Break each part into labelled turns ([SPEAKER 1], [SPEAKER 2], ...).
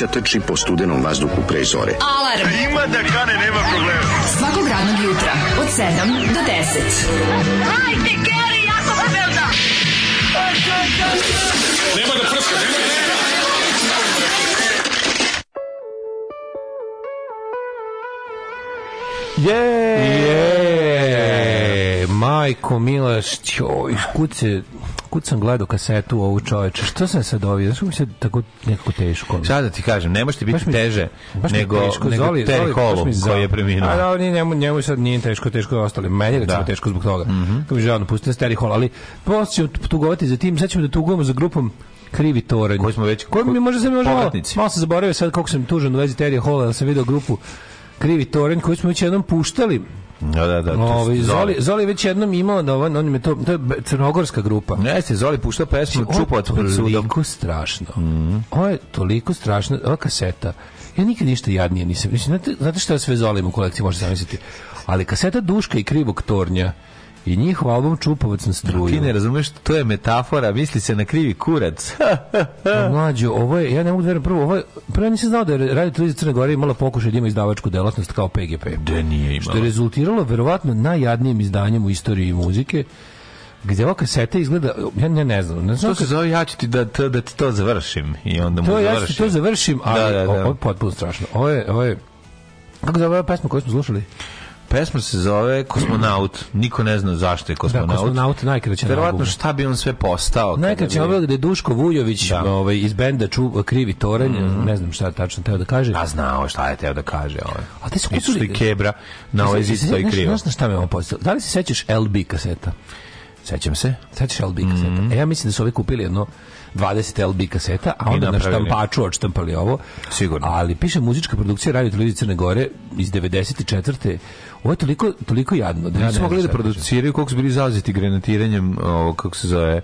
[SPEAKER 1] mladića trči po studenom vazduhu pre zore.
[SPEAKER 2] Alarm. Ima da kane, nema problema. Svakog radnog jutra, od 7 do 10.
[SPEAKER 3] Hajde, Geri, jako se velda.
[SPEAKER 4] Je, majko Milaš, joj, kud se kud sam gledao kasetu ovu čoveče, što sam sad ovdje, znaš kako mi se tako nekako teško.
[SPEAKER 5] Sad da ti kažem, ne može ti biti
[SPEAKER 4] Baš mi-
[SPEAKER 5] teže
[SPEAKER 4] baš
[SPEAKER 5] nego,
[SPEAKER 4] teško,
[SPEAKER 5] nego
[SPEAKER 4] Zoli-
[SPEAKER 5] Terry
[SPEAKER 4] je
[SPEAKER 5] koji je preminuo.
[SPEAKER 4] A da, njemu, njemu sad nije teško, teško je ostali. Meni je
[SPEAKER 5] Da.
[SPEAKER 4] Teško zbog toga. Kako mi žao napustiti Terry Hall, ali posle ćemo tugovati za tim, sad ćemo da tugujemo za grupom Krivi toranj.
[SPEAKER 5] Koji smo već-
[SPEAKER 4] Koji mi može sam možda malo, sam zaboravio sad koliko sam tužan u vezi Terry Hall, ali sam video grupu Krivi toranj koju smo već jednom puštali.
[SPEAKER 5] Da, da, da. to
[SPEAKER 4] Ovaj Zoli, Zoli već jednom imala da on, on je to, to je crnogorska grupa.
[SPEAKER 5] Jeste, Zoli puštao pesmu Čupovac pred sudom.
[SPEAKER 4] toliko strašno. Ovo je toliko strašno. Ova kaseta, ja nikad ništa jadnije nisam. Znate, znate šta sve Zolim u kolekciji, možete zamisliti. Ali kaseta Duška i Krivog tornja i njihov album Čupovac na struju.
[SPEAKER 5] Ti ne razumeš, to je metafora, misli se na krivi kurac.
[SPEAKER 4] Mlađo, ovo je, ja ne mogu da verujem, prvo, ovo je, prvo ja nisam znao da je Radio Televizija Crne Gore imala pokušaj da ima izdavačku delatnost kao PGP.
[SPEAKER 5] Da nije
[SPEAKER 4] Što je rezultiralo verovatno najjadnijim izdanjem u istoriji muzike, gde ova kaseta izgleda, ja ne, ne znam, ne znam
[SPEAKER 5] To se zove, ja ću ti da, to, da ti to završim. I onda mu
[SPEAKER 4] To ja ću
[SPEAKER 5] završim.
[SPEAKER 4] to završim, ali
[SPEAKER 5] Da, da, da.
[SPEAKER 4] ovo je potpuno strašno. Ovo je, ovo je, kako zove ova pesma koju smo slušali?
[SPEAKER 5] Pesma se zove Kosmonaut. Niko ne zna zašto je Kosmonaut.
[SPEAKER 4] Da, Kosmonaut, najkraće na
[SPEAKER 5] Verovatno šta bi on sve postao.
[SPEAKER 4] Najkraće
[SPEAKER 5] bi-
[SPEAKER 4] gde je Duško Vujović
[SPEAKER 5] Da. Mhm.
[SPEAKER 4] ovaj, iz benda ču, Krivi toranj, ne znam šta je tačno teo da kaže.
[SPEAKER 5] A znao šta je teo da kaže. Ovaj.
[SPEAKER 4] A ti su kupili-
[SPEAKER 5] i Kebra na ovaj zid stoji
[SPEAKER 4] Znaš-
[SPEAKER 5] krivo.
[SPEAKER 4] Znaš na šta me ovo postavilo? Da li se sećaš LB kaseta?
[SPEAKER 5] Sećam se.
[SPEAKER 4] Sećaš LB kaseta? E, ja mislim da su ovi kupili jedno 20 LB kaseta, a
[SPEAKER 5] I
[SPEAKER 4] onda na štampaču odštampali ovo.
[SPEAKER 5] Sigurno.
[SPEAKER 4] Ali piše muzička produkcija Radio Televizije Crne Gore iz 94. Ovo je toliko, toliko jadno. Da ja ne
[SPEAKER 5] Nisu mogli da produciraju koliko su bili zauzeti granatiranjem ovog, kako se zove,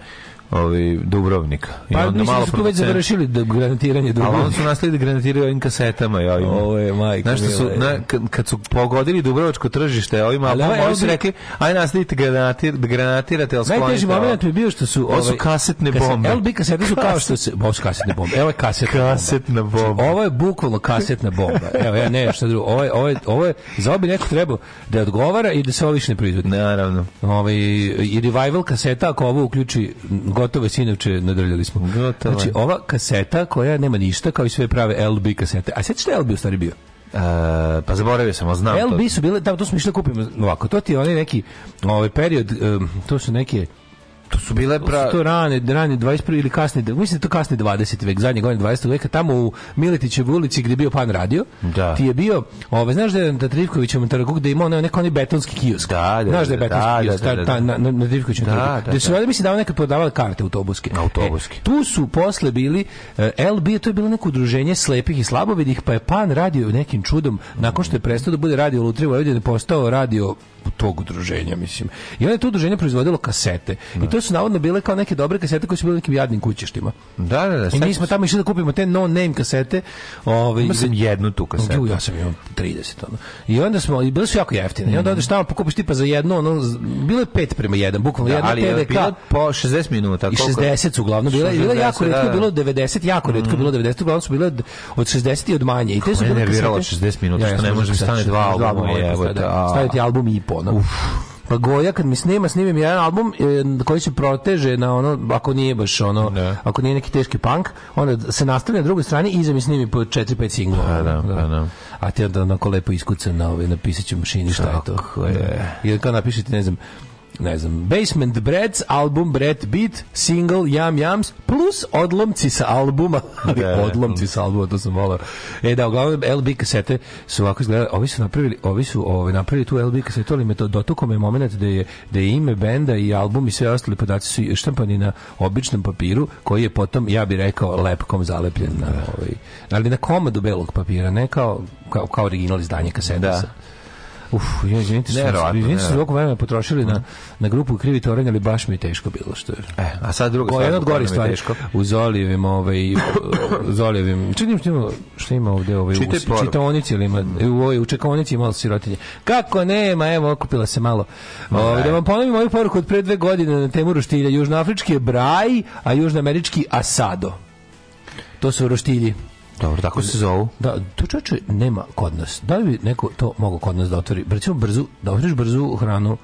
[SPEAKER 5] ovaj, Dubrovnika. I
[SPEAKER 4] Pa
[SPEAKER 5] onda
[SPEAKER 4] mislim da
[SPEAKER 5] malo
[SPEAKER 4] su tu već završili da granatiranje
[SPEAKER 5] Ali
[SPEAKER 4] drugog.
[SPEAKER 5] onda su nastavili da granatiraju ovim kasetama i ovim.
[SPEAKER 4] Ovo je, majko
[SPEAKER 5] Znaš što su, na, kad, su pogodili Dubrovačko tržište ovima,
[SPEAKER 4] Ali
[SPEAKER 5] ali
[SPEAKER 4] ovaj
[SPEAKER 5] oni su rekli, aj nastavite granatir, da granatirate, ali
[SPEAKER 4] Najteži
[SPEAKER 5] sklonite ovo.
[SPEAKER 4] moment je bio što su...
[SPEAKER 5] Ovo su
[SPEAKER 4] ovaj,
[SPEAKER 5] kasetne
[SPEAKER 4] kase-
[SPEAKER 5] bombe.
[SPEAKER 4] LB kasete su kao što se... Ovo su kasetne bombe. Evo je kasetna bomba.
[SPEAKER 5] Kasetna bomba.
[SPEAKER 4] Znači, ovo je bukvalno kasetna bomba. Evo, ja ne, šta drugo. Ovo je, ovo je, ovo je, za ovo bi neko trebao da odgovara i da se ovo više ne proizvodi.
[SPEAKER 5] Naravno.
[SPEAKER 4] Ovaj, I revival kaseta, ako ovo uključi, gotovo je sinovče, nadrljali smo.
[SPEAKER 5] Gotovo.
[SPEAKER 4] Znači, ova kaseta koja nema ništa, kao i sve prave LB kasete. A sad šta je LB u stvari bio?
[SPEAKER 5] E, pa zaboravio sam, znam to.
[SPEAKER 4] LB su bile, da, to smo išli da kupimo ovako, to ti je onaj neki ovaj period, em, to su neke
[SPEAKER 5] To su bile
[SPEAKER 4] To
[SPEAKER 5] pra...
[SPEAKER 4] su to rane, rane 21. ili kasni, mislim da to kasni 20. vek, zadnje godine 20. veka, tamo u Miletićevoj ulici gdje je bio Pan radio,
[SPEAKER 5] Da.
[SPEAKER 4] ti je bio, ovaj, znaš da je na Trivkovićevom trgu gde onaj- neko onaj betonski kiosk.
[SPEAKER 5] Da, da,
[SPEAKER 4] znaš da je
[SPEAKER 5] da,
[SPEAKER 4] betonski
[SPEAKER 5] da,
[SPEAKER 4] kiosk,
[SPEAKER 5] da, da,
[SPEAKER 4] ta- na, na, Trivkovićevom
[SPEAKER 5] Da,
[SPEAKER 4] trgu.
[SPEAKER 5] da,
[SPEAKER 4] Gde su
[SPEAKER 5] da.
[SPEAKER 4] valjda mislim da nekad prodavali karte autobuske.
[SPEAKER 5] Autobuske.
[SPEAKER 4] E, tu su posle bili eh, LB, to je bilo neko udruženje slepih i slabovidih, pa je Pan radio nekim čudom, nakon što je prestao da bude radio Lutrija Vojvodine, postao radio tog udruženja, mislim. I onda je to udruženje proizvodilo kasete. I to su navodno bile kao neke dobre kasete koje su bile u nekim jadnim kućištima.
[SPEAKER 5] Da, da, da.
[SPEAKER 4] I mi smo tamo išli da kupimo te no-name kasete. Ovaj,
[SPEAKER 5] Imao sam jednu tu kasetu.
[SPEAKER 4] Ja sam imao 30 ono. I onda smo i bile su jako jeftine. I onda odeš tamo pokupiš tipa za jedno, ono bilo je 5 prema 1, bukvalno
[SPEAKER 5] Da,
[SPEAKER 4] jedna
[SPEAKER 5] ali je
[SPEAKER 4] TDK.
[SPEAKER 5] bilo po 60 minuta.
[SPEAKER 4] I
[SPEAKER 5] koliko?
[SPEAKER 4] 60 su uglavnom bile, bilo je jako
[SPEAKER 5] 60,
[SPEAKER 4] retko,
[SPEAKER 5] da, da.
[SPEAKER 4] bilo 90, jako retko bilo 90, uglavnom su bile od, od 60 i od manje. I te su bile kasete-
[SPEAKER 5] 60 minuta, što ne
[SPEAKER 4] sam
[SPEAKER 5] može mi
[SPEAKER 4] kasete,
[SPEAKER 5] stane dva
[SPEAKER 4] 62
[SPEAKER 5] albuma, jebote,
[SPEAKER 4] staviti. album i po, no. Pa Goja kad mi snima, snimim jedan album e, koji se proteže na ono, ako nije baš ono,
[SPEAKER 5] Da.
[SPEAKER 4] ako nije neki teški punk, onda se nastavlja na drugoj strani i iza mi snimi po 4-5 singlova.
[SPEAKER 5] Pa da, pa da.
[SPEAKER 4] A ti onda onako lepo iskuca na, ovaj, na pisaću mašini šta je to.
[SPEAKER 5] Je.
[SPEAKER 4] I kad napišete, ne znam, ne znam, Basement Breads, album Bread Beat, single Yam Yams, plus odlomci sa albuma. Ali
[SPEAKER 5] Da, da.
[SPEAKER 4] odlomci sa albuma, to sam volao. E da, uglavnom LB kasete su ovako izgledali, ovi su napravili, ovi su ovaj, napravili tu LB kasetu, ali me to dotukao me moment da je, da je ime benda i album i sve ostali podaci su štampani na običnom papiru, koji je potom, ja bih rekao, lepkom zalepljen na, ovaj, ali na komadu belog papira, ne kao, kao, kao original izdanje kasete.
[SPEAKER 5] Da.
[SPEAKER 4] Uf, ja izvinite
[SPEAKER 5] Neverovatno,
[SPEAKER 4] izvinite
[SPEAKER 5] neverovatno.
[SPEAKER 4] koliko vremena potrošili na, na grupu Krivi toranj, ali baš mi je teško bilo što je.
[SPEAKER 5] E, a sad druga stvar.
[SPEAKER 4] jedna od gorih
[SPEAKER 5] je
[SPEAKER 4] stvari. U Zolijevim, ovaj, u Zolijevim, čekaj što ima, što ima ovde, ovaj,
[SPEAKER 5] Čitaj
[SPEAKER 4] u čitaonici, ili ima, u, ovoj, u čekaonici ima malo sirotinje. Kako nema, evo, okupila se malo. Ovaj, da vam ponovim moju poruku od pre dve godine na temu roštilja. Južnoafrički je braj, a južnoamerički asado. To su roštilji.
[SPEAKER 5] Dobro, tako se zovu.
[SPEAKER 4] Da, to čoveče nema kod nas. Da li bi neko to mogao kod nas da otvori? Recimo brzu, da otvoriš brzu hranu.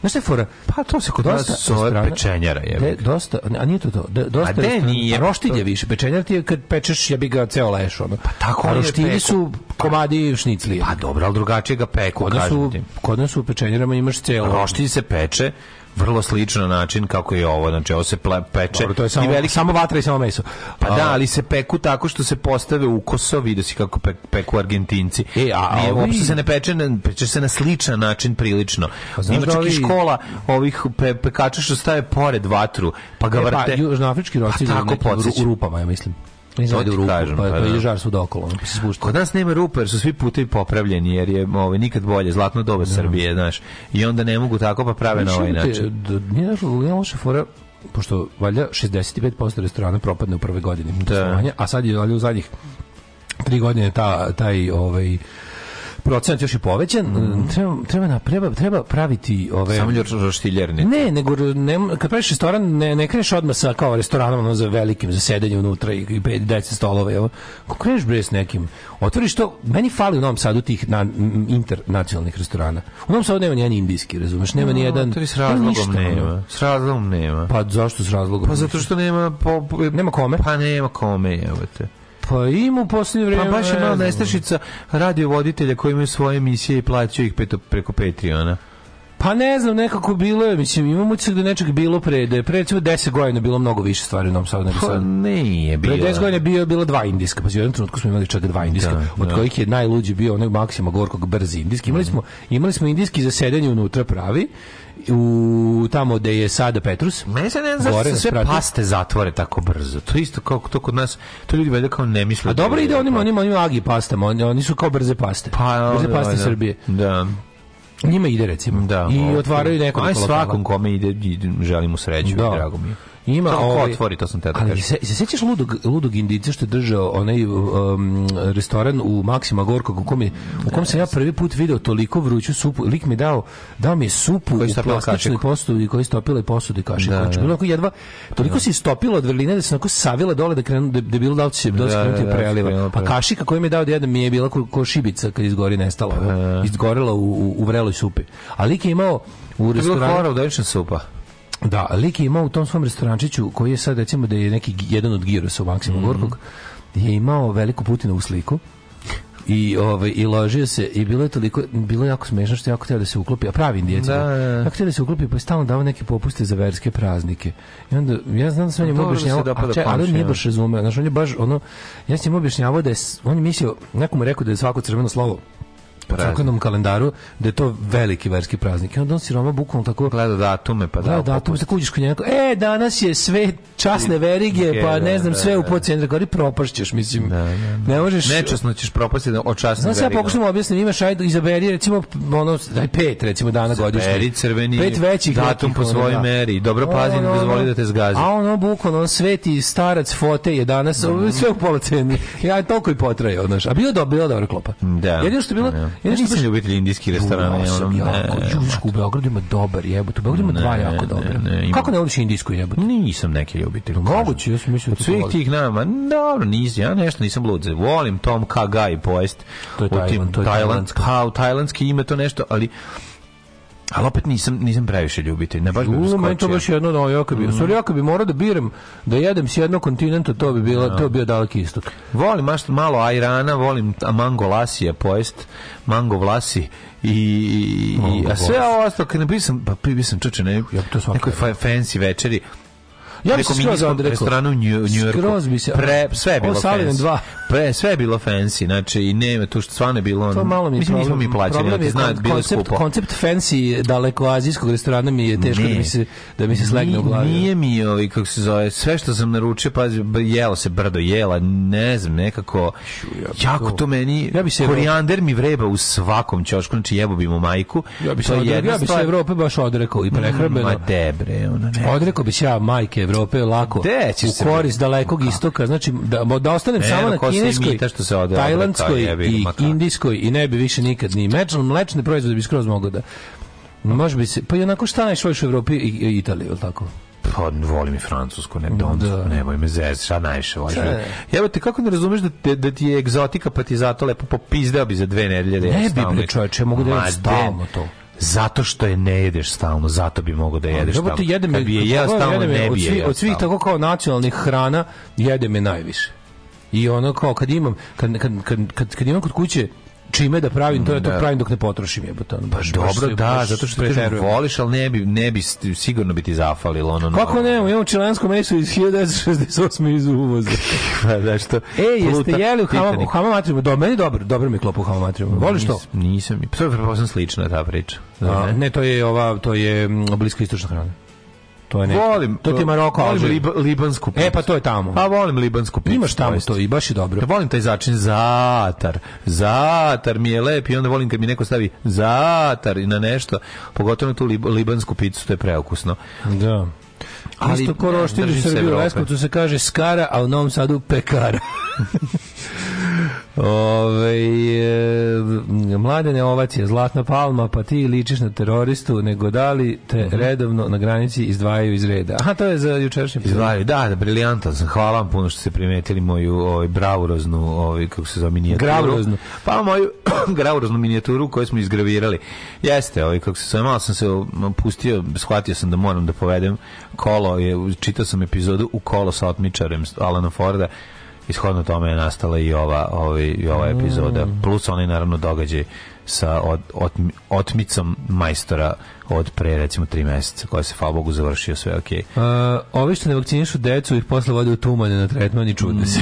[SPEAKER 4] Znaš šta je fora?
[SPEAKER 5] Pa to se kod nas zove pečenjara, jebi
[SPEAKER 4] De, dosta, a nije to to. De, dosta
[SPEAKER 5] A de, nije, pa
[SPEAKER 4] roštilje
[SPEAKER 5] to-
[SPEAKER 4] više. Pečenjar ti je kad pečeš, ja bi ga ceo leš. Ono. Pa
[SPEAKER 5] tako
[SPEAKER 4] a
[SPEAKER 5] je
[SPEAKER 4] roštilji su komadi šnicli.
[SPEAKER 5] Pa dobro, ali drugačije ga peku,
[SPEAKER 4] kod nas
[SPEAKER 5] ti.
[SPEAKER 4] kod nas u pečenjarama imaš celo.
[SPEAKER 5] Roštilj se peče, vrlo sličan način kako je ovo, znači ovo se ple, peče
[SPEAKER 4] Dobro, to je samo,
[SPEAKER 5] i veliki
[SPEAKER 4] samo vatra i samo meso.
[SPEAKER 5] Pa
[SPEAKER 4] A,
[SPEAKER 5] da, ali se peku tako što se postave u koso, vidi si kako pe, peku Argentinci.
[SPEAKER 4] E, a
[SPEAKER 5] Nije,
[SPEAKER 4] ovi-
[SPEAKER 5] uopšte se ne peče, na, peče se na sličan način prilično.
[SPEAKER 4] Pa znaš
[SPEAKER 5] Ima
[SPEAKER 4] da
[SPEAKER 5] čak i
[SPEAKER 4] ovi-
[SPEAKER 5] škola ovih pe, pekača što stave pored vatru, pa ga
[SPEAKER 4] E, pa,
[SPEAKER 5] vrte.
[SPEAKER 4] južnoafrički roštilj
[SPEAKER 5] Pa tako
[SPEAKER 4] u, u rupama, ja mislim. Ne ide u rupu,
[SPEAKER 5] kažem,
[SPEAKER 4] pa,
[SPEAKER 5] pa da.
[SPEAKER 4] žar svuda okolo, pa se spušta.
[SPEAKER 5] Kod nas nema rupe jer su svi putevi popravljeni jer je ovaj nikad bolje zlatno doba Srbije, znaš. I onda ne mogu tako pa prave na ovaj način.
[SPEAKER 4] Nije loša fora, pošto valjda 65% restorana propadne u prve godine poslovanja, a sad je valjda u zadnjih tri godine ta, taj ovaj procenat još je povećan, treba, treba, na- treba, treba praviti ove...
[SPEAKER 5] Samo još roštiljerni.
[SPEAKER 4] Ne, nego ne, kad praviš restoran, ne, ne kreneš odmah sa kao restoranom ono, za velikim, za sedenje unutra i, i pet, deset stolova. Evo. Kako kreneš bre s nekim? Otvoriš to, meni fali u Novom Sadu tih na, internacionalnih restorana. U Novom Sadu nema ni jedan indijski, razumeš? Nema ni jedan...
[SPEAKER 5] To s
[SPEAKER 4] nema
[SPEAKER 5] razlogom
[SPEAKER 4] ono.
[SPEAKER 5] nema. S razlogom nema.
[SPEAKER 4] Pa zašto s razlogom?
[SPEAKER 5] Pa zato što nema po, po-
[SPEAKER 4] Nema kome?
[SPEAKER 5] Pa nema kome, evo te.
[SPEAKER 4] Pa ima u posljednje
[SPEAKER 5] Pa
[SPEAKER 4] vrijeme...
[SPEAKER 5] baš je malo nestašica radiovoditelja koji imaju svoje emisije i plaćaju ih peto, preko Patreona.
[SPEAKER 4] Pa ne znam, nekako bilo je, mislim, imam utisak da nečeg bilo pre, da je pre recimo 10 godina bilo mnogo više stvari u Novom Sadu nego
[SPEAKER 5] Pa
[SPEAKER 4] sad.
[SPEAKER 5] nije
[SPEAKER 4] Pre
[SPEAKER 5] bilo.
[SPEAKER 4] 10 godina je bio bilo dva indijska, pa u jednom trenutku smo imali čak dva indijska,
[SPEAKER 5] Da,
[SPEAKER 4] od
[SPEAKER 5] da.
[SPEAKER 4] kojih je najluđi bio onaj Maksima Gorkog brzi indijski. Imali smo imali smo indijski za sedenje unutra pravi u tamo gde je sada Petrus.
[SPEAKER 5] Meni se ne znam zašto sve paste zatvore tako brzo. To isto kao to kod nas, to ljudi valjda kao ne misle.
[SPEAKER 4] A dobro
[SPEAKER 5] da je-
[SPEAKER 4] ide onim onim onim agi pastama, oni, oni su kao brze paste.
[SPEAKER 5] Pa,
[SPEAKER 4] brze paste
[SPEAKER 5] da.
[SPEAKER 4] Srbije.
[SPEAKER 5] Da.
[SPEAKER 4] Njima ide recimo.
[SPEAKER 5] Da.
[SPEAKER 4] I otvaraju nekoliko
[SPEAKER 5] Aj svakom kome ide, ide želim mu sreću,
[SPEAKER 4] Da.
[SPEAKER 5] drago mi je.
[SPEAKER 4] Ima
[SPEAKER 5] To
[SPEAKER 4] ovaj-
[SPEAKER 5] otvori, to sam te da
[SPEAKER 4] Ali se, se sećaš ludog, ludog indica što je držao onaj um, restoran u Maksima Gorkog u kom, je, u kom sam ja prvi put video toliko vruću supu. Lik mi je dao, dao mi je supu
[SPEAKER 5] Koji
[SPEAKER 4] u
[SPEAKER 5] stopila
[SPEAKER 4] plastičnoj posudi koji je stopila i posudi kašiku.
[SPEAKER 5] Da,
[SPEAKER 4] znači,
[SPEAKER 5] da.
[SPEAKER 4] bilo jedva, toliko se istopilo od vrline da se onako savila dole da krenu, da, da je bilo da li će da
[SPEAKER 5] Da,
[SPEAKER 4] krenuti
[SPEAKER 5] da, da,
[SPEAKER 4] preliva. Pa kašika koju mi je dao da jedem mi je bila ko, ko šibica kad izgori nestala. ono, Izgorela u, u, u vreloj supi. A lik je imao u
[SPEAKER 5] To je
[SPEAKER 4] restoranu...
[SPEAKER 5] hora udanična supa.
[SPEAKER 4] Da, lik je imao u tom svom restorančiću, koji je sad recimo da je neki jedan od girosa u Maksima
[SPEAKER 5] Mhm.
[SPEAKER 4] Gorkog, je imao veliku Putinovu sliku I ovaj i ložio se i bilo je toliko bilo je jako smešno što je jako htio da se uklopi, a pravi indijac.
[SPEAKER 5] Da, da, da.
[SPEAKER 4] Jako htio da se uklopi, pa je stalno davao neke popuste za verske praznike. I onda ja znam da sve njemu
[SPEAKER 5] da se
[SPEAKER 4] objašnjavao,
[SPEAKER 5] dopada
[SPEAKER 4] a če- ali on nije baš razumeo. Znaš, on je baš ono ja sam mu objašnjavao da je on je mislio, nekom rekao da je svako crveno slovo u
[SPEAKER 5] Praznik.
[SPEAKER 4] crkvenom kalendaru da je to veliki verski praznik. I onda on siroma bukvalno tako
[SPEAKER 5] Gleda datume, pa
[SPEAKER 4] da,
[SPEAKER 5] da,
[SPEAKER 4] da, tu tako uđeš kod njega, e, danas je sve časne verige, pa
[SPEAKER 5] Da,
[SPEAKER 4] ne znam,
[SPEAKER 5] da,
[SPEAKER 4] sve u
[SPEAKER 5] da.
[SPEAKER 4] podcentra, kao propašćeš, mislim. Ne možeš...
[SPEAKER 5] Nečasno ćeš propasti da od časnog
[SPEAKER 4] Znaš, ja pokušam objasniti, imaš, ajde, izaberi, recimo, ono, daj pet, recimo, dana godišnje.
[SPEAKER 5] Beri crveni
[SPEAKER 4] Pet većih
[SPEAKER 5] datum po svojoj
[SPEAKER 4] da.
[SPEAKER 5] meri. Dobro pazi, ne dozvoli da te zgazi.
[SPEAKER 4] A ono, bukvalno, on sveti starac fote je danas, sve u pola ceni. Ja, toliko i potraje, znaš. A bilo je dobro, bilo je dobra klopa.
[SPEAKER 5] Da.
[SPEAKER 4] Jedino što je bilo,
[SPEAKER 5] Da. Ja nisam
[SPEAKER 4] baš-
[SPEAKER 5] ljubitelj indijskih restorana.
[SPEAKER 4] Ja sam jako,
[SPEAKER 5] ne,
[SPEAKER 4] Južku u Beogradu ima dobar jebot. U Beogradu ima dva
[SPEAKER 5] Ne,
[SPEAKER 4] jako
[SPEAKER 5] ne,
[SPEAKER 4] dobre.
[SPEAKER 5] ne, ima-
[SPEAKER 4] Kako ne voliš indijsku jebot?
[SPEAKER 5] Nisam neki ljubitelj.
[SPEAKER 4] Moguće, ja sam mislio da
[SPEAKER 5] Od
[SPEAKER 4] ti
[SPEAKER 5] svih tih nama, dobro, nisam, ja nešto nisam lud. Volim Tom Kha Gai pojest.
[SPEAKER 4] To je Tajland, to je
[SPEAKER 5] Tajland-
[SPEAKER 4] tajlandski.
[SPEAKER 5] Pa, tajlandski ima to nešto, ali ali opet nisam, nisam previše ljubitelj. Ne baš bi
[SPEAKER 4] U, meni to baš jedno, no, ja kad bi, sorry, ja kad bi morao da biram da jedem s jednog kontinenta, to bi bilo, to bi bio daleki istok.
[SPEAKER 5] Volim maš, malo ajrana, volim mango lasija pojest, mango vlasi i, i,
[SPEAKER 4] Mango
[SPEAKER 5] a sve ovo ostalo, kad ne sam, pa bio sam čuče, ne,
[SPEAKER 4] bi to svakako
[SPEAKER 5] nekoj fa- fancy večeri,
[SPEAKER 4] Ja bi
[SPEAKER 5] nekom
[SPEAKER 4] se skroz
[SPEAKER 5] indijskom
[SPEAKER 4] odrekao.
[SPEAKER 5] restoranu u Nju- Njujorku.
[SPEAKER 4] Skroz bi se-
[SPEAKER 5] Pre, sve je bilo fancy.
[SPEAKER 4] dva.
[SPEAKER 5] Pre, sve je bilo fancy, znači i nema tu što stvarno je bilo
[SPEAKER 4] To malo mi je
[SPEAKER 5] mislim, nismo
[SPEAKER 4] problem.
[SPEAKER 5] mi plaćali, znam,
[SPEAKER 4] kon-
[SPEAKER 5] bilo
[SPEAKER 4] koncept,
[SPEAKER 5] skupo.
[SPEAKER 4] koncept fancy daleko azijskog restorana mi je teško
[SPEAKER 5] Ne.
[SPEAKER 4] da mi se, da mi se slegne u glavi.
[SPEAKER 5] Nije mi ovaj, kako se zove, sve što sam naručio, pazi, b- jelo se brdo, jela, ne znam, nekako, jako to meni,
[SPEAKER 4] Ja bi se-
[SPEAKER 5] korijander mi vreba u svakom ćošku, znači jebo bi mu majku,
[SPEAKER 4] Ja bi se, ja bi se. Evrope baš odrekao i prehrambeno.
[SPEAKER 5] Ma debre, ono, ne.
[SPEAKER 4] Odrekao bi se ja majke Evrope lako
[SPEAKER 5] Gde ćeš
[SPEAKER 4] u
[SPEAKER 5] se
[SPEAKER 4] korist dalekog istoka, znači da, da ostanem
[SPEAKER 5] Ne,
[SPEAKER 4] samo na kineskoj,
[SPEAKER 5] što se ode-
[SPEAKER 4] tajlandskoj
[SPEAKER 5] jebi
[SPEAKER 4] i indijskoj i ne bi više nikad ni mečan, mlečne proizvode bi skroz mogao da Može bi se, pa i onako šta najviše u Evropi i, i Italiju, je li tako?
[SPEAKER 5] Pa volim i francusku, ne don't,
[SPEAKER 4] Da.
[SPEAKER 5] nemoj me zez, šta najviše voliš.
[SPEAKER 4] Ne.
[SPEAKER 5] Jebo te, kako ne razumeš da, te, da ti je egzotika, pa ti zato lepo popizdeo bi za dve nedelje da
[SPEAKER 4] Ne bi, bre, čoveče, mogu da
[SPEAKER 5] Ma,
[SPEAKER 4] stalno to.
[SPEAKER 5] Zato što je ne jedeš stalno, zato bi mogao da jedeš stalno.
[SPEAKER 4] jedem
[SPEAKER 5] Kad bi je jeo stalno, ne bi je
[SPEAKER 4] od svih tako kao nacionalnih hrana jede me najviše. I ono kao kad imam kad, kad, kad, kad, kad imam kod kuće čime da pravim, to ja to
[SPEAKER 5] Da.
[SPEAKER 4] pravim dok ne potrošim jebote. Ono, baš,
[SPEAKER 5] Dobro, da, zato što
[SPEAKER 4] preterujem.
[SPEAKER 5] voliš, ali ne bi, ne bi sigurno bi ti zafalilo. Ono,
[SPEAKER 4] Kako ne, imamo čilensko meso iz 1968 iz uvoza.
[SPEAKER 5] Pa da što...
[SPEAKER 4] E, jeste jeli u Hama, u
[SPEAKER 5] Titanic.
[SPEAKER 4] Hama Matrimu? Do, meni dobro, dobro mi klopu u Hama Matrimu. Voliš to?
[SPEAKER 5] Nis- Nisam. To je prepoznam slična ta priča.
[SPEAKER 4] Ne, to je ova, to je mm, blisko istočna hrana. To je neki.
[SPEAKER 5] Volim.
[SPEAKER 4] To ti je Maroko,
[SPEAKER 5] Volim liba, libansku picu.
[SPEAKER 4] E, pa to je tamo.
[SPEAKER 5] Pa volim libansku picu.
[SPEAKER 4] Imaš tamo to i baš je dobro.
[SPEAKER 5] Ja volim taj začin zatar. Zatar mi je lep i onda volim kad mi neko stavi zatar i na nešto, pogotovo na tu lib, libansku picu, to je preukusno.
[SPEAKER 4] Da.
[SPEAKER 5] Ali,
[SPEAKER 4] Isto ko
[SPEAKER 5] ne,
[SPEAKER 4] roštilj u
[SPEAKER 5] držim se
[SPEAKER 4] Srbiji u
[SPEAKER 5] Evrope.
[SPEAKER 4] Leskovcu se kaže skara, a u Novom Sadu pekara. Ove, e, mladene ovacije, zlatna palma, pa ti ličiš na teroristu, nego da li te
[SPEAKER 5] Mhm.
[SPEAKER 4] redovno na granici izdvajaju iz reda. Aha, to je za jučerašnji.
[SPEAKER 5] Izdvajaju, da, da, briljantan sam. Hvala vam puno što ste primetili moju ovaj, bravuroznu, ovaj, kako se zove, minijaturu.
[SPEAKER 4] Gravuroznu.
[SPEAKER 5] Pa moju gravuroznu minijaturu koju smo izgravirali. Jeste, ovaj, kako se zove, malo sam se pustio, shvatio sam da moram da povedem kolo, je, čitao sam epizodu u kolo sa otmičarem Alana Forda, ishodno tome je nastala i ova, ovaj, i ova epizoda. Plus onaj naravno događaj sa od, otmi- otmicom majstora od pre recimo tri meseca koja se hvala Bogu završio sve okej.
[SPEAKER 4] Uh, ovi što ne vakcinišu decu ih posle vode u tumane na tretman i čude se.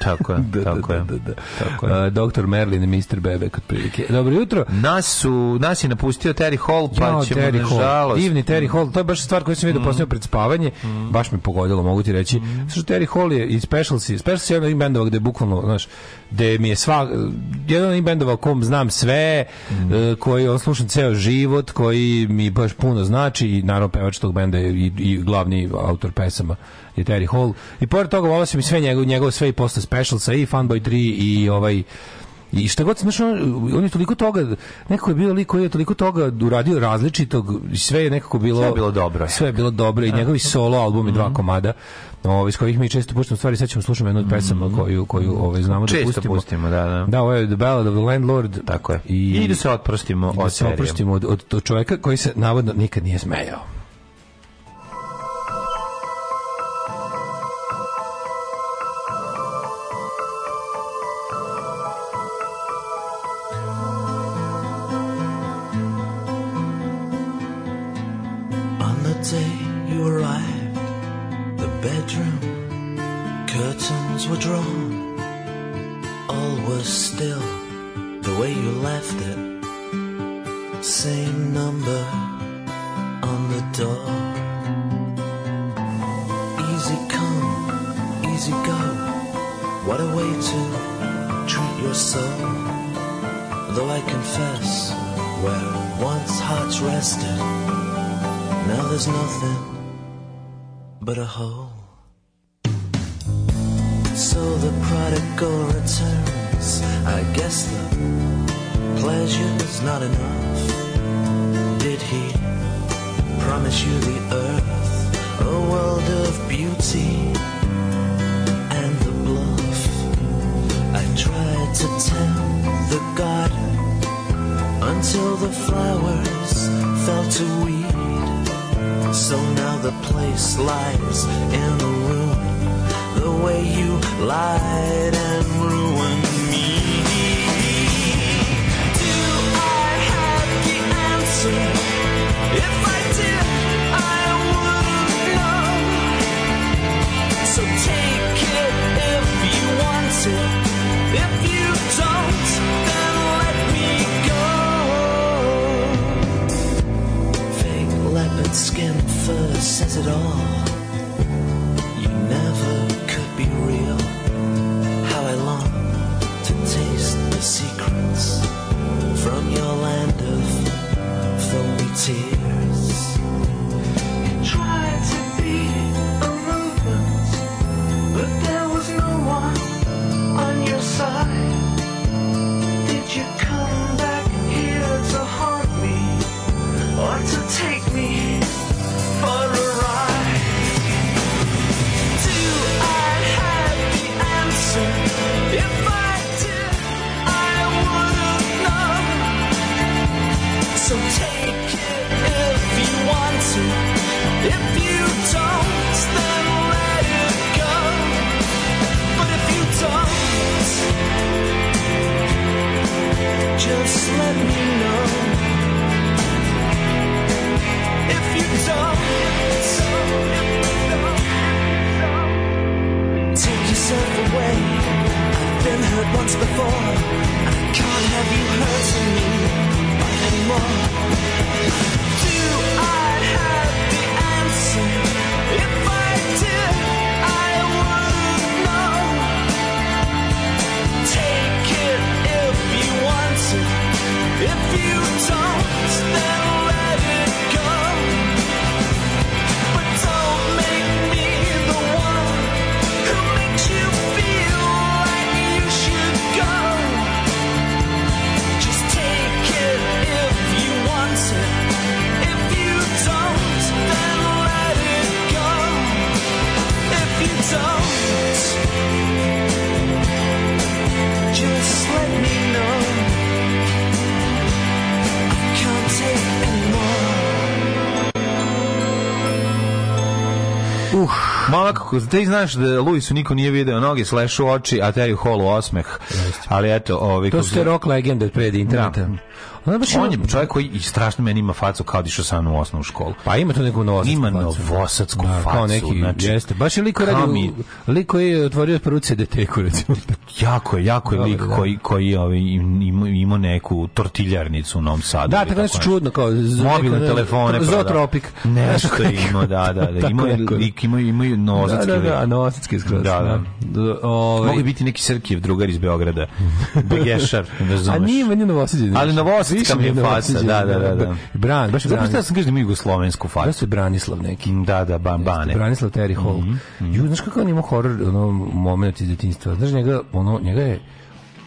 [SPEAKER 5] Tako je,
[SPEAKER 4] Da,
[SPEAKER 5] tako
[SPEAKER 4] da,
[SPEAKER 5] je.
[SPEAKER 4] da, da.
[SPEAKER 5] Tako je.
[SPEAKER 4] Uh, Doktor Merlin i Mr. Bebek otprilike. Dobro jutro.
[SPEAKER 5] Nas su nas je napustio Terry Hall, pa
[SPEAKER 4] Jao,
[SPEAKER 5] ćemo
[SPEAKER 4] Terry Hall.
[SPEAKER 5] Mm.
[SPEAKER 4] Divni Terry Hall, to je baš stvar koju sam vidio posljedno pred spavanje, baš me pogodilo, mogu ti reći.
[SPEAKER 5] Mm.
[SPEAKER 4] Što Terry Hall je i Specialsi, Specialsi je jedan bendova gde bukvalno, znaš, gde mi je sva, jedan bendova o kom znam sve,
[SPEAKER 5] Mm.
[SPEAKER 4] koji on slušam ceo život, koji mi baš puno znači i naravno pevač tog benda je i, i glavni autor pesama je Terry Hall. I pored toga volao sam i sve njegove, njegove sve i posle Specialsa i Funboy 3 i ovaj i šta god, znaš, on, on je toliko toga, nekako je bio lik koji je toliko toga uradio različitog, sve je nekako bilo...
[SPEAKER 5] Sve je bilo dobro.
[SPEAKER 4] Sve je bilo dobro i njegovi solo albumi,
[SPEAKER 5] Mhm.
[SPEAKER 4] dva komada, ovaj, iz kojih mi često puštamo stvari, sad ćemo slušamo jednu od pesama koju, koju ovaj, znamo da.
[SPEAKER 5] Često
[SPEAKER 4] pustimo.
[SPEAKER 5] pustimo, da, da.
[SPEAKER 4] Da, ovo je The Ballad of the Landlord.
[SPEAKER 5] Tako je.
[SPEAKER 4] I,
[SPEAKER 5] I da se otprostimo
[SPEAKER 4] da
[SPEAKER 5] od
[SPEAKER 4] se
[SPEAKER 5] serije.
[SPEAKER 4] oprostimo od, od, od čoveka koji se navodno nikad nije smejao.
[SPEAKER 6] Were drawn, all was still the way you left it. Same number on the door. Easy come, easy go. What a way to treat your soul. Though I confess, where once hearts rested, now there's nothing but a hole. So the prodigal returns. I guess the pleasure's not enough. Did he promise you the earth, a world of beauty and the bluff? I tried to tend the garden until the flowers fell to weed. So now the place lies in a the way you lied and ruined me. Do I have the answer? If I did, I wouldn't know. So take
[SPEAKER 5] Momak, ako ti znaš da Luisu niko nije video noge, slešu oči, a Terry Hall osmeh. Ali eto, ovi...
[SPEAKER 4] To
[SPEAKER 5] kako
[SPEAKER 4] su te rock legende od pred interneta. Ona baš
[SPEAKER 5] On je čovjek koji i strašno meni ima facu kao da išao sam u osnovnu školu.
[SPEAKER 4] Pa ima to neku novosadsku
[SPEAKER 5] Ima
[SPEAKER 4] facu.
[SPEAKER 5] novosadsku
[SPEAKER 4] Da, Kao
[SPEAKER 5] facu,
[SPEAKER 4] neki,
[SPEAKER 5] znači,
[SPEAKER 4] jeste. Baš je liko radi,
[SPEAKER 5] Kami.
[SPEAKER 4] u- lik koji je otvorio prvu CDT-ku, recimo.
[SPEAKER 5] Jako je, jako je lik
[SPEAKER 4] da.
[SPEAKER 5] koji, koji ovaj, im- ima, ima neku tortiljarnicu u Novom Sadu.
[SPEAKER 4] Da, tako nešto
[SPEAKER 5] nešto.
[SPEAKER 4] čudno, kao
[SPEAKER 5] Mobilne
[SPEAKER 4] neka-
[SPEAKER 5] telefone. prodao.
[SPEAKER 4] Zootropik.
[SPEAKER 5] Nešto
[SPEAKER 4] Znaš,
[SPEAKER 5] je imao, da, da. da. Imao
[SPEAKER 4] neko.
[SPEAKER 5] lik, imao, imao
[SPEAKER 4] Da, da,
[SPEAKER 5] lik.
[SPEAKER 4] da, novosadski skroz.
[SPEAKER 5] Da, da.
[SPEAKER 4] Da, ovaj-
[SPEAKER 5] Mogu biti neki Srkijev drugar iz Beograda. Begešar, ne
[SPEAKER 4] A nije meni novosađen.
[SPEAKER 5] Ali novosadska
[SPEAKER 4] Više
[SPEAKER 5] mi je faca,
[SPEAKER 4] novosađen,
[SPEAKER 5] da, da, da, da.
[SPEAKER 4] Bran, baš je
[SPEAKER 5] Zapravo
[SPEAKER 4] Bran.
[SPEAKER 5] sam kažem da ima jugoslovensku
[SPEAKER 4] Da
[SPEAKER 5] facu.
[SPEAKER 4] se Branislav neki.
[SPEAKER 5] Da, da, ban, bane.
[SPEAKER 4] Branislav Terry Hall.
[SPEAKER 5] Mhm,
[SPEAKER 4] Ju, znaš kako on ima horor, ono, moment iz detinjstva. Znaš, njega, ono, njega je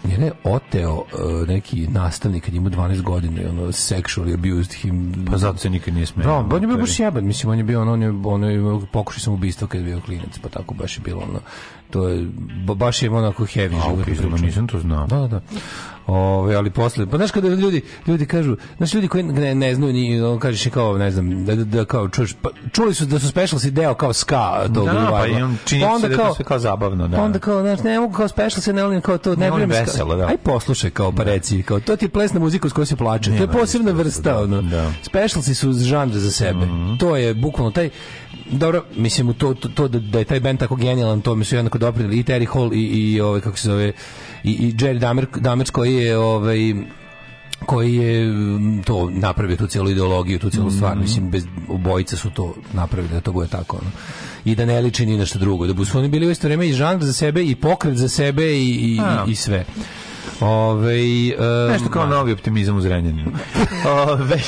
[SPEAKER 4] njega je oteo uh, neki nastavnik kad je imao 12 godina i ono sexually abused him.
[SPEAKER 5] Pa zato se nikad nije smeo.
[SPEAKER 4] Da, on je bio baš jeban, mislim, on je bio, ono, on je, ono pokušaj sam ubistva kad je bio klinac, pa tako baš je bilo, ono, to je, ba- baš je onako heavy
[SPEAKER 5] A,
[SPEAKER 4] život.
[SPEAKER 5] pizdu, nisam to znao.
[SPEAKER 4] Da, da, da. Ove, ali posle, pa znaš kada ljudi, ljudi kažu, znaš ljudi koji ne, ne znaju ni, on kažeš kao, ne znam, da, da, da kao, čuš, pa, čuli su da su specialsi deo kao ska tog
[SPEAKER 5] Da, pa
[SPEAKER 4] revivala.
[SPEAKER 5] i on čini se da je to sve kao zabavno, da.
[SPEAKER 4] Pa onda kao, znaš, ne mogu kao specialsi, ne volim kao to, ne,
[SPEAKER 5] Ne volim veselo, da.
[SPEAKER 4] Aj poslušaj kao pa reci, kao to ti je plesna muzika s kojom se plače. to je posebna vrsta, ono.
[SPEAKER 5] Da.
[SPEAKER 4] Specialsi su žanr za sebe. To je bukvalno taj dobro, mislim to, to, to da, da je taj bend tako genijalan, to mi su jednako doprinili i Terry Hall i, i ovaj, kako se zove, i, i Jerry Damer, Damers koji je ovaj, koji je mm, to napravio tu celu ideologiju, tu celu stvar, mislim bez obojica su to napravili da to bude tako ono. I da ne liči ni na što drugo, da su oni bili u isto vrijeme i žanr za sebe i pokret za sebe i, i, i sve. Ove,
[SPEAKER 5] Nešto kao novi optimizam u Zrenjaninu. Ove,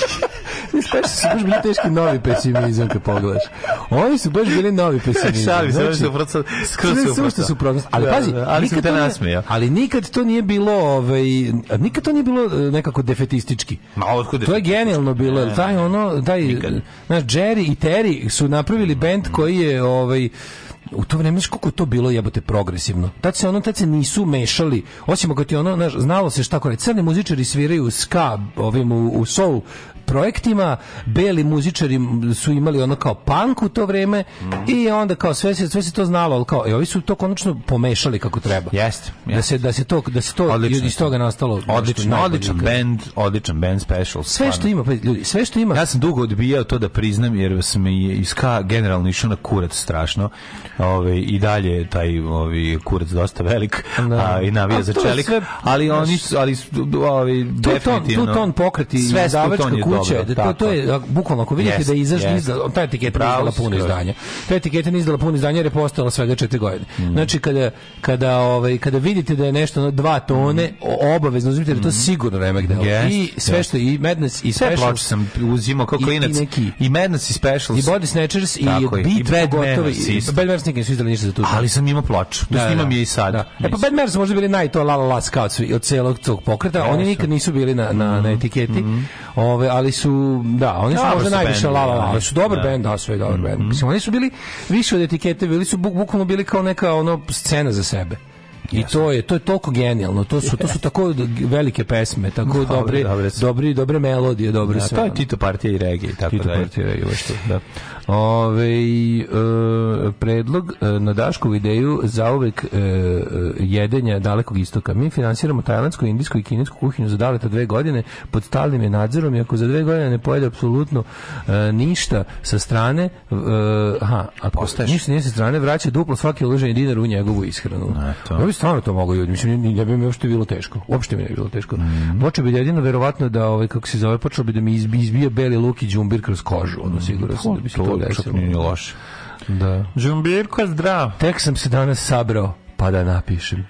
[SPEAKER 4] Special su baš bili teški novi pesimizam kad pogledaš. Oni su baš bili novi pesimizam.
[SPEAKER 5] Šalim se, oni su prosto- skroz suprotno.
[SPEAKER 4] što suprotnost. Ali
[SPEAKER 5] Da,
[SPEAKER 4] pazi,
[SPEAKER 5] da, ali sam
[SPEAKER 4] nikad to nije-
[SPEAKER 5] nasmejao.
[SPEAKER 4] Ali nikad to nije bilo, ovaj, nikad to nije bilo e, nekako defetistički.
[SPEAKER 5] Ma, otkud
[SPEAKER 4] To je genijalno bilo, jer taj ono, taj, znaš, Jerry i Terry su napravili bend koji je, ovaj, u to vreme, znaš koliko je to bilo jebote progresivno. Tad se ono, tad se nisu mešali, osim ako ti ono, znaš, znalo se šta kore, crni muzičari sviraju ska, ovim u, u soul projektima, beli muzičari su imali ono kao punk u to vreme i onda kao sve se sve se to znalo, ali kao i ovi su to konačno pomešali kako treba.
[SPEAKER 5] Jeste,
[SPEAKER 4] Da
[SPEAKER 5] jeste.
[SPEAKER 4] se da se to da se to
[SPEAKER 5] Odlično.
[SPEAKER 4] iz toga nastalo
[SPEAKER 5] Odličan, odličan band, odličan band special.
[SPEAKER 4] Sve što ima, pa ljudi, sve što ima.
[SPEAKER 5] Ja sam dugo odbijao to da priznam jer sam mi iz ska generalno išao na kurac strašno. Ove, I dalje je taj ovi kurac dosta velik a, i navija za
[SPEAKER 4] to
[SPEAKER 5] čelik.
[SPEAKER 4] sve-
[SPEAKER 5] ali oni su, ali ovi, definitivno.
[SPEAKER 4] tu ton pokreti
[SPEAKER 5] Sve
[SPEAKER 4] sve
[SPEAKER 5] s
[SPEAKER 4] kuća,
[SPEAKER 5] dobro,
[SPEAKER 4] da to, to je, bukvalno, ako vidite
[SPEAKER 5] Jest,
[SPEAKER 4] da je izašla,
[SPEAKER 5] jest.
[SPEAKER 4] izdala, ta etiketa
[SPEAKER 5] Pravo
[SPEAKER 4] izdala puno izdanja. Ta etiketa nije izdala puno izdanja jer je postojala svega četiri godine.
[SPEAKER 5] Mm.
[SPEAKER 4] Znači, kada, kada, ovaj, kada vidite da je nešto na dva tone, o- obavezno uzmite je to sigurno remek delo.
[SPEAKER 5] Mm. Jest,
[SPEAKER 4] I sve što, i Madness, i
[SPEAKER 5] Sve
[SPEAKER 4] Special,
[SPEAKER 5] ploče sam uzimao kao
[SPEAKER 4] i- i
[SPEAKER 5] klinac.
[SPEAKER 4] neki-
[SPEAKER 5] I Madness i Specials.
[SPEAKER 4] i Body Snatchers, i
[SPEAKER 5] i
[SPEAKER 4] Beat,
[SPEAKER 5] Bad
[SPEAKER 4] pogotovo,
[SPEAKER 5] Manners
[SPEAKER 4] i
[SPEAKER 5] isto.
[SPEAKER 4] Bad nikad nisu izdali ništa za tu.
[SPEAKER 5] Ali sam imao ploču. To snimam je i sad.
[SPEAKER 4] Da. E pa Bad Manners su možda bili naj to la la la od celog tog pokreta. Oni nikad nisu bili na na na etiketi. Ove, ali su da, oni su možda najviše la la la,
[SPEAKER 5] da.
[SPEAKER 4] ali su dobar
[SPEAKER 5] Da.
[SPEAKER 4] bend, da, sve dobar bend. Mislim oni su bili više od etikete, bili su buk- bukvalno bili kao neka ono scena za sebe. I to je to je toliko genijalno. To su to su tako velike pesme, tako
[SPEAKER 5] Dobre, dobre su.
[SPEAKER 4] dobri dobre melodije, dobre
[SPEAKER 5] Da,
[SPEAKER 4] sve.
[SPEAKER 5] to je. Tito partija i regije. Tako
[SPEAKER 4] Tito
[SPEAKER 5] da
[SPEAKER 4] partija i što, da. Ove, e, predlog e, na Daškovu ideju za uvek e, e, jedenja dalekog istoka. Mi finansiramo tajlandsku, indijsku i kinesku kuhinju za daleta dve godine pod stalnim je nadzorom i ako za dve godine ne pojede apsolutno e, ništa sa strane e, aha, ako
[SPEAKER 5] Postaješ.
[SPEAKER 4] ništa nije sa strane, vraća duplo svaki uloženi dinar u njegovu ishranu. Ja bi stvarno to mogao ljudi. Mislim, ne bi mi uopšte bilo teško. Uopšte mi ne bi bilo teško.
[SPEAKER 5] Mhm.
[SPEAKER 4] Počeo bi da jedino verovatno da, ovaj, kako se zove, počeo bi da mi izbi- izbija beli luk i džumbir kroz kožu. Ono, sigurno sam da bi se to
[SPEAKER 5] To
[SPEAKER 4] desilo.
[SPEAKER 5] nije ni loše.
[SPEAKER 4] Da.
[SPEAKER 5] Džumbirko, zdrav.
[SPEAKER 4] Tek sam se danas sabrao, pa da napišem.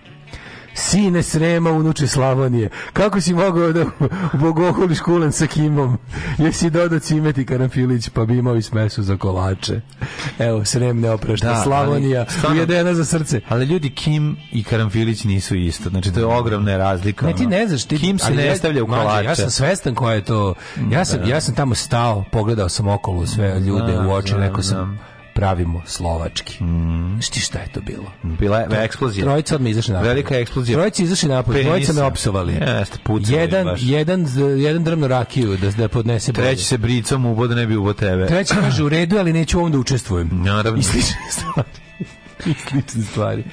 [SPEAKER 4] Sine Srema, unuče Slavonije, kako si mogao da bogoholiš kulen sa kimom? Jesi dodao cimet i karanfilić, pa bi imao i smesu za kolače. Evo, Srem ne oprašta,
[SPEAKER 5] Da,
[SPEAKER 4] Slavonija,
[SPEAKER 5] stvarno-
[SPEAKER 4] ujedena za srce.
[SPEAKER 5] Ali ljudi Kim i Karamfilić nisu isto. Znači to je ogromna razlika.
[SPEAKER 4] Ne, ti ne znaš, ti,
[SPEAKER 5] Kim se ne
[SPEAKER 4] ja-
[SPEAKER 5] stavlja u kolače.
[SPEAKER 4] Ja sam svestan ko je to. Ja sam, ja sam tamo stao, pogledao sam okolo sve ljude
[SPEAKER 5] Znam,
[SPEAKER 4] u oči, rekao sam. Pravimo slovački. Mm. Šti šta je to bilo?
[SPEAKER 5] Bila je eksplozija.
[SPEAKER 4] Trojica odmah izašli napolje.
[SPEAKER 5] Velika eksplozija.
[SPEAKER 4] Trojica izašli napolje, trojica me opsovali.
[SPEAKER 5] Jeste, pucali
[SPEAKER 4] jedan,
[SPEAKER 5] baš.
[SPEAKER 4] jedan, jedan drmno rakiju da, da podnese bolje.
[SPEAKER 5] Treći se bricom ubo da ne bi ubo tebe.
[SPEAKER 4] Treći kaže u redu, ali neću ovom da učestvujem.
[SPEAKER 5] Naravno.
[SPEAKER 4] I slične stvari. I slične stvari.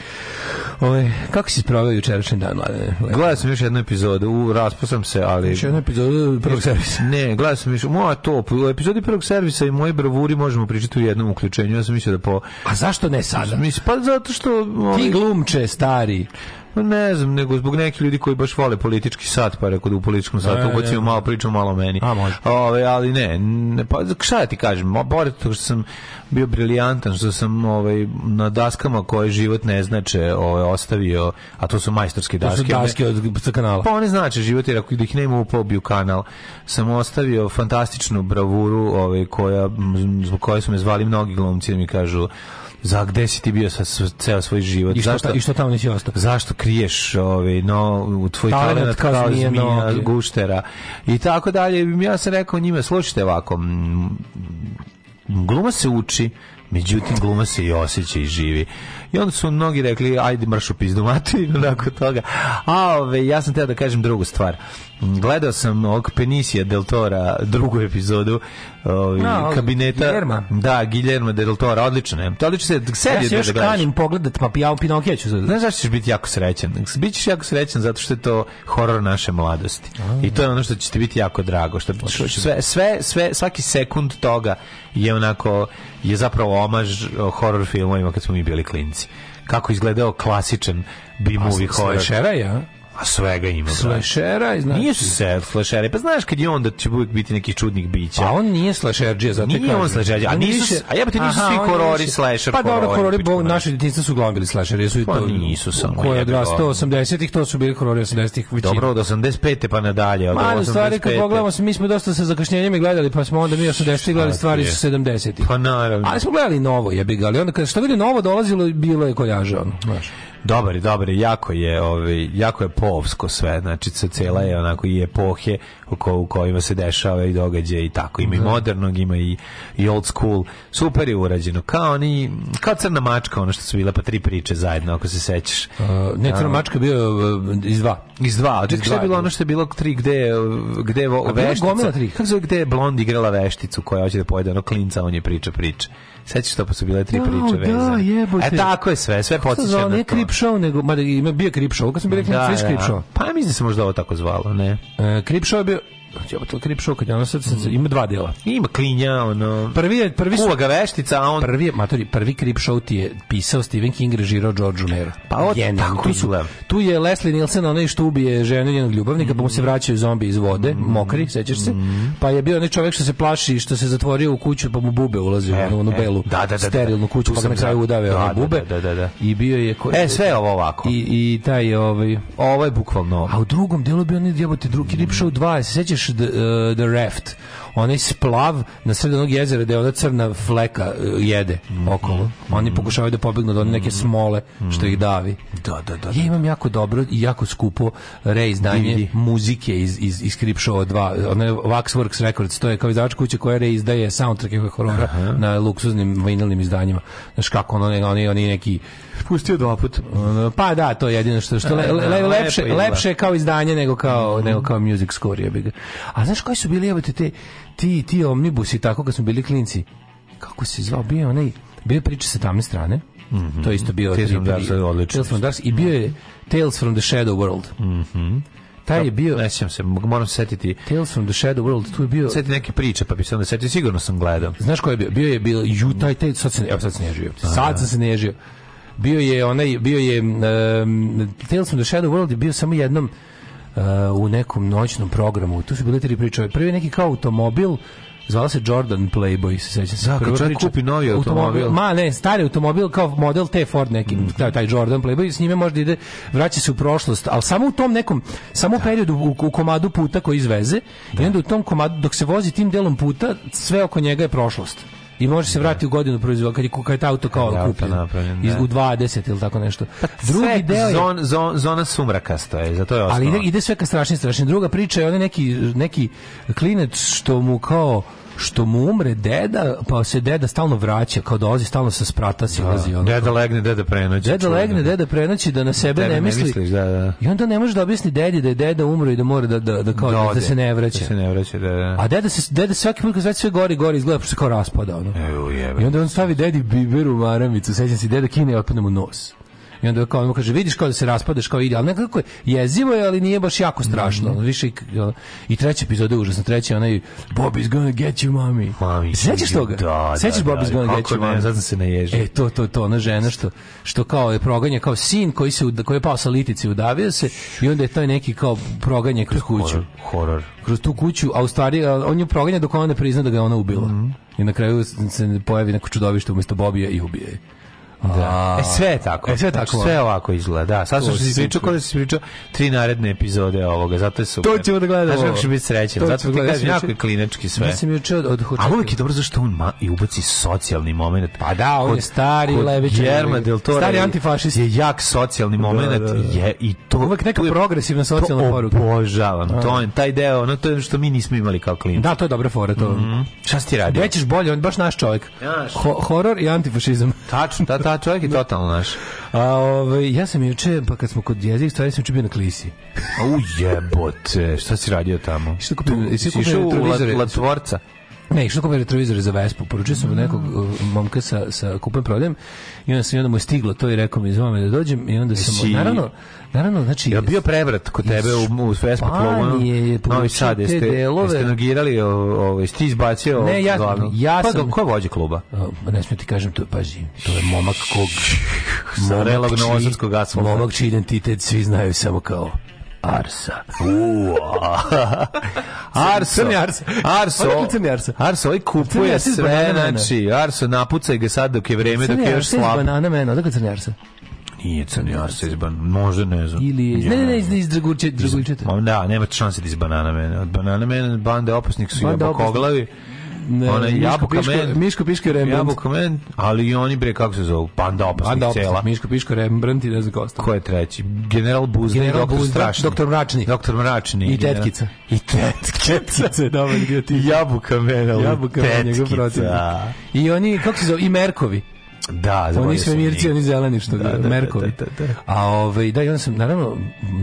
[SPEAKER 4] Ove, kako si sproveo jučerašnji dan, mladene?
[SPEAKER 5] Gledao sam još jednu epizodu, u, raspao sam se, ali...
[SPEAKER 4] Još jednu epizodu prvog servisa.
[SPEAKER 5] Ne, gledao sam još, moja to, u epizodi prvog servisa i moje bravuri možemo pričati u jednom uključenju, ja sam mislio da po...
[SPEAKER 4] A zašto ne sada?
[SPEAKER 5] Mislim, pa zato što... ovaj,
[SPEAKER 4] Ti glumče, stari.
[SPEAKER 5] Pa ne znam, nego zbog nekih ljudi koji baš vole politički sat, pa rekao da u političkom satu
[SPEAKER 4] Ne,
[SPEAKER 5] ubacimo
[SPEAKER 4] ne.
[SPEAKER 5] malo pričamo malo meni.
[SPEAKER 4] A, može.
[SPEAKER 5] Ove, ali ne, ne, pa šta da ti kažem, pored toga što sam bio briljantan, što sam ovaj, na daskama koje život ne znače ovaj, ostavio, a to su majstorske
[SPEAKER 4] To su
[SPEAKER 5] daske.
[SPEAKER 4] daske od kanala.
[SPEAKER 5] Pa one znači život jer ako ih nema upao bi u kanal. Sam ostavio fantastičnu bravuru ovaj, koja, zbog koje su me zvali mnogi glumci da mi kažu za gde si ti bio sa, ceo svoj život?
[SPEAKER 4] I što,
[SPEAKER 5] Zašto,
[SPEAKER 4] ta- I što tamo nisi ostao?
[SPEAKER 5] zašto kriješ ovaj no u tvoj
[SPEAKER 4] Talenat
[SPEAKER 5] talent
[SPEAKER 4] kao
[SPEAKER 5] kao,
[SPEAKER 4] zmija noge.
[SPEAKER 5] guštera i tako dalje ja sam rekao njima slušajte ovako gluma se uči Međutim, gluma se i osjeća i živi. I onda su mnogi rekli, ajde marš u pizdu materinu nakon toga. A ove, ja sam teo da kažem drugu stvar. Gledao sam ovog Penisija del Tora drugu epizodu ovi,
[SPEAKER 4] No,
[SPEAKER 5] kabineta.
[SPEAKER 4] Guillerma.
[SPEAKER 5] Da, Guillermo del Tora, odlično je. To odlično se, sedi
[SPEAKER 4] Ja se
[SPEAKER 5] da
[SPEAKER 4] još
[SPEAKER 5] gledaš.
[SPEAKER 4] kanim pogledat, pa ja u Pinokija ću.
[SPEAKER 5] Znaš zašto ćeš biti jako srećan? Bićeš jako srećan zato što je to horor naše mladosti. I to je ono što će ti biti jako drago. Što, sve, sve, sve, svaki sekund toga je onako, je zapravo omaž o, horor filmovima kad smo mi bili klinci. Kako izgledao klasičan B-movie horor.
[SPEAKER 4] Slashera, ja?
[SPEAKER 5] A svega ima.
[SPEAKER 4] Slashera, znači...
[SPEAKER 5] Nije su se slasheri. Pa znaš kad je on da će uvijek biti neki čudnih bića.
[SPEAKER 4] Pa on nije slasherđija, zato
[SPEAKER 5] Nije on slasherđija, a nisu
[SPEAKER 4] više-
[SPEAKER 5] s- a jebote, nisu
[SPEAKER 4] Aha,
[SPEAKER 5] svi horori slasher
[SPEAKER 4] Pa dobro,
[SPEAKER 5] horori,
[SPEAKER 4] bo,
[SPEAKER 5] materinu.
[SPEAKER 4] naše djetinjstva su uglavnom bili slasheri, jesu i
[SPEAKER 5] Pa
[SPEAKER 4] to...
[SPEAKER 5] nisu samo,
[SPEAKER 4] Ko je odrastao 80-ih, to su bili horori 80-ih većina.
[SPEAKER 5] Dobro, od 85. pa nadalje. Od
[SPEAKER 4] Ma, u stvari, kad
[SPEAKER 5] 85..
[SPEAKER 4] pogledamo se, mi smo dosta sa zakašnjenjima gledali, pa smo onda mi 80-ih gledali stvari
[SPEAKER 5] ti
[SPEAKER 4] iz 70-ih.
[SPEAKER 5] Pa naravno.
[SPEAKER 4] Ali smo gledali novo, jebi ga, ali onda kada što vidi novo dolazilo, bilo je koljaža, ono, znaš.
[SPEAKER 5] Dobar, je, dobar, je, jako je, ovaj jako je povsko sve, znači se cela je onako i epohe u, ko, u kojima se dešava i događaje i tako. Ima i modernog, ima i, i old school. Super je urađeno. Kao oni, kao crna mačka, ono što su bile pa tri priče zajedno, ako se sećaš.
[SPEAKER 4] Uh, ne, Crna mačka bio uh, iz dva.
[SPEAKER 5] Iz dva, čekaj, šta je bilo
[SPEAKER 4] bilo.
[SPEAKER 5] ono što je bilo tri gde, gde vo,
[SPEAKER 4] A
[SPEAKER 5] veštica,
[SPEAKER 4] gomila tri.
[SPEAKER 5] kako se zove gde je blond igrala vešticu koja hoće da pojede ono klinca, on je priča priče. Sećaš to pa su bile tri
[SPEAKER 4] Jao,
[SPEAKER 5] priče
[SPEAKER 4] da,
[SPEAKER 5] vezane.
[SPEAKER 4] jebote.
[SPEAKER 5] E tako je sve, sve
[SPEAKER 4] Kako se
[SPEAKER 5] podsjeća na to.
[SPEAKER 4] Show, nego, mada ima bio Creep Show, kad smo bili
[SPEAKER 5] Da,
[SPEAKER 4] Creep Show.
[SPEAKER 5] da. Pa mislim da se možda ovo tako zvalo, ne?
[SPEAKER 4] Uh, Creep Show je bio, jebote, Creep Show, kad ono sad, sad, ima dva dela.
[SPEAKER 5] Ima klinja, ono...
[SPEAKER 4] Prvi je, prvi su,
[SPEAKER 5] Kuva ga veštica, a on...
[SPEAKER 4] prvi je, matori, prvi Creep Show ti je pisao Stephen King, režirao George Romero.
[SPEAKER 5] Pa od- tako
[SPEAKER 4] tu, su, tu je Leslie Nielsen, onaj što ubije ženu njenog ljubavnika, pa mu se vraćaju zombi iz vode, mokri, sećaš se? Pa je bio onaj čovjek što se plaši, što se zatvorio u kuću, pa mu bube ulaze
[SPEAKER 5] E,
[SPEAKER 4] u onu
[SPEAKER 5] e,
[SPEAKER 4] belu
[SPEAKER 5] da, da, da, da.
[SPEAKER 4] sterilnu kuću, pa ga na kraju udave
[SPEAKER 5] da, da,
[SPEAKER 4] bube.
[SPEAKER 5] da, da, da.
[SPEAKER 4] I bio je... Ko,
[SPEAKER 5] E, sve ovo ovako.
[SPEAKER 4] I, i taj, ovaj...
[SPEAKER 5] Ovo je bukvalno...
[SPEAKER 4] A u drugom delu bio onaj jebote drugi Rip Show 2, se sećaš The, uh, the Raft? Onaj splav na sred onog jezera gde ona crna fleka uh, jede okolo. Oni pokušavaju da pobegnu od one neke smole što ih davi.
[SPEAKER 5] Da, da, da.
[SPEAKER 4] Ja imam jako dobro i jako skupo reizdanje
[SPEAKER 5] DVD.
[SPEAKER 4] muzike iz, iz, iz Crip Show 2. Ona je Waxworks Records, to je kao izdavač kuće koja reizdaje soundtracke horora na luksuznim vinilnim izdanjima. Znaš kako ono, oni, oni neki
[SPEAKER 5] Pustio dva puta.
[SPEAKER 4] pa da, to je jedino što što le, le,
[SPEAKER 5] da,
[SPEAKER 4] lepše,
[SPEAKER 5] lepo izgleda.
[SPEAKER 4] lepše je kao izdanje nego kao nego kao music score ga. A znaš koji su bili jebote te ti ti omnibusi tako kad smo bili klinci? Kako se zvao bio onaj bio priča sa tamne strane. To je isto bio
[SPEAKER 5] Tales from Dark.
[SPEAKER 4] Tales from Dark i bio je Tales from the Shadow World. Taj je bio
[SPEAKER 5] Ne sjećam se, moram se setiti.
[SPEAKER 4] Tales from the Shadow World, tu je bio
[SPEAKER 5] Seti neke priče, pa bi se onda setio. Sigurno sam gledao.
[SPEAKER 4] Znaš ko je bio? Bio je bio ju taj taj sad se evo sad se nežio. Sad sam se nežio. Bio je onaj bio je um, Tales from the Shadow World je bio samo jednom uh, u nekom noćnom programu. Tu su bile tri priče. Prvi je neki kao automobil Zvala se Jordan Playboy, se sećam se.
[SPEAKER 5] Da, kad čovjek kupi novi automobil.
[SPEAKER 4] Ma ne, stari automobil kao model T Ford neki, taj, taj Jordan Playboy, s njime možda ide, vraća se u prošlost, ali samo u tom nekom, samo u periodu, u, u komadu puta koji izveze, i onda u tom komadu, dok se vozi tim delom puta, sve oko njega je prošlost. I može se vratiti u godinu proizvoda kad je, kad je taj auto kao
[SPEAKER 5] auto
[SPEAKER 4] kupljen. Iz,
[SPEAKER 5] da.
[SPEAKER 4] u 20 ili tako nešto. Drugi
[SPEAKER 5] Sve
[SPEAKER 4] deo je,
[SPEAKER 5] zon, zon, zona sumrakasta je, zato je osnova.
[SPEAKER 4] ali ide, ide sve ka strašnije strašnije. Druga priča je onaj neki, neki klinec što mu kao što mu umre deda, pa se deda stalno vraća, kao dolazi stalno sa sprata, silazi. ono.
[SPEAKER 5] Deda legne, deda prenoći.
[SPEAKER 4] Deda legne, deda prenoći da na sebe
[SPEAKER 5] Tebe
[SPEAKER 4] ne
[SPEAKER 5] ne
[SPEAKER 4] misli.
[SPEAKER 5] misliš, da, da.
[SPEAKER 4] I onda ne može da objasni dedi da je deda umro i da mora da, da, da, kao, da,
[SPEAKER 5] ode.
[SPEAKER 4] se ne vraća.
[SPEAKER 5] Da se ne vraća, da, da.
[SPEAKER 4] A deda se deda svaki put sve sve gori gori izgleda pošto se kao raspada ono.
[SPEAKER 5] Jebe.
[SPEAKER 4] I onda on stavi dedi biber u maramicu, sećam se deda kine i otpadne mu nos. I onda kao on mu kaže vidiš kao da se raspadaš kao ide, ali nekako je jezivo je, ali nije baš jako strašno.
[SPEAKER 5] Mhm.
[SPEAKER 4] ono, Više i, treća epizoda je užasna, treća onaj Bobby's gonna get you mommy.
[SPEAKER 5] Mami,
[SPEAKER 4] Sećaš toga?
[SPEAKER 5] Da,
[SPEAKER 4] Sećaš
[SPEAKER 5] da,
[SPEAKER 4] Bobby's
[SPEAKER 5] da,
[SPEAKER 4] gonna get you mommy?
[SPEAKER 5] Zato se naježio.
[SPEAKER 4] E, to, to, to, ona žena što, što kao je proganja, kao sin koji, se, koji je pao sa litici, udavio se i onda je taj neki kao proganje kroz kuću.
[SPEAKER 5] Horor, horor.
[SPEAKER 4] Kroz tu kuću, a u stvari, on je proganja dok ona ne prizna da ga ona ubila.
[SPEAKER 5] Mhm.
[SPEAKER 4] I na kraju se pojavi neko čudovište umjesto Bobija i ubije je.
[SPEAKER 5] Da. E, sve je tako.
[SPEAKER 4] E, sve je
[SPEAKER 5] Znači,
[SPEAKER 4] tako.
[SPEAKER 5] Sve ovako izgleda. Da, sad
[SPEAKER 4] To
[SPEAKER 5] što si pričao, kao da si pričao tri naredne epizode ovoga, zato je super.
[SPEAKER 4] To ćemo da gledamo.
[SPEAKER 5] Znaš kako ćeš biti srećan,
[SPEAKER 4] To
[SPEAKER 5] zato ti
[SPEAKER 4] gledati.
[SPEAKER 5] kažem,
[SPEAKER 4] Ja
[SPEAKER 5] jako je klinički sve.
[SPEAKER 4] Ja sam juče od, od
[SPEAKER 5] A uvijek je dobro zašto on ma, i ubaci socijalni moment.
[SPEAKER 4] Pa da, on je stari levičar.
[SPEAKER 5] Jerma del Toro
[SPEAKER 4] Stari antifašist.
[SPEAKER 5] Je jak socijalni moment
[SPEAKER 4] da, da.
[SPEAKER 5] je i to
[SPEAKER 4] Uvek neka progresivna socijalna
[SPEAKER 5] to
[SPEAKER 4] poruka.
[SPEAKER 5] Obožavam. To je taj deo, ono to je što mi nismo imali kao klinici.
[SPEAKER 4] Da, to je dobra fora, to.
[SPEAKER 5] Šta si ti radio?
[SPEAKER 4] Gde ćeš bolje, on je baš naš čovjek. Horor i antifašizam.
[SPEAKER 5] Tačno, ta, ta čovjek je totalno naš.
[SPEAKER 4] A, ovaj, ja sam juče, pa kad smo kod jezik stvari, sam juče bio na klisi.
[SPEAKER 5] U jebote, šta si radio tamo?
[SPEAKER 4] Što kupim,
[SPEAKER 5] Tu,
[SPEAKER 4] si
[SPEAKER 5] si išao
[SPEAKER 4] kupim
[SPEAKER 5] u Latvorca?
[SPEAKER 4] Ne, išao kupim retrovizore za Vespu. Poručio sam od nekog uh, momka sa, sa kupem prodajem i onda sam i onda mu je stiglo to i rekao mi zvao me da dođem i onda sam,
[SPEAKER 5] Jesi-
[SPEAKER 4] naravno, naravno, znači...
[SPEAKER 5] Je bio prevrat kod tebe u, u Vespa
[SPEAKER 4] Španije
[SPEAKER 5] klubu?
[SPEAKER 4] je
[SPEAKER 5] Novi Sad,
[SPEAKER 4] te
[SPEAKER 5] jeste,
[SPEAKER 4] delove.
[SPEAKER 5] jeste nogirali, o, o, jeste ti izbacio
[SPEAKER 4] Ne, ja-
[SPEAKER 5] glavnog?
[SPEAKER 4] ja
[SPEAKER 5] Ko-
[SPEAKER 4] sam-
[SPEAKER 5] Ko vođe kluba?
[SPEAKER 4] A, ne smijem ti kažem, to, pazi, to je momak kog...
[SPEAKER 5] Sarelog novosadskog asfalta.
[SPEAKER 4] Momak čiji identitet svi znaju samo kao Arsa.
[SPEAKER 5] Arso.
[SPEAKER 4] Crni Arso.
[SPEAKER 5] Arso.
[SPEAKER 4] Odakle crni Arso?
[SPEAKER 5] Arso, ovaj kupuje
[SPEAKER 4] Arso iz
[SPEAKER 5] sve,
[SPEAKER 4] Banana
[SPEAKER 5] znači, Arso, napucaj ga sad dok je vreme, dok je još
[SPEAKER 4] Crni Arsa iz
[SPEAKER 5] slab.
[SPEAKER 4] Banana Mena, odakle Crni Arsa?
[SPEAKER 5] Nije crni Arso iz ban, možda ne znam.
[SPEAKER 4] Ili je, ne, ne, ne, iz, iz Dragulče, Dragulčeta.
[SPEAKER 5] Da, nema šanse da iz banana mene. Od banana mene bande opasnih su
[SPEAKER 4] Bande
[SPEAKER 5] jabokoglavi.
[SPEAKER 4] Ne,
[SPEAKER 5] Ona
[SPEAKER 4] Miško
[SPEAKER 5] jabuka
[SPEAKER 4] Piško-
[SPEAKER 5] men.
[SPEAKER 4] Miško Piško i Rembrandt.
[SPEAKER 5] Jabuka men, ali i oni bre kako se zovu? Banda opasnih
[SPEAKER 4] Banda opasnih,
[SPEAKER 5] cela.
[SPEAKER 4] Miško Piško, Rembrandt i ne znam ko ostalo.
[SPEAKER 5] Ko je treći? General Buzda i
[SPEAKER 4] General
[SPEAKER 5] doktor
[SPEAKER 4] Buzda,
[SPEAKER 5] Strašni.
[SPEAKER 4] doktor Mračni.
[SPEAKER 5] Doktor Mračni.
[SPEAKER 4] I
[SPEAKER 5] general-
[SPEAKER 4] tetkica.
[SPEAKER 5] I tetkica.
[SPEAKER 4] Tetkica, dobar bio ti.
[SPEAKER 5] Jabuka mena.
[SPEAKER 4] Jabuka je njegov protiv. I oni, kako se zove, i Merkovi.
[SPEAKER 5] Da,
[SPEAKER 4] Oni
[SPEAKER 5] sam
[SPEAKER 4] svemirci, oni zeleni što
[SPEAKER 5] Da, da, da,
[SPEAKER 4] Merkovi.
[SPEAKER 5] da, da, da.
[SPEAKER 4] A ovaj, da, i onda sam, naravno,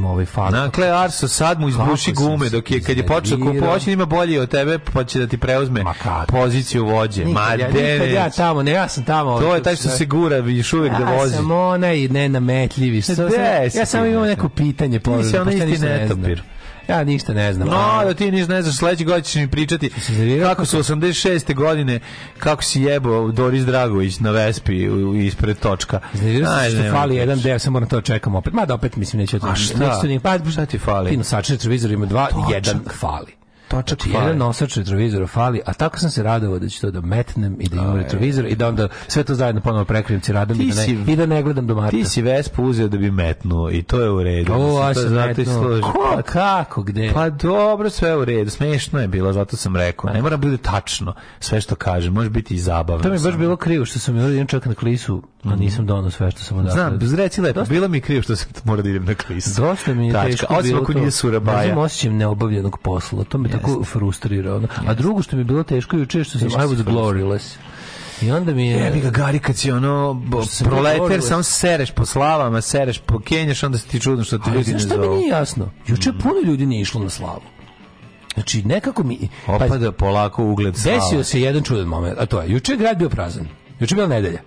[SPEAKER 4] ovaj fakt.
[SPEAKER 5] Dakle, Arso sad mu izbuši
[SPEAKER 4] sam
[SPEAKER 5] gume dok je kad je počeo kupovati ima bolji od tebe pa će da ti preuzme
[SPEAKER 4] Ma
[SPEAKER 5] poziciju vođe. Ma
[SPEAKER 4] Nikad, ja,
[SPEAKER 5] de,
[SPEAKER 4] nikad ja tamo, ne, ja sam tamo.
[SPEAKER 5] To je taj što se gura još uvijek da
[SPEAKER 4] Ja
[SPEAKER 5] vozi.
[SPEAKER 4] sam onaj nenametljivi. Sam, ja imam
[SPEAKER 5] nenametljiv?
[SPEAKER 4] neko pitanje.
[SPEAKER 5] Ti si onaj
[SPEAKER 4] ja
[SPEAKER 5] isti netopir.
[SPEAKER 4] Ja ništa ne znam.
[SPEAKER 5] No, da ti niš ne znaš, sledeće godine ćeš mi pričati kako su 86. godine, kako si jebao Doris Dragović na Vespi ispred točka.
[SPEAKER 4] Iznervirao se što fali
[SPEAKER 5] da
[SPEAKER 4] jedan deo, sam moram to čekam opet. Mada opet mislim neće to.
[SPEAKER 5] A šta?
[SPEAKER 4] neće to ni- pa,
[SPEAKER 5] Šta ti fali?
[SPEAKER 4] Ti nosač retrovizora ima dva, jedan fali.
[SPEAKER 5] Točak
[SPEAKER 4] Znači,
[SPEAKER 5] fali.
[SPEAKER 4] jedan nosač retrovizora fali, a tako sam se radovao da ću to da metnem i da imam retrovizor i da onda sve to zajedno ponovo prekrijem ciradom i da, ne,
[SPEAKER 5] si-
[SPEAKER 4] i da ne gledam do Marta.
[SPEAKER 5] Ti si Vespu uzeo da bi metnuo i to je u redu.
[SPEAKER 4] O, a
[SPEAKER 5] to
[SPEAKER 4] sam metnuo. Ko, kako, gde?
[SPEAKER 5] Pa dobro, sve u redu. Smešno je bilo, zato sam rekao. Ne mora bude tačno sve što kaže, može biti i zabavno.
[SPEAKER 4] To mi je baš bilo krivo što sam jedan čak na klisu, a nisam donao sve što sam odatle.
[SPEAKER 5] Znam, reci lepo, bilo mi krivo što sam mora da idem na klisu.
[SPEAKER 4] Dosta mi je
[SPEAKER 5] Tačka.
[SPEAKER 4] teško
[SPEAKER 5] Osim
[SPEAKER 4] bilo
[SPEAKER 5] ako
[SPEAKER 4] to.
[SPEAKER 5] nije Surabaja.
[SPEAKER 4] Znam, osjećam neobavljenog posla. To me tako frustrira. ono. A drugo što mi je bilo teško juče što sam I was gloryless. I onda mi je...
[SPEAKER 5] Jebi ga Gari kad si ono proleter, samo sereš po slavama, sereš po Kenjaš, onda se ti čudno što
[SPEAKER 4] Ali
[SPEAKER 5] ljudi ne
[SPEAKER 4] šta mi
[SPEAKER 5] zovu.
[SPEAKER 4] nije jasno? Juče puno ljudi nije išlo na slavu. Znači, nekako mi... Pa,
[SPEAKER 5] Opada polako ugled slava.
[SPEAKER 4] desio se jedan čudan moment, a to je, juče je grad bio prazan. Juče je bila nedelja.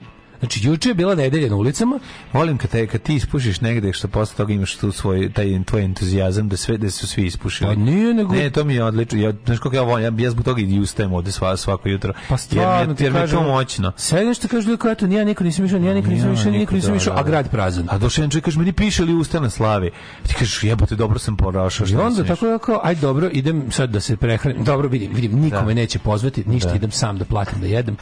[SPEAKER 4] Znači, juče je bila nedelja na ulicama,
[SPEAKER 5] Volim kad, te, kad ti ispušiš negde što posle toga imaš tu svoj, taj tvoj entuzijazam da sve da su svi ispušili.
[SPEAKER 4] Pa nije, nego-
[SPEAKER 5] Ne, to mi je odlično. Ja, znaš kako ja volim, ja, ja zbog toga i ustajem ovde sva, svako jutro.
[SPEAKER 4] Pa stvarno
[SPEAKER 5] jer mi,
[SPEAKER 4] ti
[SPEAKER 5] je- jer mi je to moćno.
[SPEAKER 4] Sve nešto kaže ljudi eto, nija niko nisam išao, nija niko nisam
[SPEAKER 5] Ja,
[SPEAKER 4] išao, niko nisam
[SPEAKER 5] da,
[SPEAKER 4] išao,
[SPEAKER 5] da,
[SPEAKER 4] a
[SPEAKER 5] da.
[SPEAKER 4] grad prazan.
[SPEAKER 5] A došao čovjek kaže, meni piše li usta na slavi? Ti kažeš, jebote, dobro sam porašao.
[SPEAKER 4] I onda tako ja kao, aj dobro, idem sad da se prehranim. Dobro, vidim, vidim, niko me neće pozvati, ništa, idem sam da platim da jedem.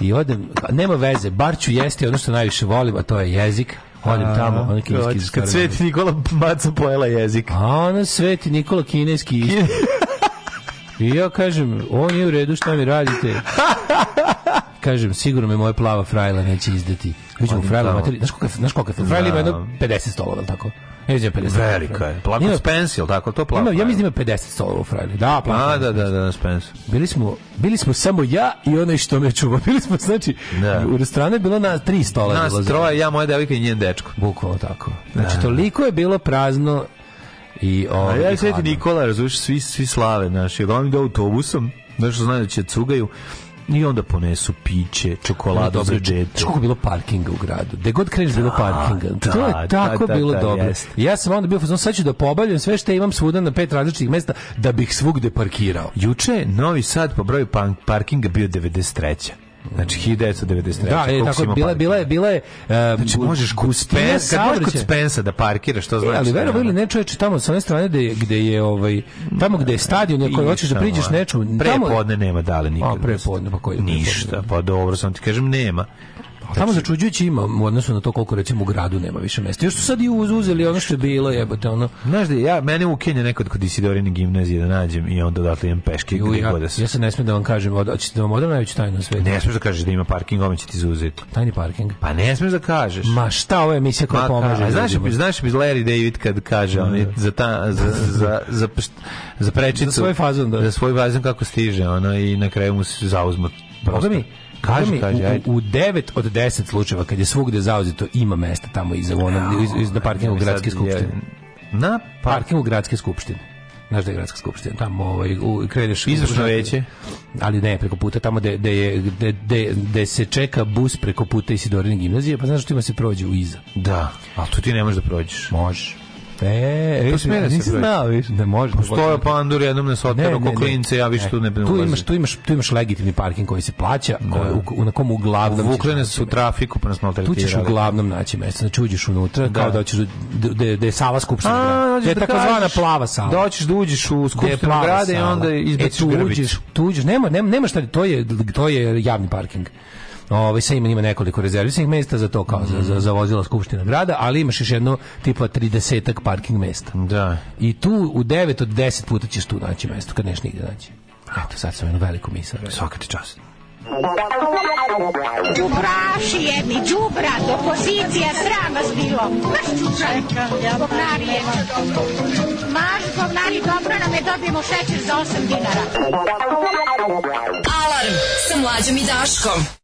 [SPEAKER 4] I odem, nema veze, bar ću jesti ono što najviše volim, a to je jezik. Odem tamo, ono kineski
[SPEAKER 5] Kad
[SPEAKER 4] restoran.
[SPEAKER 5] Sveti Nikola Maca pojela jezik.
[SPEAKER 4] A ona sveti Nikola kineski isto. I ja kažem, on nije u redu, šta mi radite? Kažem, sigurno me moja plava frajla neće izdati. Vidimo
[SPEAKER 5] Odim
[SPEAKER 4] frajla znaš koliko je, znaš koliko je frajla ima jedno 50 stolova, tako? Ne znam 50.
[SPEAKER 5] Velika je. Plako
[SPEAKER 4] Ima-
[SPEAKER 5] Spence, jel tako? To plako.
[SPEAKER 4] Ima, ja mislim da ima 50 stolova u frajli. Da, plako.
[SPEAKER 5] A, da, da, da, Spence.
[SPEAKER 4] Bili smo, bili smo samo ja i onaj što me čuva. Bili smo, znači,
[SPEAKER 5] Da.
[SPEAKER 4] u restoranu je bilo na tri stola.
[SPEAKER 5] Nas troje, ja, moja devojka i njen dečko.
[SPEAKER 4] Bukvalno tako. Znači, toliko je bilo prazno i
[SPEAKER 5] A
[SPEAKER 4] ovaj,
[SPEAKER 5] ja i Sveti. Nikola, razumiješ, svi, svi slave naši. Oni da autobusom, znaš znaju da će cugaju, i onda ponesu piće, čokoladu za
[SPEAKER 4] koliko je bilo parkinga u gradu? Gde god kreneš bilo parkinga.
[SPEAKER 5] da,
[SPEAKER 4] to je
[SPEAKER 5] da,
[SPEAKER 4] tako
[SPEAKER 5] da,
[SPEAKER 4] bilo
[SPEAKER 5] da,
[SPEAKER 4] dobro.
[SPEAKER 5] jeste.
[SPEAKER 4] I Ja sam onda bio fazon, sad ću da pobavljam sve što imam svuda na pet različitih mesta da bih svugde parkirao.
[SPEAKER 5] Juče Novi Sad po broju parkinga bio 93. Znači 1993.
[SPEAKER 4] Da, je,
[SPEAKER 5] Koliko
[SPEAKER 4] tako bila je, bila je, bila je, um,
[SPEAKER 5] Znači možeš kod Spensa, možeš kod. Spensa da parkiraš, to
[SPEAKER 4] E,
[SPEAKER 5] znači.
[SPEAKER 4] ali
[SPEAKER 5] da
[SPEAKER 4] verovo
[SPEAKER 5] je
[SPEAKER 4] ili ne čoveče tamo sa one strane gde, je- gde je ovaj tamo gde je stadion na koji hoćeš da priđeš neču tamo
[SPEAKER 5] podne nema dale nikad.
[SPEAKER 4] A, pre podne, pa koji
[SPEAKER 5] Ništa, pa dobro, sam ti kažem nema.
[SPEAKER 4] Tamo začuđujući ima u odnosu na to koliko recimo u gradu nema više mesta. Još su sad i uz- uzeli ono što je bilo, jebote, ono.
[SPEAKER 5] Znaš da ja, mene u Kenja nekod kod Isidorine gimnazije da nađem i onda odatle idem peške gde
[SPEAKER 4] ja,
[SPEAKER 5] god da se.
[SPEAKER 4] ja se ne smijem da vam kažem, od- hoćete da vam odam najveću tajnu svetu.
[SPEAKER 5] Ne smeš da kažeš da ima parking, ovdje će ti zauzeti.
[SPEAKER 4] Tajni parking.
[SPEAKER 5] Pa ne smeš da kažeš.
[SPEAKER 4] Ma šta ovo je emisija koja
[SPEAKER 5] Ma,
[SPEAKER 4] pomaže
[SPEAKER 5] znaš, znaš bi Larry David kad kaže on za ta za za za za prečicu
[SPEAKER 4] Za svoj fazon, da.
[SPEAKER 5] za svoj fazon kako stiže ono i na kraju mu se zauzmu
[SPEAKER 4] Boga mi,
[SPEAKER 5] Kaže, kaže,
[SPEAKER 4] u- u, u 9 od 10 slučajeva kad je svugde zauzeto ima mesta tamo iza onom iz, iz na parkingu gradske skupštine.
[SPEAKER 5] Na pa
[SPEAKER 4] Parkingu gradske skupštine. Znaš da je gradska skupština, tamo ovaj, u, kreneš...
[SPEAKER 5] Izvršno veće.
[SPEAKER 4] Ali ne, preko puta, tamo gde, gde, je, gde, gde, se čeka bus preko puta Isidorine gimnazije, pa znaš što ima se prođe u iza.
[SPEAKER 5] Da, ali tu ti ne možeš da prođeš.
[SPEAKER 4] Možeš. E,
[SPEAKER 5] To sme da se
[SPEAKER 4] nisi znao, viš, da može.
[SPEAKER 5] Stoja pandur jednom na soteru oko klince, ja više tu ne
[SPEAKER 4] tu imaš, tu imaš, tu imaš legitimni parking koji se plaća, koji, u, u, na kom uglavnom ćeš
[SPEAKER 5] Vuklene
[SPEAKER 4] naći
[SPEAKER 5] su u trafiku pa nas malo
[SPEAKER 4] Tu ćeš uglavnom naći mesto. Znači uđeš unutra, kao da hoćeš da, da, da je sala skupština.
[SPEAKER 5] A,
[SPEAKER 4] grada. Da je
[SPEAKER 5] da
[SPEAKER 4] takozvana plava sala.
[SPEAKER 5] Da hoćeš da uđeš u skupštinu grada i onda izbaciš
[SPEAKER 4] e, tu
[SPEAKER 5] grbicu.
[SPEAKER 4] uđeš, tu uđeš, nema, nema, nema šta, to je, to je javni parking. Ovaj sad ima, ima nekoliko rezervisanih mesta za to kao za, za, za vozila skupština grada, ali imaš još jedno tipa 30 parking mesta.
[SPEAKER 5] Da.
[SPEAKER 4] I tu u 9 od 10 puta ćeš tu naći mesto kad neš nigde naći. Eto, sad sam jednu veliku misao.
[SPEAKER 5] Svaka ti čast.
[SPEAKER 7] Đubraši jedni, đubrat, opozicija, sram vas bilo. Maš čučaj, govnari jedni. Maš govnari, dobro nam je, dobijemo šećer za 8 dinara.
[SPEAKER 2] Alarm sa mlađom i Daškom.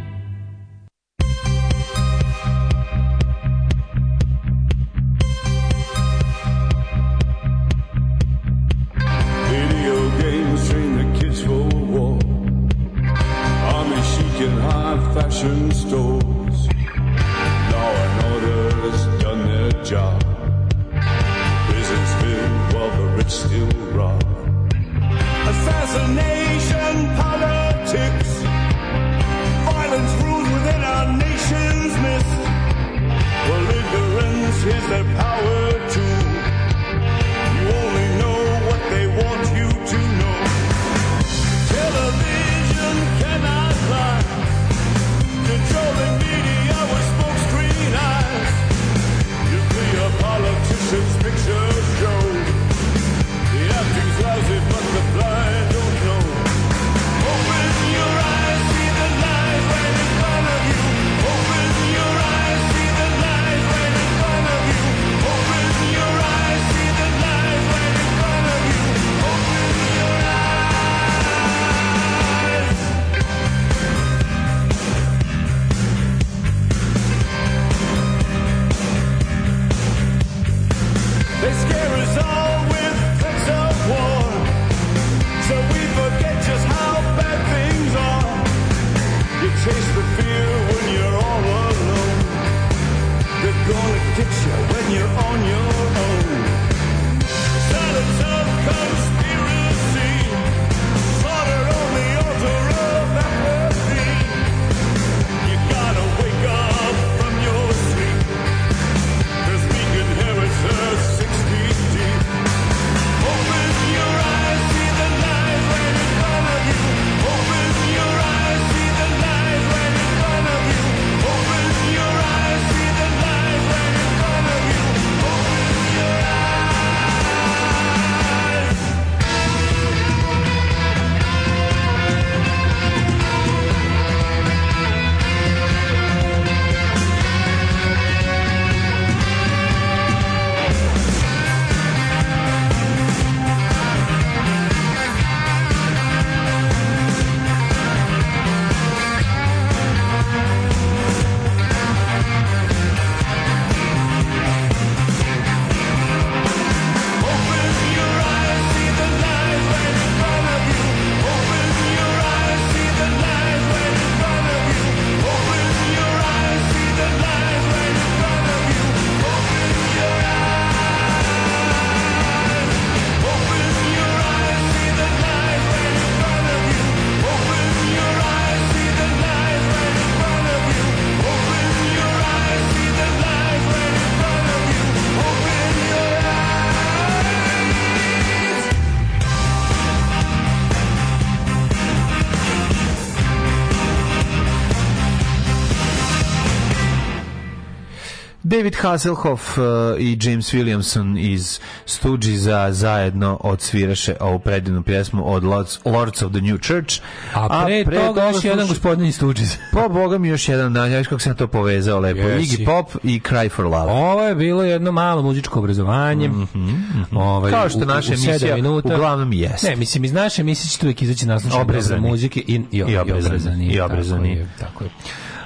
[SPEAKER 5] David Hasselhoff uh, i James Williamson iz Stooges-a zajedno odsviraše ovu predivnu pjesmu od Lords, Lords of the New Church.
[SPEAKER 4] A pre, toga još jedan
[SPEAKER 5] sluša-
[SPEAKER 4] gospodin iz Stooges.
[SPEAKER 5] Pa, boga mi još jedan dan, ja viš kako sam to povezao lepo.
[SPEAKER 4] Jesi.
[SPEAKER 5] Iggy Pop i Cry for Love.
[SPEAKER 4] Ovo je bilo jedno malo muzičko obrazovanje. Ovaj,
[SPEAKER 5] Kao što naša emisija
[SPEAKER 4] minuta.
[SPEAKER 5] uglavnom jeste.
[SPEAKER 4] Ne, mislim, iz naše emisije će tu uvijek izaći naslušanje muzike i, i,
[SPEAKER 5] I obrezani. I obrezani.
[SPEAKER 4] Tako je, tako je.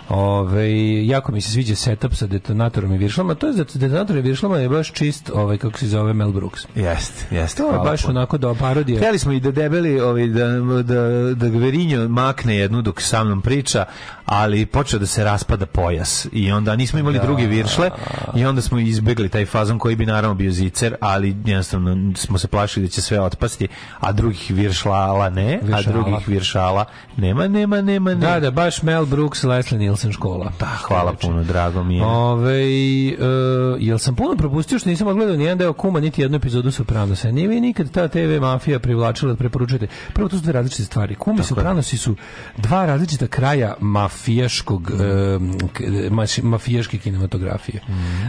[SPEAKER 4] Ove, jako mi se sviđa setup sa detonatorom i viršlama. To je za detonator i viršlama je baš čist, ovaj, kako se zove, Mel Brooks.
[SPEAKER 5] Jeste, jeste.
[SPEAKER 4] To je baš
[SPEAKER 5] puno.
[SPEAKER 4] onako da parodija.
[SPEAKER 5] Hteli smo i da debeli, ovaj, da, da, da Gverinjo makne jednu dok sa mnom priča, ali počeo da se raspada pojas. I onda nismo imali druge viršle i onda smo izbegli taj fazon koji bi naravno bio zicer, ali jednostavno smo se plašili da će sve otpasti, a drugih viršlala ne, a
[SPEAKER 4] Viršala.
[SPEAKER 5] drugih viršala nema, nema, nema, nema.
[SPEAKER 4] Da, da, baš Mel Brooks, Leslie Nielsen škola.
[SPEAKER 5] Da, hvala puno, drago mi je.
[SPEAKER 4] Ove, uh, jel sam puno propustio što nisam odgledao nijedan deo kuma, niti jednu epizodu Sopranosa. Nije mi nikad ta TV mafija privlačila da preporučujete. Prvo, to su dve različite stvari. Kumi i Sopranosi su dva različita kraja mafijaškog maši- mafijaške kinematografije.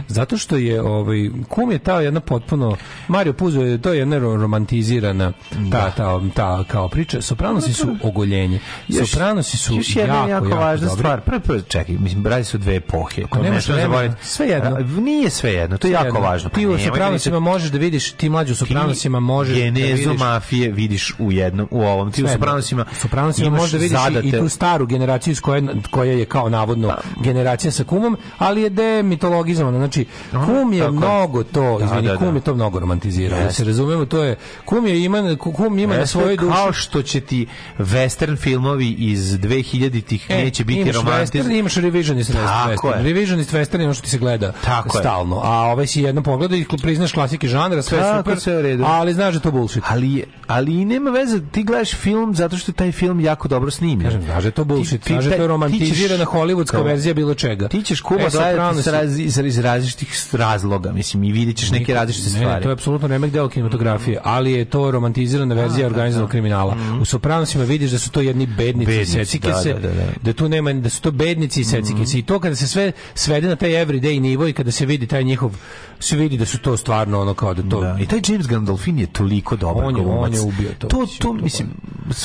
[SPEAKER 4] Zato što je ovaj kum je ta jedna potpuno Mario Puzo je to je jedna ro- romantizirana ta, ta, ta kao priča. Sopranosi su ogoljenje. Sopranosi su
[SPEAKER 5] još jedna
[SPEAKER 4] jako,
[SPEAKER 5] jako,
[SPEAKER 4] jako
[SPEAKER 5] važna
[SPEAKER 4] dobri.
[SPEAKER 5] stvar. Prvo, prvo, čekaj, mislim, radi su dve epohe. To
[SPEAKER 4] nemaš
[SPEAKER 5] ne smemo
[SPEAKER 4] vremena,
[SPEAKER 5] zaboraviti.
[SPEAKER 4] sve jedno.
[SPEAKER 5] A, Nije sve jedno, to je jako
[SPEAKER 4] Jedno.
[SPEAKER 5] važno.
[SPEAKER 4] Ti
[SPEAKER 5] Pa
[SPEAKER 4] u
[SPEAKER 5] da mi
[SPEAKER 4] Sopranosima
[SPEAKER 5] se-
[SPEAKER 4] možeš da vidiš, ti mlađu u Sopranosima možeš da vidiš
[SPEAKER 5] mafije vidiš u jednom u ovom ti u
[SPEAKER 4] Sve.
[SPEAKER 5] Sopranosima
[SPEAKER 4] U Sopranosima
[SPEAKER 5] imaš
[SPEAKER 4] možda vidiš i- tu staru generaciju s koje, koja je kao navodno generacija sa kumom, ali je demitologizovana. Znači, kum je
[SPEAKER 5] tako je.
[SPEAKER 4] mnogo to,
[SPEAKER 5] Da,
[SPEAKER 4] izvini,
[SPEAKER 5] da,
[SPEAKER 4] kum
[SPEAKER 5] da.
[SPEAKER 4] je to mnogo romantizirao. Da
[SPEAKER 5] Jeste.
[SPEAKER 4] se razumemo, to je, kum je ima, kum ima na
[SPEAKER 5] Jeste,
[SPEAKER 4] svojoj duši.
[SPEAKER 5] kao što će ti western filmovi iz 2000-ih
[SPEAKER 4] E,
[SPEAKER 5] neće biti romantiz
[SPEAKER 4] western, imaš revisionist
[SPEAKER 5] Tako
[SPEAKER 4] western.
[SPEAKER 5] je.
[SPEAKER 4] Revisionist western je ono što ti se gleda
[SPEAKER 5] Tako je.
[SPEAKER 4] stalno. A ovaj si jedno pogleda i priznaš klasike žanra, sve je
[SPEAKER 5] Tako,
[SPEAKER 4] super,
[SPEAKER 5] sve u redu.
[SPEAKER 4] ali znaš da je to bullshit.
[SPEAKER 5] ali je- ali nema veze ti gledaš film zato što je taj film jako dobro snimljen
[SPEAKER 4] Kažem, znaš da je to bullshit,
[SPEAKER 5] Ti-
[SPEAKER 4] znaš da je to
[SPEAKER 5] ti
[SPEAKER 4] romantizirana hollywoodska verzija bilo čega.
[SPEAKER 5] ti ćeš Kuba
[SPEAKER 4] E,
[SPEAKER 5] gledati iz, iz različitih razloga mislim i vidjet ćeš neke različite
[SPEAKER 4] Ne,
[SPEAKER 5] stvari
[SPEAKER 4] to je apsolutno remek deo kinematografije, ali je to romantizirana verzija organizovanog kriminala. U Sopranosima vidiš da su to jedni bednici, secikese,
[SPEAKER 5] da, da, da, da.
[SPEAKER 4] tu nema, da su to bednici i secikese. I to kada se sve svede na taj everyday nivo i kada se vidi taj njihov, se vidi da su to stvarno ono kao da to...
[SPEAKER 5] Da, i taj James Gandolfini je toliko dobar
[SPEAKER 4] On je, on je ubio to.
[SPEAKER 5] To, to, mislim,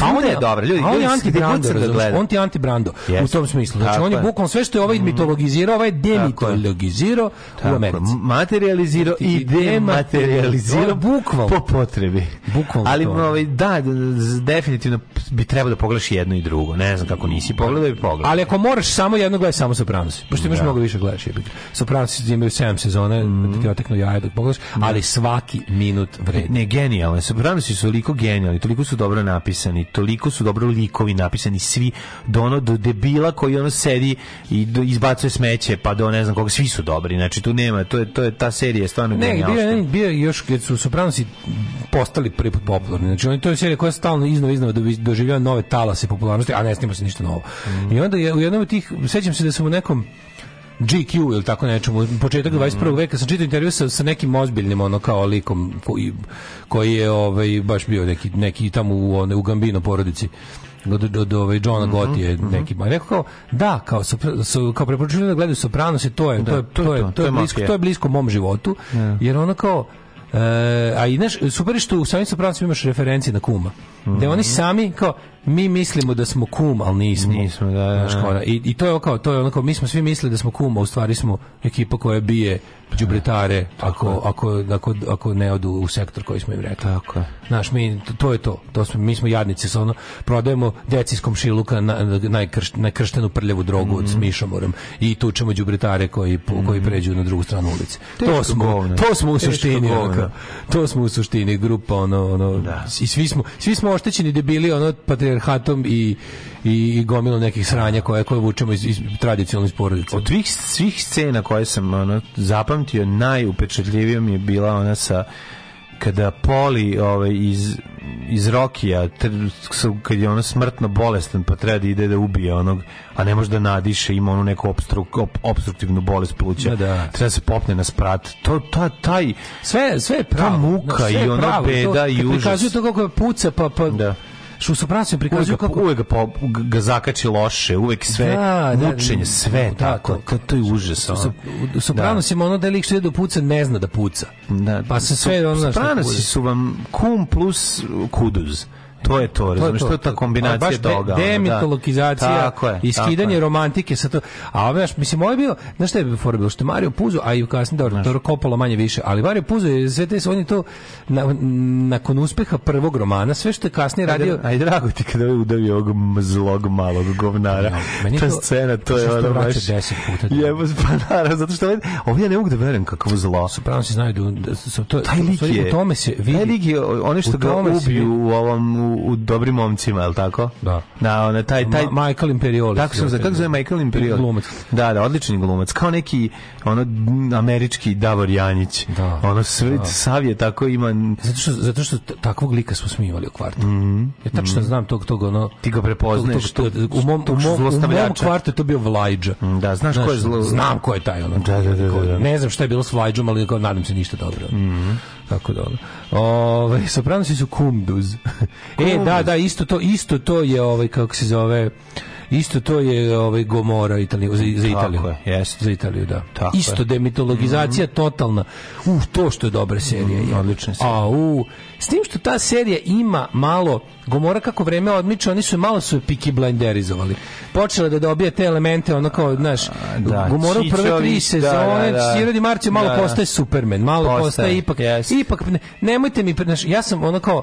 [SPEAKER 4] A on
[SPEAKER 5] je dobar. Ljudi,
[SPEAKER 4] on je
[SPEAKER 5] ljudi,
[SPEAKER 4] anti
[SPEAKER 5] gde god
[SPEAKER 4] Brando,
[SPEAKER 5] sam ga
[SPEAKER 4] razumeš?
[SPEAKER 5] gledao.
[SPEAKER 4] on ti je anti Brando u tom smislu. Znači
[SPEAKER 5] Tako
[SPEAKER 4] on je.
[SPEAKER 5] Mm.
[SPEAKER 4] bukvalno sve što je ovaj mitologizirao, ovaj demitologizirao u Americi.
[SPEAKER 5] materializirao i dematerializirao
[SPEAKER 4] bukvalno.
[SPEAKER 5] po potrebi.
[SPEAKER 4] Bukvalno
[SPEAKER 5] Ali
[SPEAKER 4] to.
[SPEAKER 5] ovaj, da, definitivno bi trebalo da pogledaš jedno i drugo. Ne znam kako nisi pogledao i pogledao.
[SPEAKER 4] Ali ako moraš samo jedno gledaj samo Sopranos. Pošto imaš mnogo više gledaš. jebik. Sopranos imaju 7 sezone,
[SPEAKER 5] Mhm.
[SPEAKER 4] da ti oteknu jaje dok pogledaš, ali svaki minut vredi.
[SPEAKER 5] Ne, genijalno. Sopranosi su toliko genijalni, toliko su dobro napisani, toliko su dobro likovi napisani, svi do ono do debila koji ono sedi i do, izbacuje smeće, pa do ne znam koga, svi su dobri. Znači tu nema, to je to je ta serija je stvarno
[SPEAKER 4] Ne,
[SPEAKER 5] genijalna.
[SPEAKER 4] bio je, bio još kad su Sopranosi postali prvi put popularni. Znači, oni to je serija koja stalno iznova iznova doživljava nove talase popularnosti, a ne snima se ništa novo.
[SPEAKER 5] Mhm.
[SPEAKER 4] I onda je u jednom od tih, sećam se da sam u nekom GQ ili tako nečemu, početak 21. veka sam čitao intervju sa, sa nekim ozbiljnim ono kao likom koji, koji je ovaj, baš bio neki, neki tamo u, one, u Gambino porodici od, od, ovaj Johna Gotije neki ma rekao kao da kao su, su kao preporučili da gledaju Sopranos to je to je to je to je blisko
[SPEAKER 5] mafija.
[SPEAKER 4] to je blisko mom životu jer ono kao E, a i znaš, super je što u samim Sopranosima imaš referencije na kuma. Da oni sami kao mi mislimo da smo kum, ali nismo.
[SPEAKER 5] Nismo, da, da,
[SPEAKER 4] Znaš,
[SPEAKER 5] da.
[SPEAKER 4] i, I to je kao, to je ono kao, mi smo svi mislili da smo kum, a u stvari smo ekipa koja bije đubretare ako, ako, ako, ako ne odu u sektor koji smo im rekli.
[SPEAKER 5] Tako je.
[SPEAKER 4] Znaš, mi, to, to je to. to smo, mi smo jadnici, sa ono, prodajemo deci iz komšiluka na, na, najkrš, najkrštenu prljavu drogu
[SPEAKER 5] Mhm.
[SPEAKER 4] od smišomorom i tučemo đubretare koji, po- koji pređu na drugu stranu ulice.
[SPEAKER 5] Teško
[SPEAKER 4] To smo,
[SPEAKER 5] govno.
[SPEAKER 4] to smo u
[SPEAKER 5] Teško
[SPEAKER 4] suštini. kao, to smo u suštini grupa ono ono i svi smo svi smo oštećeni debili ono patrijarhatom i i, i gomilom nekih sranja koje koje vučemo iz, iz tradicionalnih iz porodice.
[SPEAKER 5] Od svih, svih scena koje sam ono, zapamtio, najupečatljivija mi je bila ona sa kada Poli ovaj, iz, iz Rokija, kad je ono smrtno bolestan, pa treba da ide da ubije onog, a ne može da nadiše, ima onu neku obstruk, op, obstruktivnu bolest pluća.
[SPEAKER 4] Da, da.
[SPEAKER 5] Treba da se popne na sprat. To, ta, taj,
[SPEAKER 4] sve sve je pravo.
[SPEAKER 5] muka
[SPEAKER 4] Znaš, sve je
[SPEAKER 5] i ona
[SPEAKER 4] pravo.
[SPEAKER 5] beda
[SPEAKER 4] To-
[SPEAKER 5] i užas.
[SPEAKER 4] Prikazuju to kako puca pa pa
[SPEAKER 5] Da.
[SPEAKER 4] Što u Sopranosima
[SPEAKER 5] uvek
[SPEAKER 4] prikazuju kako
[SPEAKER 5] uvek ga, po, ga zakači loše, uvek sve
[SPEAKER 4] Da, da,
[SPEAKER 5] mučenje, sve
[SPEAKER 4] da,
[SPEAKER 5] tako.
[SPEAKER 4] to-
[SPEAKER 5] To, je užas. ono.
[SPEAKER 4] Sop- u Sopranosima ono da je lik što ide do puca ne zna da puca.
[SPEAKER 5] Da.
[SPEAKER 4] Pa se sve ono tako-
[SPEAKER 5] su vam kum plus kuduz. To je to, razumiješ, to, je ta kombinacija
[SPEAKER 4] baš de-
[SPEAKER 5] toga. da.
[SPEAKER 4] Demitologizacija,
[SPEAKER 5] je,
[SPEAKER 4] iskidanje
[SPEAKER 5] je.
[SPEAKER 4] romantike sa to. A ovo, mislim, ovo je bio, znaš šta je bio fora bilo? Što je Mario Puzo, a i kasnije, dobro, dobro kopalo manje više, ali Mario Puzo je sve te, on je to, na, nakon uspeha prvog romana, sve što je kasnije radio,
[SPEAKER 5] Aj, drago ti kada ovaj udavi ovog zlog malog govnara.
[SPEAKER 4] Ja, meni
[SPEAKER 5] ta scena, to je ono baš...
[SPEAKER 4] deset puta.
[SPEAKER 5] Jebo, pa naravno, zato što ovo ja ne mogu da verujem kakvo zlo.
[SPEAKER 4] Soprano se znaju da, da su- to,
[SPEAKER 5] Taj lik je,
[SPEAKER 4] u tome se vidi.
[SPEAKER 5] taj lik je, oni što ga ubiju u ovom, u, u dobrim momcima, je tako?
[SPEAKER 4] Da.
[SPEAKER 5] Da, ona, taj, taj,
[SPEAKER 4] Ma- Michael Imperioli.
[SPEAKER 5] Tako se zove, kako se zove Michael Imperial?
[SPEAKER 4] Glumac.
[SPEAKER 5] Da, da, odlični glumac. Kao neki ono američki Davor Janjić.
[SPEAKER 4] Da,
[SPEAKER 5] Ono sve
[SPEAKER 4] da.
[SPEAKER 5] sav je tako ima
[SPEAKER 4] Zato što, zato što takvog lika smo smivali u kvartu. Ja tačno znam tog, tog ono...
[SPEAKER 5] ti ga prepoznaješ
[SPEAKER 4] tog, tog, u mom,
[SPEAKER 5] tog
[SPEAKER 4] u mom, u mom kvartu je to bio Vlajđa.
[SPEAKER 5] Da, znaš ko je zlo-
[SPEAKER 4] Znam ko je taj ono.
[SPEAKER 5] Da, da, da, da, da.
[SPEAKER 4] Ne znam šta je bilo s Vlajđom, ali kao, nadam se ništa dobro. Tako da. Ove, sopranosi su kumduz. e, da, da, isto to, isto to je ovaj, kako se zove, Isto to je ovaj Gomora Italiju, za, za Italiju.
[SPEAKER 5] Tako je, jeste.
[SPEAKER 4] Za Italiju, da.
[SPEAKER 5] Tako
[SPEAKER 4] Isto
[SPEAKER 5] je. Mhm.
[SPEAKER 4] demitologizacija totalna. U, to što je dobra serija. je.
[SPEAKER 5] odlična serija.
[SPEAKER 4] A, u, s tim što ta serija ima malo Gomora kako vreme odmiče, oni su malo su je Peaky Blinderizovali. Počela da dobija te elemente, ono kao, znaš,
[SPEAKER 5] da,
[SPEAKER 4] Gomora u prve tri
[SPEAKER 5] Čičović,
[SPEAKER 4] sezone,
[SPEAKER 5] da, da, da.
[SPEAKER 4] Sirodi Marcio malo
[SPEAKER 5] Da, da.
[SPEAKER 4] postaje Superman, malo
[SPEAKER 5] Postaje,
[SPEAKER 4] postaje, ipak,
[SPEAKER 5] jest.
[SPEAKER 4] ipak, ne, nemojte mi, znaš, ja sam ono kao,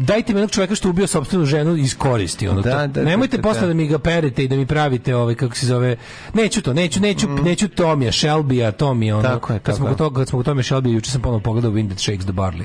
[SPEAKER 4] dajte mi jednog čoveka što ubio sopstvenu ženu iz koristi ono
[SPEAKER 5] Da,
[SPEAKER 4] to.
[SPEAKER 5] da, da,
[SPEAKER 4] nemojte
[SPEAKER 5] da,
[SPEAKER 4] posle
[SPEAKER 5] da.
[SPEAKER 4] da mi ga perete i da mi pravite ovaj kako se zove neću to neću neću neću Tomija Shelbya Tommy ono
[SPEAKER 5] Mm. Tako je,
[SPEAKER 4] kad smo
[SPEAKER 5] tako
[SPEAKER 4] kod toga kad smo kod Tomija Shelbya juče sam ponovo pogledao Wind That Shakes the Barley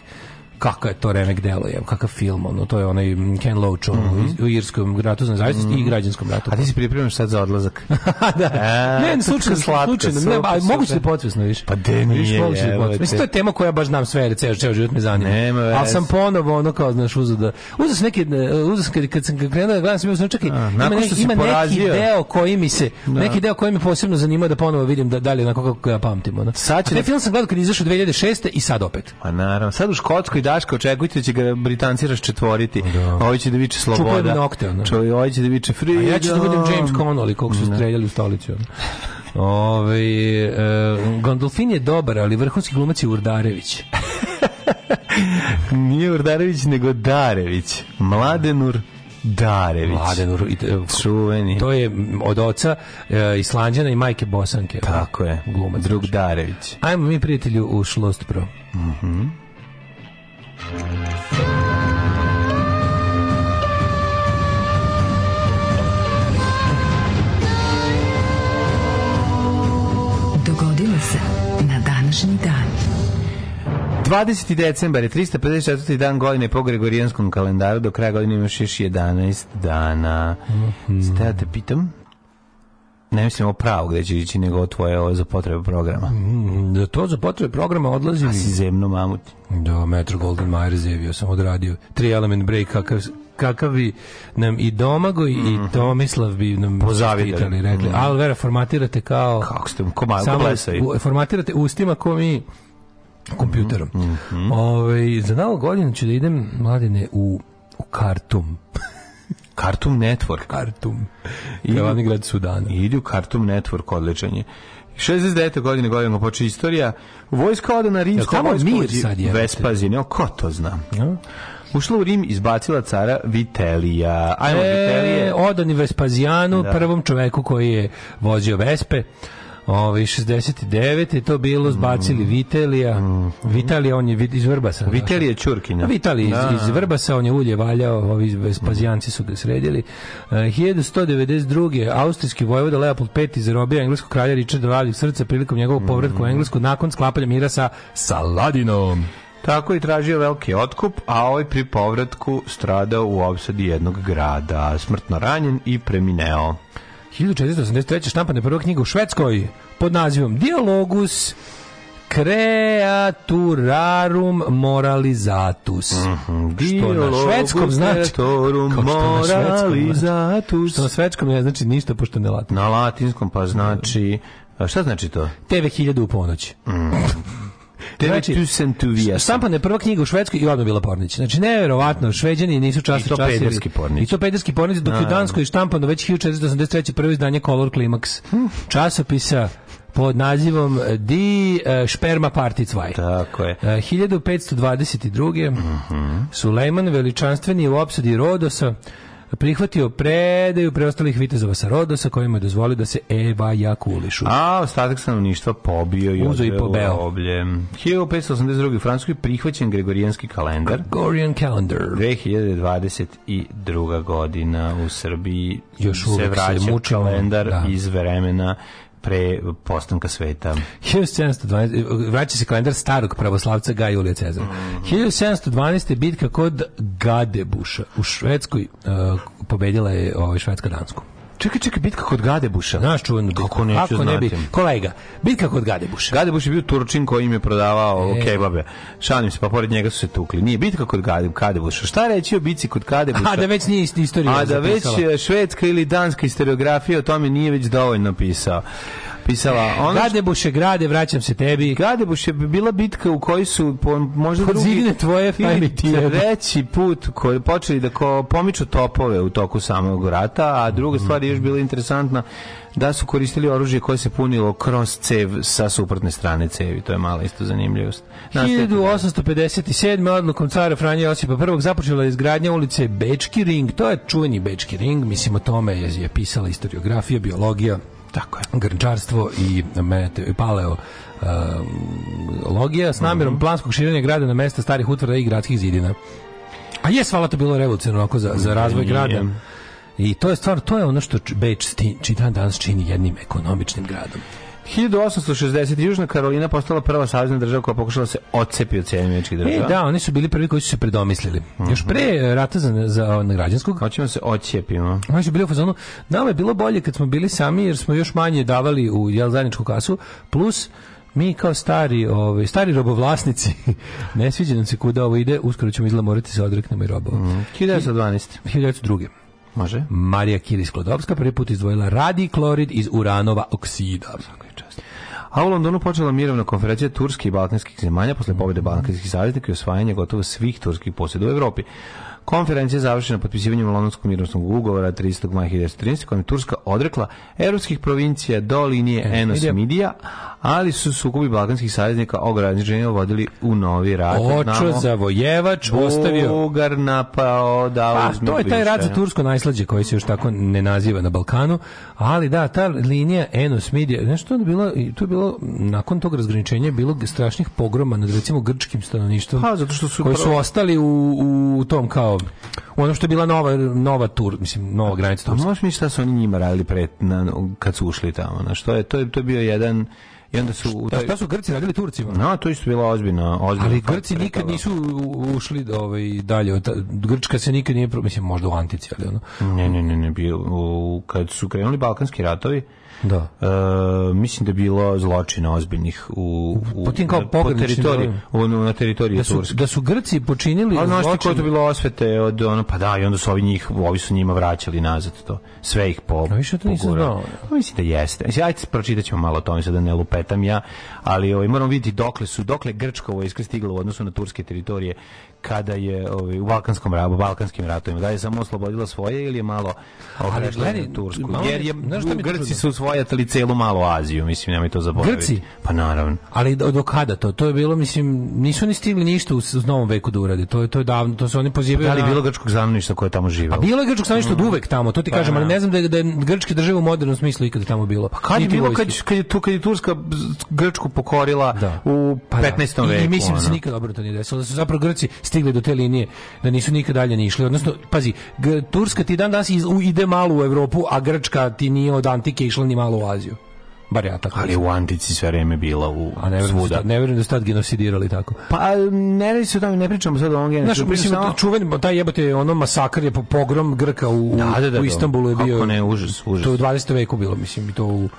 [SPEAKER 4] kakav je to remek delo je, kakav film, ono, to je onaj mm, Ken Loach ono, u- u Irskom ratu za nezavisnost i građanskom ratu.
[SPEAKER 5] A ti se pripremaš sad za odlazak.
[SPEAKER 4] da.
[SPEAKER 5] A,
[SPEAKER 4] ne, slučajno, slučajno. Ne, a moguće li potvesno, viš?
[SPEAKER 5] Pa de nije,
[SPEAKER 4] potvesno. Mislim, to je tema koja baš znam sve, ceo, ceo život me zanima.
[SPEAKER 5] Nema veze.
[SPEAKER 4] Ali sam ponovo, ono, kao, znaš, uzeo da... Uzeo sam neki, uzeo sam, kad, kad sam krenuo da gledam, sam uzeo, čekaj, ima, neki,
[SPEAKER 5] što si
[SPEAKER 4] ima neki deo koji mi se, neki deo koji me posebno zanima da ponovo vidim da, da li je onako kako ga pamtim, ono.
[SPEAKER 5] Sad će
[SPEAKER 4] A taj
[SPEAKER 5] da-
[SPEAKER 4] film sam gledao kad je izašao 2006. i sad opet.
[SPEAKER 5] Pa naravno. Sad u Škotskoj Daška očekujte da će ga Britanci raščetvoriti. Ovi će da viče sloboda.
[SPEAKER 4] Čupaju nokte, ono.
[SPEAKER 5] Čovjek, ovi će da viče
[SPEAKER 4] A
[SPEAKER 5] freedom.
[SPEAKER 4] ja ću da budem James Connolly, koliko su streljali u stolicu. Ove, e, Gondolfin je dobar, ali vrhunski glumac je Urdarević.
[SPEAKER 5] Nije Urdarević, nego Darević. Mladenur Darević.
[SPEAKER 4] Mladen Ur- i- e,
[SPEAKER 5] Čuveni.
[SPEAKER 4] To je od oca e, Islanđana i majke Bosanke.
[SPEAKER 5] Tako je.
[SPEAKER 4] Glumac.
[SPEAKER 5] Drug Darević.
[SPEAKER 4] Ajmo mi prijatelju u Šlost Pro.
[SPEAKER 8] Dogodilo se na današnji dan.
[SPEAKER 5] 20. decembar je 354. dan godine po Gregorijanskom kalendaru. Do kraja godine imaš još 11 dana. Ste ja te pitam? Ne mislim ovo pravo gde će ići, nego tvoje za potrebe programa.
[SPEAKER 4] Mm, Da to za potrebe programa odlazi
[SPEAKER 5] A si zemno mamut.
[SPEAKER 4] Da, Metro Golden Mayer zevio sam odradio. Tri element break, kakav, kakav bi nam i Domagoj i Tomislav bi nam
[SPEAKER 5] Pozavidali.
[SPEAKER 4] čestitali, rekli. Ali vera, formatirate kao...
[SPEAKER 5] Kako ste, ko malo,
[SPEAKER 4] Samo u- formatirate ustima ko mi kompjuterom. Ovaj, za novu godinu ću da idem, mladine, u, u Kartum.
[SPEAKER 5] Cartoon Network.
[SPEAKER 4] Kartum. Glavni grad Sudana.
[SPEAKER 5] Idi u Cartoon Network, odličan je. 69. godine godina počne istorija. Vojska ode na rimsko
[SPEAKER 4] tamo
[SPEAKER 5] vojsko
[SPEAKER 4] mir sad, jebote?
[SPEAKER 5] Vespazine. O, ko to zna?
[SPEAKER 4] Ja?
[SPEAKER 5] Ušla u Rim, izbacila cara Vitelija. Ajmo, Vitelije.
[SPEAKER 4] E, odani Vespazijanu,
[SPEAKER 5] Da.
[SPEAKER 4] prvom čoveku koji je vozio Vespe. Ovaj 69 je to bilo zbacili Vitelija. Vitalija on je iz Vrbasa.
[SPEAKER 5] Vitelije Ćurkinja.
[SPEAKER 4] Vitalij iz,
[SPEAKER 5] Da.
[SPEAKER 4] iz Vrbasa, on je ulje valjao, ovi Vespazijanci su ga sredili. Uh, 1192. Austrijski vojvoda Leopold V zarobio engleskog kralja Richarda Valjeg srca prilikom njegovog povratka u Englesku nakon sklapanja mira sa Saladinom.
[SPEAKER 5] Tako je tražio veliki otkup, a ovaj pri povratku stradao u opsadi jednog grada, smrtno ranjen i premineo.
[SPEAKER 4] 1483. štampana je prva knjiga u Švedskoj pod nazivom Dialogus Creaturarum Moralizatus. Što na švedskom znači...
[SPEAKER 5] Creatorum
[SPEAKER 4] Kao što na švedskom-
[SPEAKER 5] moralizatus.
[SPEAKER 4] Što na švedskom ne znači ništa, pošto ne latin.
[SPEAKER 5] Na latinskom pa znači... A šta znači to?
[SPEAKER 4] TV 1000 u ponoć. Znači. Štampana je prva knjiga u Švedskoj i odmah bila pornić. Znači, neverovatno, šveđani nisu časni
[SPEAKER 5] I to pederski pornić.
[SPEAKER 4] I to pederski pornić, dok je u Danskoj štampano već 1483. prvo izdanje Color Climax. Časopisa pod nazivom Die uh, Sperma Party 2.
[SPEAKER 5] Tako je.
[SPEAKER 4] Uh, 1522. Sulejman veličanstveni u opsadi Rodosa prihvatio predaju preostalih vitezova sa Rodosa kojima je dozvolio da se evajakulišu.
[SPEAKER 5] A ostatak stanovništva pobio i
[SPEAKER 4] Uzo i pobeo.
[SPEAKER 5] roblje. 1582. u Francuskoj prihvaćen Gregorijanski kalendar.
[SPEAKER 4] Gregorian calendar.
[SPEAKER 5] 2022. godina u Srbiji
[SPEAKER 4] Još
[SPEAKER 5] se
[SPEAKER 4] se
[SPEAKER 5] vraća
[SPEAKER 4] mučimo,
[SPEAKER 5] kalendar
[SPEAKER 4] da.
[SPEAKER 5] iz vremena pre postanka sveta.
[SPEAKER 4] 1712, vraća se kalendar starog pravoslavca Gaja Julija Cezara.
[SPEAKER 5] Mhm.
[SPEAKER 4] 1712. bitka kod Gadebuša u Švedskoj uh, pobedila je ovaj Švedska Dansku.
[SPEAKER 5] Čekaj, čekaj, bitka kod Gadebuša.
[SPEAKER 4] Znaš čuvenu bitku?
[SPEAKER 5] Kako neću
[SPEAKER 4] ne bi, kolega, bitka kod Gadebuša.
[SPEAKER 5] Gadebuš je bio Turčin koji im je prodavao
[SPEAKER 4] E.
[SPEAKER 5] kebabe. Šalim se, pa pored njega su se tukli. Nije bitka kod Gade- Gadebuša. Šta reći o bici kod Gadebuša?
[SPEAKER 4] A da već nije istorija
[SPEAKER 5] A da već
[SPEAKER 4] zapisala.
[SPEAKER 5] e, švedska ili danska historiografija o tome nije već dovoljno pisao. Pisala. Ono što-
[SPEAKER 4] Gadebuše, grade, vraćam se tebi.
[SPEAKER 5] Gadebuš je bila bitka u kojoj su po, možda
[SPEAKER 4] Pod
[SPEAKER 5] drugi
[SPEAKER 4] tvoje,
[SPEAKER 5] ili treći put koji počeli da ko pomiču topove u toku samog rata, a druga stvar je još bila interesantna da su koristili oružje koje se punilo kroz cev sa suprotne strane cevi. To je mala isto zanimljivost. Nastavite.
[SPEAKER 4] 1857. odlukom cara Franja Josipa I započela je izgradnja ulice Bečki ring. To je čuveni Bečki ring. Mislim, o tome je, je pisala historiografija, biologija,
[SPEAKER 5] Tako je.
[SPEAKER 4] grnčarstvo i mete, paleo um, logija s namjerom planskog širenja grada na mesta starih utvrda i gradskih zidina. A je svala to bilo revolucionarno onako za, za razvoj
[SPEAKER 5] Nije.
[SPEAKER 4] grada. I to je stvar, to je ono što Beč čitan danas čini jednim ekonomičnim gradom.
[SPEAKER 5] 1860. Južna Karolina postala prva savezna država koja pokušala da se odcepi od Sjedinjenih američkih
[SPEAKER 4] E,
[SPEAKER 5] država.
[SPEAKER 4] da, oni su bili prvi koji su se predomislili. Još pre rata za, za na građanskog,
[SPEAKER 5] Hoćemo se odcijepimo.
[SPEAKER 4] oni su bili u fazonu, nama je bilo bolje kad smo bili sami jer smo još manje davali u jel, zajedničku kasu, plus mi kao stari, ovaj, stari robovlasnici, ne sviđa nam se kuda ovo ide, uskoro ćemo izgleda morati se odreknemo i robova.
[SPEAKER 5] 1912.
[SPEAKER 4] 1902.
[SPEAKER 5] Može?
[SPEAKER 4] Marija Kiris Klodovska prvi put izdvojila radij klorid iz uranova oksida.
[SPEAKER 5] A u Londonu počela mirovna konferencija turskih i balkanskih zemalja posle pobjede balkanskih saveznika i osvajanja gotovo svih turskih posjeda u Evropi. Konferencija je završena potpisivanjem Londonskog mirovnog ugovora 30. maja 1913. kojim je Turska odrekla evropskih provincija do linije
[SPEAKER 4] E,
[SPEAKER 5] Enos. Midija, ali su sukobi balkanskih saveznika ograničenja vodili u novi rat.
[SPEAKER 4] Očo zavojevač ostavio
[SPEAKER 5] Bugar napao da
[SPEAKER 4] Pa, to je taj rat za tursko najslađe koji se još tako ne naziva na Balkanu, ali da, ta linija Enos Midija, znaš, to je bilo, to je bilo, nakon tog razgraničenja bilo strašnih pogroma nad recimo grčkim stanovništvom,
[SPEAKER 5] Pa, zato što su
[SPEAKER 4] koji su ostali u, u tom kao, u ono što je bila nova, nova tur, mislim, nova granica Turske.
[SPEAKER 5] možeš mi šta su oni njima radili pre, na, kad su ušli tamo, na što je, to je, to je bio jedan, i onda su... u toj-
[SPEAKER 4] šta su Grci radili Turcima?
[SPEAKER 5] No, to isto bila ozbiljna, ozbiljna
[SPEAKER 4] Ali Grci nikad
[SPEAKER 5] rekao.
[SPEAKER 4] nisu ušli ovaj, dalje. Grčka se nikad nije, mislim, možda u Antici, ali ono.
[SPEAKER 5] Ne, ne, ne, ne, bio, u, kad su krenuli balkanski ratovi,
[SPEAKER 4] Da.
[SPEAKER 5] e, mislim da je bilo zločina ozbiljnih u, u,
[SPEAKER 4] Po tim kao
[SPEAKER 5] na- po teritoriji,
[SPEAKER 4] delovima.
[SPEAKER 5] u, na teritoriji
[SPEAKER 4] Da su,
[SPEAKER 5] Turske.
[SPEAKER 4] da su Grci počinili
[SPEAKER 5] A
[SPEAKER 4] zločin-
[SPEAKER 5] to bilo osvete od ono pa da i onda su ovi njih ovi su njima vraćali nazad to sve ih po
[SPEAKER 4] A više to nisam znao.
[SPEAKER 5] Pa mislim da jeste mislim ajde pročitaćemo malo o tome sad da ne lupetam ja ali ovaj moramo vidjeti dokle su dokle grčka vojska stigla u odnosu na turske teritorije kada je ovaj u balkanskom ratu balkanskim ratovima da je samo oslobodila svoje ili je malo okrešla
[SPEAKER 4] gledaj,
[SPEAKER 5] na tursku
[SPEAKER 4] malo
[SPEAKER 5] jer je
[SPEAKER 4] znaš šta mi
[SPEAKER 5] Grci su osvojatali celu malu Aziju mislim nemoj to zaboraviti
[SPEAKER 4] Grci?
[SPEAKER 5] pa naravno
[SPEAKER 4] Ali do, do kada to? To je bilo, mislim, nisu ni stigli ništa u, u novom veku da urade. To je, to je davno, to su oni pozivaju
[SPEAKER 5] da li
[SPEAKER 4] na-
[SPEAKER 5] bilo grčkog stanovništva koje je tamo živelo
[SPEAKER 4] A bilo je grčkog stanovništva od uvek tamo, to ti
[SPEAKER 5] Pa,
[SPEAKER 4] kažem, ali ne znam da je, da je grčke države u modernom smislu ikada tamo bilo. Pa
[SPEAKER 5] Kad je bilo kad, kad je tu kad je Turska Grčku pokorila
[SPEAKER 4] Da.
[SPEAKER 5] u
[SPEAKER 4] Pa da.
[SPEAKER 5] 15.
[SPEAKER 4] I-
[SPEAKER 5] veku.
[SPEAKER 4] I mislim da se
[SPEAKER 5] ono.
[SPEAKER 4] nikad obrnuto nije desilo, da su zapravo Grci stigli do te linije, da nisu nikad dalje ni išli. Odnosno, pazi, Turska ti dan danas ide malo u Evropu, a Grčka ti nije od antike išla ni malo u Aziju. Bar ja tako.
[SPEAKER 5] Ali u Antici sve vreme bila u
[SPEAKER 4] a ne da,
[SPEAKER 5] svuda.
[SPEAKER 4] ne verujem da su tad genocidirali tako.
[SPEAKER 5] Pa ne radi se o tome, ne pričamo sad o ovom
[SPEAKER 4] Znaš,
[SPEAKER 5] genocidu.
[SPEAKER 4] mislim,
[SPEAKER 5] pričamo
[SPEAKER 4] čuveni, taj jebote, ono masakr je po- pogrom Grka u,
[SPEAKER 5] Da, da, da,
[SPEAKER 4] u
[SPEAKER 5] da.
[SPEAKER 4] Istanbulu je
[SPEAKER 5] Kako
[SPEAKER 4] bio.
[SPEAKER 5] ne, užas, užas.
[SPEAKER 4] To je u 20. veku bilo, mislim, i to u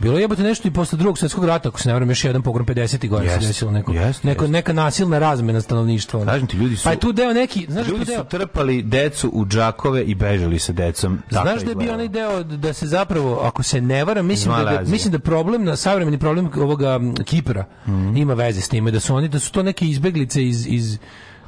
[SPEAKER 4] Bilo je jebote nešto i posle drugog svjetskog rata, ako se ne varam, još jedan pogrom 50. godina se
[SPEAKER 5] Jeste,
[SPEAKER 4] desilo neko,
[SPEAKER 5] jeste,
[SPEAKER 4] neko,
[SPEAKER 5] jeste.
[SPEAKER 4] neka nasilna razmena stanovništva.
[SPEAKER 5] Kažem ti, ljudi su-
[SPEAKER 4] Pa je tu deo neki, znaš da
[SPEAKER 5] Ljudi
[SPEAKER 4] tu deo,
[SPEAKER 5] su trpali decu u džakove i bežali sa decom.
[SPEAKER 4] Znaš da je bio onaj deo da se zapravo, ako se ne varam, mislim da, da, mislim da problem, na savremeni problem ovoga Kipra
[SPEAKER 5] Mhm.
[SPEAKER 4] ima veze s time, da su oni, da su to neke izbeglice iz, iz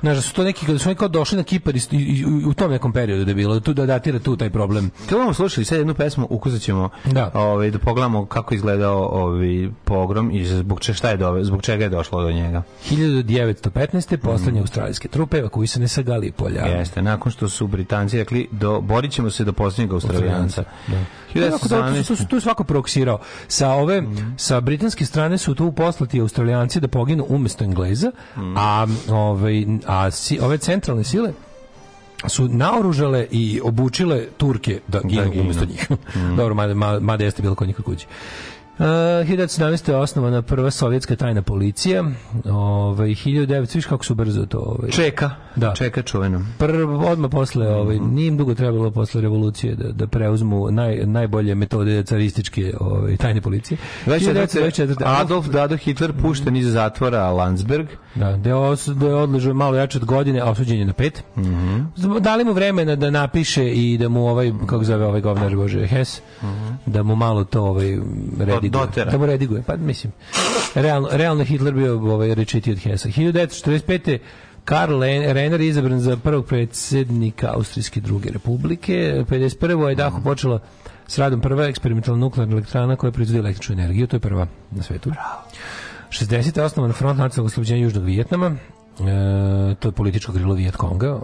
[SPEAKER 4] Znaš, da su to neki, da su oni kao došli na Kipar i, i- u tom nekom periodu da je bilo, da tu da datira tu taj problem.
[SPEAKER 5] Kad budemo slušali sad jednu pesmu, ukazat ćemo
[SPEAKER 4] Da.
[SPEAKER 5] ovaj, da pogledamo kako izgledao ovaj pogrom i zbog, če, šta je dove, zbog čega je došlo do njega.
[SPEAKER 4] 1915. poslednje australijske trupe evakuisane sa Galipolja.
[SPEAKER 5] Jeste, nakon što su Britanci rekli do, borit ćemo se do posljednjeg Australijanca.
[SPEAKER 4] Da. Jako dobro, tu, su- tu je svako proksirao. Sa ove sa britanske strane su tu poslati Australijanci da poginu umesto Engleza, a ovaj a si, ove centralne sile su naoružale i obučile Turke da ginu
[SPEAKER 5] ginu.
[SPEAKER 4] umesto njih. Dobro, mada, ma- mada jeste bilo kod njih kući. Uh, 1917. je osnovana prva sovjetska tajna policija. Ovaj 1900 viš kako su brzo to ovaj.
[SPEAKER 5] Čeka,
[SPEAKER 4] Da.
[SPEAKER 5] čeka čuveno.
[SPEAKER 4] Prvo, odmah posle, ovaj,
[SPEAKER 5] Mhm.
[SPEAKER 4] nije im dugo trebalo posle revolucije da, da preuzmu naj, najbolje metode carističke ovaj, tajne policije.
[SPEAKER 5] 24. Adolf Dado Hitler pušten iz zatvora Landsberg.
[SPEAKER 4] Da, da je, odležao malo jače od godine, a osuđen je na pet.
[SPEAKER 5] Mhm.
[SPEAKER 4] Dali mu vremena da napiše i da mu ovaj, kako zove ovaj govnar Bože, Hess, da mu malo to ovaj, redigo rediguje.
[SPEAKER 5] dotera.
[SPEAKER 4] Da mu rediguje. Pa mislim, realno, realno Hitler bio ovaj, rečiti od Hesa. 1945. Karl Renner je izabran za prvog predsjednika Austrijske druge republike. 51. je Dahu počela s radom prva eksperimentalna nuklearna elektrana koja proizvodi električnu energiju. To je prva na svetu. 60. je osnovan front nacionalnog oslobođenja Južnog Vijetnama. E, to je političko grilo Vijet Konga,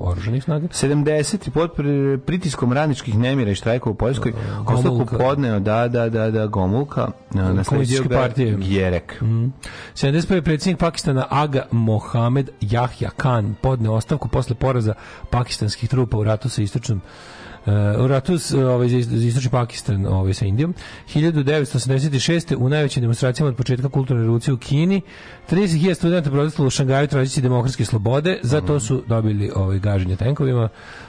[SPEAKER 4] oružanih snaga.
[SPEAKER 5] 70. pod pri- pritiskom radničkih nemira i štrajka u Poljskoj ostavku
[SPEAKER 4] Gomulka.
[SPEAKER 5] podneo da, da, da, da, Gomulka, nasledio
[SPEAKER 4] Komunističke
[SPEAKER 5] ga
[SPEAKER 4] partije.
[SPEAKER 5] Gjerek.
[SPEAKER 4] Mm. 71. predsjednik Pakistana Aga Mohamed Yahya Khan podneo ostavku posle poraza pakistanskih trupa u ratu sa istočnom u ratu s, ovaj, za istočni Pakistan ovaj, sa Indijom 1986. u najvećim demonstracijama od početka kulturne revolucije u Kini 30.000 studenta protestovalo u Šangaju tražeći demokratske slobode za to su dobili ovaj, gaženje tenkovima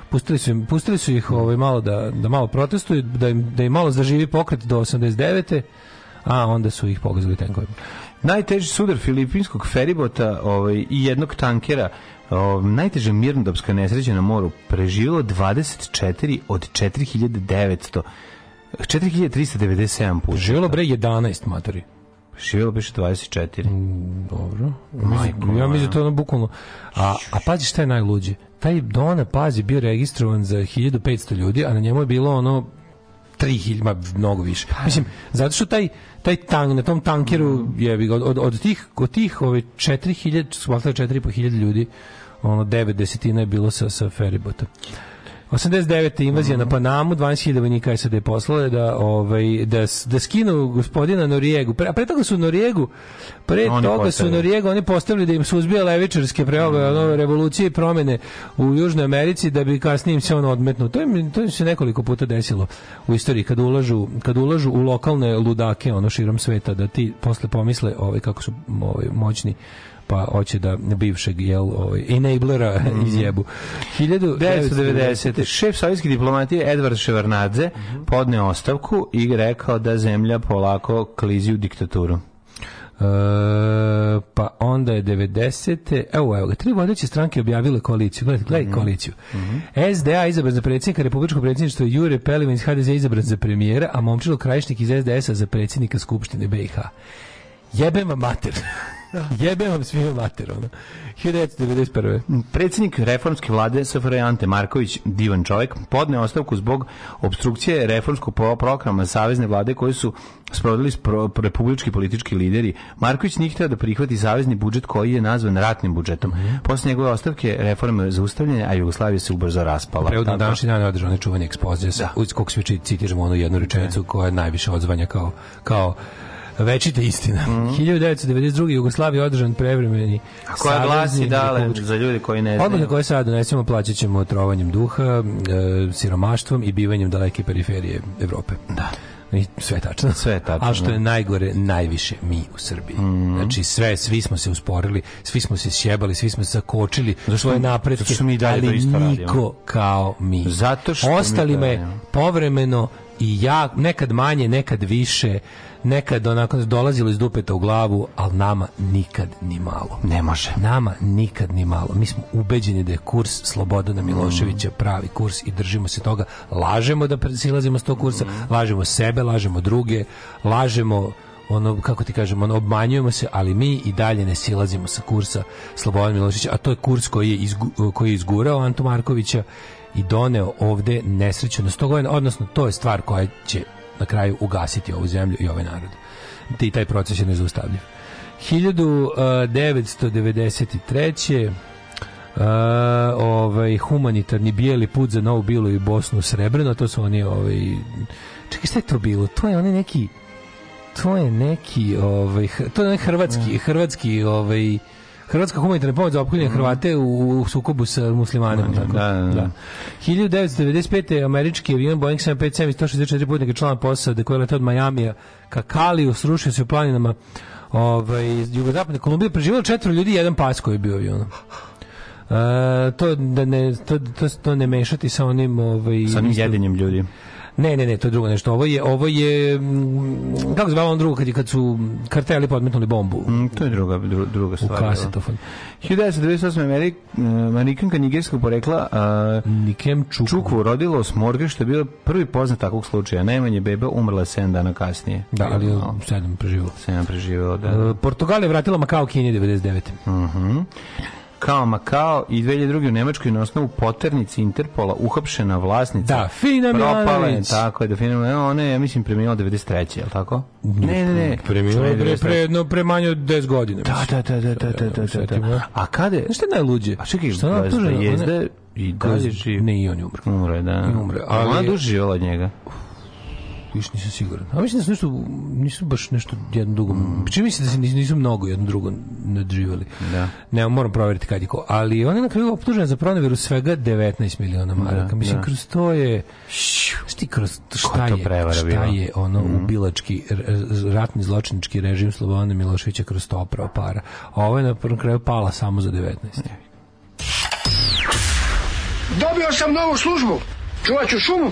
[SPEAKER 4] pustili su, im, pustili su ih ovaj, malo da, da malo protestuju da im, da im malo zaživi pokret do 89. a onda su ih pogazili tenkovima
[SPEAKER 5] Najteži sudar filipinskog feribota ovaj, i jednog tankera ovaj, najteža mirnodopska nesreća na moru preživjelo 24 od 4900 4397 puta.
[SPEAKER 4] Živjelo bre 11 matori.
[SPEAKER 5] Živjelo biše 24.
[SPEAKER 4] Dobro.
[SPEAKER 5] Majko
[SPEAKER 4] ja mislim da je to ono bukvalno. A, a pazi šta je najluđe. Taj Dona Pazi bio registrovan za 1500 ljudi, a na njemu je bilo ono 3000, ma mnogo više. Mislim, zato što taj taj tank na tom tankeru je od, od, od tih od tih ove 4000, skvatali 4500 ljudi, ono 9 desetina je bilo sa sa feribota. 89. invazija na Panamu, 12.000 vojnika SAD poslale da ovaj da da skinu gospodina Norijegu. Pre, a pre toga su Norijegu pre
[SPEAKER 5] Oni
[SPEAKER 4] toga su
[SPEAKER 5] postavili.
[SPEAKER 4] Norijegu oni postavili da im suzbija levičarske preove, ono, revolucije i promene u Južnoj Americi da bi kasnije im se on odmetnuo. To im to im se nekoliko puta desilo u istoriji kad ulažu kad ulažu u lokalne ludake ono širom sveta da ti posle pomisle ovaj kako su ovaj moćni pa hoće da bivšeg jel ovaj enablera izjebu.
[SPEAKER 5] 1990. Šef sovjetske diplomatije Edvard Ševarnadze podneo ostavku i rekao da zemlja polako klizi u diktaturu.
[SPEAKER 4] E, pa onda je 90. Evo, evo ga, tri vodeće stranke objavile koaliciju. Gledaj, gledaj koaliciju. SDA izabran za predsjednika Republičkog predsjedništva Jure Pelivan iz HDZ izabran za premijera, a Momčilo Krajišnik iz SDS-a za predsjednika Skupštine BiH. Jebem vam mater. Jebem vam svima mater. Ono. 1991.
[SPEAKER 5] Predsjednik reformske vlade SFRJ Ante Marković, divan čovjek, podneo ostavku zbog obstrukcije reformskog pro- programa savezne vlade koji su sprovodili spro, republički politički lideri. Marković nije htio da prihvati savezni budžet koji je nazvan ratnim budžetom. Posle njegove ostavke reforme zaustavljene, a Jugoslavija se ubrzo raspala.
[SPEAKER 4] Prevodno
[SPEAKER 5] Tako-
[SPEAKER 4] današnji dan je održan onaj čuveni ekspoze, da. uz kog svi citiramo onu jednu rečenicu koja je najviše odzvanja kao, kao večita istina. 1992. Jugoslavija je održan prevremeni
[SPEAKER 5] A koja glasi dale
[SPEAKER 4] republički-
[SPEAKER 5] za ljudi koji ne znaju.
[SPEAKER 4] koje sad donesemo plaćat ćemo trovanjem duha, e, siromaštvom i bivanjem daleke periferije Evrope. Da. I sve je tačno.
[SPEAKER 5] Sve je tačno,
[SPEAKER 4] A što je
[SPEAKER 5] da.
[SPEAKER 4] najgore, najviše mi u Srbiji. Znači sve, svi smo se usporili, svi smo se sjebali, svi smo se zakočili
[SPEAKER 5] Zašto-
[SPEAKER 4] svoje napretke,
[SPEAKER 5] zato što mi dalje to
[SPEAKER 4] ali
[SPEAKER 5] isto radimo.
[SPEAKER 4] niko kao mi.
[SPEAKER 5] Zato što mi
[SPEAKER 4] Ostalima
[SPEAKER 5] to
[SPEAKER 4] je povremeno i ja, nekad manje, nekad više, nekad onako dolazilo iz dupeta u glavu, ali nama nikad ni malo.
[SPEAKER 5] Ne može.
[SPEAKER 4] Nama nikad ni malo. Mi smo ubeđeni da je kurs Slobodana Miloševića pravi kurs i držimo se toga. Lažemo da silazimo s tog kursa, lažemo sebe, lažemo druge, lažemo ono kako ti kažemo, ono, obmanjujemo se, ali mi i dalje ne silazimo sa kursa Slobodana Miloševića, a to je kurs koji je, izgu, koji je izgurao Anto Markovića i doneo ovde nesreću na 100 godina, odnosno to je stvar koja će na kraju ugasiti ovu zemlju i ovaj narod. I taj proces je nezaustavljiv. 1993. Uh, ovaj humanitarni bijeli put za Novu Bilu i Bosnu Srebreno, to su oni ovaj čekaj šta je to bilo? To je oni neki to je neki ovaj to je onaj hrvatski hrvatski ovaj Hrvatska humanitarna pomoć za opkoljene Hrvate u, u sukobu sa muslimanima. tako?
[SPEAKER 5] da, da, da.
[SPEAKER 4] 1995. američki avion Boeing 757 i 164 putnika člana posade koji je letao od Majamija ka Kaliju, srušio se u planinama ovaj, jugozapadne Kolumbije, preživjelo četvro ljudi jedan pas koji je bio u avionu. E, to da ne to, to, to ne mešati sa onim ovaj
[SPEAKER 5] Sa onim jedinjem ljudi.
[SPEAKER 4] Ne, ne, ne, to je drugo nešto. Ovo je, ovo je, mm, kako zvalo on drugo kad, kad su karteli podmetnuli bombu?
[SPEAKER 5] Mm, to je druga, dru- druga
[SPEAKER 4] U
[SPEAKER 5] stvar.
[SPEAKER 4] kasetofon.
[SPEAKER 5] 1998. Amerik, uh, Amerikanka nigerskog porekla uh,
[SPEAKER 4] Nikem Čukwu.
[SPEAKER 5] Čukvu rodila osmorge, što je bio prvi poznat takvog slučaja. Najmanje beba umrla 7 dana kasnije.
[SPEAKER 4] Da, ali je
[SPEAKER 5] No,
[SPEAKER 4] sedam preživjela.
[SPEAKER 5] sedam preživjela, da.
[SPEAKER 4] E, Portugal je vratila Makao Kini 99.
[SPEAKER 5] Mhm. Kao Makao i 2002. u Nemačkoj na osnovu poternici Interpola uhapšena vlasnica.
[SPEAKER 4] Da, Fina
[SPEAKER 5] je,
[SPEAKER 4] Milanović.
[SPEAKER 5] tako je, da Fina Milanović, ona je, ja mislim, preminula 93. je li tako? Ne, ne, ne.
[SPEAKER 4] Preminula je pre, pre, no, pre manje od 10 godina.
[SPEAKER 5] Da, da, da, da, da, da, da, da,
[SPEAKER 4] Setimo.
[SPEAKER 5] da. A kada je...
[SPEAKER 4] Znaš je najluđe?
[SPEAKER 5] A čekaj,
[SPEAKER 4] Šta ona
[SPEAKER 5] da,
[SPEAKER 4] optužena?
[SPEAKER 5] da jezde i dalje živ.
[SPEAKER 4] Ne, i on je umro.
[SPEAKER 5] Umre, da.
[SPEAKER 4] I umre, ali-
[SPEAKER 5] Ona duže živjela od njega.
[SPEAKER 4] Više nisam siguran. A mislim da su nešto, nisu baš nešto jedno drugo. Čini mi se da se nisu, mnogo jedno drugo nadživjeli.
[SPEAKER 5] Da.
[SPEAKER 4] Ne, moram provjeriti kad je ko. Ali ona je na kraju optužena za proneveru svega 19 miliona maraka.
[SPEAKER 5] Da,
[SPEAKER 4] mislim,
[SPEAKER 5] da.
[SPEAKER 4] kroz to je... Znaš ti kroz šta
[SPEAKER 5] je to
[SPEAKER 4] je,
[SPEAKER 5] prevara
[SPEAKER 4] šta je ono ubilački, r- r- ratni zločinički režim Slobodana Miloševića kroz to oprao para. A ovo je na prvom kraju pala samo za 19.
[SPEAKER 9] Dobio sam novu službu. Čuvat ću šumu.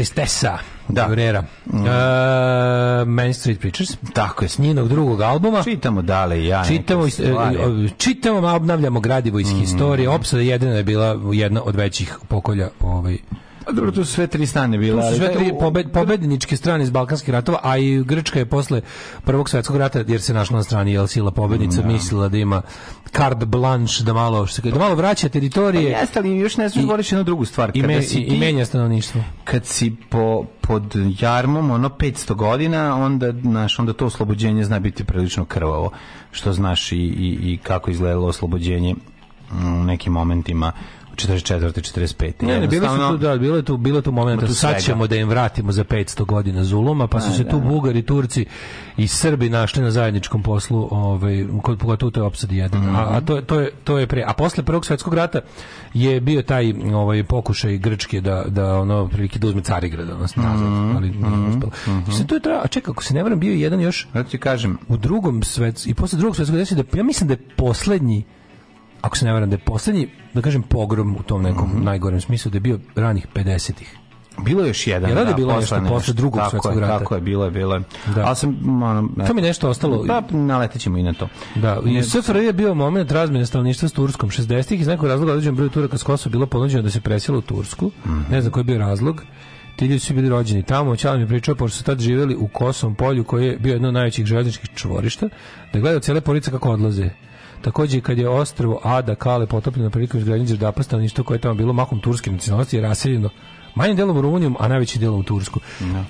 [SPEAKER 4] Tristessa.
[SPEAKER 5] Da.
[SPEAKER 4] Jurera.
[SPEAKER 5] Mm.
[SPEAKER 4] E, Main Street Preachers.
[SPEAKER 5] Tako je.
[SPEAKER 4] S njenog drugog albuma.
[SPEAKER 5] Čitamo dale i ja.
[SPEAKER 4] Čitamo, e, čitamo, obnavljamo gradivo iz historije. Opsada jedina je bila jedna od većih pokolja ovaj,
[SPEAKER 5] A dobro, tu su sve tri strane bile.
[SPEAKER 4] Tu su sve
[SPEAKER 5] taj-
[SPEAKER 4] tri pobed, pobedničke strane iz Balkanskih ratova, a i Grčka je posle Prvog svjetskog rata, jer se našla na strani jel, sila pobednica, mislila da ima carte blanche, da malo, se da malo vraća teritorije
[SPEAKER 5] Jeste, ali još ne smiješ govoriš jednu drugu stvar.
[SPEAKER 4] i,
[SPEAKER 5] Kada
[SPEAKER 4] me,
[SPEAKER 5] si
[SPEAKER 4] i, i menja stanovništvo.
[SPEAKER 5] kad si po, pod jarmom ono 500 godina, onda, znaš, onda to oslobođenje zna biti prilično krvavo, što znaš i, i, i kako izgledalo oslobođenje mm, u nekim momentima 44. 45.
[SPEAKER 4] Ne, ne, bili su tu, da, bilo je tu, bilo je tu momenta,
[SPEAKER 5] tu
[SPEAKER 4] sad ćemo da im vratimo za 500 godina zuluma, pa su se tu Bugari, Turci i Srbi našli na zajedničkom poslu, ovaj, kod pogotovo u toj opsadi jedan.
[SPEAKER 5] Mhm.
[SPEAKER 4] A, a to, je- to, je, to je pre. A posle Prvog svjetskog rata je bio taj ovaj, pokušaj Grčke da, da ono, prilike da uzme Carigrad, ono, nazad,
[SPEAKER 5] Mhm.
[SPEAKER 4] ali nije uspelo. Mislim, to je. A čekaj, ako se ne varam, bio je jedan još
[SPEAKER 5] Ja ti kažem,
[SPEAKER 4] u drugom svetskom, i posle drugog svetskog rata, da, ja mislim da je poslednji ako se ne varam, da je poslednji, da kažem, pogrom u tom nekom
[SPEAKER 5] Mhm.
[SPEAKER 4] najgorem smislu, da je bio ranih 50-ih.
[SPEAKER 5] bilo je još jedan.
[SPEAKER 4] Jel da je bilo nešto
[SPEAKER 5] posle
[SPEAKER 4] posle Drugog
[SPEAKER 5] Tako
[SPEAKER 4] svjetskog
[SPEAKER 5] je,
[SPEAKER 4] rata?
[SPEAKER 5] Tako je, bilo je, bilo je.
[SPEAKER 4] Da.
[SPEAKER 5] Ali sam, ono,
[SPEAKER 4] To mi nešto ostalo.
[SPEAKER 5] Pa, naletit ćemo i na to.
[SPEAKER 4] Da, i u SFRJ je bio moment razmene stanovništva s Turskom 60-ih iz nekog razloga određen broj Turaka s Kosova bilo ponuđeno da se presela u Tursku.
[SPEAKER 5] Mhm.
[SPEAKER 4] Ne znam koji je bio razlog. Ti ljudi su bili rođeni tamo, Ćala mi pričao, pošto su tad živjeli u Kosovom polju, koji je bio jedno od najvećih željezničkih čvorišta, da je gledao cijele porodice kako odlaze. Takođe, kad je ostrvo Ada Kale potopljeno prilikom izgradnje Đerdapa, stanovništvo koje je tamo bilo mahom turske nacionalnosti je raseljeno manjim delom u Rumuniju, a najvećim delom u Tursku.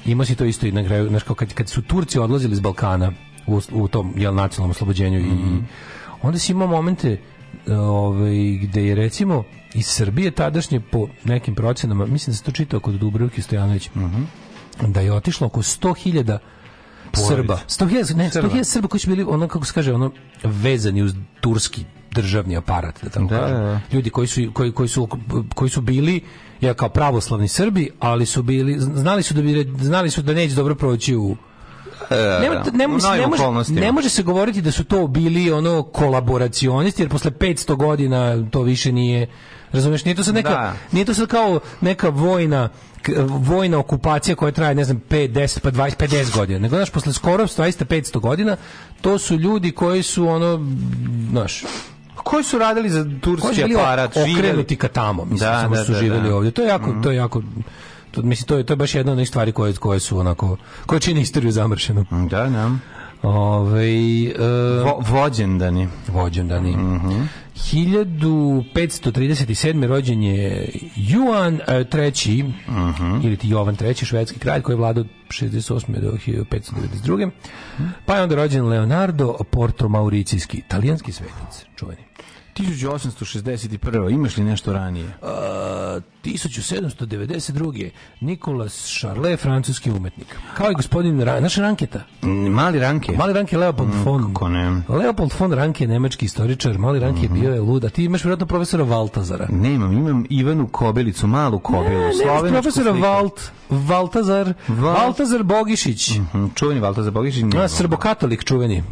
[SPEAKER 4] Ima si to isto i na kraju, znaš, kao kad, kad su Turci odlazili iz Balkana u, u tom jel, nacionalnom oslobođenju i, i onda si imao momente e, ovaj, gde je recimo iz Srbije tadašnje po nekim procenama, mislim da se to čitao kod Dubrovke Stojanović, da je otišlo oko 100.000 Srba. 100.000 ne, 100.000 Srba koji su bili ono kako se kaže, ono vezani uz turski državni aparat, da tako
[SPEAKER 5] Da,
[SPEAKER 4] kažem.
[SPEAKER 5] da, da.
[SPEAKER 4] Ljudi koji su koji koji su koji su bili ja kao pravoslavni Srbi, ali su bili znali su da bi znali su da neće dobro proći u ne, ne, ne,
[SPEAKER 5] u
[SPEAKER 4] može-
[SPEAKER 5] novim
[SPEAKER 4] ne, može, ne može se govoriti da su to bili ono kolaboracionisti, jer posle 500 godina to više nije Razumeš, nije to sad neka,
[SPEAKER 5] Da.
[SPEAKER 4] nije to sad kao neka vojna vojna okupacija koja traje, ne znam, 5, 10, pa 20, 50 godina. Nego, znaš, posle skoro 200, 500 godina, to su ljudi koji su, ono, znaš,
[SPEAKER 5] Koji su radili za turski aparat?
[SPEAKER 4] okrenuti ka tamo, mislim,
[SPEAKER 5] Da,
[SPEAKER 4] samo
[SPEAKER 5] da,
[SPEAKER 4] su
[SPEAKER 5] da,
[SPEAKER 4] živjeli
[SPEAKER 5] da. Mhm.
[SPEAKER 4] ovdje. To je jako, to je jako, to, mislim, to je, to je baš jedna od onih stvari koje, koje su onako, koje čini istoriju zamršenom.
[SPEAKER 5] Da, da.
[SPEAKER 4] Ove, e,
[SPEAKER 5] Vo, vođendani.
[SPEAKER 4] vođendani. 1537. rođen je Juan III, ili ti Jovan III, švedski kralj koji je vladao od 68. do 1592. Pa je onda rođen Leonardo Porto Mauricijski, italijanski svetac, čuveni.
[SPEAKER 5] 1861. Imaš li nešto ranije?
[SPEAKER 4] A, 1792. Nikolas Charlet, francuski umetnik. Kao i gospodin Ra, naš Ranketa.
[SPEAKER 5] Mm, Mali ranke.
[SPEAKER 4] Mali Ranke Leopold von.
[SPEAKER 5] Kako ne?
[SPEAKER 4] Leopold von Ranke, nemački istoričar. Mali Ranke bio je lud. A ti imaš vjerojatno profesora Valtazara.
[SPEAKER 5] Nemam, imam Ivanu Kobilicu, malu Kobilu.
[SPEAKER 4] Ne,
[SPEAKER 5] slovensku
[SPEAKER 4] profesora
[SPEAKER 5] sliku.
[SPEAKER 4] Valt, Valtazar,
[SPEAKER 5] Val-
[SPEAKER 4] Valtazar Bogišić.
[SPEAKER 5] Mhm, Čuveni Valtazar Bogišić.
[SPEAKER 4] A, srbokatolik čuveni.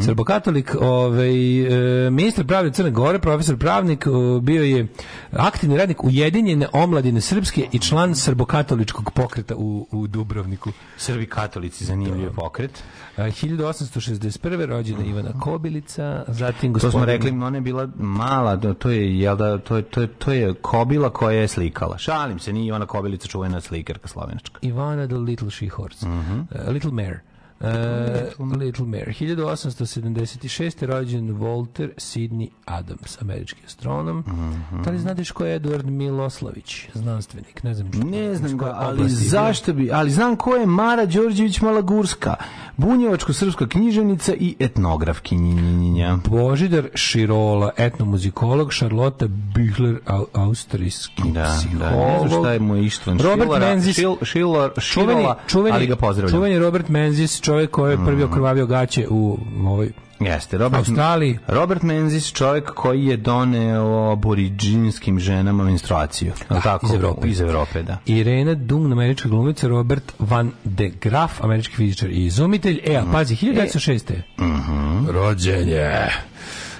[SPEAKER 4] Srbokatolik, ovaj, e, ministar pravde Crne Gore, profesor pravnik, o, bio je aktivni radnik Ujedinjene omladine srpske i član srbokatoličkog pokreta u, u Dubrovniku.
[SPEAKER 5] Srbi katolici, zanimljiv pokret.
[SPEAKER 4] A, 1861. rođena Ivana Kobilica, zatim
[SPEAKER 5] To smo
[SPEAKER 4] gospodin...
[SPEAKER 5] rekli, ona je bila mala, to to je, jel da, to je, to je, to je Kobila koja je slikala. Šalim se, nije Ivana Kobilica čuvena slikarka slovenačka.
[SPEAKER 4] Ivana the Little She Horse. Uh, little Mare. Uh, Little Mare. 1876. rođen Walter Sidney Adams, američki astronom. Da li znadeš ko je Eduard Miloslavić, znanstvenik? Ne znam.
[SPEAKER 5] Ne znam ga, ali
[SPEAKER 4] oblasti
[SPEAKER 5] zašto bi, ali znam ko je Mara Đorđević Malagurska, bunjevačko-srpska književnica i etnografkinja.
[SPEAKER 4] Božidar Širola, etnomuzikolog, Charlotte Büchler, au- austrijski
[SPEAKER 5] Da, da, ne
[SPEAKER 4] psiholog.
[SPEAKER 5] znam šta je moj Ištvan
[SPEAKER 4] Robert
[SPEAKER 5] Šilara,
[SPEAKER 4] Menzis,
[SPEAKER 5] Šil, Šilor,
[SPEAKER 4] čuveni,
[SPEAKER 5] Širola,
[SPEAKER 4] čuveni,
[SPEAKER 5] ali ga pozdravljam.
[SPEAKER 4] čuveni Robert Menzis, čovjek koji je prvi okrvavio gaće u ovoj
[SPEAKER 5] Jeste, Robert,
[SPEAKER 4] Australiji.
[SPEAKER 5] Robert Menzis, čovjek koji je doneo aboriđinskim ženama menstruaciju. li tako?
[SPEAKER 4] iz Evrope.
[SPEAKER 5] Iz Evrope, da.
[SPEAKER 4] Irena Dung, američka glumica, Robert Van de Graf, američki fizičar i izumitelj. E, a pazi, 1906. Rođen je.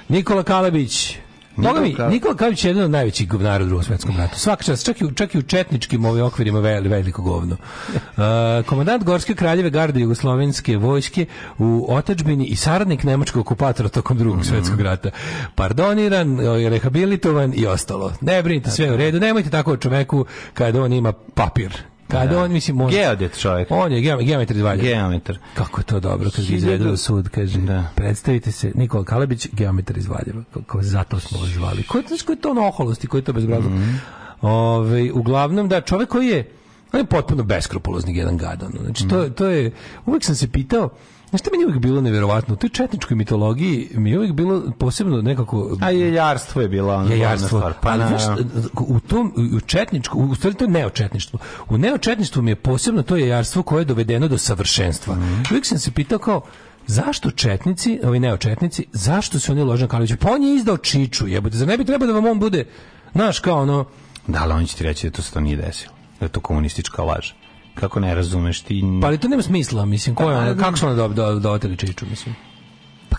[SPEAKER 4] Nikola Kalebić, Boga mi,
[SPEAKER 5] Nikola-
[SPEAKER 4] Kavić je jedan od najvećih govnara u drugom svetskom ratu. Svaka čast, čak i, u- čak i u četničkim ovim okvirima veli, veliko govno. Uh, komandant Gorske kraljeve garde Jugoslovenske vojske u otačbini i saradnik nemačkog okupatora tokom drugog svetskog rata. Pardoniran, o, rehabilitovan i ostalo. Ne brinite, sve u redu. Nemojte tako o čoveku kada on ima papir. Kada on, mislim, on,
[SPEAKER 5] Geodet čovjek.
[SPEAKER 4] on je geom- geometar iz Valjeva.
[SPEAKER 5] Geometar.
[SPEAKER 4] Kako je to dobro kad izvedu u sud, kaže, predstavite se, Nikola Kalebić, geometar iz Valjeva, kako zato smo zvali. Ko je, znaš, ko je to na oholosti, ko je to bezbrazno? Ove, uglavnom, da, čovek koji je, on je potpuno beskrupulozni jedan gad, ono. znači, to, to je, uvijek sam se pitao, Znaš što meni je uvijek bilo nevjerovatno? U toj četničkoj mitologiji mi je uvijek bilo posebno nekako...
[SPEAKER 5] A je jarstvo je bila ona
[SPEAKER 4] Jejarstvo.
[SPEAKER 5] stvar. Pa
[SPEAKER 4] ali znaš, u tom u četničku, u stvari to je neočetništvo. U neočetništvu mi je posebno to jejarstvo koje je dovedeno do savršenstva.
[SPEAKER 5] Mhm.
[SPEAKER 4] Uvijek sam se pitao kao zašto četnici, ovi neočetnici, zašto su oni ložan Karlović? Pa on je izdao čiču, jebote. Zar ne bi trebao da vam on bude, znaš, kao ono,
[SPEAKER 5] Da, ali on će ti reći da to se to nije desilo. Da je to komunistička laž. Kako ne razumeš ti...
[SPEAKER 4] pa ali to nema smisla, mislim, ko je
[SPEAKER 5] Pa,
[SPEAKER 4] ono,
[SPEAKER 5] da.
[SPEAKER 4] kako su ono do, do, dooteli čiču, mislim.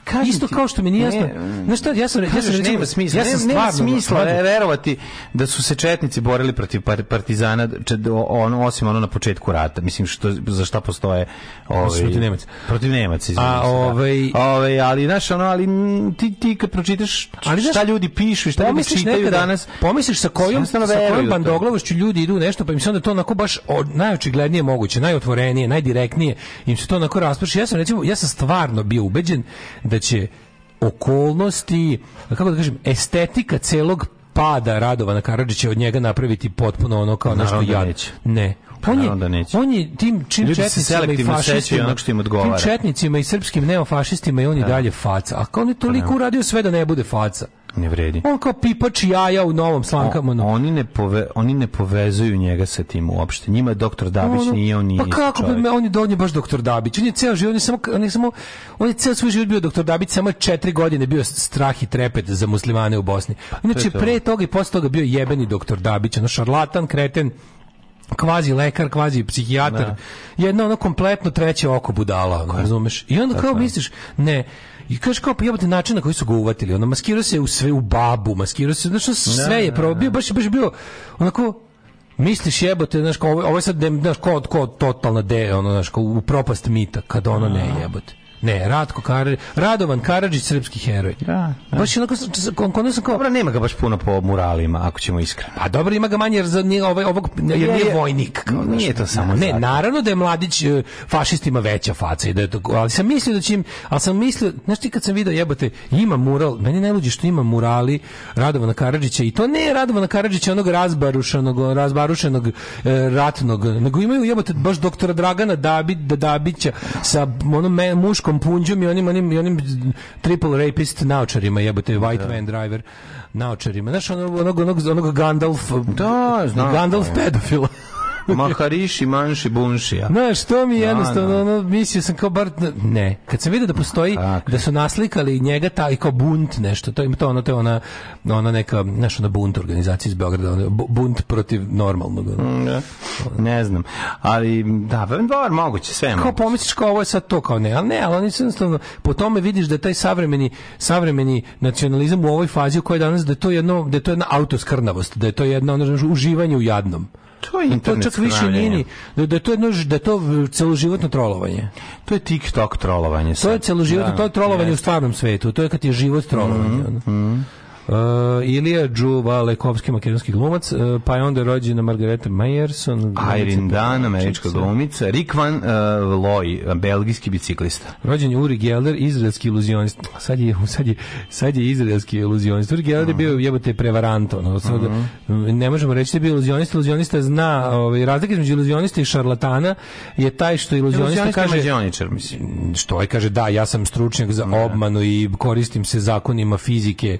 [SPEAKER 5] Kažem
[SPEAKER 4] Isto
[SPEAKER 5] ti-
[SPEAKER 4] kao što mi nije jasno.
[SPEAKER 5] Ne,
[SPEAKER 4] Znaš šta, ja sam, ja sam
[SPEAKER 5] Kažeš,
[SPEAKER 4] recimo-
[SPEAKER 5] nema smisla.
[SPEAKER 4] Ja sam
[SPEAKER 5] nema, nema
[SPEAKER 4] stvarno-
[SPEAKER 5] smisla ve- verovati da su se četnici borili protiv par- partizana ono, osim ono na početku rata. Mislim, što, za šta postoje... Ovaj,
[SPEAKER 4] Protiv Nemaca.
[SPEAKER 5] Protiv Nemaca, izvinite
[SPEAKER 4] A,
[SPEAKER 5] da.
[SPEAKER 4] ovaj-
[SPEAKER 5] Ovaj, ali, znaš, ono, ali ti, ti kad pročitaš
[SPEAKER 4] Ali znaš,
[SPEAKER 5] šta ljudi pišu i šta ljudi čitaju
[SPEAKER 4] nekada,
[SPEAKER 5] danas...
[SPEAKER 4] Pomisliš sa kojom, sa kojom bandoglavošću ljudi idu nešto, pa im se onda to onako baš od, najočiglednije moguće, najotvorenije, najdirektnije, im se to onako rasprši. Ja sam recimo, ja sam stvarno bio ubeđen da će okolnosti, kako da kažem, estetika celog pada Radovana Karadžića od njega napraviti potpuno ono kao nešto
[SPEAKER 5] Naravno da
[SPEAKER 4] jad. Ne.
[SPEAKER 5] Pa
[SPEAKER 4] On je,
[SPEAKER 5] da neće.
[SPEAKER 4] on je tim čim
[SPEAKER 5] Ljudi se
[SPEAKER 4] četnicima i fašistima,
[SPEAKER 5] onog što im odgovara.
[SPEAKER 4] tim četnicima i srpskim neofašistima i on i dalje faca. A kao on je toliko uradio sve da ne bude faca.
[SPEAKER 5] Ne vredi.
[SPEAKER 4] On kao pipač jaja u novom slankama. ono.
[SPEAKER 5] oni, ne pove, oni ne povezuju njega sa tim uopšte. Njima doktor Dabić
[SPEAKER 4] Ono,
[SPEAKER 5] nije, on nije
[SPEAKER 4] Pa kako bi on je on je baš doktor Dabić. On je ceo život, on je samo on je samo on je ceo svoj život bio doktor Dabić, samo je četiri godine bio strah i trepet za muslimane u Bosni. Inače
[SPEAKER 5] Pa to.
[SPEAKER 4] pre toga i posle toga bio jebeni doktor Dabić, ono šarlatan, kreten, kvazi lekar, kvazi psihijatar, jedno ono kompletno treće oko budala, ono, razumeš? I onda kao misliš, ne, i kažeš kao pa jebote način na koji su ga uvatili, ono maskirao se u sve u babu, maskirao se, znači sve je probio, bio baš baš bio onako Misliš jebote, znaš, kao, ovo, ovo je sad, znaš, kao, kao totalna de, ono, znaš, kao u propast mita, kad ono ne jebote. Ne, Ratko Karadžić, Radovan Karadžić, srpski heroj.
[SPEAKER 5] Da, da.
[SPEAKER 4] Baš je onako, sam- sam- kao,
[SPEAKER 5] Dobro, nema ga baš puno po muralima, ako ćemo iskreno.
[SPEAKER 4] pa dobro, ima ga manje jer za nije ovaj ovog jer
[SPEAKER 5] Je,
[SPEAKER 4] nije
[SPEAKER 5] je.
[SPEAKER 4] vojnik. Kao, znaš.
[SPEAKER 5] Nije to samo
[SPEAKER 4] Ne,
[SPEAKER 5] zato.
[SPEAKER 4] naravno da je mladić e, fašistima veća faca i da je to, ali sam mislio da će im, ali sam mislio, znaš ti kad sam video jebote, ima mural, meni najluđe što ima murali Radovana Karadžića i to ne Radovana Karadžića onog razbarušenog, razbarušenog e, ratnog, nego imaju jebote baš doktora Dragana Dabi, Dabića sa onom me- muškom punđom i onim onim onim triple rapist naočarima jebote white man driver naočarima. Znaš onog onog onog, onog Gandalf
[SPEAKER 5] Da, znam.
[SPEAKER 4] Gandalf pedofila.
[SPEAKER 5] Mahariši, manši, bunšija.
[SPEAKER 4] Znaš, to mi je
[SPEAKER 5] Da,
[SPEAKER 4] jednostavno,
[SPEAKER 5] da.
[SPEAKER 4] ono, mislio sam kao bar, ne, kad sam vidio da postoji,
[SPEAKER 5] Tako.
[SPEAKER 4] da su naslikali njega taj kao bunt nešto, to, je- to, ono, to je ona, ona neka, znaš, ona bunt organizacija iz Beograda, ono, bu- bunt protiv normalnog, ono.
[SPEAKER 5] Ne, ne znam. Ali, da, dobro, moguće, sve je
[SPEAKER 4] Kao
[SPEAKER 5] moguće.
[SPEAKER 4] pomisliš kao ovo je sad to kao ne, ali ne, ali oni su jednostavno po tome vidiš da je taj savremeni savremeni nacionalizam u ovoj fazi u kojoj danas da je to jedno da je to jedna autoskrnavost, da je to jedno ono, znaš, uživanje u jadnom.
[SPEAKER 5] To je
[SPEAKER 4] To
[SPEAKER 5] internet
[SPEAKER 4] čak više nije ni da, da je to jedno da je to celoživotno trolovanje.
[SPEAKER 5] To je TikTok trolovanje.
[SPEAKER 4] To je celoživotno,
[SPEAKER 5] Da,
[SPEAKER 4] to je trolovanje u
[SPEAKER 5] jeste.
[SPEAKER 4] stvarnom svetu. To je kad je život trolovanje. ono. Uh, Ilija Đuva, Lekovski, makedonski glumac, uh, pa je onda rođena Margareta Majerson.
[SPEAKER 5] Irene Dan, američka glumica. Rick Van uh, Looy, belgijski biciklista.
[SPEAKER 4] Rođen je Uri Geller, izraelski iluzionist. Sad je, sad je, sad je izraelski iluzionist. Uri Geller je bio jebote prevarant. Ono. Sad, Ne možemo reći da je bio iluzionist. Iluzionista zna, ovaj, razlika između iluzionista i šarlatana je taj što iluzionista
[SPEAKER 5] Iluzionista
[SPEAKER 4] kaže...
[SPEAKER 5] mislim.
[SPEAKER 4] što ovaj kaže da ja sam stručnjak za obmanu i koristim se zakonima fizike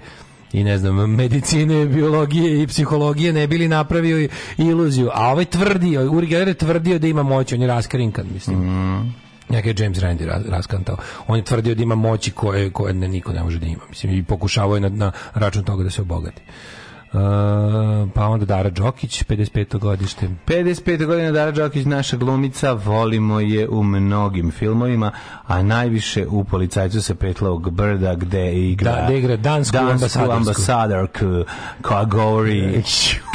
[SPEAKER 4] i ne znam, medicine, biologije i psihologije ne bili napravio iluziju. A ovaj tvrdio, Uri Geller je tvrdio da ima moć, on je raskrinkan, mislim. Njega je James Randi ra- raskantao. On je tvrdio da ima moći koje, koje ne, niko ne može da ima. Mislim, i pokušavao je na, na račun toga da se obogati. Pa onda Dara Đokić, 55. godište.
[SPEAKER 5] 55. godina Dara Đokić, naša glumica, volimo je u mnogim filmovima, a najviše u Policajcu se petlovog brda, gde igra,
[SPEAKER 4] Da, gde igra dansku ambasadorsku.
[SPEAKER 5] ambasadorku, koja govori,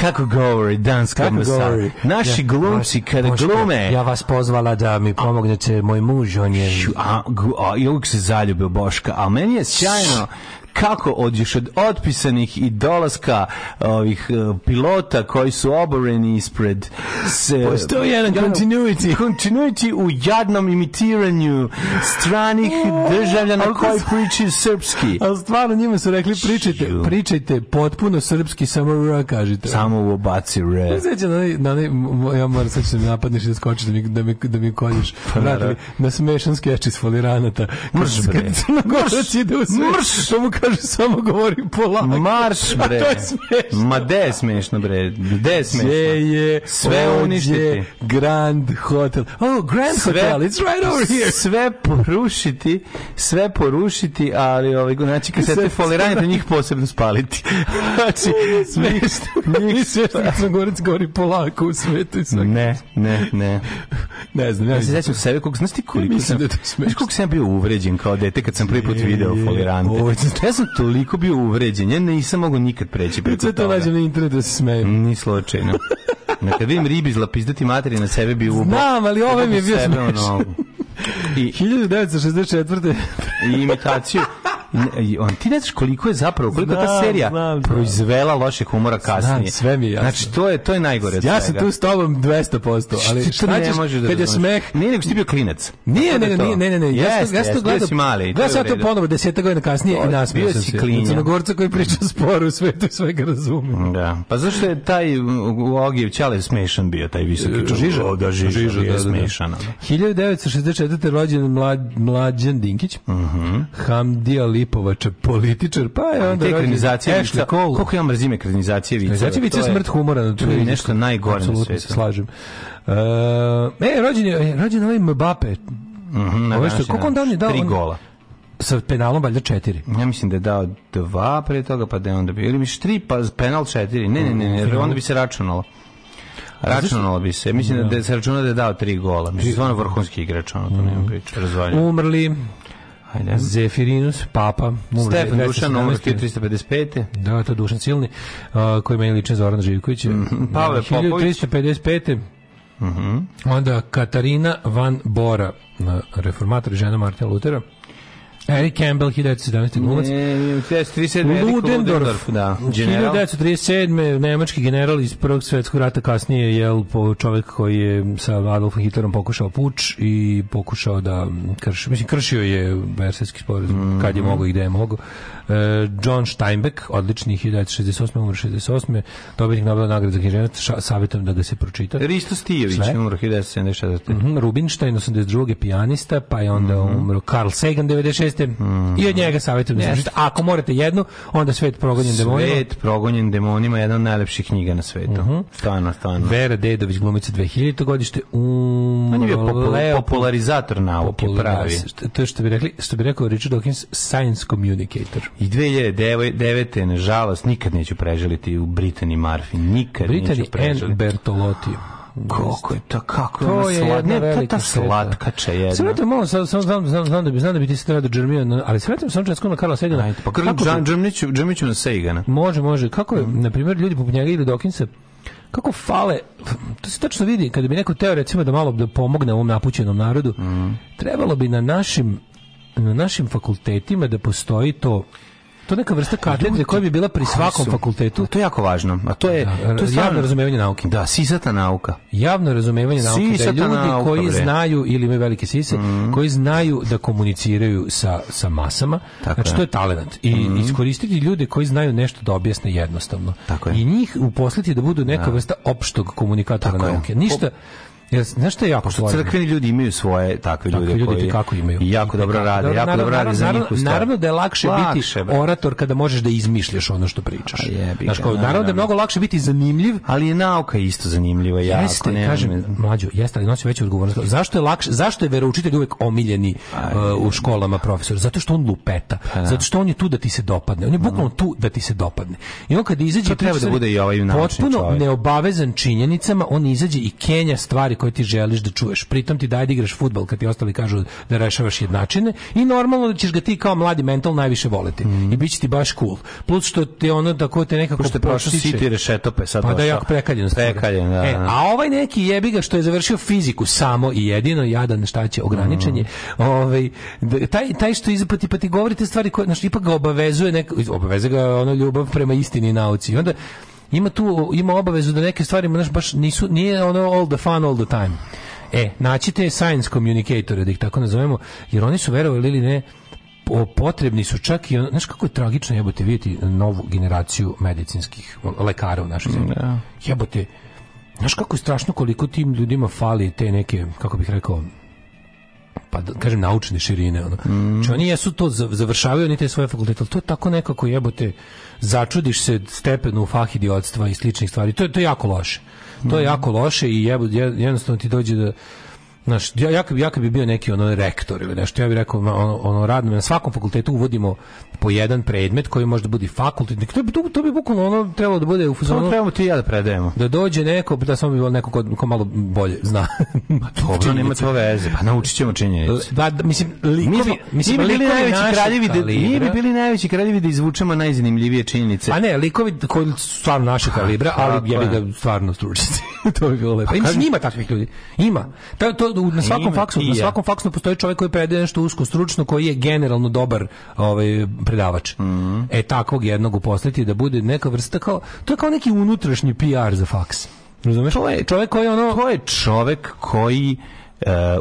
[SPEAKER 5] kako govori dansku
[SPEAKER 4] Kako
[SPEAKER 5] ambasador.
[SPEAKER 4] govori?
[SPEAKER 5] Naši
[SPEAKER 4] Ja,
[SPEAKER 5] glumci kada
[SPEAKER 4] Boško,
[SPEAKER 5] glume,
[SPEAKER 4] Ja vas pozvala da mi pomognete, moj muž, on je...
[SPEAKER 5] A, a, i uvijek se zaljube u Boška, a meni je sjajno kako od još od otpisanih i dolaska ovih eh, pilota koji su oboreni ispred se,
[SPEAKER 4] Postoji jedan continuity.
[SPEAKER 5] continuity u jadnom imitiranju stranih državljana koji pričaju srpski
[SPEAKER 4] Ali stvarno njima su rekli pričajte, pričajte potpuno srpski, samo r kažite.
[SPEAKER 5] samo u obaci re
[SPEAKER 4] Sećam na na onaj, m- ja moram sad ću da napadneš da skočiš da mi, da mi, da mi koljiš. Vratili na smešan skeč iz foliranata.
[SPEAKER 5] Mrš, bre.
[SPEAKER 4] Crnogorac ide u sve,
[SPEAKER 5] Mrš.
[SPEAKER 4] to mu kaže samo govori polako.
[SPEAKER 5] Marš
[SPEAKER 4] A
[SPEAKER 5] bre.
[SPEAKER 4] to je smešno.
[SPEAKER 5] Ma de je smešno bre. De je smešno.
[SPEAKER 4] Gde je
[SPEAKER 5] Sve uništiti.
[SPEAKER 4] Grand Hotel. Oh, Grand Hotel, it's right over here.
[SPEAKER 5] Sve porušiti, sve porušiti, ali ovaj znači kad se te
[SPEAKER 4] Sve-
[SPEAKER 5] foliranje to njih posebno spaliti. Znači,
[SPEAKER 4] Smešno. Nije smešno kad Crnogorac govori polako u svetu i sve.
[SPEAKER 5] ne, ne, ne.
[SPEAKER 4] Ne znam, ne
[SPEAKER 5] Ja se sećam sebe koliko znaš ti koliko sam,
[SPEAKER 4] da je to smešno.
[SPEAKER 5] koliko sam bio uvređen kao dete kad sam prvi put video
[SPEAKER 4] Je,
[SPEAKER 5] folirante.
[SPEAKER 4] ovo je-
[SPEAKER 5] Ja sam toliko bio uvređen, ja nisam mogao nikad preći preko
[SPEAKER 4] Sve to
[SPEAKER 5] toga.
[SPEAKER 4] nađem na internetu da se smejem.
[SPEAKER 5] Ni slučajno. Na kad vidim ribi zlapizdati materi na sebe bi ubo.
[SPEAKER 4] Znam, ali ovaj mi je bio smešan.
[SPEAKER 5] I,
[SPEAKER 4] 1964.
[SPEAKER 5] i imitaciju. On, ti ne znaš koliko je zapravo, koliko je ta
[SPEAKER 4] Znam,
[SPEAKER 5] serija
[SPEAKER 4] znam, znam.
[SPEAKER 5] proizvela lošeg humora kasnije.
[SPEAKER 4] Znam, sve mi jasno.
[SPEAKER 5] Znači, to je, to je najgore od
[SPEAKER 4] Ja sam tu s tobom 200%, ali šta
[SPEAKER 5] to ne
[SPEAKER 4] ćeš
[SPEAKER 5] možeš da
[SPEAKER 4] kad je smeh
[SPEAKER 5] Nije nego si bio klinac.
[SPEAKER 4] Nije, ne,
[SPEAKER 5] da
[SPEAKER 4] ne,
[SPEAKER 5] to-
[SPEAKER 4] ne, ne, ne, ja sam,
[SPEAKER 5] Jeste,
[SPEAKER 4] ja sam to gledao.
[SPEAKER 5] mali, to
[SPEAKER 4] Ja sam to ponovo deseta godina kasnije i
[SPEAKER 5] To-
[SPEAKER 4] nasmio sam se. Crnogorca koji priča sporo u svetu i svega razume.
[SPEAKER 5] Da. Pa zašto je taj u Ogijev Ćale smešan bio, taj visoki čovjek?
[SPEAKER 4] Žiža.
[SPEAKER 5] O, Da, Žiža, bio
[SPEAKER 4] da, da, da.
[SPEAKER 5] smešan. ono.
[SPEAKER 4] 1964. rođen Mlađan Dinkić, Hamdija Lipovača, političar, pa je onda
[SPEAKER 5] Te ekranizacije
[SPEAKER 4] Cole.
[SPEAKER 5] koliko ja mrzim ekranizacije vica.
[SPEAKER 4] Ekranizacija vica je smrt humora
[SPEAKER 5] To je nešto najgore na svetu.
[SPEAKER 4] se slažem. Uh, e, rođen je, e, rođen je ovaj Mbappe.
[SPEAKER 5] Mhm, na
[SPEAKER 4] Ovo što, koliko on
[SPEAKER 5] dan.
[SPEAKER 4] je dao?
[SPEAKER 5] Tri gola.
[SPEAKER 4] Sa penalom valjda četiri.
[SPEAKER 5] Ja mislim da je dao dva pre toga, pa da je onda bio. Ili miš tri, pa penal četiri. Ne, ne, ne, ne, onda bi se računalo. Računalo bi se. Mislim da, da se računa da je dao tri gola. Mislim, stvarno vrhunski igrač, ono, to nema priče. Razvaljujem.
[SPEAKER 4] Umrli
[SPEAKER 5] Ajde.
[SPEAKER 4] Zefirinus, papa. umro
[SPEAKER 5] Stefan
[SPEAKER 4] 217.
[SPEAKER 5] Dušan, umro 1355.
[SPEAKER 4] Da, to Dušan Silni, uh, koji meni ličan Zoran Živković.
[SPEAKER 5] Pavle Popović.
[SPEAKER 4] 1355. Onda Katarina van Bora, reformator žena Martina Lutera. Eric Campbell, 1917. glumac.
[SPEAKER 5] Ne, 1937. Eriko
[SPEAKER 4] Ludendorff,
[SPEAKER 5] da, general.
[SPEAKER 4] 1937. nemački general iz Prvog svjetskog rata kasnije je po čovjek koji je sa Adolfom Hitlerom pokušao puč i pokušao da krši, mislim kršio je Versajski sporazum kad je mogao i gde je mogao. E, John Steinbeck, odlični 1968. umro 68. dobitnik Nobelove nagrade za književnost, savjetujem da ga se pročita.
[SPEAKER 5] Risto Stijović,
[SPEAKER 4] Sve.
[SPEAKER 5] umro 1974.
[SPEAKER 4] Mhm, Rubinstein 82. pijanista, pa je onda umro Carl Sagan 96. I od njega savjetujem da se pročita. Ako morate jednu, onda svet progonjen demonima.
[SPEAKER 5] Svet progonjen demonima, jedna od najlepših knjiga na svetu. Stvarno, stvarno.
[SPEAKER 4] Vera Dedović, glumica 2000. godište, um,
[SPEAKER 5] On je bio
[SPEAKER 4] Leo-
[SPEAKER 5] popularizator nauke, pravi.
[SPEAKER 4] To je što bi rekli, što bi rekao Richard Dawkins, science communicator.
[SPEAKER 5] I 2009. nažalost, nikad neću preželiti u Britani Marfi. Nikad
[SPEAKER 4] Brittany
[SPEAKER 5] neću preželiti.
[SPEAKER 4] Bertolotti.
[SPEAKER 5] Kako je to, kako
[SPEAKER 4] To je
[SPEAKER 5] slat,
[SPEAKER 4] jedna
[SPEAKER 5] ne, ta, ta
[SPEAKER 4] šteta.
[SPEAKER 5] slatkača jedna.
[SPEAKER 4] Sve vrati malo, sad, sad znam, znam, znam da bi, znam da bi ti se treba do Džermija, ali sve vrati sam četsko na Karla Segana.
[SPEAKER 5] Ajde, pa Džamniću, Džamniću na Seigana.
[SPEAKER 4] Može, može. Kako je, na primjer, ljudi poput njega ili Dokinsa, kako fale, to se tačno vidi, kada bi neko teo recimo da malo da pomogne ovom napućenom narodu, trebalo bi na našim na našim fakultetima da postoji to to neka vrsta katedre koja bi bila pri svakom
[SPEAKER 5] su-
[SPEAKER 4] fakultetu.
[SPEAKER 5] To je jako važno. A to je,
[SPEAKER 4] Da,
[SPEAKER 5] to je
[SPEAKER 4] javno razumevanje nauke.
[SPEAKER 5] Da, sisata nauka.
[SPEAKER 4] Javno razumevanje nauke da
[SPEAKER 5] Sisata
[SPEAKER 4] ljudi
[SPEAKER 5] nauka,
[SPEAKER 4] koji
[SPEAKER 5] bre.
[SPEAKER 4] Znaju ili imaju velike sise, koji znaju da komuniciraju sa, sa masama,
[SPEAKER 5] Tako
[SPEAKER 4] znači
[SPEAKER 5] je.
[SPEAKER 4] To je talent. I iskoristiti ljude koji znaju nešto da objasne jednostavno.
[SPEAKER 5] Tako.
[SPEAKER 4] I njih uposliti da budu neka vrsta opštog komunikatora
[SPEAKER 5] Tako je.
[SPEAKER 4] nauke. Ništa Jer, znaš što je jako
[SPEAKER 5] Pošto
[SPEAKER 4] složeno?
[SPEAKER 5] crkveni ljudi imaju svoje takve ljude,
[SPEAKER 4] Takvi ljudi
[SPEAKER 5] koji
[SPEAKER 4] kako imaju.
[SPEAKER 5] i jako dobro rade, jako
[SPEAKER 4] Naravno,
[SPEAKER 5] dobro rade za
[SPEAKER 4] naravno,
[SPEAKER 5] stvar.
[SPEAKER 4] Naravno da je lakše,
[SPEAKER 5] Lakše,
[SPEAKER 4] biti
[SPEAKER 5] bre.
[SPEAKER 4] orator kada možeš da izmišljaš ono što pričaš.
[SPEAKER 5] A jebi
[SPEAKER 4] Znaš, kao, naravno da je
[SPEAKER 5] naravno.
[SPEAKER 4] mnogo lakše biti zanimljiv,
[SPEAKER 5] Ali je nauka isto zanimljiva, jako.
[SPEAKER 4] Jeste,
[SPEAKER 5] nema-
[SPEAKER 4] kažem, mlađo, jeste, ali nosi veću odgovornost. Zašto je lakše, zašto je veroučitelj uvek omiljeni uh, u školama profesor? Zato što on lupeta.
[SPEAKER 5] Pa
[SPEAKER 4] Zato što on je tu da ti se dopadne. On je bukvalno tu da ti se dopadne. I on kad izađe
[SPEAKER 5] To treba da bude i ovaj naučni
[SPEAKER 4] potpuno neobavezan činjenicama, on izađe i kenja stvari koje ti želiš da čuješ. Pritom ti daj da igraš fudbal kad ti ostali kažu da rešavaš jednačine i normalno da ćeš ga ti kao mladi mental najviše voleti. I bit će ti baš cool. Plus što ti ono tako te nekako
[SPEAKER 5] Pošto je prošao City rešetope, sad
[SPEAKER 4] pa da
[SPEAKER 5] došao.
[SPEAKER 4] jako prekaljen. stvar.
[SPEAKER 5] Prekaljen, da,
[SPEAKER 4] E,
[SPEAKER 5] da.
[SPEAKER 4] a ovaj neki jebi ga što je završio fiziku samo i jedino, jadan šta će, ograničen je. Ovaj, da- taj, taj što iza, pa ti, pa ti govori te stvari koje, znaš, ipak ga obavezuje, neko, obavezuje ga ono ljubav prema istini i nauci. I onda ima tu, ima obavezu da neke stvari, znaš, baš nisu, nije ono all the fun all the time. E, naći te science communicatore, da ih tako nazovemo, jer oni su verovali ili ne, po- potrebni su čak i, znaš kako je tragično jebote vidjeti novu generaciju medicinskih lekara u našoj zemlji. Jebote, Znaš kako je strašno koliko tim ljudima fali te neke, kako bih rekao, pa da kažem naučne širine ono. Znači oni jesu to zav- završavaju oni te svoje fakultete, ali to je tako nekako jebote začudiš se stepenu fah idiotstva i sličnih stvari. To je to je jako loše. To je jako loše i jebo, je- jednostavno ti dođe da Znaš, ja, ja, ja bi bio neki ono rektor ili nešto, ja bih rekao ma, ono, ono radno, na svakom fakultetu uvodimo po jedan predmet koji može da bude fakultetni. To, bi- to, to bi bukvalno ono trebalo da bude u fazonu
[SPEAKER 5] trebamo ti ja da predajemo.
[SPEAKER 4] da dođe neko, da samo bi volio neko ko, ko malo bolje zna.
[SPEAKER 5] Dobro, nema to veze. Pa naučit ćemo činjenice.
[SPEAKER 4] Da, da, mislim, likovi,
[SPEAKER 5] Mi, smo,
[SPEAKER 4] mislim,
[SPEAKER 5] mi bi bili najveći kraljevi da, mi bi bili najveći kraljevi da izvučemo najzanimljivije činjenice.
[SPEAKER 4] Pa ne, likovi koji su stvarno naše kalibra, ali jebi
[SPEAKER 5] je.
[SPEAKER 4] ga stvarno stručnjaci. to bi bilo lepo.
[SPEAKER 5] Pa
[SPEAKER 4] ima takvih ljudi. Ima. To, to, na svakom faksu, na svakom faksu postoji čovjek koji predaje nešto usko stručno, koji je generalno dobar ovaj, predavač.
[SPEAKER 5] Mhm.
[SPEAKER 4] E, takvog jednog uposliti da bude neka vrsta kao, to je kao neki unutrašnji PR za faks. Razumeš?
[SPEAKER 5] To je-
[SPEAKER 4] čovjek koji ono...
[SPEAKER 5] To je čovek koji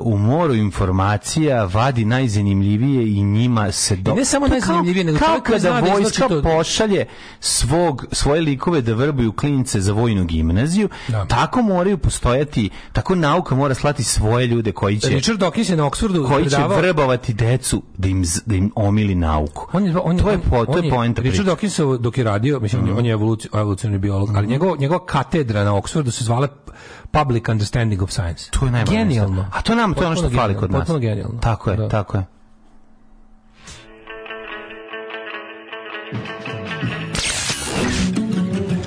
[SPEAKER 5] u moru informacija vadi najzanimljivije i njima se do...
[SPEAKER 4] I ne samo
[SPEAKER 5] je
[SPEAKER 4] najzanimljivije, nego
[SPEAKER 5] kao, kada
[SPEAKER 4] da
[SPEAKER 5] vojska
[SPEAKER 4] to-
[SPEAKER 5] pošalje svog, svoje likove da vrbuju klince za vojnu gimnaziju,
[SPEAKER 4] Da.
[SPEAKER 5] tako moraju postojati, tako nauka mora slati svoje ljude koji će
[SPEAKER 4] Richard Dawkins je na Oxfordu
[SPEAKER 5] koji će
[SPEAKER 4] predavao-
[SPEAKER 5] vrbovati decu da im, da im omili nauku.
[SPEAKER 4] On je, on,
[SPEAKER 5] to je, po, to
[SPEAKER 4] on
[SPEAKER 5] je poenta
[SPEAKER 4] Richard.
[SPEAKER 5] Mhm.
[SPEAKER 4] Dawkins dok je radio, mislim, on je evoluci, evolucionarni biolog, ali njegov, njegova katedra na Oxfordu se zvala Public Understanding of Science.
[SPEAKER 5] To je najbolje.
[SPEAKER 4] Genijalno.
[SPEAKER 5] A to nam to je ono što fali kod nas.
[SPEAKER 4] Potpuno genijalno.
[SPEAKER 5] Tako je,
[SPEAKER 4] Da.
[SPEAKER 5] tako je.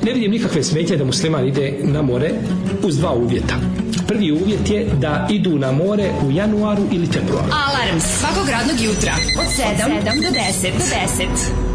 [SPEAKER 10] Ne vidim nikakve smetnje da musliman ide na more uz dva uvjeta. Prvi uvjet je da idu na more u januaru ili februaru.
[SPEAKER 6] Alarm svakog radnog jutra od 7, do 10. Do 10.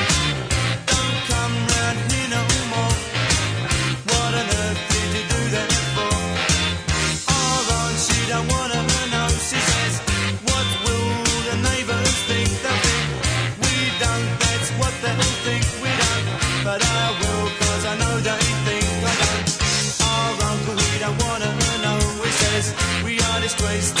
[SPEAKER 11] place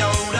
[SPEAKER 11] soda.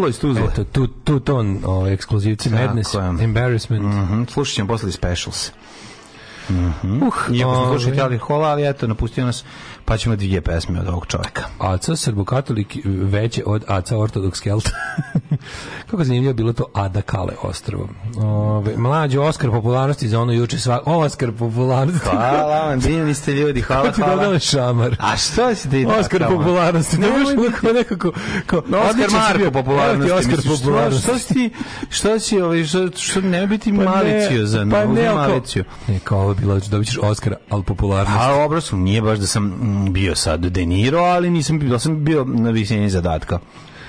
[SPEAKER 5] Ludlo iz Tuzle.
[SPEAKER 4] Eto, tu, tu ton, ovaj, ekskluzivci,
[SPEAKER 5] Tako
[SPEAKER 4] Madness,
[SPEAKER 5] je.
[SPEAKER 4] Embarrassment.
[SPEAKER 5] Mhm, Slušat ćemo posle Specials. Mhm.
[SPEAKER 4] Uh,
[SPEAKER 5] Iako smo slušati alkohola, ali eto, napustio nas, pa ćemo dvije pesme od ovog čoveka.
[SPEAKER 4] Aca srbokatolik veće od Aca ortodoks kelt. Kako zanimljivo bilo to Ada Kale ostrovo. Ove, mlađi Oskar popularnosti za ono juče sva... Oskar popularnosti.
[SPEAKER 5] Hvala vam, divni ste ljudi, hvala,
[SPEAKER 4] Kako ti
[SPEAKER 5] hvala.
[SPEAKER 4] šamar?
[SPEAKER 5] A što si ti
[SPEAKER 4] Oskar popularnosti. Ne možeš
[SPEAKER 5] biti-
[SPEAKER 4] nekako, nekako kao,
[SPEAKER 5] No, Oskar Marko popularnosti.
[SPEAKER 4] Oskar popularnosti.
[SPEAKER 5] Što si ti, što si, ovaj, što, što ne biti
[SPEAKER 4] Pa ne,
[SPEAKER 5] maliciozan,
[SPEAKER 4] pa ne, kao-
[SPEAKER 5] maliciju.
[SPEAKER 4] Ne, kao ovo bilo, dobit ćeš Oskara, ali popularnost.
[SPEAKER 5] A dobro sam, nije baš da sam mm, bio sad De Niro, ali nisam bio, sam bio na visini zadatka.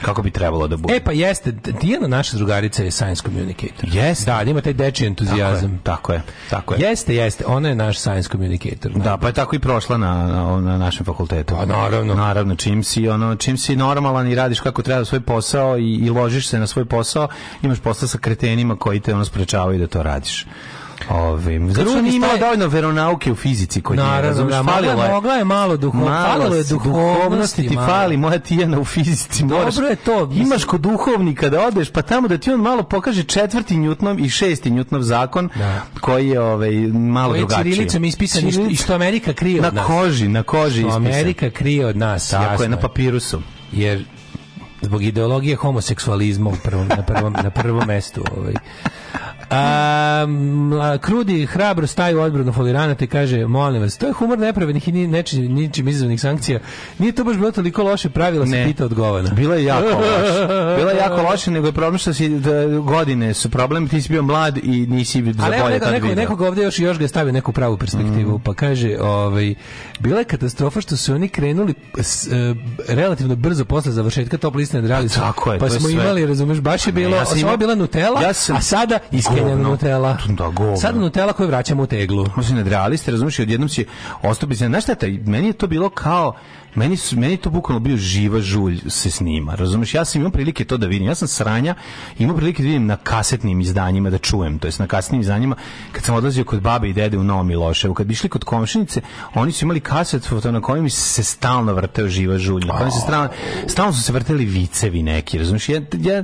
[SPEAKER 5] Kako bi trebalo da bude.
[SPEAKER 4] E pa jeste, Dijana naša drugarica je science communicator.
[SPEAKER 5] Jeste.
[SPEAKER 4] Da, ima taj dečiji entuzijazam.
[SPEAKER 5] Tako je, tako je.
[SPEAKER 4] Jeste, jeste, ona je naš science communicator.
[SPEAKER 5] Da, pa je tako i prošla na, na, na našem fakultetu.
[SPEAKER 4] Pa naravno.
[SPEAKER 5] Naravno, čim si, ono, čim si normalan i radiš kako treba svoj posao i, i ložiš se na svoj posao, imaš posla sa kretenima koji te ono sprečavaju da to radiš. Ovim, zato što nije imala dovoljno veronauke u fizici kod nje,
[SPEAKER 4] Naravno,
[SPEAKER 5] razumeš,
[SPEAKER 4] da, mogla,
[SPEAKER 5] je.
[SPEAKER 4] mogla je malo duhovno,
[SPEAKER 5] Malo
[SPEAKER 4] je duhovnosti,
[SPEAKER 5] ti fali, moja Tijana u fizici. Moraš,
[SPEAKER 4] Dobro je to, mislim.
[SPEAKER 5] Imaš kod duhovnika da odeš, pa tamo da ti on malo pokaže četvrti Njutnov i šesti Njutnov zakon,
[SPEAKER 4] Da.
[SPEAKER 5] koji je ovaj, malo
[SPEAKER 4] Koji je
[SPEAKER 5] drugačiji.
[SPEAKER 4] cirilicom ispisan i što- i što Amerika krije
[SPEAKER 5] na
[SPEAKER 4] od nas.
[SPEAKER 5] koži, na koži
[SPEAKER 4] Što
[SPEAKER 5] ispisan.
[SPEAKER 4] Amerika krije od nas,
[SPEAKER 5] Tako
[SPEAKER 4] jasno
[SPEAKER 5] je, na papirusu.
[SPEAKER 4] Jer zbog ideologije homoseksualizma u prvom, na, prvom, na prvom mestu. Ovaj. A, krudi hrabro staju u odbranu foliranata i kaže, molim vas, to je humor nepravednih i neči, ničim izazvanih sankcija. Nije to baš bilo toliko loše pravila, se pita odgovana.
[SPEAKER 5] Bilo je jako loše. Bilo je jako loše, nego je problem što si da, godine su problem, ti si bio mlad i nisi zabolje
[SPEAKER 4] neko,
[SPEAKER 5] tad
[SPEAKER 4] neko,
[SPEAKER 5] video.
[SPEAKER 4] nekog ovdje još, još ga je stavio neku pravu perspektivu,
[SPEAKER 5] Mm.
[SPEAKER 4] pa kaže, ovaj, bila je katastrofa što su oni krenuli s, e, relativno brzo posle završetka top liste nadrali su,
[SPEAKER 5] tako je,
[SPEAKER 4] pa smo
[SPEAKER 5] sve.
[SPEAKER 4] imali, razumeš, baš je
[SPEAKER 5] Pa ne,
[SPEAKER 4] bilo,
[SPEAKER 5] ja sam
[SPEAKER 4] je bila Nutella,
[SPEAKER 5] Ja sam-
[SPEAKER 4] a sada iskenjena. Nutella.
[SPEAKER 5] Da, govno.
[SPEAKER 4] Sada Nutella koju vraćamo u teglu.
[SPEAKER 5] Možda nadrealiste, razumiješ, i odjednom će ostupiti. Znaš šta, taj, meni je to bilo kao, meni, su, meni to bukvalno bio živa žulj se snima, razumiješ, ja sam imao prilike to da vidim, ja sam sranja, imao prilike da vidim na kasetnim izdanjima, da čujem, to jest na kasetnim izdanjima, kad sam odlazio kod babe i dede u Novom Miloševu, kad bi išli kod komšinice, oni su imali kaset na kojem se stalno vrteo živa žulj, na kojem se stalno, stalno su se vrteli vicevi neki, razumiješ, ja, ja,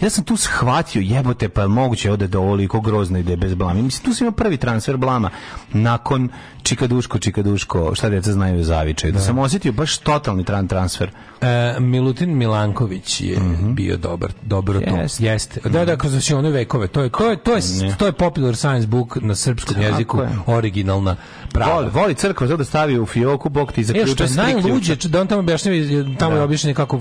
[SPEAKER 5] ja sam tu shvatio, jebote, pa moguće ovde da ovoliko grozno ide bez blama. Mislim, tu sam imao prvi transfer blama nakon Čikaduško, Čikaduško, šta djeca znaju zavičaj. Da. sam osjetio baš totalni tran transfer.
[SPEAKER 4] E, Milutin Milanković je bio dobar, dobro to.
[SPEAKER 5] Jeste.
[SPEAKER 4] Jeste. Da, da, kroz sve one vekove. To je, to je, to je,
[SPEAKER 5] Ne.
[SPEAKER 4] to je popular science book na srpskom
[SPEAKER 5] Tako
[SPEAKER 4] jeziku,
[SPEAKER 5] je.
[SPEAKER 4] originalna prava.
[SPEAKER 5] Voli, voli crkva, to da stavi u fioku, bog ti
[SPEAKER 4] E, što
[SPEAKER 5] zaključa
[SPEAKER 4] je najluđe,
[SPEAKER 5] ključa.
[SPEAKER 4] da on tamo objašnjava, tamo je objašnjeno kako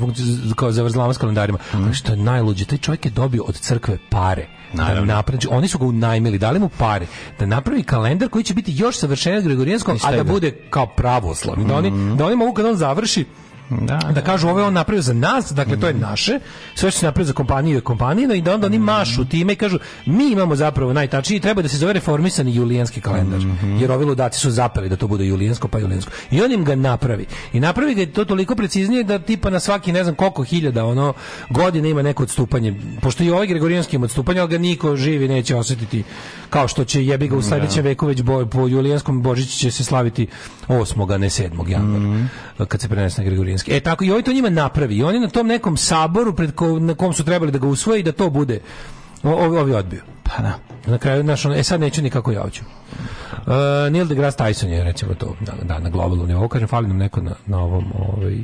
[SPEAKER 4] kao zavrzlama s kalendarima. Ali što je najluđe, taj čovjek je dobio od crkve pare. Da napravi, oni su ga unajmili, dali mu pare da napravi kalendar koji će biti još savršeniji
[SPEAKER 5] šta
[SPEAKER 4] a da
[SPEAKER 5] da?
[SPEAKER 4] bude kao pravoslavni. Da oni, da oni mogu kad on završi
[SPEAKER 5] Da,
[SPEAKER 4] da kažu ovo je on napravio za nas, dakle to je naše, sve što se napravio za kompaniju je kompanijino i da onda oni mašu time i kažu mi imamo zapravo najtačniji, treba da se zove reformisani julijanski kalendar, jer ovi ludaci su zapeli da to bude julijansko pa julijansko. I on im ga napravi. I napravi ga to toliko preciznije da tipa na svaki ne znam koliko hiljada ono godine ima neko odstupanje. Pošto i ovaj gregorijanski ima odstupanje, ali ga niko živi neće osjetiti kao što će jebi ga u sledećem veku već bo, po julijanskom Božić će se slaviti 8. a ne 7. januara kad se prenese na gregorijanski. E tako i ovaj to njima napravi. I oni na tom nekom saboru pred ko, na kom su trebali da ga usvoje i da to bude ovi, ovi odbiju.
[SPEAKER 5] Pa da.
[SPEAKER 4] Na kraju, znaš, e sad neću nikako ja hoću. Uh, Neil deGrasse Tyson je, recimo to, da, da na globalnom nivou, kažem, fali nam neko na, na ovom, ovaj,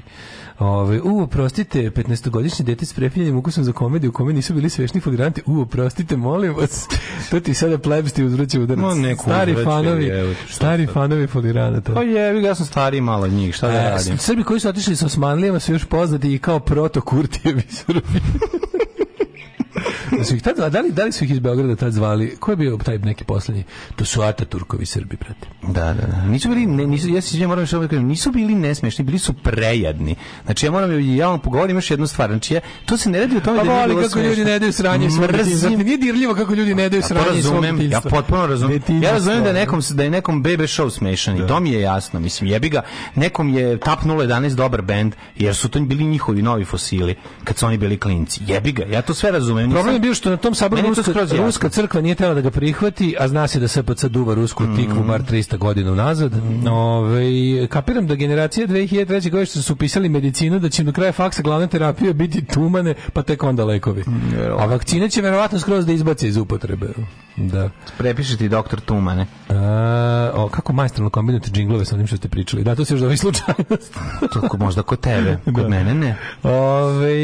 [SPEAKER 4] Ove, u, oprostite, 15-godišnje dete s prefinjenim ukusom za komediju, u kome nisu bili svešni foliranti. U, oprostite, molim vas. To ti sada plebsti uzvraća udarac.
[SPEAKER 5] No, neku
[SPEAKER 4] stari
[SPEAKER 5] uzvraćaju,
[SPEAKER 4] fanovi,
[SPEAKER 5] šta
[SPEAKER 4] stari fanovi foliranata.
[SPEAKER 5] Pa ga, ja sam stariji malo njih, šta da
[SPEAKER 4] E,
[SPEAKER 5] radim?
[SPEAKER 4] Srbi koji su otišli sa Osmanlijama su još poznati i kao proto Kurtijevi Srbi. Da, su ih tad, a da, li, da li su ih iz Beograda tad zvali? Ko je bio taj neki poslednji? To su Ataturkovi Srbi, brate.
[SPEAKER 5] Da, da, da. Nisu bili, ne, nisu, ja se izvinjam, moram što da kažem, nisu bili nesmešni, bili su prejadni. Znači, ja moram, ja vam pogovorim još jednu stvar. Znači, ja, to se ne radi o tome
[SPEAKER 4] Pa
[SPEAKER 5] da nije
[SPEAKER 4] voli
[SPEAKER 5] bilo
[SPEAKER 4] kako ljudi
[SPEAKER 5] smešno.
[SPEAKER 4] ne daju sranje.
[SPEAKER 5] Mrzim
[SPEAKER 4] Nije dirljivo kako ljudi ne daju
[SPEAKER 5] Ja
[SPEAKER 4] sranje svog
[SPEAKER 5] razumem, ja potpuno razumem. Ja razumem da je nekom da je nekom BB show smešan i to mi je jasno. Mislim, jebi ga, nekom je Tap 011 dobar bend, jer su to bili njihovi novi fosili kad su oni bili klinci. Jebi ga, ja to sve razumem. nisam-
[SPEAKER 4] Problem bio što na tom saboru ruska, ruska crkva nije tela da ga prihvati, a zna se da SPC duva rusku
[SPEAKER 5] Mm.
[SPEAKER 4] tikvu bar 300 godina unazad. Ove, kapiram da generacija 2003. godine što su upisali medicinu da će do kraja faksa glavna terapija biti tumane, pa tek onda lekovi.
[SPEAKER 5] Mm,
[SPEAKER 4] A vakcine će verovatno skroz da izbace iz upotrebe. Da.
[SPEAKER 5] Prepiši ti doktor Tumane.
[SPEAKER 4] A, o, kako majstralno kombinujete džinglove sa onim što ste pričali. Da, to se još zove slučajnost.
[SPEAKER 5] To možda kod tebe, kod mene ne.
[SPEAKER 4] Ove,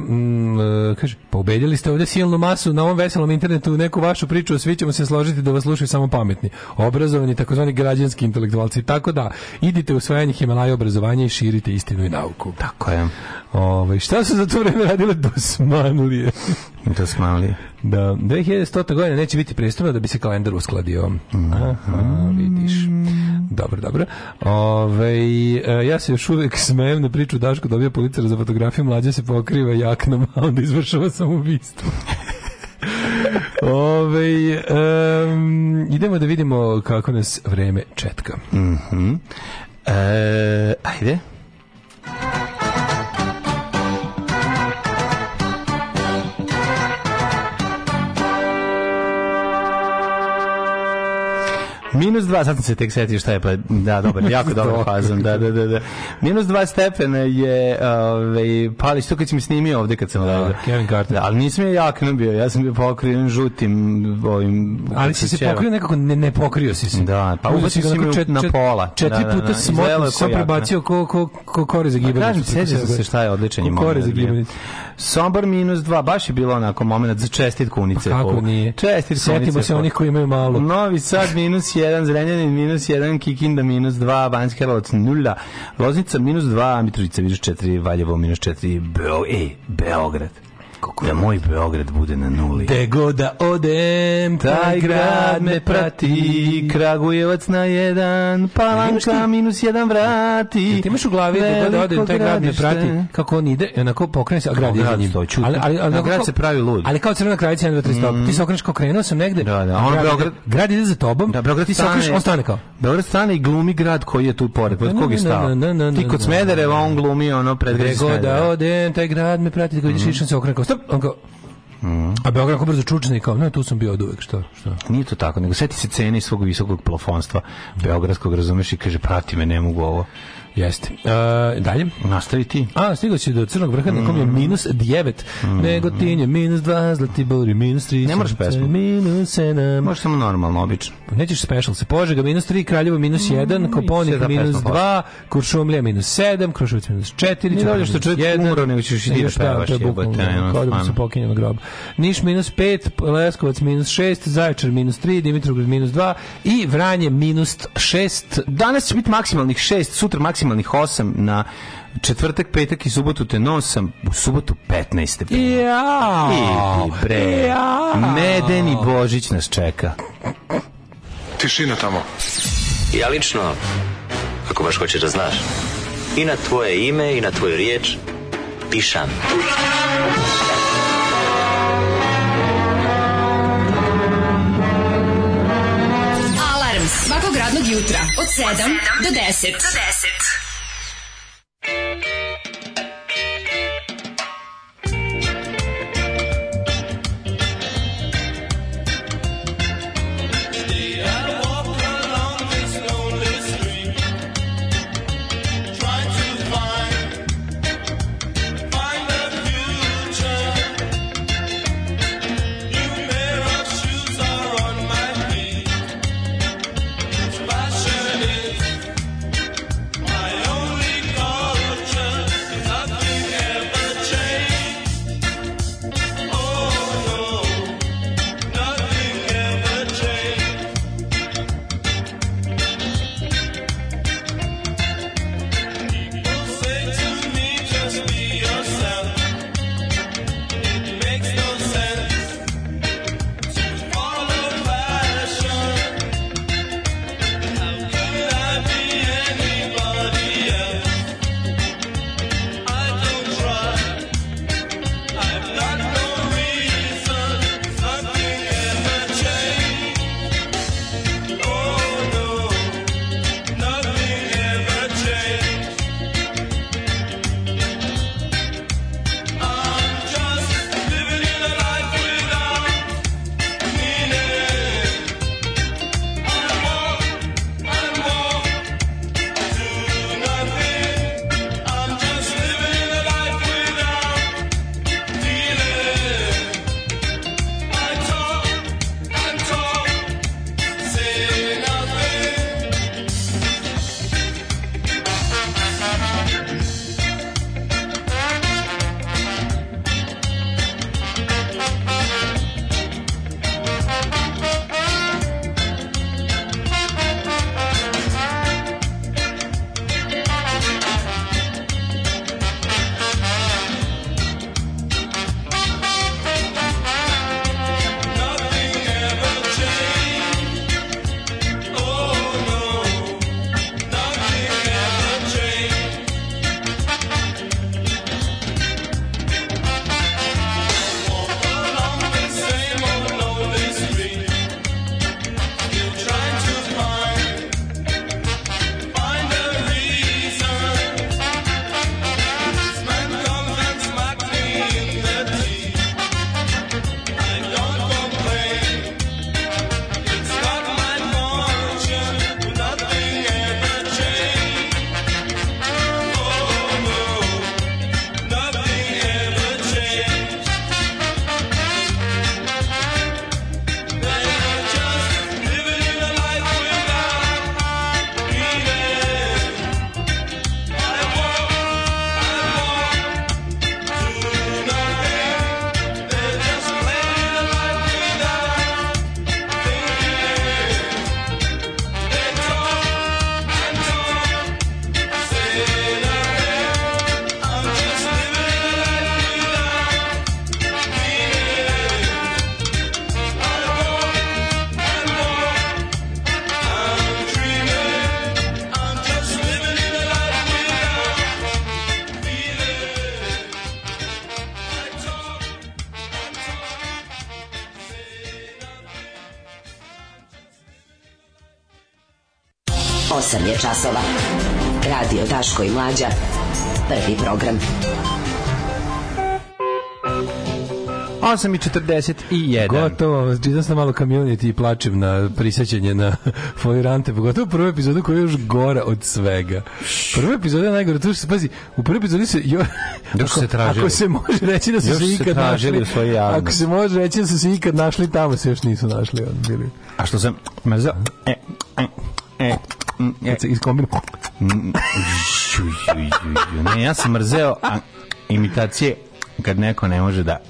[SPEAKER 4] mm, e, kaže, pa ubedili ste ovdje silnu masu na ovom veselom internetu u neku vašu priču, svi ćemo se složiti da vas slušaju samo pametni, obrazovani, takozvani građanski intelektualci. Tako da, idite u svojanje Himalaja obrazovanja i širite istinu i nauku.
[SPEAKER 5] Tako je.
[SPEAKER 4] Ove, šta su za to vreme radile dosmanlije?
[SPEAKER 5] To smali.
[SPEAKER 4] Da, 2100. godina neće biti prestupno da bi se kalendar uskladio. Aha, vidiš. Dobro, dobro. Ove, e, ja se još uvijek smejem na priču Daško dobija policara za fotografiju, mlađe se pokriva jaknom, a onda izvršava samoubistvo. Ove, em, idemo da vidimo kako nas vreme četka.
[SPEAKER 5] Mhm. E, ajde. Minus dva, sad sam se tek setio šta je, pa da, dobar, jako dobar fazon, da, da, da, da. Minus dva stepena je, ovaj, palić, to kad si mi snimio ovde kad sam da,
[SPEAKER 4] Kevin Carter.
[SPEAKER 5] Da, ali nisam je jakno bio, ja sam bio pokriven žutim ovim...
[SPEAKER 4] Ali si se pokrio nekako, ne, ne pokrio si se.
[SPEAKER 5] Da, pa ubacio
[SPEAKER 4] ga
[SPEAKER 5] si me
[SPEAKER 4] čet-
[SPEAKER 5] na pola.
[SPEAKER 4] Četiri
[SPEAKER 5] Da, da, da.
[SPEAKER 4] puta
[SPEAKER 5] je
[SPEAKER 4] smotno, sam prebacio ko, ko, ko kore za
[SPEAKER 5] Pa
[SPEAKER 4] gibanicu.
[SPEAKER 5] kažem, sam se šta je odličan
[SPEAKER 4] Ko kore za
[SPEAKER 5] bio.
[SPEAKER 4] gibanicu.
[SPEAKER 5] Sombor minus dva, baš je bilo onako moment za čestit kunice.
[SPEAKER 4] Pa kako nije?
[SPEAKER 5] Čestit
[SPEAKER 4] Setimo
[SPEAKER 5] kunice.
[SPEAKER 4] se onih koji imaju malo.
[SPEAKER 5] Novi Sad minus jedan, Zrenjanin minus jedan, Kikinda minus dva, Banjski Karlovac nula, Loznica minus dva, Mitrovica minus četiri, Valjevo minus četiri, Beo, e, Beograd. Da moj Beograd bude na nuli.
[SPEAKER 4] Gde god da odem,
[SPEAKER 5] Taj grad me prati, Kragujevac na jedan, Palanka minus jedan vrati.
[SPEAKER 4] Ti imaš u glavi da god da odem, taj grad me prati, kako on ide, i onako pokrene se, a grad
[SPEAKER 5] Kao
[SPEAKER 4] je za
[SPEAKER 5] grad
[SPEAKER 4] njim. Ali, ali, ali,
[SPEAKER 5] grad se pravi lud.
[SPEAKER 4] Ali kao crvena krajica 1, 2, 3 stop. Ti se okreneš kao krenuo sam negde,
[SPEAKER 5] Da, da,
[SPEAKER 4] ide-
[SPEAKER 5] Beograd-
[SPEAKER 4] grad ide za tobom,
[SPEAKER 5] Da, Beograd
[SPEAKER 4] ti se okreneš, on stane kao.
[SPEAKER 5] Beograd stane i glumi grad koji je tu pored.
[SPEAKER 4] Na,
[SPEAKER 5] kog je stao? Ti kod Smedereva, on glumi ono pred
[SPEAKER 4] god da
[SPEAKER 5] Smedereva.
[SPEAKER 4] odem, taj grad me prati, kako ideš išao se okrene stop, on kao, A Beograd kako brzo čučne i kao, ne, tu sam bio od uvek, što, što.
[SPEAKER 5] Nije to tako, nego seti se cene svog visokog plafonstva beogradskog, razumeš, i kaže, prati me, ne mogu ovo.
[SPEAKER 4] Jeste. E, dalje.
[SPEAKER 5] Nastavi ti.
[SPEAKER 4] A, stigao si do Crnog vrha, nekom je minus 9, Negotin je minus 2, Zlatibor je minus 3,
[SPEAKER 5] Ne moraš pesmu.
[SPEAKER 4] minus 7,
[SPEAKER 5] Može samo normalno, obično.
[SPEAKER 4] Nećeš special se Požega minus 3, Kraljevo minus 1, Koponik
[SPEAKER 5] sve da
[SPEAKER 4] minus
[SPEAKER 5] pesma
[SPEAKER 4] 2, Kuršumlija minus 7, Kruševac minus 4,
[SPEAKER 5] Nije dovoljno što čovjek umro, nego ćeš i ti da pevaš,
[SPEAKER 4] kao da se pokinje na grob. Niš minus 5, Leskovac minus 6, Zaječar minus 3, Dimitrovgrad minus 2 i Vranje minus 6.
[SPEAKER 5] Danas će biti maksimalnih 6, sutra maksimalnih 8, na četvrtak, petak i subotu te nosam, u subotu 15 stepeni.
[SPEAKER 4] Ja!
[SPEAKER 5] Idi bre,
[SPEAKER 4] Ja!
[SPEAKER 5] medeni Božić nas čeka.
[SPEAKER 12] Tišina tamo.
[SPEAKER 13] Ja lično, ako baš hoćeš da znaš, i na tvoje ime i na tvoju riječ pišam.
[SPEAKER 2] Alarm jutra od 7 do 10. Do 10.
[SPEAKER 14] časova. Radio Daško i Mlađa. Prvi program.
[SPEAKER 5] 8 i 41.
[SPEAKER 4] Gotovo, čitam sam malo community i plačem na prisećanje na Fojrante, pogotovo prvu epizodu koja je još gora od svega. Prva epizoda je najgora, tu što se, pazi, u prvoj epizodi se, jo,
[SPEAKER 5] Još
[SPEAKER 4] ako,
[SPEAKER 5] se tražili.
[SPEAKER 4] ako se može reći da su
[SPEAKER 5] Još
[SPEAKER 4] se
[SPEAKER 5] se
[SPEAKER 4] ikad
[SPEAKER 5] tražili
[SPEAKER 4] našli, ako se može reći da su se ikad našli, tamo se još nisu našli. On, bili.
[SPEAKER 5] A što sam mm, e.
[SPEAKER 4] Kad se iskombinu.
[SPEAKER 5] Ne, ja sam mrzeo a, imitacije kad neko ne može da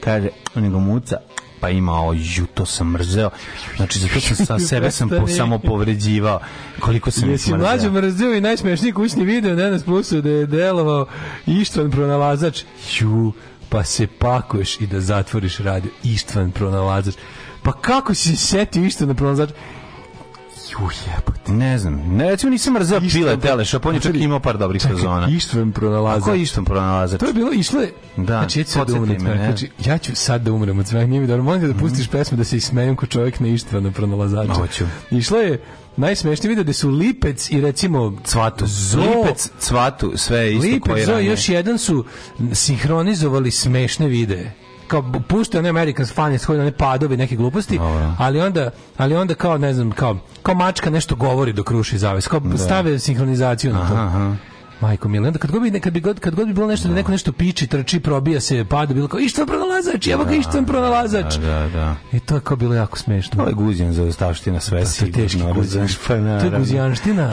[SPEAKER 5] kaže, nego muca, pa ima ovo, ju, to sam mrzeo. Znači, zato sam sa sebe sam po, samo povređivao koliko sam
[SPEAKER 4] Jesi mlađo
[SPEAKER 5] mrzeo.
[SPEAKER 4] i najsmešniji kućni video na nas plusu da je delovao Ištvan pronalazač. Ju, pa se pakuješ i da zatvoriš radio. Ištvan pronalazač. Pa kako si se setio Ištvan pronalazač? Ju, jebote.
[SPEAKER 5] Ne znam, ne, recimo nisam mrzeo Pile Telešop, on je čak imao par dobrih sezona.
[SPEAKER 4] Ištvan pronalazač.
[SPEAKER 5] A ko je Ištvan pronalazač?
[SPEAKER 4] To je bilo, išlo je...
[SPEAKER 5] Da,
[SPEAKER 4] znači, ja ću sad da umrem
[SPEAKER 5] me.
[SPEAKER 4] Znači, ja ću sad da umrem od smeha. Nije mi dobro. Molim da pustiš pesmu da se ismejem ko čovjek na Ištvana pronalazača.
[SPEAKER 5] Hoću.
[SPEAKER 4] Išlo je najsmešniji video da su Lipec i recimo
[SPEAKER 5] Cvatu.
[SPEAKER 4] Zo,
[SPEAKER 5] Lipec, Cvatu, sve je isto
[SPEAKER 4] Lipec, Zo još jedan su sinhronizovali smešne videe kao pušte one American Funniest koji one padovi neke gluposti ali onda ali onda kao ne znam kao kao mačka nešto govori dok ruši zaves kao stave sinhronizaciju na to
[SPEAKER 5] Aha.
[SPEAKER 4] Majko Mila, onda kad god bi, kad bi, god, kad god bi bilo nešto da neko nešto piči, trči, probija se, pada, bilo kao, ištvan pronalazač, evo ga ištvan pronalazač.
[SPEAKER 5] Da, da.
[SPEAKER 4] I to je kao bilo jako smešno.
[SPEAKER 5] To je guzjan za ostavština sve
[SPEAKER 4] to je teški
[SPEAKER 5] razumeš, pa
[SPEAKER 4] To je guzijanština.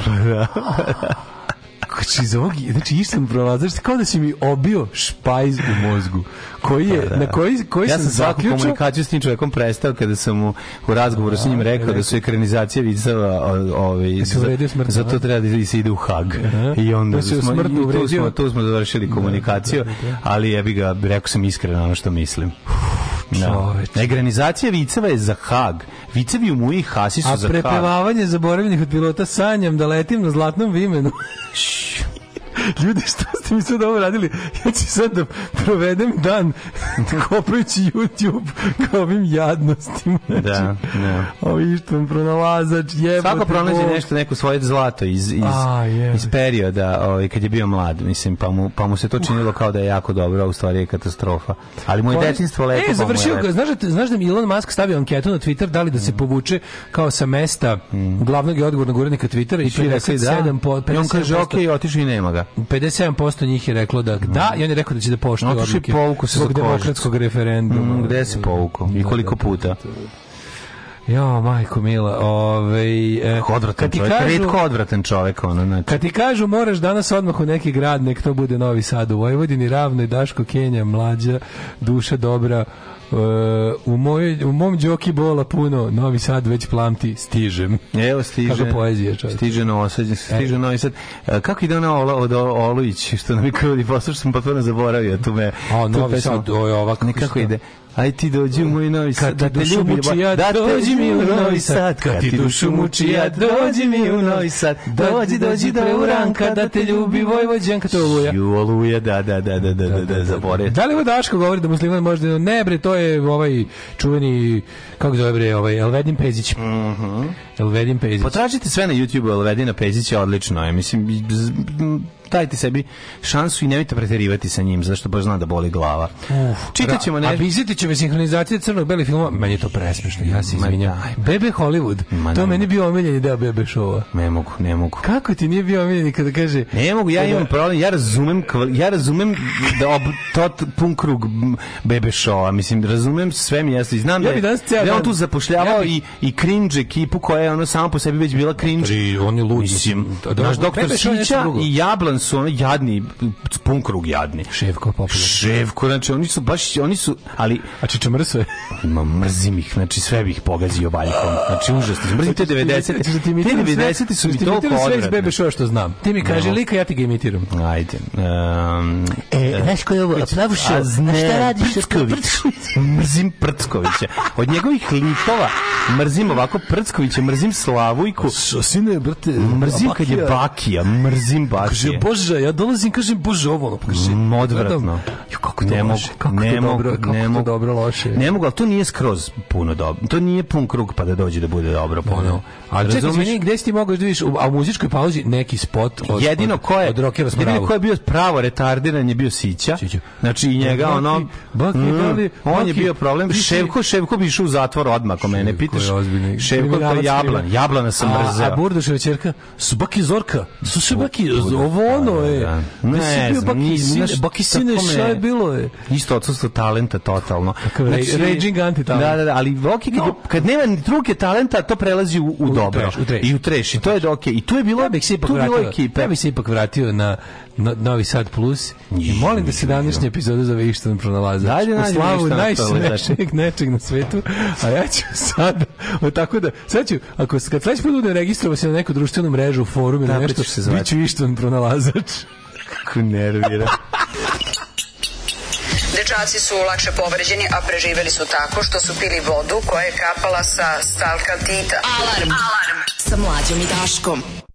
[SPEAKER 4] Znači, iz ovog, znači, ištvan pronalazač, kao da si mi obio špajz u mozgu, koji je, na koji, koji
[SPEAKER 5] ja
[SPEAKER 4] sam
[SPEAKER 5] sam
[SPEAKER 4] zaključao,
[SPEAKER 5] komunikaciju s tim čovjekom prestao kada sam mu u razgovoru s njim rekao da su ekranizacije viceva o- ovaj
[SPEAKER 4] smrtno,
[SPEAKER 5] za to treba da se ide u Hag.
[SPEAKER 4] Aha.
[SPEAKER 5] I onda
[SPEAKER 4] Da
[SPEAKER 5] smo,
[SPEAKER 4] smrtno
[SPEAKER 5] i tu smo, tu smo završili komunikaciju, ali ja bih ga rekao sam iskreno ono što mislim. Da.
[SPEAKER 4] Čoveče.
[SPEAKER 5] Ekranizacija viceva je za Hag. Vicevi u Muji Hasi su
[SPEAKER 4] a
[SPEAKER 5] za Hag.
[SPEAKER 4] prepevavanje zaboravljenih od pilota sanjam da letim na zlatnom vimenu. Ljudi, što ste mi sad ovo radili? Ja ću sad da provedem dan kopajući YouTube kao ovim jadnostima. Znači,
[SPEAKER 5] Da, da.
[SPEAKER 4] Ovi ištvan pronalazač, jebote.
[SPEAKER 5] Svako pronađe
[SPEAKER 4] Bog.
[SPEAKER 5] nešto, neko svoje zlato iz, iz,
[SPEAKER 4] A,
[SPEAKER 5] iz perioda ovaj, kad je bio mlad, mislim, pa mu, pa mu se to činilo kao da je jako dobro, a u stvari je katastrofa. Ali mu je detinstvo lepo,
[SPEAKER 4] E,
[SPEAKER 5] pa
[SPEAKER 4] završio ga, znaš da, znaš da mi Elon Musk stavio anketu na Twitter, da li da se povuče kao sa mesta glavnog i odgovornog urednika Twittera i
[SPEAKER 5] Mm. I svi rekli da.
[SPEAKER 4] 57 po,
[SPEAKER 5] I on kaže,
[SPEAKER 4] 57%
[SPEAKER 5] ok, otišao i nema ga.
[SPEAKER 4] 57% njih je reklo da da i on je rekao da će da poštuje odluke
[SPEAKER 5] se
[SPEAKER 4] svog
[SPEAKER 5] za kožicu.
[SPEAKER 4] demokratskog referenduma.
[SPEAKER 5] Mm, gde se povukao i koliko puta?
[SPEAKER 4] Jo, majko mila, ovaj e,
[SPEAKER 5] Odvratan čovjek,
[SPEAKER 4] kažu,
[SPEAKER 5] redko odvratan čovjek, ono, znači.
[SPEAKER 4] kad ti kažu moraš danas odmah u neki grad, nek to bude Novi Sad u Vojvodini, Ravno i Daško Kenja, mlađa, duša dobra, e, u, mojoj, u mom džoki bola puno, Novi Sad već plamti, stižem.
[SPEAKER 5] Evo stiže.
[SPEAKER 4] Kakva poezija, čovječe.
[SPEAKER 5] Stiže Novosađe, stiže Novi Sad. E, Kako ide ona Ola, od Olujić, što nam je krudi, poslušao sam potpuno zaboravio tu me.
[SPEAKER 4] A, Novi
[SPEAKER 5] pesmu.
[SPEAKER 4] Sad, oj, ova kako
[SPEAKER 5] Nekako ide. Aj ti dođi u moj Novi Sad,
[SPEAKER 4] ti dušu muči, ja dođi mi u Novi Sad.
[SPEAKER 5] Kad ti dušu muči, ja dođi mi u Novi Sad. Dođi, dođi do Uranka, da te ljubi
[SPEAKER 4] Vojvođanka, to Oluja.
[SPEAKER 5] Ju, Oluja, da, da, da, da, da, da, da, zaboravio.
[SPEAKER 4] Da li ovo Daško govori da musliman može ne bre, to je ovaj čuveni kako zove bre, ovaj Elvedin Pezić.
[SPEAKER 5] Mhm.
[SPEAKER 4] Elvedin Pezić.
[SPEAKER 5] Potražite sve na YouTube-u, Elvedina Pezića, odlično je. Mislim, dajte sebi šansu i nemojte preterivati sa njim, zašto baš zna da boli glava. Čitat ćemo
[SPEAKER 4] A
[SPEAKER 5] nešto.
[SPEAKER 4] Bizetićeve sinhronizacije crnog belih filmova, meni je to presmešno, ja se izvinjam. Bebe Hollywood,
[SPEAKER 5] Ma
[SPEAKER 4] to
[SPEAKER 5] ne.
[SPEAKER 4] meni bio omiljeni deo Bebe showa.
[SPEAKER 5] Ne mogu, ne mogu.
[SPEAKER 4] Kako ti nije bio omiljeni kada kaže
[SPEAKER 5] Ne mogu, ja imam problem, ja razumem, ja razumem da ob, to t- pun krug bebe showa, mislim, razumem sve mi jasno i znam
[SPEAKER 4] Ja
[SPEAKER 5] da, je, da je on tu zapošljavao
[SPEAKER 4] ja bi-
[SPEAKER 5] i, i cringe ekipu koja je ono samo po sebi već bila cringe.
[SPEAKER 4] Pri, on je lud.
[SPEAKER 5] Mislim,
[SPEAKER 4] Da, da,
[SPEAKER 5] naš doktor
[SPEAKER 4] drugo.
[SPEAKER 5] i Jablan su ono jadni, pun krug jadni.
[SPEAKER 4] Ševko popularno.
[SPEAKER 5] Ševko, znači oni su baš, oni su, ali
[SPEAKER 4] A Čiča Mrso je.
[SPEAKER 5] Ma mrzim ih, znači sve bih ih pogazio valjkom. Znači užasno. Mrzim te 90.
[SPEAKER 4] Hoćeš da ti
[SPEAKER 5] Te
[SPEAKER 4] imitiram sve-
[SPEAKER 5] 90 su mi toliko
[SPEAKER 4] imitiram sve iz Bebe showa što znam. Ti mi kaži
[SPEAKER 5] No.
[SPEAKER 4] lika, ja ti ga imitiram.
[SPEAKER 5] Ajde.
[SPEAKER 4] E, znaš ko je ovo? Plavušo,
[SPEAKER 5] a
[SPEAKER 4] na šta radiš?
[SPEAKER 5] Prcković. Mrzim Prckovića. Od njegovih likova Mrzim ovako Prckovića, mrzim Slavujku.
[SPEAKER 4] Sine, brate,
[SPEAKER 5] Mrzim kad je
[SPEAKER 4] Bakija.
[SPEAKER 5] Bakija, mrzim
[SPEAKER 4] Kaže,
[SPEAKER 5] Bakije.
[SPEAKER 4] Bože, ja dolazim, kažem, Bože, ovo, ono, kaže,
[SPEAKER 5] Mm, odvratno.
[SPEAKER 4] ju, kako to
[SPEAKER 5] ne mogu,
[SPEAKER 4] kako
[SPEAKER 5] ne
[SPEAKER 4] to
[SPEAKER 5] mogu,
[SPEAKER 4] dobro, kako
[SPEAKER 5] ne
[SPEAKER 4] to
[SPEAKER 5] mogu.
[SPEAKER 4] dobro, loše.
[SPEAKER 5] Ne mogu, ali to nije skroz puno dobro. To nije pun krug pa da dođe da bude dobro puno.
[SPEAKER 4] Ono, a čekaj, izvini, gde si ti mogao da vidiš, u- a u muzičkoj pauzi neki spot od,
[SPEAKER 5] jedino ko je
[SPEAKER 4] od Rockera
[SPEAKER 5] jedino
[SPEAKER 4] Smravu.
[SPEAKER 5] ko je bio pravo retardiran je bio Sića. Znači i njega ono
[SPEAKER 4] Baki,
[SPEAKER 5] mm,
[SPEAKER 4] da
[SPEAKER 5] on je bio problem. Ševko, Ševko bi išao u zatvor odmah ako mene pitaš. Ševko to je jablan, jablana sam
[SPEAKER 4] A-
[SPEAKER 5] mrzeo.
[SPEAKER 4] A Burduševa ćerka, su Baki Zorka, su se Baki, ovo ono je.
[SPEAKER 5] Da,
[SPEAKER 4] Ne,
[SPEAKER 5] Ne
[SPEAKER 4] bio
[SPEAKER 5] znam,
[SPEAKER 4] Baki
[SPEAKER 5] ni-
[SPEAKER 4] sine,
[SPEAKER 5] znaš,
[SPEAKER 4] Baki sine,
[SPEAKER 5] tako me-
[SPEAKER 4] šta je bilo je?
[SPEAKER 5] Isto odsustvo talenta totalno.
[SPEAKER 4] ra- raging anti-talent.
[SPEAKER 5] Da, da, da, ali ok, kad, je- kad nema ni truke talenta, to prelazi u, u, dobro.
[SPEAKER 4] trash, u trash.
[SPEAKER 5] I u treš. I to je ok. I tu je bilo,
[SPEAKER 4] Ja bih se ipak vratio,
[SPEAKER 5] ekipe.
[SPEAKER 4] ja bih se ipak vratio na, na Novi Sad Plus i molim da se današnja epizoda zove Ištan pronalazač.
[SPEAKER 5] Dajde nađi
[SPEAKER 4] slavu najsmešnijeg nečeg na svetu, a ja ću sad, o, tako da, sad ću, ako se- kad sledeći put budem registrovao se na neku društvenu mrežu, forum ili nešto, bit ću Ištan pronalazač.
[SPEAKER 5] Kako nervira.
[SPEAKER 11] Dečaci su lakše povređeni, a preživeli su tako što su pili vodu koja je kapala sa stalkaltita.
[SPEAKER 15] Alarm. Alarm. Sa mlađom i Daškom.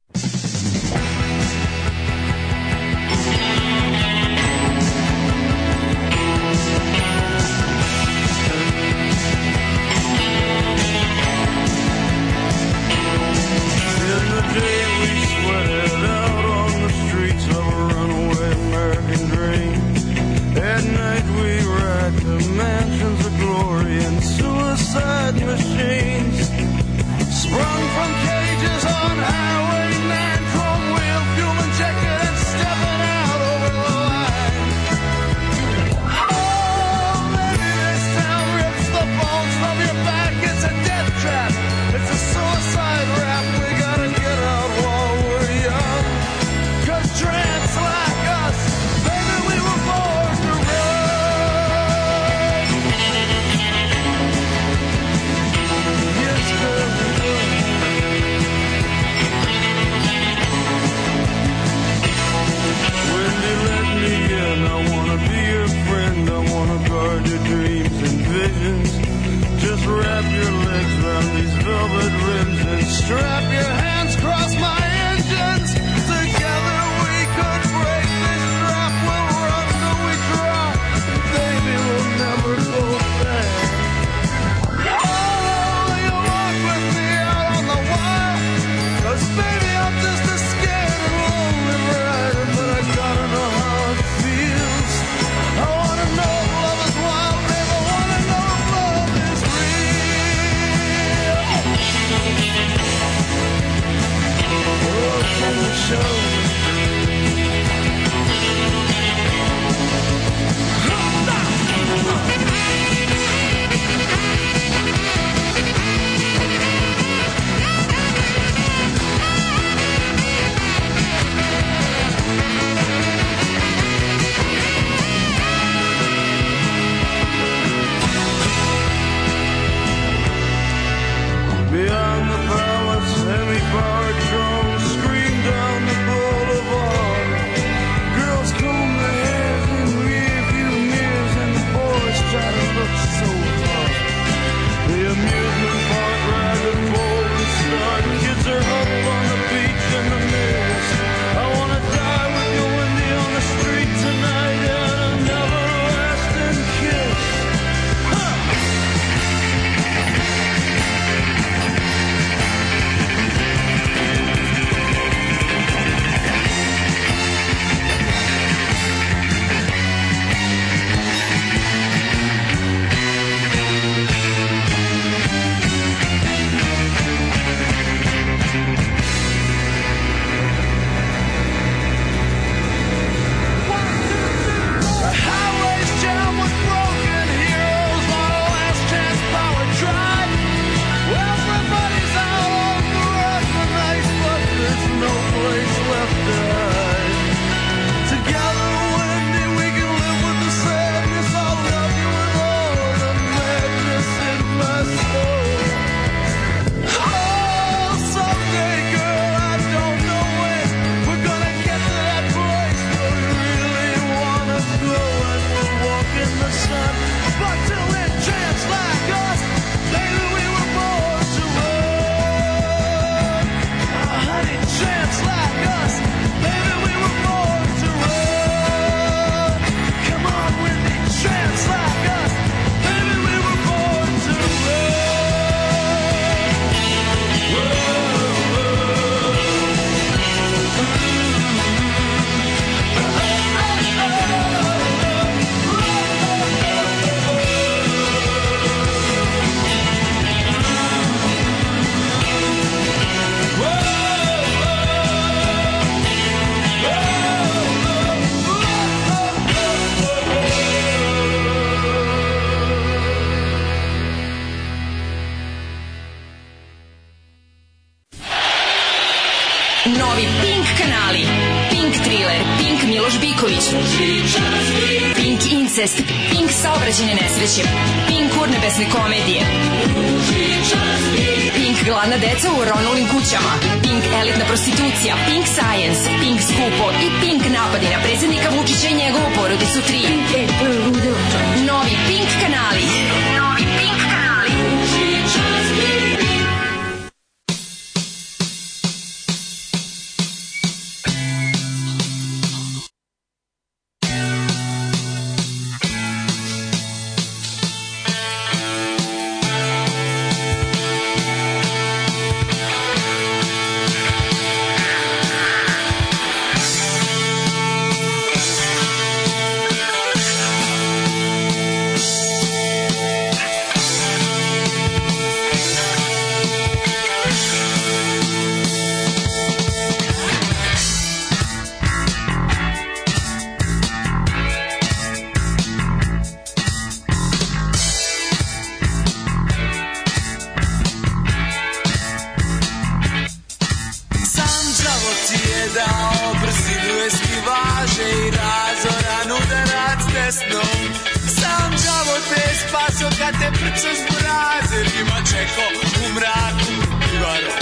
[SPEAKER 11] trče s prazirima čeko u mraku pivaro.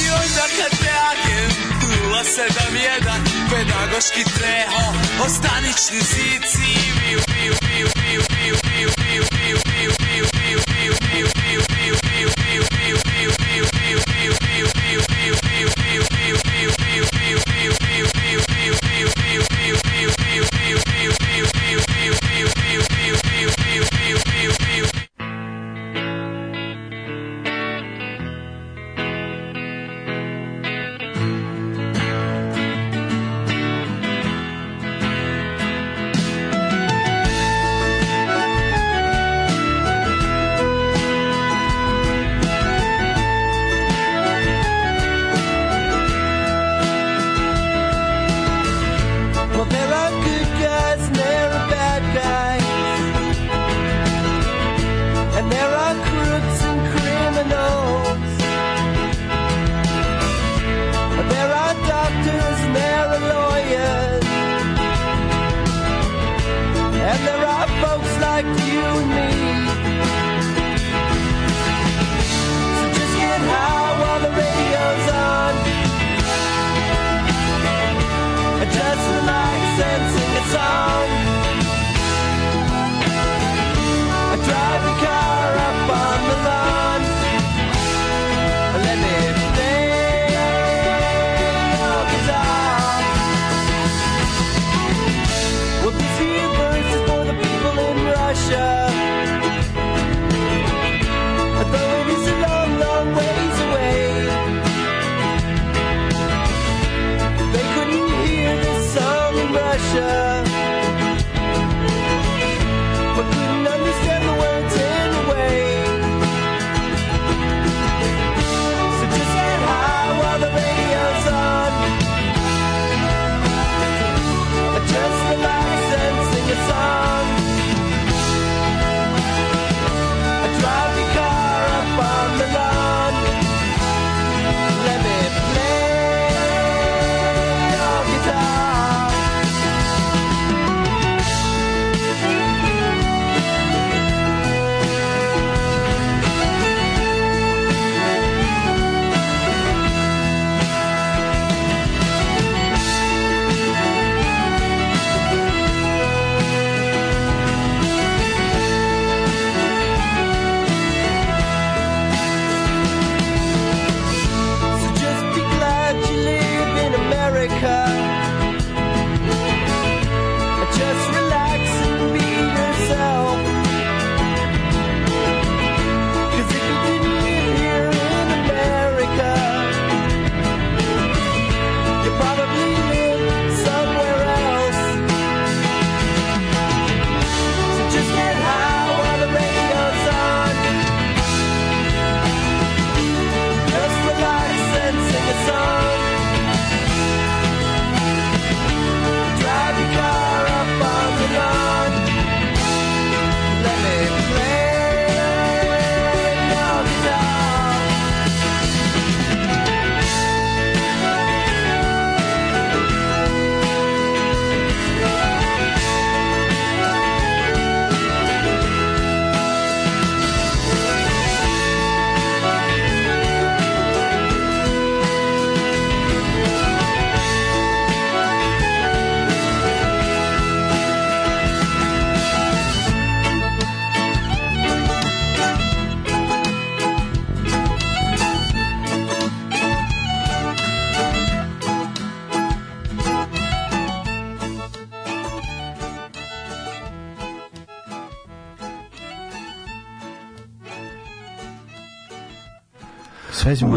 [SPEAKER 11] I onda kad te agent 071 pedagoški treho o stanični zid civi u piju, piju, piju, piju, piju, piju, piju, piju, piju, piju, piju, piju, piju, piju,
[SPEAKER 5] piju, piju,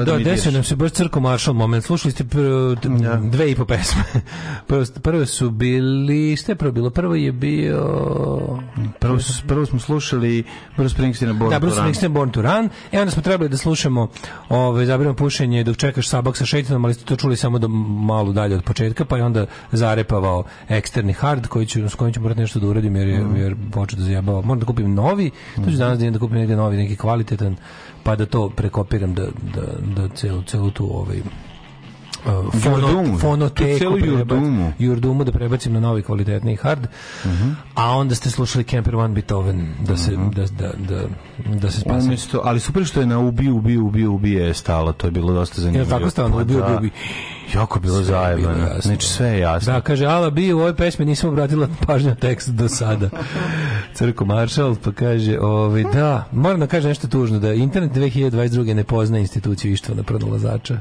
[SPEAKER 5] da
[SPEAKER 4] da,
[SPEAKER 5] mi
[SPEAKER 4] desio
[SPEAKER 5] dirš.
[SPEAKER 4] nam se baš crko maršal moment. Slušali ste prvo, t- dve i po pesme. Prvo, prvo su bili, šta je prvo bilo? Prvo je bio...
[SPEAKER 5] Prvo, prvo smo slušali Bruce Springsteena Born
[SPEAKER 4] Da,
[SPEAKER 5] to
[SPEAKER 4] Bruce
[SPEAKER 5] Run.
[SPEAKER 4] Springsteen Born to Run. E onda smo trebali da slušamo ovaj zabiramo pušenje dok čekaš sabak sa šeitanom, ali ste to čuli samo do malo dalje od početka, pa je onda zarepavao eksterni hard koji ću s kojim ću morati nešto da uradim jer je jer počeo da zajebava. Moram da kupim novi, to ću danas da da kupim neki novi, neki kvalitetan, pa da to prekopiram da da da celu celu tu ovaj uh, fono,
[SPEAKER 5] Jurdumu.
[SPEAKER 4] fonoteku
[SPEAKER 5] jurdumu.
[SPEAKER 4] jurdumu da prebacim na novi kvalitetni hard a onda ste slušali Kemper One Beethoven da se da, da, da, da se spasi
[SPEAKER 5] Umjesto, ali super što je na ubi, ubi, ubi, ubi je stalo, to je bilo dosta zanimljivo.
[SPEAKER 4] Jel tako stalo,
[SPEAKER 5] Pa
[SPEAKER 4] ubi, ubi,
[SPEAKER 5] da.
[SPEAKER 4] ubi?
[SPEAKER 5] Jako bilo zajebano. Znači sve je jasno.
[SPEAKER 4] Da, kaže, Ala bi u ovoj pesmi nisam obratila pažnju tekst do sada. Crko Maršal, pa kaže, ovaj, da, moram da kažem nešto tužno, da internet 2022. ne poznaje instituciju Ištvana pronalazača.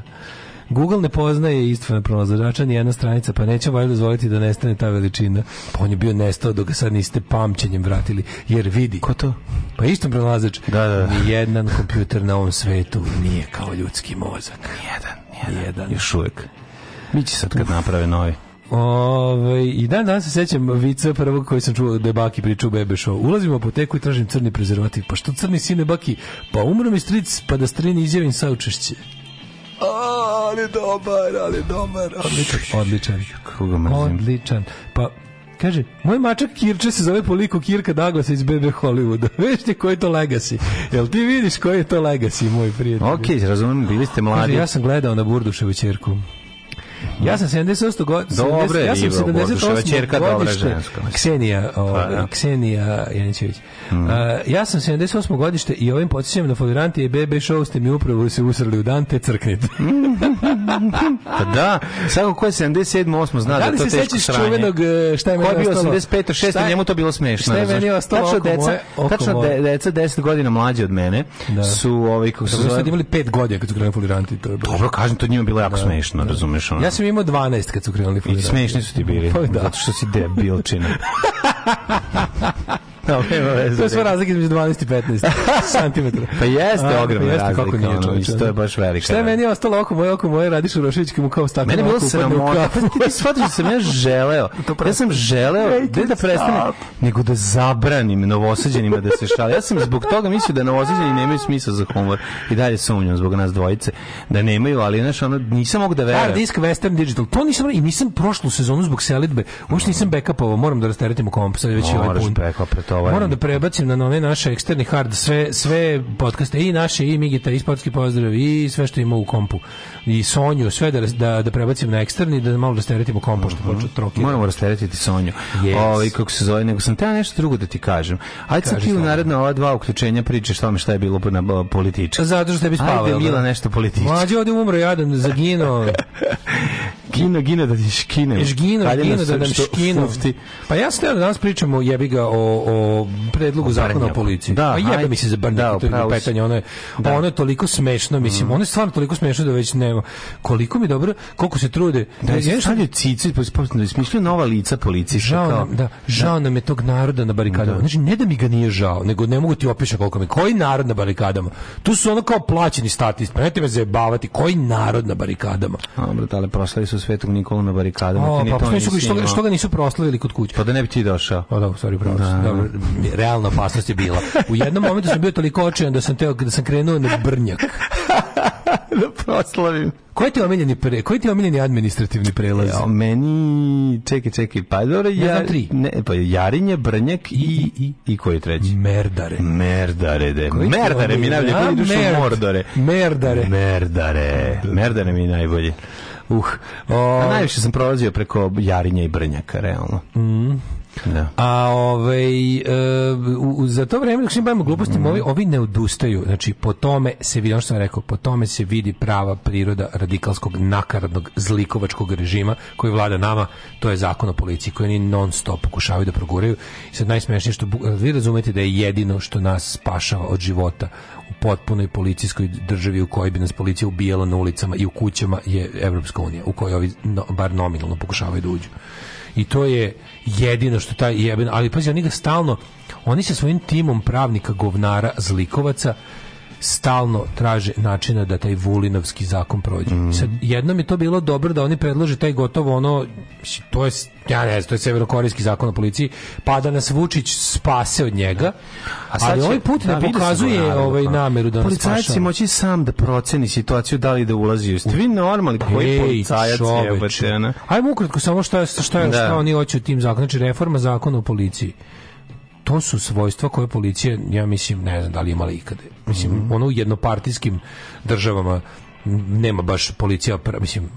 [SPEAKER 4] Google ne poznaje Istvana pronalazača ni jedna stranica, pa neće valjda dozvoliti da nestane ta veličina. Pa on je bio nestao dok ga sad niste pamćenjem vratili, jer vidi.
[SPEAKER 5] Ko to?
[SPEAKER 4] Pa Ištvan pronalazač.
[SPEAKER 5] Da, da.
[SPEAKER 4] Ni jedan kompjuter na ovom svetu nije kao ljudski mozak.
[SPEAKER 5] Jedan, jedan.
[SPEAKER 4] Jedan.
[SPEAKER 5] Još uvek. Biće sad kad naprave novi.
[SPEAKER 4] Ove, I dan danas se sećam vica prvog koji sam čuo da je Baki pričao u Bebe Show. Ulazim u apoteku i tražim crni prezervativ. Pa što crni sine Baki? Pa umro mi stric, pa da strini izjavim saučešće. Ali dobar, ali dobar. Odličan, odličan.
[SPEAKER 5] Kako ga mrzim.
[SPEAKER 4] Odličan. Pa, kaže, moj mačak Kirče se zove po liku Kirka Douglasa iz Bebe Hollywooda. Veš ti koji je to legacy? Jel ti vidiš koji je to legacy, moj prijatelj?
[SPEAKER 5] Ok, razumem, bili ste
[SPEAKER 4] Kaže,
[SPEAKER 5] mladi.
[SPEAKER 4] ja sam gledao na Burduševu ćerku. Ja sam 78 godina.
[SPEAKER 5] Dobro je
[SPEAKER 4] ja sam
[SPEAKER 5] Ivo, Borduševa
[SPEAKER 4] 78
[SPEAKER 5] ćerka, dobra
[SPEAKER 4] godište.
[SPEAKER 5] ženska.
[SPEAKER 4] Ksenija, ovaj,
[SPEAKER 5] Pa, da.
[SPEAKER 4] Ksenija Janićević. A, ja sam 78 godište i ovim podsjećam na foliranti i BB show ste mi upravo se usrali u dan te crknite.
[SPEAKER 5] Pa da, svako ko je 77, 8 zna da,
[SPEAKER 4] da li
[SPEAKER 5] to
[SPEAKER 4] se
[SPEAKER 5] teško sranje.
[SPEAKER 4] čuvenog e, šta je
[SPEAKER 5] Ko
[SPEAKER 4] meni
[SPEAKER 5] je bio
[SPEAKER 4] ostalo?
[SPEAKER 5] 85, 6,
[SPEAKER 4] Šta je-
[SPEAKER 5] njemu to bilo smešno.
[SPEAKER 4] Šta je meni ostalo
[SPEAKER 5] tačno
[SPEAKER 4] oko
[SPEAKER 5] deca,
[SPEAKER 4] moje- oko
[SPEAKER 5] tačno
[SPEAKER 4] moje?
[SPEAKER 5] de, deca 10 godina mlađe od mene
[SPEAKER 4] Da.
[SPEAKER 5] su ovaj kako se zove.
[SPEAKER 4] sad imali 5 godina kad su krenuli foliranti. To je baš-
[SPEAKER 5] Dobro, kažem, to njima bilo jako smešno, razumeš? Ono.
[SPEAKER 4] Ja sam imao 12 kad su krenuli
[SPEAKER 5] I
[SPEAKER 4] foliranti.
[SPEAKER 5] smešni su ti bili,
[SPEAKER 4] Pa da.
[SPEAKER 5] zato što si debilčina. No, nema veze.
[SPEAKER 4] To je sve razlika između 12 i 15 centimetra.
[SPEAKER 5] Pa jeste
[SPEAKER 4] A,
[SPEAKER 5] ogromna
[SPEAKER 4] pa jeste, kako
[SPEAKER 5] razlika,
[SPEAKER 4] nije,
[SPEAKER 5] ono,
[SPEAKER 4] čoveče,
[SPEAKER 5] to je
[SPEAKER 4] ono.
[SPEAKER 5] baš velika
[SPEAKER 4] Šta je meni ostalo oko moje, oko moje Radiša Rošević mu kao stakle
[SPEAKER 5] Mene je bilo
[SPEAKER 4] u
[SPEAKER 5] sramota. Pa ti shvatiš da sam ja želeo. Ja sam želeo, ne da prestane, nego da zabranim novosađenima da se šale. Ja sam zbog toga mislio da novosađeni nemaju smisla za humor. I dalje sumnjam zbog nas dvojice da nemaju, ali znaš, ono, nisam mogu da
[SPEAKER 4] Hard
[SPEAKER 5] verujem.
[SPEAKER 4] disk Western Digital. To nisam i nisam prošlu sezonu zbog selidbe. Uopšte nisam backupovao, moram da rasteretim u komp, sad je već ovaj
[SPEAKER 5] Moraš backup ovaj.
[SPEAKER 4] Moram da prebacim na one naše eksterni hard sve sve podcaste i naše i Migita i sportski pozdrav i sve što ima u kompu i Sonju sve da da da prebacim na eksterni da malo rasteretim u kompu što počne trokira.
[SPEAKER 5] Moramo rasteretiti Sonju.
[SPEAKER 4] Yes.
[SPEAKER 5] Ovaj kako se zove, nego sam te nešto drugo da ti kažem. Ajde sad ti u naredna ova dva uključenja pričaš tome šta je bilo na politička.
[SPEAKER 4] Zato što tebi spava.
[SPEAKER 5] Ajde,
[SPEAKER 4] jel da?
[SPEAKER 5] Mila, nešto politički.
[SPEAKER 4] Mlađe ovdje umro jadan, zaginuo.
[SPEAKER 5] Gino, gino da ti škinem.
[SPEAKER 4] Ješ gino,
[SPEAKER 5] Ajde
[SPEAKER 4] gino
[SPEAKER 5] nas
[SPEAKER 4] da nam škinu. Pa ja sam da danas pričamo jebi ga o, o predlogu zakona o policiji.
[SPEAKER 5] Da,
[SPEAKER 4] pa jebe mi se za
[SPEAKER 5] Da,
[SPEAKER 4] brnjak, to je
[SPEAKER 5] upravo si.
[SPEAKER 4] petanje, ono je,
[SPEAKER 5] Da.
[SPEAKER 4] ono je toliko smešno, mislim, ono je stvarno toliko smešno da već nema. Koliko mi dobro, koliko se trude.
[SPEAKER 5] Da,
[SPEAKER 4] Ja
[SPEAKER 5] je
[SPEAKER 4] nešto-
[SPEAKER 5] stavljaju cicu i da smišljaju nova lica policijska.
[SPEAKER 4] Žao
[SPEAKER 5] kao-
[SPEAKER 4] nam, da, žao nam je tog naroda na barikadama. Znači, ne da mi ga nije žao, nego ne mogu ti opišati koliko mi. Koji narod na barikadama? Tu su ono kao plaćeni statisti. Pa nemojte me zajebavati. Koji narod na barikadama?
[SPEAKER 5] Dobro, ali proslali su Svetog Nikolu na barikadama.
[SPEAKER 4] O, pa
[SPEAKER 5] to
[SPEAKER 4] što, što, što ga nisu proslavili kod kuće?
[SPEAKER 5] Pa da ne bi ti došao.
[SPEAKER 4] O, da, stvari pravo.
[SPEAKER 5] Da.
[SPEAKER 4] Dobro, realna opasnost je bila. U jednom momentu sam bio toliko očajan da sam teo da sam krenuo na brnjak.
[SPEAKER 5] da proslavim.
[SPEAKER 4] Koji ti je omiljeni pre, koji ti je omiljeni administrativni prelaz?
[SPEAKER 5] Ja, meni, čekaj, čekaj, pa dobro,
[SPEAKER 4] Ja
[SPEAKER 5] ja,
[SPEAKER 4] znam tri.
[SPEAKER 5] ne, pa Jarinje, Brnjak i, i, i koji je treći?
[SPEAKER 4] Merdare.
[SPEAKER 5] Merdare, de.
[SPEAKER 4] Koji
[SPEAKER 5] Merdare mi najbolje, koji iduš
[SPEAKER 4] merd.
[SPEAKER 5] u Mordore.
[SPEAKER 4] Merdare.
[SPEAKER 5] Merdare. Merdare mi je najbolje.
[SPEAKER 4] Uh,
[SPEAKER 5] A
[SPEAKER 4] o,
[SPEAKER 5] najviše sam prolazio preko Jarinja i Brnjaka, realno.
[SPEAKER 4] Mm.
[SPEAKER 5] Da.
[SPEAKER 4] A ovaj, e, u, u- za to vreme dok se bavimo glupostima, ovi, ovi ne odustaju. Znači, po tome se vidi, ono što sam rekao, po tome se vidi prava priroda radikalskog, nakaradnog, zlikovačkog režima koji vlada nama, to je zakon o policiji koji oni non stop pokušavaju da proguraju. I sad najsmešnije što, vi razumete da je jedino što nas spašava od života potpunoj policijskoj državi u kojoj bi nas policija ubijala na ulicama i u kućama je Evropska unija, u kojoj ovi no, bar nominalno pokušavaju da uđu. I to je jedino što taj jeben, ali pazi, oni ga stalno, oni sa svojim timom pravnika, govnara, zlikovaca, stalno traže načina da taj Vulinovski zakon prođe.
[SPEAKER 5] Mhm.
[SPEAKER 4] Sad, jednom je to bilo dobro da oni predlože taj gotovo ono, to je, ja ne znam, to je severokorejski zakon o policiji, pa da nas Vučić spase od njega,
[SPEAKER 5] A sad
[SPEAKER 4] ali
[SPEAKER 5] će-
[SPEAKER 4] ovaj put
[SPEAKER 5] da,
[SPEAKER 4] ne pokazuje
[SPEAKER 5] naravno,
[SPEAKER 4] ovaj nameru da nas
[SPEAKER 5] Policajac će
[SPEAKER 4] spašava.
[SPEAKER 5] moći sam da proceni situaciju da li da ulazi. Jeste vi normalni koji
[SPEAKER 4] Ej,
[SPEAKER 5] policajac ne?
[SPEAKER 4] Ajmo ukratko samo šta, šta, je,
[SPEAKER 5] Da.
[SPEAKER 4] šta oni hoće u tim zakonom. Znači, reforma zakona u policiji. To su svojstva koje policija, ja mislim, ne znam da li imala ikade. Mislim,
[SPEAKER 5] Mhm.
[SPEAKER 4] ono u jednopartijskim državama nema baš policija, mislim,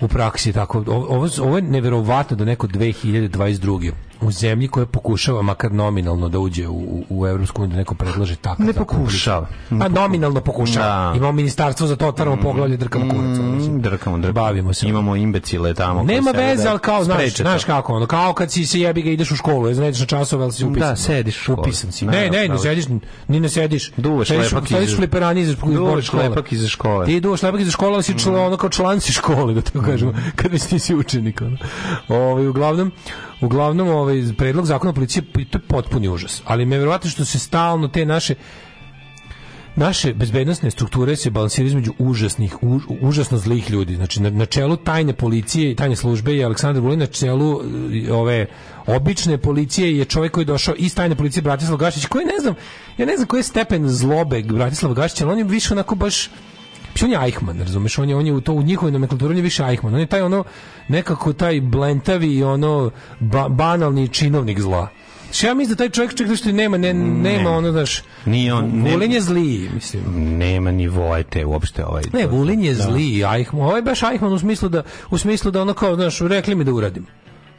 [SPEAKER 4] u praksi tako. Ovo, ovo je neverovatno da neko 2022. u zemlji koja pokušava makar nominalno da uđe u, u, Evropsku uniju da neko predlaže tako.
[SPEAKER 5] Ne pokušava.
[SPEAKER 4] A nominalno pokušava.
[SPEAKER 5] Da.
[SPEAKER 4] Imamo ministarstvo za to, otvaramo poglavlje, drkamo kurac.
[SPEAKER 5] Mm, drkamo, drkamo.
[SPEAKER 4] Bavimo se.
[SPEAKER 5] Imamo imbecile tamo.
[SPEAKER 4] Nema veze,
[SPEAKER 5] da
[SPEAKER 4] ali kao, znaš,
[SPEAKER 5] to.
[SPEAKER 4] znaš kako, ono, kao kad si se jebi ga ideš u školu, ne znaš na časove, ali si upisan.
[SPEAKER 5] Da, sediš u.
[SPEAKER 4] Upisan si.
[SPEAKER 5] Da,
[SPEAKER 4] Ne, ne, ne
[SPEAKER 5] si.
[SPEAKER 4] sediš, ni ne sediš.
[SPEAKER 5] Duvaš
[SPEAKER 4] Sediš
[SPEAKER 5] lepak
[SPEAKER 4] Sediš u fliperani iza
[SPEAKER 5] Duvaš
[SPEAKER 4] škole.
[SPEAKER 5] lepak iza škole.
[SPEAKER 4] Ti duvaš lepak iza škole, ali si član, ono kao član si škole, da tako kažemo, kad već nisi učenik. Ono. Ovaj, uglavnom, uglavnom ovaj, predlog zakona o policiji, to je potpuni užas. Ali me verovatno što se stalno te naše naše bezbednostne strukture se balansiraju između užasnih, už, užasno zlih ljudi. Znači, na, na čelu tajne policije i tajne službe je Aleksandar Vulin, na čelu e, ove obične policije je čovjek koji je došao iz tajne policije Bratislav Gašić, koji ne znam, ja ne znam koji je stepen zlobe Bratislava Gašića, ali on je više onako baš on je Eichmann, razumeš, on je, on je u to u njihovoj nomenklaturi, on je više Eichmann, on je taj ono, nekako taj blentavi i ono ba, banalni činovnik zla. Znači, ja mislim da taj čovjek čak nešto nema, ne, nema ono, znaš,
[SPEAKER 5] Nije on, ne-
[SPEAKER 4] Vulin je zliji, mislim.
[SPEAKER 5] Nema nivoa te uopšte ovaj.
[SPEAKER 4] Ne, Vulin je
[SPEAKER 5] Da.
[SPEAKER 4] zli, Eichmann, ovaj baš Eichmann u smislu da, u smislu da ono kao, znaš, rekli mi da uradim.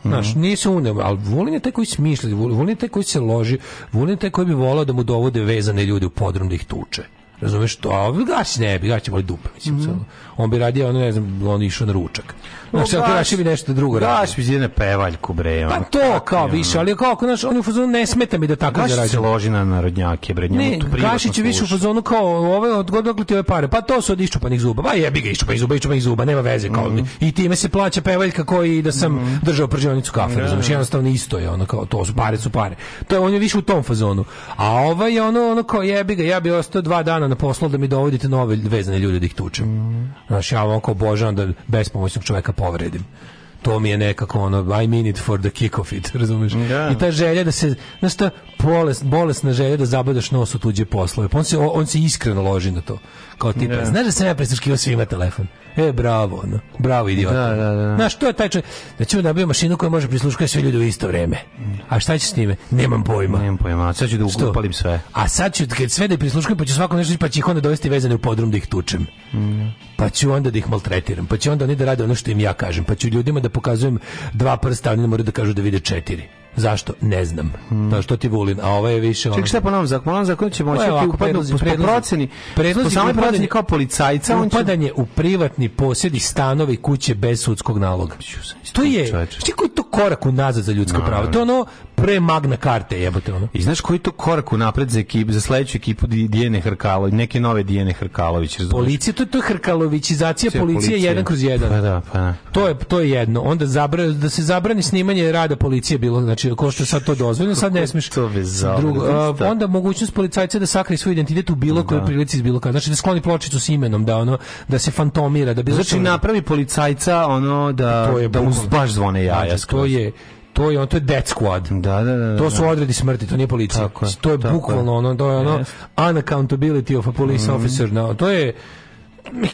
[SPEAKER 4] Znaš,
[SPEAKER 5] Mhm.
[SPEAKER 4] nije se uneo, ali Vulin je taj koji smišlja, Vulin je taj koji se loži, Vulin je taj koji bi volao da mu dovode vezane ljude u podrum da ih tuče. Razumeš to? A Gašić ne bi, Gašić voli dupe, mislim.
[SPEAKER 5] Mhm.
[SPEAKER 4] samo. On bi radio, ono, ne znam, on išao na ručak. Znaš, no, Gašić bi nešto drugo radio.
[SPEAKER 5] Gaš bi na pevaljku, bre.
[SPEAKER 4] Pa to kao više, ali kao, znaš, on je u fazonu, ne smeta mi da tako
[SPEAKER 5] se
[SPEAKER 4] zarađujem.
[SPEAKER 5] loži na narodnjake, bre. njemu
[SPEAKER 4] Ne,
[SPEAKER 5] to privatno
[SPEAKER 4] Gašić je više u fazonu kao ove od odakle ti ove pare. Pa to su od iščupanih zuba. Pa jebi ga iščupanih zuba, iščupanih zuba, nema veze kao.
[SPEAKER 5] Mhm.
[SPEAKER 4] I time se plaća pevaljka koji da sam držao pržionicu kafe, razumiješ, jednostavno isto je ono kao to su pare su pare. To je on je više u tom fazonu. A ovaj je ono ono kao jebi ga, ja bi ostao dva dana na poslu da mi dovodite nove vezane ljude da ih tučem. Znaš, ja vam kao obožavam da bespomoćnog čoveka povredim. To mi je nekako ono, I mean it for the kick of it, razumiješ?
[SPEAKER 5] Da.
[SPEAKER 4] I ta želja da se, znaš ta bolest, bolesna želja da zabadaš nos u tuđe poslove. Pa on se, on se iskreno loži na to. Kao tipa,
[SPEAKER 5] Da.
[SPEAKER 4] znaš da sam ja prisluškivao svima telefon? E, bravo, ono. Bravo, idiot.
[SPEAKER 5] Da, da, da.
[SPEAKER 4] Znaš, to je taj čovjek. Da ćemo da nabijemo mašinu koja može prisluškati sve ljude u isto vreme. A šta će s time? Nemam pojma.
[SPEAKER 5] Nemam pojma, sad ću da upalim sve.
[SPEAKER 4] A sad ću, kad sve da prisluškujem, pa ću svako nešto, pa ću ih onda dovesti vezane u podrum da ih tučem. Pa ću onda da ih maltretiram. Pa ću onda oni da rade ono što im ja kažem. Pa ću ljudima da pokazujem dva prsta, a oni ne moraju da kažu da vide četiri. Zašto? Ne znam. Da, što ti vulin, a ovo je više ono...
[SPEAKER 5] Ček, šta po novom zakonu? Po novom zakonu će moći
[SPEAKER 4] evo,
[SPEAKER 5] ti upadnu po, proceni, po samoj proceni kao policajca, on
[SPEAKER 4] upadanje u privatni posjed i stanove i kuće bez sudskog naloga. To je, što koji je to korak unazad za ljudsko
[SPEAKER 5] No,
[SPEAKER 4] pravo? To ono pre magna karte, jebote ono.
[SPEAKER 5] I znaš koji to korak u napred za ekipu, za sledeću ekipu Di- Dijene Hrkalović, neke nove Dijene Hrkalović, razumiješ?
[SPEAKER 4] Policija, to, je- to hrkalovićizacija policije
[SPEAKER 5] Policija.
[SPEAKER 4] jedan kroz jedan.
[SPEAKER 5] Pa da, pa da.
[SPEAKER 4] To je to je jedno. Onda zabra, da se zabrani snimanje rada policije bilo, znači ko što sad to dozvoljeno, sad ne smiješ.
[SPEAKER 5] to
[SPEAKER 4] Drugo, a, onda mogućnost policajca da sakrije svoj identitet u bilo kojoj prilici iz bilo kada. Znači da skloni pločicu s imenom, da ono da se fantomira, da bilo
[SPEAKER 5] Znači napravi policajca ono da,
[SPEAKER 4] To je
[SPEAKER 5] da
[SPEAKER 4] bukvalno.
[SPEAKER 5] baš zvone jaja.
[SPEAKER 4] Znači, to je to je on to je death squad.
[SPEAKER 5] Da, da, da.
[SPEAKER 4] To su
[SPEAKER 5] da.
[SPEAKER 4] odredi smrti, to nije policija.
[SPEAKER 5] Tako
[SPEAKER 4] to je
[SPEAKER 5] tako
[SPEAKER 4] bukvalno ono, to je ono
[SPEAKER 5] Jeste.
[SPEAKER 4] unaccountability of a police
[SPEAKER 5] Mhm.
[SPEAKER 4] officer. No, to je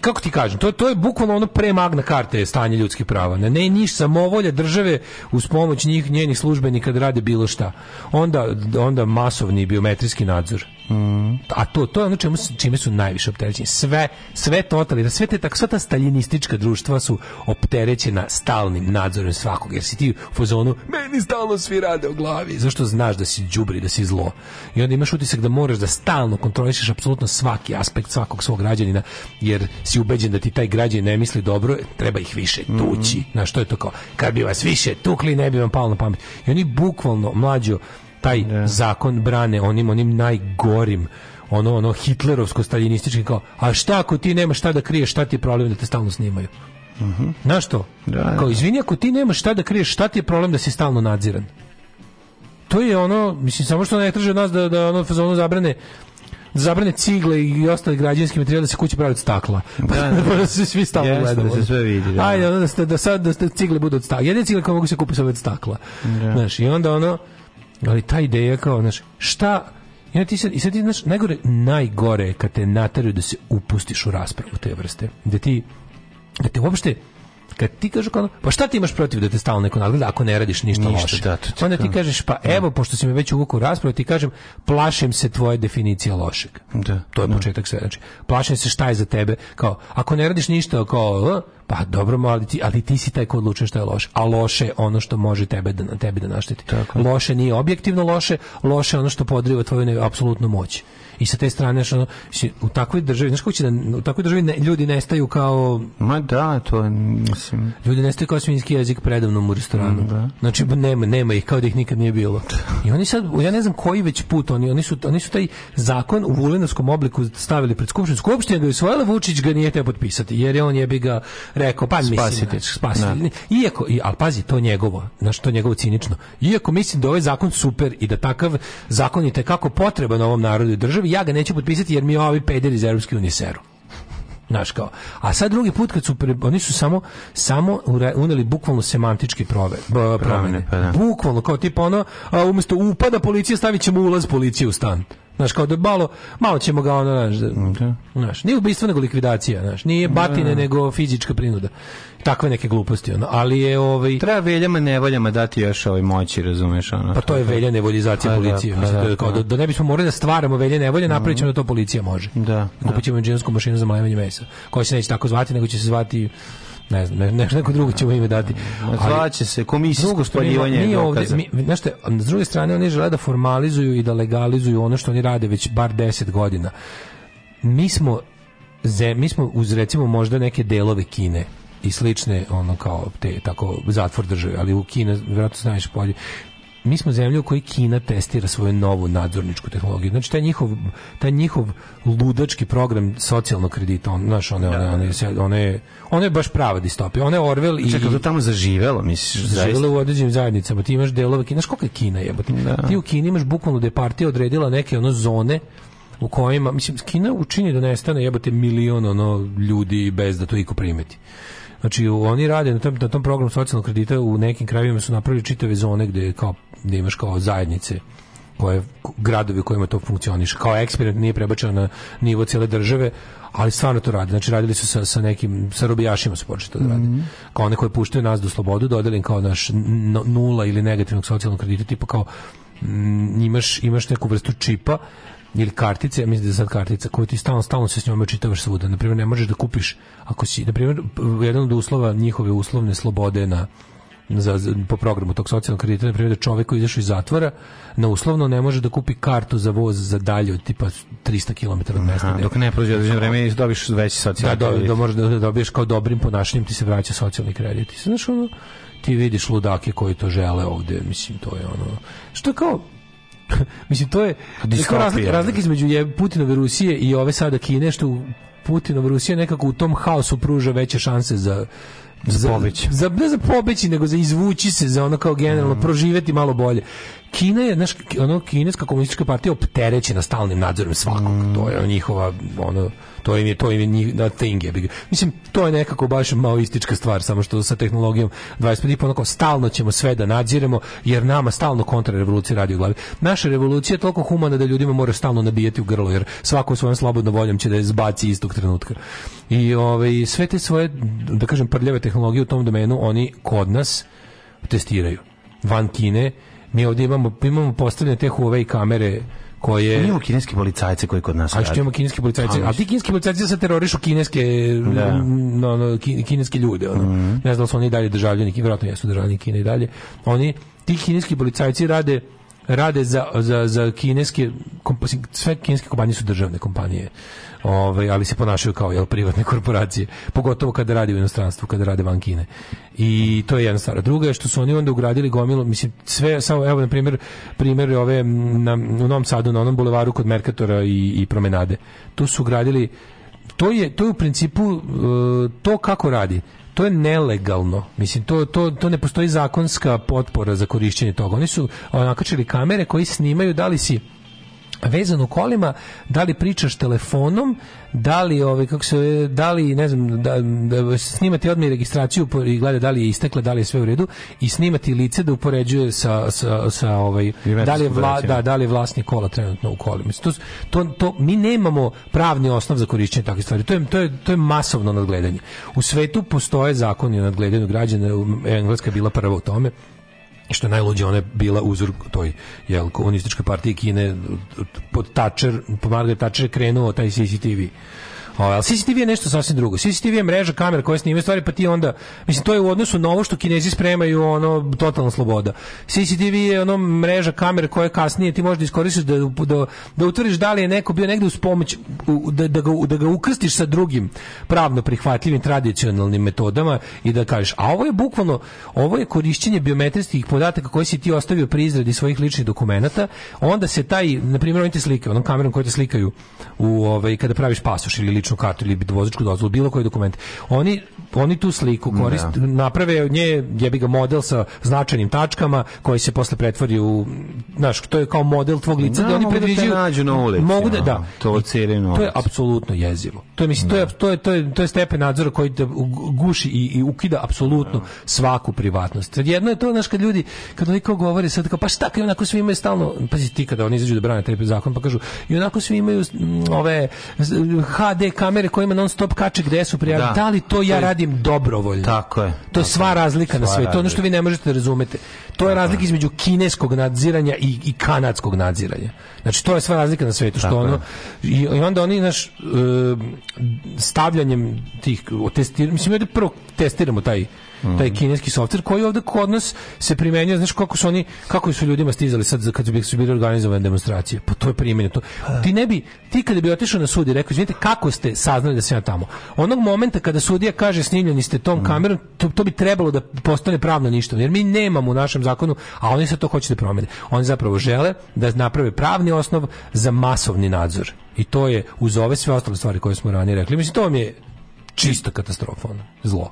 [SPEAKER 4] kako ti kažem, to, to je bukvalno ono pre magna karte stanje ljudskih prava. Ne, ne niš samovolja države uz pomoć njih njenih službenika da rade bilo šta. Onda onda masovni biometrijski nadzor.
[SPEAKER 5] Mhm.
[SPEAKER 4] A to to je ono čemu, su- čime su najviše opterećeni. Sve sve totalita, sve te tak sva ta staljinistička društva su opterećena stalnim nadzorom svakog. Jer si ti u fazonu meni stalno svi rade o glavi. Zašto znaš da si đubri, da si zlo. I onda imaš utisak da moraš da stalno kontrolišeš apsolutno svaki aspekt svakog svog građanina jer si ubeđen da ti taj građanin ne misli dobro, treba ih više tući. Znaš, što je to kao? Kad bi vas više tukli, ne bi vam palo na pamet. I oni bukvalno, mlađo, taj zakon brane onim onim najgorim ono ono hitlerovsko staljinistički kao a šta ako ti nemaš šta da kriješ šta ti je problem da te stalno snimaju Znaš to?
[SPEAKER 5] Da,
[SPEAKER 4] kao
[SPEAKER 5] da.
[SPEAKER 4] izvini ako ti nemaš šta da kriješ šta ti je problem da si stalno nadziran to je ono mislim samo što ne traže od nas da da ono fazonu zabrane zabrane cigle i ostali građevinski materijal da se kuće pravi od stakla.
[SPEAKER 5] Da, da.
[SPEAKER 4] Pa da se svi stalno gledamo.
[SPEAKER 5] da se sve vidi, da.
[SPEAKER 4] Ajde, ono da, ste, da sad da ste cigle budu od stakla. Jedine cigle koje mogu se kupiti su od stakla.
[SPEAKER 5] Da.
[SPEAKER 4] Znaš, i onda ono, ali ta ideja kao, znaš, šta, i ti sad, i sad ti, znaš, najgore, najgore je kad te nateraju da se upustiš u raspravu te vrste. Da ti, da te uopšte, kad ti kažu kao, pa šta ti imaš protiv da te stalno neko nadgleda ako ne radiš ništa,
[SPEAKER 5] Ništa,
[SPEAKER 4] loše?
[SPEAKER 5] da, to ti
[SPEAKER 4] onda ti kažeš, pa evo, pošto si me već uvukao u raspravu, ti kažem, plašim se tvoje definicije lošeg.
[SPEAKER 5] Da,
[SPEAKER 4] To je početak sve. Znači, plašim se šta je za tebe. Kao, ako ne radiš ništa, kao, "A, pa dobro, ali ti, ali ti si taj ko odlučuje šta je loše. A loše je ono što može tebe da, tebi da našteti. Loše nije objektivno loše, loše je ono što podriva tvoju apsolutnu moć. I sa te strane, si- u takvoj državi, znaš kako će da, u takvoj državi ne- ljudi nestaju kao
[SPEAKER 5] Ma da, to mislim...
[SPEAKER 4] Ljudi nestaju kao svinjski jezik predavnom u restoranu. Znači nema nema ih kao da ih nikad nije bilo. I oni sad ja ne znam koji već put oni oni su oni su taj zakon u vulenarskom obliku stavili pred skupštinu. Skupština ga je usvojila, Vučić ga nije hteo potpisati jer je on je bi ga rekao pa mislim
[SPEAKER 5] Spasitelj.
[SPEAKER 4] znači, spasitelj. Iako i al pazi to njegovo, znači to njegovo cinično. Iako mislim da ovaj zakon super i da takav zakon je kako potreban ovom narodu i državi, ja ga neću potpisati jer mi ovi pederi iz Europske unije seru. Znaš kao. A sad drugi put kad su pre, oni su samo samo uneli bukvalno semantičke prove, b- promene.
[SPEAKER 5] pa da.
[SPEAKER 4] Bukvalno kao tipa ono a, umjesto upada policije stavit ćemo ulaz policije u stan. Znaš, kao da malo, malo ćemo ga ono, znaš, da, znaš, nije ubistvo nego likvidacija, znaš, nije batine nego fizička prinuda. Takve neke gluposti, ono, ali je ovaj...
[SPEAKER 5] Treba veljama, nevoljama dati još ovoj moći, razumeš, ono.
[SPEAKER 4] Pa to je velja nevoljizacija
[SPEAKER 5] Pa da,
[SPEAKER 4] policije.
[SPEAKER 5] pa
[SPEAKER 4] Mislim,
[SPEAKER 5] da,
[SPEAKER 4] to je kao
[SPEAKER 5] pa
[SPEAKER 4] da, da ne bismo morali da stvaramo velje nevolje, napravit ćemo da to policija može.
[SPEAKER 5] Da,
[SPEAKER 4] Kupit ćemo inženjersku mašinu za mlevanje mesa, koja se neće tako zvati, nego će se zvati ne znam, ne, ne, neko drugo ćemo ime dati.
[SPEAKER 5] Zvaće se komisijsko spaljivanje
[SPEAKER 4] nije ovde,
[SPEAKER 5] dokaza.
[SPEAKER 4] mi, znaš šta, s druge strane oni žele da formalizuju i da legalizuju ono što oni rade već bar 10 godina. Mi smo, ze, mi smo uz recimo možda neke delove Kine i slične ono kao te tako zatvor države, ali u Kina vjerojatno se najviše polje. Mi smo zemlja u kojoj Kina testira svoju novu nadzorničku tehnologiju. Znači taj njihov taj njihov ludački program socijalnog kredita, on znaš, one one one one one je baš prava distopija. One je Orwell i
[SPEAKER 5] Čekaj, to tamo zaživelo, misliš? zaista?
[SPEAKER 4] u određenim zajednicama. Ti imaš delove Kine. Znaš koliko je Kina jebote? Ti u Kini imaš bukvalno da je partija odredila neke ono zone u kojima, mislim, Kina učini da nestane jebote milion ono ljudi bez da to iko primeti. Znači, oni rade na tom, na tom programu socijalnog kredita u nekim krajevima su napravili čitave zone gde, kao, gde imaš kao zajednice koje gradovi u kojima to funkcioniše. Kao eksperiment nije prebačeno na nivo cijele države, ali stvarno to radi. Znači radili su sa, sa nekim, sa robijašima su počeli to da rade. Kao one koje puštaju nas do slobodu, dodali im kao naš nula ili negativnog socijalnog kredita, tipa kao mm, imaš, imaš neku vrstu čipa ili kartice, ja mislim da je sad kartica koju ti stalno, stalno se s njome čitavaš svuda. Naprimjer, ne možeš da kupiš, ako si, naprimjer, jedan od uslova, njihove uslovne slobode na za, za- po programu tog socijalnog kredita, na primjer da čovjek koji izašao iz zatvora na uslovno ne može da kupi kartu za voz za dalje od tipa 300 km od mesta.
[SPEAKER 5] Dok ne prođe određeno vreme i dobiš veći socijalni
[SPEAKER 4] da,
[SPEAKER 5] kredit.
[SPEAKER 4] da možeš da, da dobiješ kao dobrim ponašanjem ti se vraća socijalni kredit. I znaš, ono, ti vidiš ludake koji to žele ovde, mislim, to je ono, što kao, mislim, to je, razlika, razlika između je Putinove Rusije i ove sada Kine, što Putinova Rusija nekako u tom haosu pruža veće šanse za za,
[SPEAKER 5] pobeći.
[SPEAKER 4] za ne za pobeći nego za izvući se za ono kao generalno
[SPEAKER 5] Mm.
[SPEAKER 4] proživeti malo bolje. Kina je znaš, ono kineska komunistička partija opterećena stalnim nadzorom svakog.
[SPEAKER 5] Mm.
[SPEAKER 4] To je njihova ono to im je to im je njih, na thing je. Mislim to je nekako baš maoistička stvar samo što sa tehnologijom 25 i pa onako stalno ćemo sve da nadziremo jer nama stalno kontrarevolucija radi u glavi. Naša revolucija je toliko humana da ljudima mora stalno nabijati u grlo jer svako svojom slobodnom voljom će da je zbaci istog trenutka. I ovaj sve te svoje da kažem prljave tehnologije u tom domenu oni kod nas testiraju. Van Kine mi ovdje imamo, imamo postavljene te Huawei kamere koje...
[SPEAKER 5] Mi imamo kineske policajce koji kod nas
[SPEAKER 4] A što imamo kineski policajci?
[SPEAKER 5] A,
[SPEAKER 4] A ti kineski policajci sad terorišu kineske,
[SPEAKER 5] Da.
[SPEAKER 4] no, no, ki- kineske ljude. Ono. Ne znam da su oni dalje državljani, vjerojatno jesu državljani Kine i dalje. Oni, ti kineski policajci rade rade za, za, za kineske sve kineske kompanije su državne kompanije ovaj, ali se ponašaju kao jel, privatne korporacije pogotovo kada radi u inostranstvu kada rade van Kine i to je jedna stvar druga je što su oni onda ugradili gomilu mislim sve samo evo na primjer primjer ove na, u Novom Sadu na onom bulevaru kod Merkatora i, i promenade tu su ugradili to je to je u principu uh, to kako radi to je nelegalno. Mislim, to, to, to ne postoji zakonska potpora za korišćenje toga. Oni su nakačili kamere koji snimaju da li si vezan u kolima, da li pričaš telefonom, da li ovaj kako se da li ne znam da, da snimati odmah registraciju i gleda da li je istekla, da li je sve u redu i snimati lice da upoređuje sa sa sa ovaj da li je vla, da, da li je vlasnik kola trenutno u kolima. To, to, to, mi nemamo pravni osnov za korišćenje takvih stvari. To je, to je, to je masovno nadgledanje. U svetu postoje zakoni o nadgledanju građana. Engleska je bila prva u tome što je najluđe, ona je bila uzor toj jel, komunističkoj partiji Kine pod Thatcher, po Margaret je krenuo taj CCTV. Ovaj, CCTV je nešto sasvim drugo. CCTV je mreža kamera koja snime stvari, pa ti onda, mislim, to je u odnosu na ovo što kinezi spremaju, ono, totalna sloboda. CCTV je ono mreža kamera koja kasnije ti možeš da iskoristiš da, da, da utvrdiš da li je neko bio negde uz pomoć, da, da, ga, da ga ukrstiš sa drugim pravno prihvatljivim tradicionalnim metodama i da kažeš, a ovo je bukvalno, ovo je korišćenje biometrijskih podataka koje si ti ostavio pri izradi svojih ličnih dokumenata, onda se taj, na primjer, oni te slike, onom kamerom koji te slikaju u, ovaj, kada praviš pasoš ili ličnu kartu ili vozačku dozvolu, bilo koji dokument, oni, oni tu sliku koriste, naprave od nje, jebi ga model sa značajnim tačkama koji se posle pretvori u, znaš, to je kao model tvog lica
[SPEAKER 5] Da,
[SPEAKER 4] oni
[SPEAKER 5] da te
[SPEAKER 4] predviđaju
[SPEAKER 5] nađu na ulici,
[SPEAKER 4] mogu da, da.
[SPEAKER 5] to
[SPEAKER 4] I. To je apsolutno jezivo. To je mislim to je to je to je to je stepen nadzora koji te guši i, i ukida apsolutno svaku privatnost. Jedno je to znaš kad ljudi kad oni kao govore sad kao pa šta kad onako svi imaju stalno pazi ti kada oni izađu da brane taj zakon pa kažu i onako svi imaju ove HD kamere kojima non stop kače gde su prijavljeni.
[SPEAKER 5] Da.
[SPEAKER 4] Da. li to ja
[SPEAKER 5] To
[SPEAKER 4] radim dobrovoljno?
[SPEAKER 5] Tako je.
[SPEAKER 4] To je sva razlika na
[SPEAKER 5] Sva
[SPEAKER 4] svetu. Ono što vi ne možete da razumete. To je razlika između kineskog nadziranja i, i kanadskog nadziranja. Znači to je sva razlika na svetu što
[SPEAKER 5] Tako
[SPEAKER 4] ono i, i onda oni naš e, stavljanjem tih testiranja mislim da prvo testiramo taj Taj kineski softver koji ovde kod nas se primenjuje znaš kako su oni kako su ljudima stizali sad kad bili- su bile organizovane demonstracije? Pa to je primenjeno to ti ne bi ti kada bi otišao na sud i rekao izvinite kako ste saznali da sam ja tamo? Onog momenta kada sudija kaže snimljeni ste tom kamerom to, to bi trebalo da postane pravno ništa jer mi nemamo u našem zakonu a oni sad to hoće da promene. Oni zapravo žele da naprave pravni osnov za masovni nadzor. I to je uz ove sve ostale stvari koje smo ranije rekli. Mislim to vam je čista katastrofa ono, zlo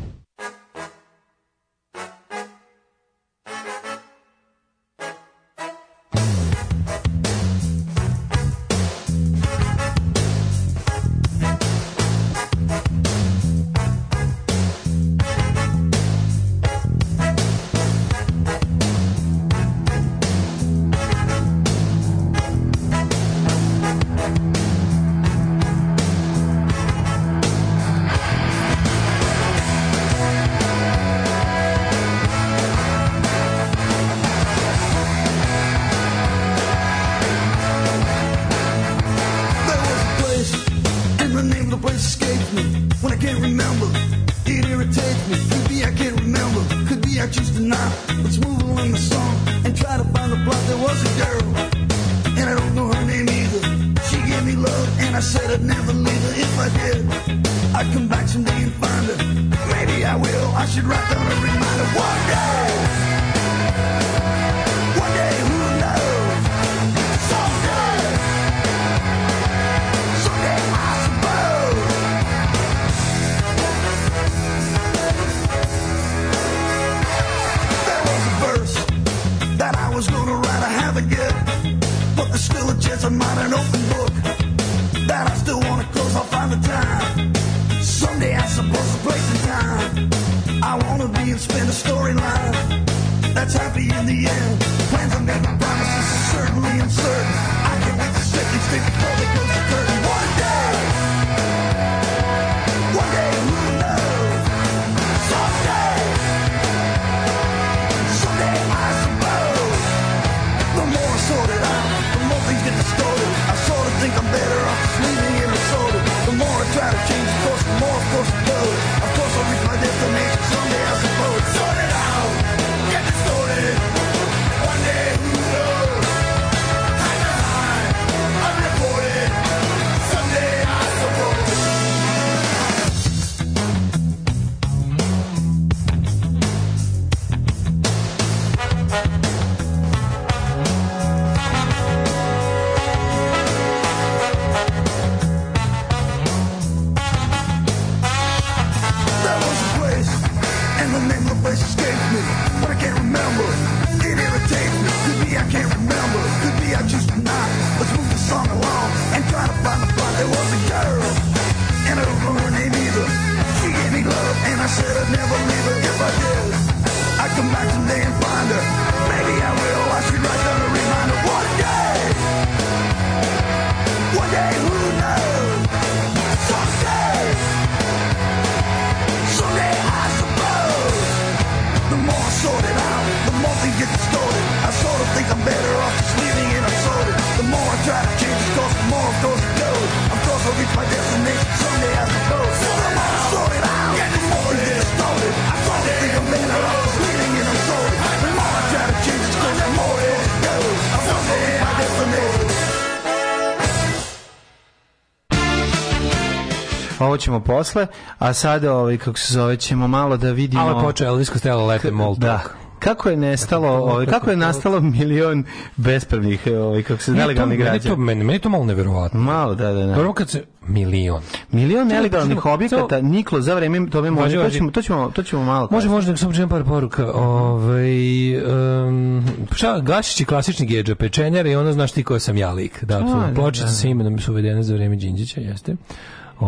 [SPEAKER 5] Ovo ćemo posle, a sada ovaj kako se zove ćemo malo da vidimo.
[SPEAKER 4] Je počeo Elvis Costello Let Mall
[SPEAKER 5] Da. Kako je nestalo, ovaj kako je nastalo milion bespravnih, ovaj kako se nelegalnih
[SPEAKER 4] meni to, meni, meni to malo neverovatno.
[SPEAKER 5] Malo, da, da, da.
[SPEAKER 4] Prvo kad se milion.
[SPEAKER 5] Milion nelegalnih objekata niklo za vreme tome može.
[SPEAKER 4] Važi,
[SPEAKER 5] To ćemo, to ćemo, to ćemo malo.
[SPEAKER 4] Može, može da samo čitam par poruka. Ovaj um, šta, Gašić je klasični gedža, pečenjar i ono znaš ti ko sam ja lik. Da, apsolutno.
[SPEAKER 5] da,
[SPEAKER 4] Pločice
[SPEAKER 5] da.
[SPEAKER 4] sa imenom su uvedene za vreme Đinđića, jeste.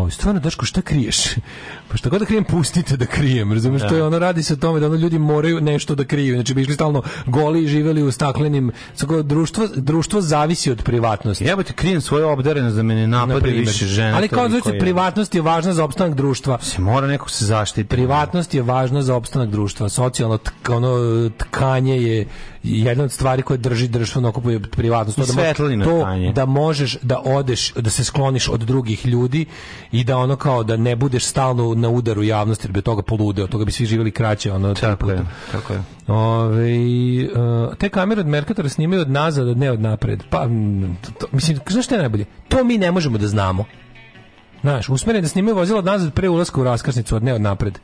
[SPEAKER 4] O, stvarno, Daško, šta kriješ? Pa šta god da krijem, pustite da krijem, razumeš?
[SPEAKER 5] Da.
[SPEAKER 4] To je ono, radi se o tome da ono ljudi moraju nešto da kriju, znači bi išli stalno goli i živeli u staklenim, tako, društvo, društvo zavisi od privatnosti.
[SPEAKER 5] Ja ti krijem svoju obdarenost da me ne
[SPEAKER 4] Na
[SPEAKER 5] napade
[SPEAKER 4] primer.
[SPEAKER 5] više žena.
[SPEAKER 4] Ali kao znači privatnost je važna za opstanak društva.
[SPEAKER 5] se mora neko se zaštiti.
[SPEAKER 4] Privatnost je važna za opstanak društva. Socijalno tk, ono, tkanje je jedna od stvari koja drži društvo na okupu je privatnost. Mo-
[SPEAKER 5] svetlino
[SPEAKER 4] to da možeš da odeš, da se skloniš od drugih ljudi i da ono kao da ne budeš stalno na udaru javnosti jer bi od toga polude, od toga bi svi živjeli kraće. Ono,
[SPEAKER 5] Tako je, tako je.
[SPEAKER 4] Ove, uh, te kamere od Merkatora snimaju od nazad, a ne od napred. Pa, to, to- mislim, znaš šta je najbolje? To mi ne možemo da znamo. Znaš, usmeren da snimaju vozilo od nazad pre ulaska u raskrsnicu, od ne od napred.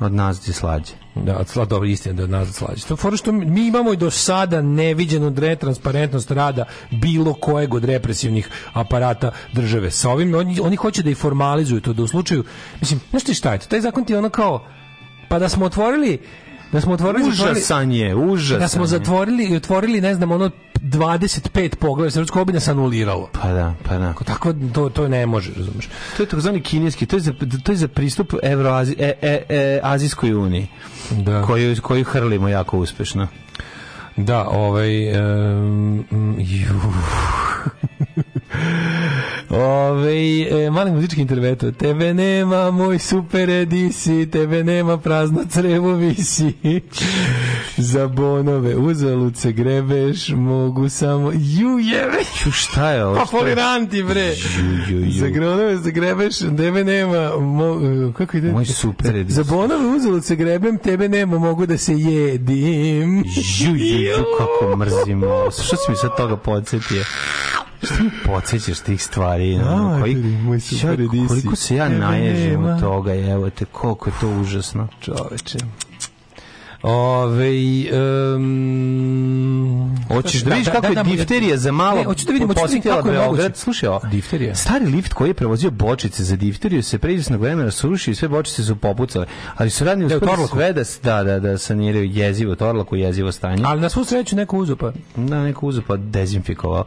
[SPEAKER 5] Od nas je slađe.
[SPEAKER 4] Da, od sla, dobro, istina da je od nazad slađe. To je fora što mi imamo i do sada neviđenu netransparentnost rada bilo kojeg od represivnih aparata države. Sa ovim, oni, oni hoće da i formalizuju to, da u slučaju, mislim, znaš ti šta je to? Taj zakon ti je ono kao, pa da smo otvorili da smo otvorili
[SPEAKER 5] Užasan je, užasan
[SPEAKER 4] da smo zatvorili i otvorili ne znam ono 25 poglavlja srpsko bi nas anuliralo
[SPEAKER 5] Pa da, pa da.
[SPEAKER 4] tako to to ne može razumeš
[SPEAKER 5] To je takozvani kineski, to je za, to je za pristup Evroazi, e, e, e, Azijskoj uniji,
[SPEAKER 4] da
[SPEAKER 5] koju, koju hrlimo jako uspešno.
[SPEAKER 4] Da, ovaj... Um, ju. Ove, e, mali muzički interveto. Tebe nema, moj super edisi, tebe nema, prazno crevo visi. Za bonove uzalud se grebeš, mogu samo... Ju, jebe!
[SPEAKER 5] Ču, šta je ovo?
[SPEAKER 4] Pa foliranti, bre!
[SPEAKER 5] Ju, ju, ju.
[SPEAKER 4] Za gronove se grebeš, tebe nema, mo, e, kako ide?
[SPEAKER 5] Moj super edis.
[SPEAKER 4] Za bonove uzalud se grebem, tebe nema, mogu da se jedim.
[SPEAKER 5] Ju, ju, ju, kako mrzim ovo. Što si mi sad toga podsjetio? Mi podsjećaš tih stvari? No, koliko se ja naježim od toga, evo te, koliko je to užasno.
[SPEAKER 4] Čoveče. Ove, um,
[SPEAKER 5] Hoćeš da vidiš kako je difterija za malo
[SPEAKER 4] Ne, hoću da vidim, da
[SPEAKER 5] posjetila Beograd. Slušaj, ovo,
[SPEAKER 4] Difterija.
[SPEAKER 5] Stari lift koji je prevozio bočice za difteriju se pre izvesnog vremena srušio i sve bočice su popucale. Ali su radni
[SPEAKER 4] Da,
[SPEAKER 5] uspeli sve da, da, da, da saniraju jezivo Torlaku, jezivo stanje.
[SPEAKER 4] Ali na svu sreću neko uzu pa.
[SPEAKER 5] Da, neko uzeo pa dezinfikovao.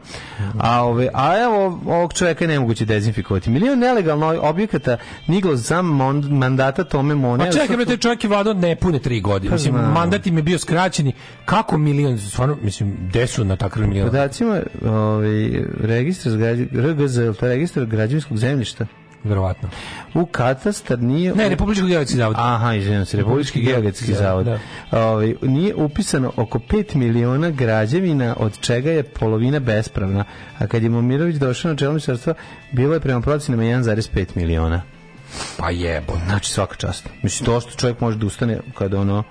[SPEAKER 5] A, ove, a evo, ovog čovjeka je nemoguće dezinfikovati. Milion nelegalno objekata niglo za mandata Tome Mone.
[SPEAKER 4] Pa čekaj, bre, taj čovjek je vladao ne pune tri godine.
[SPEAKER 5] Pa
[SPEAKER 4] Mislim. Mandat im je bio skraćeni. Kako milion, stvarno, mislim, gde su na takav milion?
[SPEAKER 5] Podacima ovaj, registar, RGZ, registar građevinskog zemljišta?
[SPEAKER 4] Verovatno.
[SPEAKER 5] U katastar nije...
[SPEAKER 4] Ne, Republički geodetski zavod.
[SPEAKER 5] Aha, izvinjam se, Republički geodetski
[SPEAKER 4] Da,
[SPEAKER 5] zavod.
[SPEAKER 4] da.
[SPEAKER 5] Ovaj, nije upisano oko 5 miliona građevina, od čega je polovina bespravna. A kad je Momirović došao na čelo ministarstva, bilo je prema procenama 1,5 miliona.
[SPEAKER 4] Pa jebo.
[SPEAKER 5] Znači svaka čast. Mislim, to što čovjek može da ustane kada ono...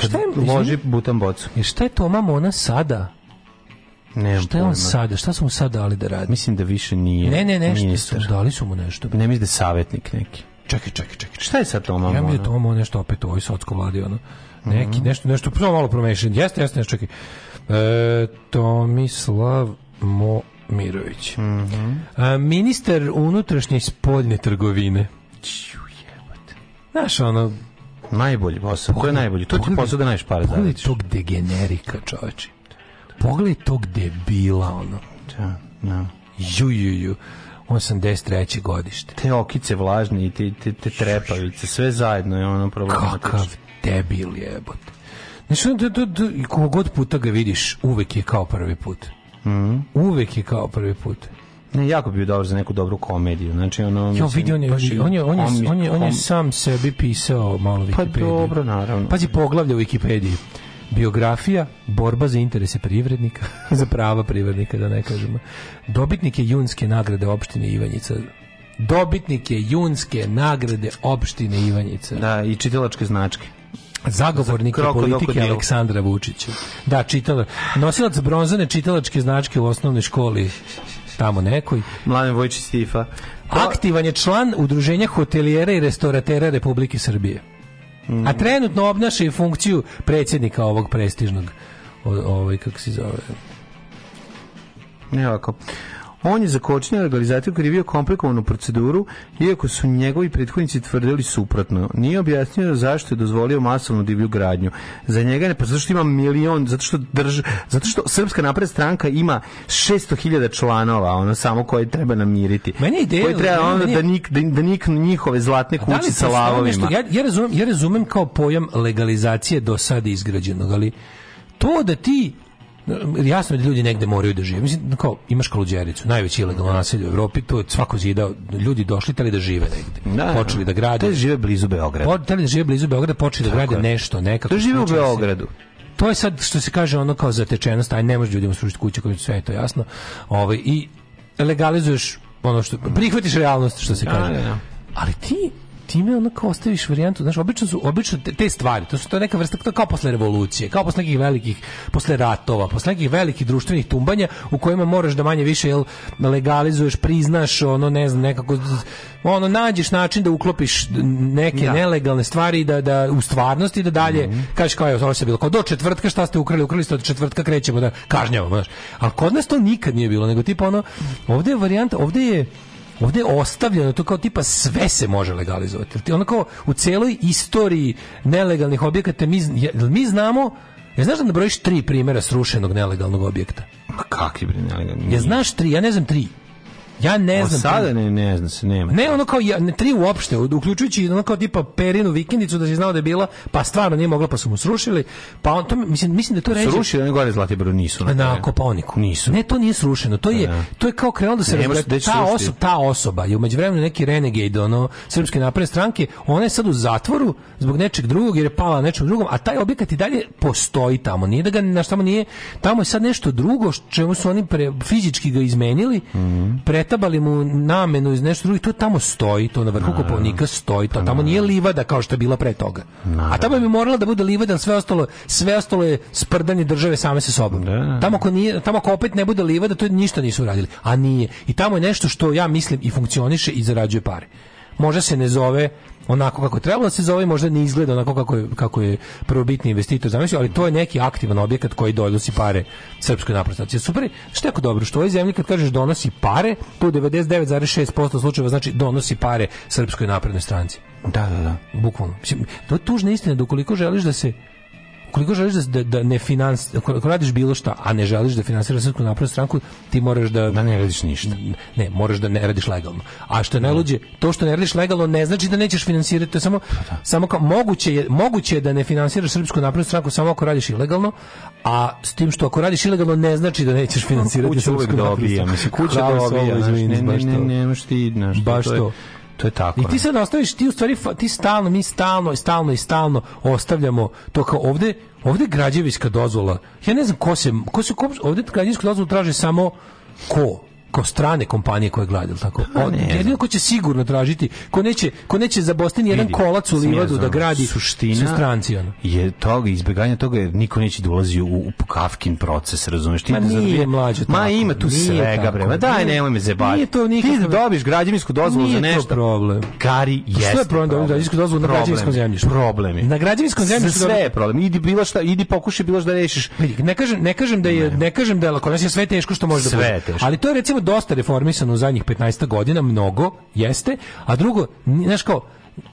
[SPEAKER 5] Kad
[SPEAKER 4] Šta je,
[SPEAKER 5] loži butan bocu.
[SPEAKER 4] I šta je Toma Mona sada?
[SPEAKER 5] Nemam
[SPEAKER 4] Šta je on
[SPEAKER 5] pojma.
[SPEAKER 4] sada? Šta su mu sad dali da radi?
[SPEAKER 5] Mislim da više nije
[SPEAKER 4] Ne, ne, nešto
[SPEAKER 5] ministar.
[SPEAKER 4] su, dali su mu nešto.
[SPEAKER 5] Ne mislim da je savjetnik neki.
[SPEAKER 4] Čekaj, čekaj, čekaj.
[SPEAKER 5] Šta je sad Toma
[SPEAKER 4] Ja mi je? Toma nešto opet ovoj socko vladi, ono. Neki,
[SPEAKER 5] Mhm.
[SPEAKER 4] nešto, nešto, prvo malo promešan. Jeste, jeste, nešto, čekaj. E, Tomislav Momirović.
[SPEAKER 5] Mhm.
[SPEAKER 4] A, ministar unutrašnje i spoljne trgovine. Znaš, ono,
[SPEAKER 5] Najbolji posao, to je najbolji. To ti posao da najviše pare
[SPEAKER 4] Pogledaj
[SPEAKER 5] zaradiš.
[SPEAKER 4] tog degenerika, čoveče. Pogledaj tog debila, ono.
[SPEAKER 5] Da, da.
[SPEAKER 4] Ju, ju, ju. 83. godište.
[SPEAKER 5] Te okice vlažne i te, te, te trepavice, sve zajedno je ono problematično.
[SPEAKER 4] Kakav debil jebote. Znači, da, da, da, i koliko god puta ga vidiš, uvek je kao prvi put.
[SPEAKER 5] Mhm.
[SPEAKER 4] Uvek je kao prvi put.
[SPEAKER 5] Ne, jako bi bio dobar za neku dobru komediju. Znači, ono,
[SPEAKER 4] Jo, vidi, on je, on je, on je, on je, on je sam sebi pisao malo
[SPEAKER 5] Pa
[SPEAKER 4] Wikipediju.
[SPEAKER 5] dobro, naravno.
[SPEAKER 4] Pazi poglavlje u Wikipediji. Biografija, borba za interese privrednika, za prava privrednika, da ne kažemo. Dobitnik je Junske nagrade opštine Ivanjica. Dobitnik je Junske nagrade opštine Ivanjica.
[SPEAKER 5] Da, i čitalačke značke.
[SPEAKER 4] Zagovornik
[SPEAKER 5] Za
[SPEAKER 4] politike. Aleksandra Vučića. Da, čitala. Nosilac bronzane čitalačke značke u osnovnoj školi tamo nekoj.
[SPEAKER 5] Mladen Vojčić Stifa.
[SPEAKER 4] Aktivan je član udruženja hotelijera i restoratera Republike Srbije. A trenutno obnaša i funkciju predsjednika ovog prestižnog ovaj kako se zove.
[SPEAKER 5] Ne ovako. On je za kočenje legalizaciju krivio komplikovanu proceduru, iako su njegovi prethodnici tvrdili suprotno. Nije objasnio zašto je dozvolio masovnu divlju gradnju. Za njega ne, pa zato što ima milion, zato što drž, zato što Srpska napredna stranka ima 600.000 članova, ono samo koje treba namiriti.
[SPEAKER 4] Meni je ideja-
[SPEAKER 5] koji treba ono
[SPEAKER 4] meni je-
[SPEAKER 5] da, nik, da, da niknu njihove zlatne
[SPEAKER 4] Da
[SPEAKER 5] kuće sa
[SPEAKER 4] postoji
[SPEAKER 5] lavovima.
[SPEAKER 4] Ja, ja, razumem, ja razumem kao pojam legalizacije do sada izgrađenog, ali to da ti jasno je da ljudi negde moraju da žive. Mislim, kao, imaš Kaluđericu, najveće ilegalno naselje u Evropi, to je svako zidao, ljudi došli tali da žive negde.
[SPEAKER 5] Da,
[SPEAKER 4] počeli da grade.
[SPEAKER 5] To žive blizu Beograda.
[SPEAKER 4] Po, tali da žive blizu Beograda, počeli da grade
[SPEAKER 5] je.
[SPEAKER 4] nešto, nekako.
[SPEAKER 5] To žive u
[SPEAKER 4] se-
[SPEAKER 5] Beogradu.
[SPEAKER 4] To je sad što se kaže ono kao zatečenost, aj ne može ljudima srušiti kuću koji sve je to jasno. Ovaj i legalizuješ ono što prihvatiš realnost što se
[SPEAKER 5] Da,
[SPEAKER 4] kaže.
[SPEAKER 5] da, da.
[SPEAKER 4] Ali ti time ono kao ostaviš varijantu, znaš, obično su obično te, te stvari, to su to neka vrsta to kao posle revolucije, kao posle nekih velikih, posle ratova, posle nekih velikih društvenih tumbanja u kojima moraš da manje više jel legalizuješ, priznaš, ono ne znam, nekako ono nađeš način da uklopiš neke
[SPEAKER 5] Da.
[SPEAKER 4] nelegalne stvari da da u stvarnosti da dalje kažeš kao je ovo se bilo kao do četvrtka šta ste ukrali, ukrali ste od četvrtka krećemo da kažnjavamo, znaš. Ali kod nas to nikad nije bilo, nego tipa ono ovde je varijanta, ovde je Ovde je ostavljeno to kao tipa sve se može legalizovati. Ti ono kao u celoj istoriji nelegalnih objekata mi, mi znamo Ja znaš da nabrojiš tri primjera srušenog nelegalnog objekta?
[SPEAKER 5] Ma kakvi bre, nelegalni?
[SPEAKER 4] Ja znaš tri, ja ne znam tri. Ja ne znam.
[SPEAKER 5] sada ne, ne zna se, nema.
[SPEAKER 4] Ne, ono kao ja, ne, tri uopšte, uključujući ono kao tipa Perinu vikendicu da si znao da je bila, pa stvarno nije mogla, pa su mu srušili. Pa on to mislim mislim da to ređe.
[SPEAKER 5] Srušili oni gore Zlatiboru nisu.
[SPEAKER 4] Na,
[SPEAKER 5] kraju.
[SPEAKER 4] Koponiku.
[SPEAKER 5] Nisu.
[SPEAKER 4] Ne, to nije srušeno. To je
[SPEAKER 5] Da.
[SPEAKER 4] to je kao krenulo da se razgleda-
[SPEAKER 5] da
[SPEAKER 4] ta osoba, ta osoba je u međuvremenu neki renegade ono srpske napredne stranke, ona je sad u zatvoru zbog nečeg drugog jer je pala na nečem drugom, a taj objekat i dalje postoji tamo. Nije da ga naš tamo nije, tamo je sad nešto drugo čemu su oni pre, fizički ga izmenili,
[SPEAKER 5] Mhm.
[SPEAKER 4] Pretabali mu namenu iz nešto drugo i to tamo stoji, to na vrhu Koponika stoji, to tamo nije livada kao što je bila pre toga. A tamo bi morala da bude livada, sve ostalo, sve ostalo je sprdanje države same sa sobom. Tamo ako nije, tamo ako opet ne bude livada, to ništa nisu uradili. A nije. I tamo je nešto što ja mislim i funkcioniše i zarađuje pare. Možda se ne zove onako kako trebalo da se zove, možda ne izgleda onako kako je, kako je prvobitni investitor zamislio, ali to je neki aktivan objekat koji donosi pare srpskoj naprednoj Super, što je jako dobro, što u ovoj zemlji kad kažeš donosi pare, to u 99,6% slučajeva znači donosi pare srpskoj naprednoj stranci.
[SPEAKER 5] Da, da, da.
[SPEAKER 4] Bukvalno. Mislim, to je tužna istina ukoliko želiš da se ukoliko želiš da, da, da ne finans, ako radiš bilo šta, a ne želiš da finansiraš srpsku naprednu stranku, ti moraš da...
[SPEAKER 5] Da ne radiš ništa.
[SPEAKER 4] Ne, moraš da ne radiš legalno. A što je najluđe, to što ne radiš legalno ne znači da nećeš finansirati, to je samo, samo kao, moguće je, moguće je da ne finansiraš srpsku naprednu stranku samo ako radiš ilegalno, a s tim što ako radiš ilegalno ne znači da nećeš finansirati
[SPEAKER 5] Kuća uvek
[SPEAKER 4] srpsku naprednu
[SPEAKER 5] dobija,
[SPEAKER 4] stranku.
[SPEAKER 5] mislim, kuća
[SPEAKER 4] Hvala
[SPEAKER 5] dobija,
[SPEAKER 4] Slovo,
[SPEAKER 5] znaš,
[SPEAKER 4] izvini,
[SPEAKER 5] ne, ne, ne, ne,
[SPEAKER 4] Baš
[SPEAKER 5] to
[SPEAKER 4] to.
[SPEAKER 5] Je tako.
[SPEAKER 4] I ti sad nastaviš, ti u stvari, ti stalno, mi stalno stalno i stalno ostavljamo to kao ovde, ovde građevinska dozvola. Ja ne znam ko se, ko se, ko, ovde građevinsku dozvolu traže samo ko? Kao strane kompanije koje gledaju tako. O,
[SPEAKER 5] ne znam.
[SPEAKER 4] jedino ko će sigurno tražiti, ko neće, ko neće za Boston jedan kolac u livadu da gradi
[SPEAKER 5] suština
[SPEAKER 4] su stranci ono.
[SPEAKER 5] je toga izbjeganje toga jer niko neće da ulazi u, u kafkin proces razumeš ti
[SPEAKER 4] Ma
[SPEAKER 5] da
[SPEAKER 4] nije,
[SPEAKER 5] zadobije-
[SPEAKER 4] mlađo,
[SPEAKER 5] ma
[SPEAKER 4] tako,
[SPEAKER 5] ima tu svega bre ma daj nemoj me zebati
[SPEAKER 4] nije to
[SPEAKER 5] ti da dobiš građevinsku dozvolu za
[SPEAKER 4] to
[SPEAKER 5] nešto
[SPEAKER 4] problem.
[SPEAKER 5] kari
[SPEAKER 4] Pa što je
[SPEAKER 5] jeste
[SPEAKER 4] problem da dobiješ građevinsku dozvolu na građevinskom
[SPEAKER 5] je.
[SPEAKER 4] zemljištu?
[SPEAKER 5] problem je
[SPEAKER 4] Na građevinskom zemljištu
[SPEAKER 5] sve je problem idi bilo šta idi pokušaj bilo šta da rešiš
[SPEAKER 4] ne kažem, ne kažem da je ne kažem da je je sve teško što može da bude.
[SPEAKER 5] je.
[SPEAKER 4] Ali to je recimo sistem dosta reformisano u zadnjih 15 godina, mnogo, jeste, a drugo, znaš kao,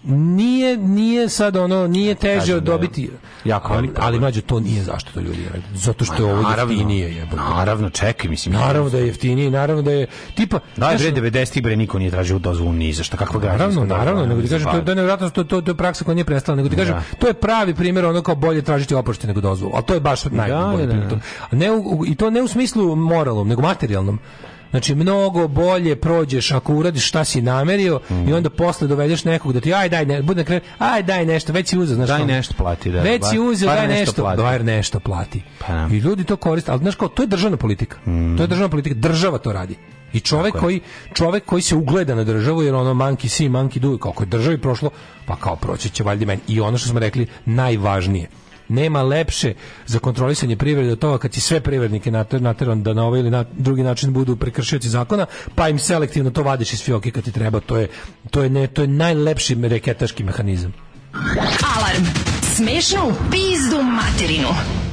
[SPEAKER 4] nije nije sad ono nije teže dobiti
[SPEAKER 5] jako
[SPEAKER 4] ali ali mlađe to nije zašto to ljudi rade zato što je ovo jeftinije je
[SPEAKER 5] naravno čekaj mislim
[SPEAKER 4] naravno da je jeftinije naravno da je tipa
[SPEAKER 5] da
[SPEAKER 4] je
[SPEAKER 5] bre 90 bre niko nije tražio dozvu ni za šta kakva građa.
[SPEAKER 4] naravno naravno nego ti kažem to
[SPEAKER 5] je
[SPEAKER 4] pa- da nevjerojatno što to to je praksa koja nije prestala nego ti kažem da. to je pravi primjer ono kao bolje tražiti oproštaj nego dozvu. al to je baš
[SPEAKER 5] da,
[SPEAKER 4] najbolje
[SPEAKER 5] da,
[SPEAKER 4] ne i to ne u smislu moralnom nego materijalnom. Znači, mnogo bolje prođeš ako uradiš šta si namerio
[SPEAKER 5] mm.
[SPEAKER 4] i mhm. onda posle dovedeš nekog da ti, aj daj, ne, bude kraj, aj daj nešto, već si uzeo. Znači,
[SPEAKER 5] daj nešto plati, da.
[SPEAKER 4] Već si uzeo, daj
[SPEAKER 5] nešto,
[SPEAKER 4] nešto. Daj nešto plati.
[SPEAKER 5] Pa, da.
[SPEAKER 4] I ljudi to koriste, ali znaš kao, to je državna politika. Mm. To je mhm. državna politika, država to radi. I čovek koji, čovek koji se ugleda na državu, jer ono manki si, manki do, kako je državi prošlo, pa kao proći će valjda meni. I ono što smo rekli, najvažnije, Nema lepše za kontrolisanje privrede od toga kad će sve privrednike nateran da na ovaj ili na drugi način budu prekršioci zakona, pa im selektivno to vadiš iz fioke kad ti treba. To je, to je, ne, to je najlepši reketaški mehanizam.
[SPEAKER 6] Alarm! Smešnu pizdu materinu!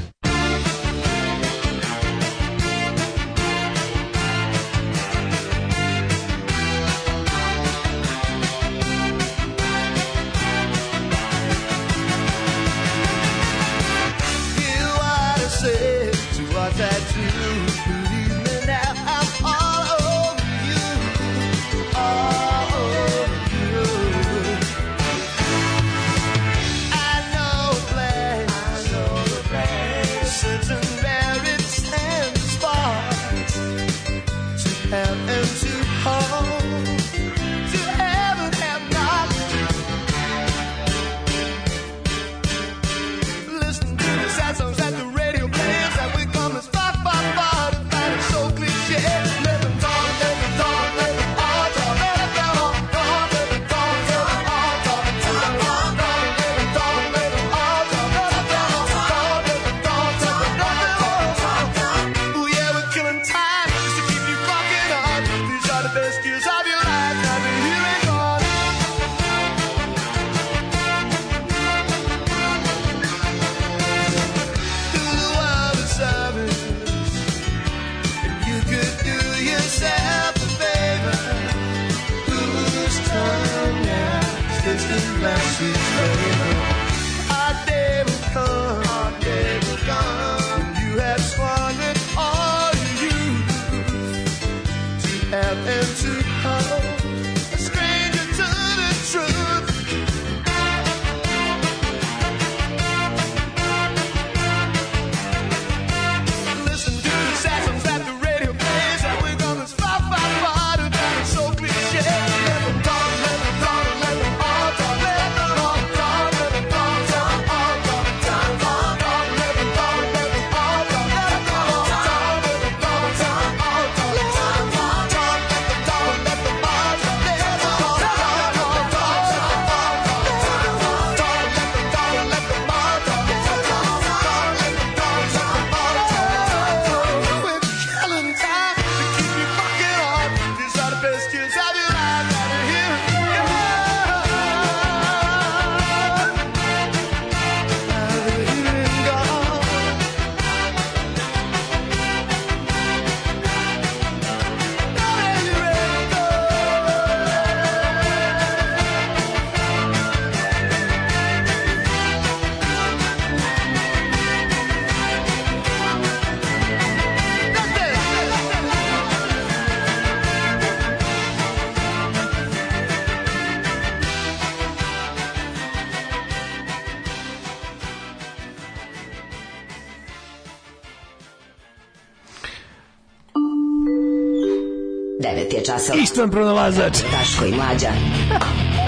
[SPEAKER 14] Časova.
[SPEAKER 4] Istvan pronalazač.
[SPEAKER 14] Daško i mlađa.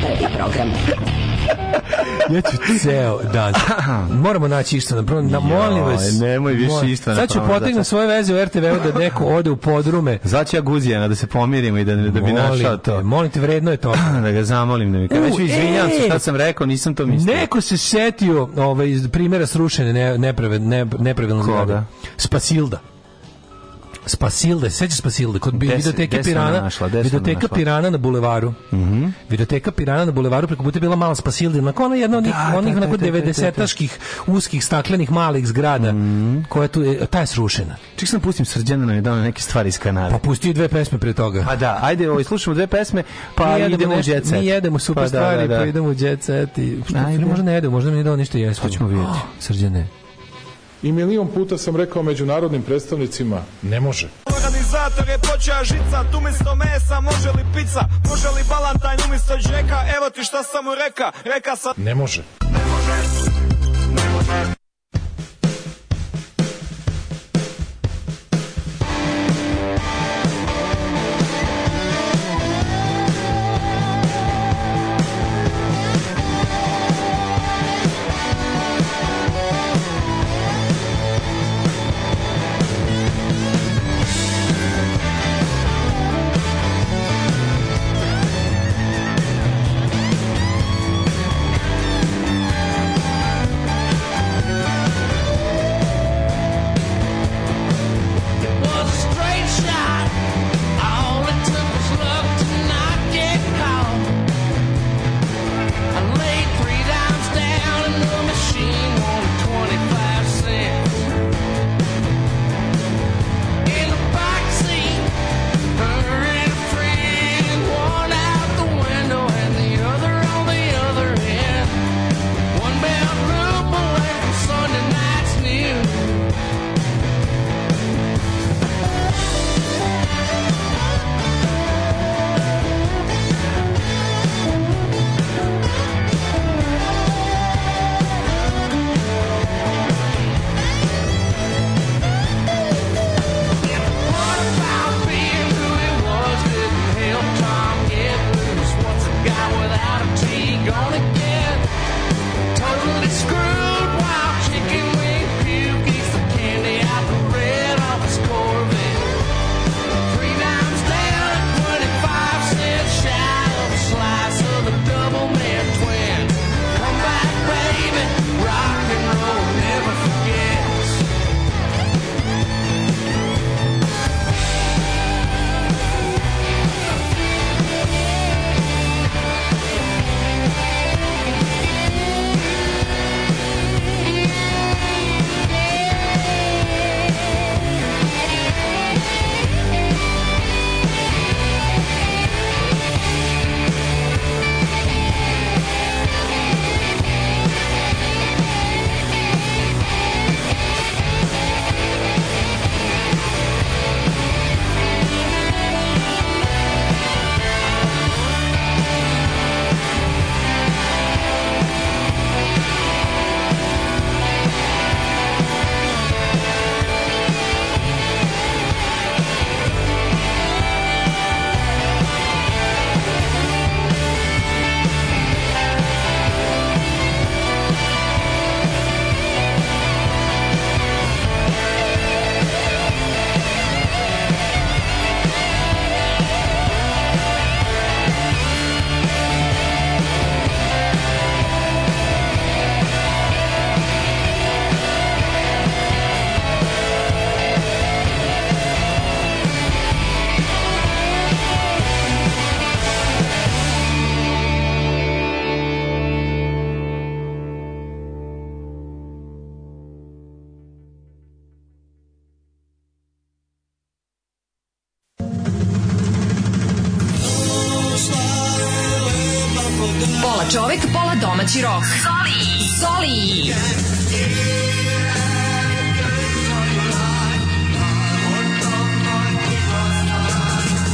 [SPEAKER 14] Prvi program.
[SPEAKER 4] Ja ću ceo dan. Moramo naći Istvana. Prvo, na, molim vas.
[SPEAKER 5] Nemoj više
[SPEAKER 4] molim-
[SPEAKER 5] Istvana
[SPEAKER 4] Sad ću potegnuti svoje veze u RTV da neko ode u podrume.
[SPEAKER 5] Zaći ja Guzijana da se pomirimo i da, da bi našao
[SPEAKER 4] Molim
[SPEAKER 5] to.
[SPEAKER 4] te, molim te, vredno je to.
[SPEAKER 5] Da ga zamolim da mi kaže. Već izvinjam se šta sam rekao, nisam to mislio.
[SPEAKER 4] Neko se setio ovaj, iz primjera srušene ne, neprave, ne, zgrade. Spasilda. Spasilde, sećaš Spasilde kod bi- videoteke
[SPEAKER 5] ona
[SPEAKER 4] Pirana,
[SPEAKER 5] našla?
[SPEAKER 4] Videoteka
[SPEAKER 5] našla?
[SPEAKER 4] Pirana na bulevaru.
[SPEAKER 5] Mhm.
[SPEAKER 4] Videoteka Pirana na bulevaru preko puta je bila mala Spasilde, onako ona jedna od onih,
[SPEAKER 5] Da,
[SPEAKER 4] onih
[SPEAKER 5] da, da,
[SPEAKER 4] onako
[SPEAKER 5] da, da, da, da.
[SPEAKER 4] 90-taških uskih staklenih malih zgrada koja tu je, ta je srušena.
[SPEAKER 5] Ček sam pustim Srđana nam je dao neke stvari iz Kanade.
[SPEAKER 4] Pa pusti dve pesme pre toga.
[SPEAKER 5] Pa da, ajde, ovaj, slušamo dve pesme, pa
[SPEAKER 4] mi
[SPEAKER 5] idemo
[SPEAKER 4] nešto-
[SPEAKER 5] u jet set.
[SPEAKER 4] Mi jedemo super
[SPEAKER 5] Pa da,
[SPEAKER 4] stvari,
[SPEAKER 5] da, da.
[SPEAKER 4] pa idemo u jet set i... Možda ne jedemo, možda mi nije dao ništa jesmo.
[SPEAKER 5] ćemo vidjeti.
[SPEAKER 4] Srđane.
[SPEAKER 16] I milion puta sam rekao međunarodnim predstavnicima, ne može.
[SPEAKER 17] Organizator je počeo žicat umjesto mesa, može li pizza, može li balantajn umjesto džeka, evo ti šta sam mu reka, reka sam...
[SPEAKER 16] Ne može.
[SPEAKER 15] was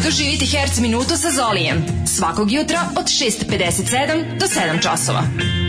[SPEAKER 6] Doživite Herc minutu sa Zolijem. Svakog jutra od 6.57 do 7 časova.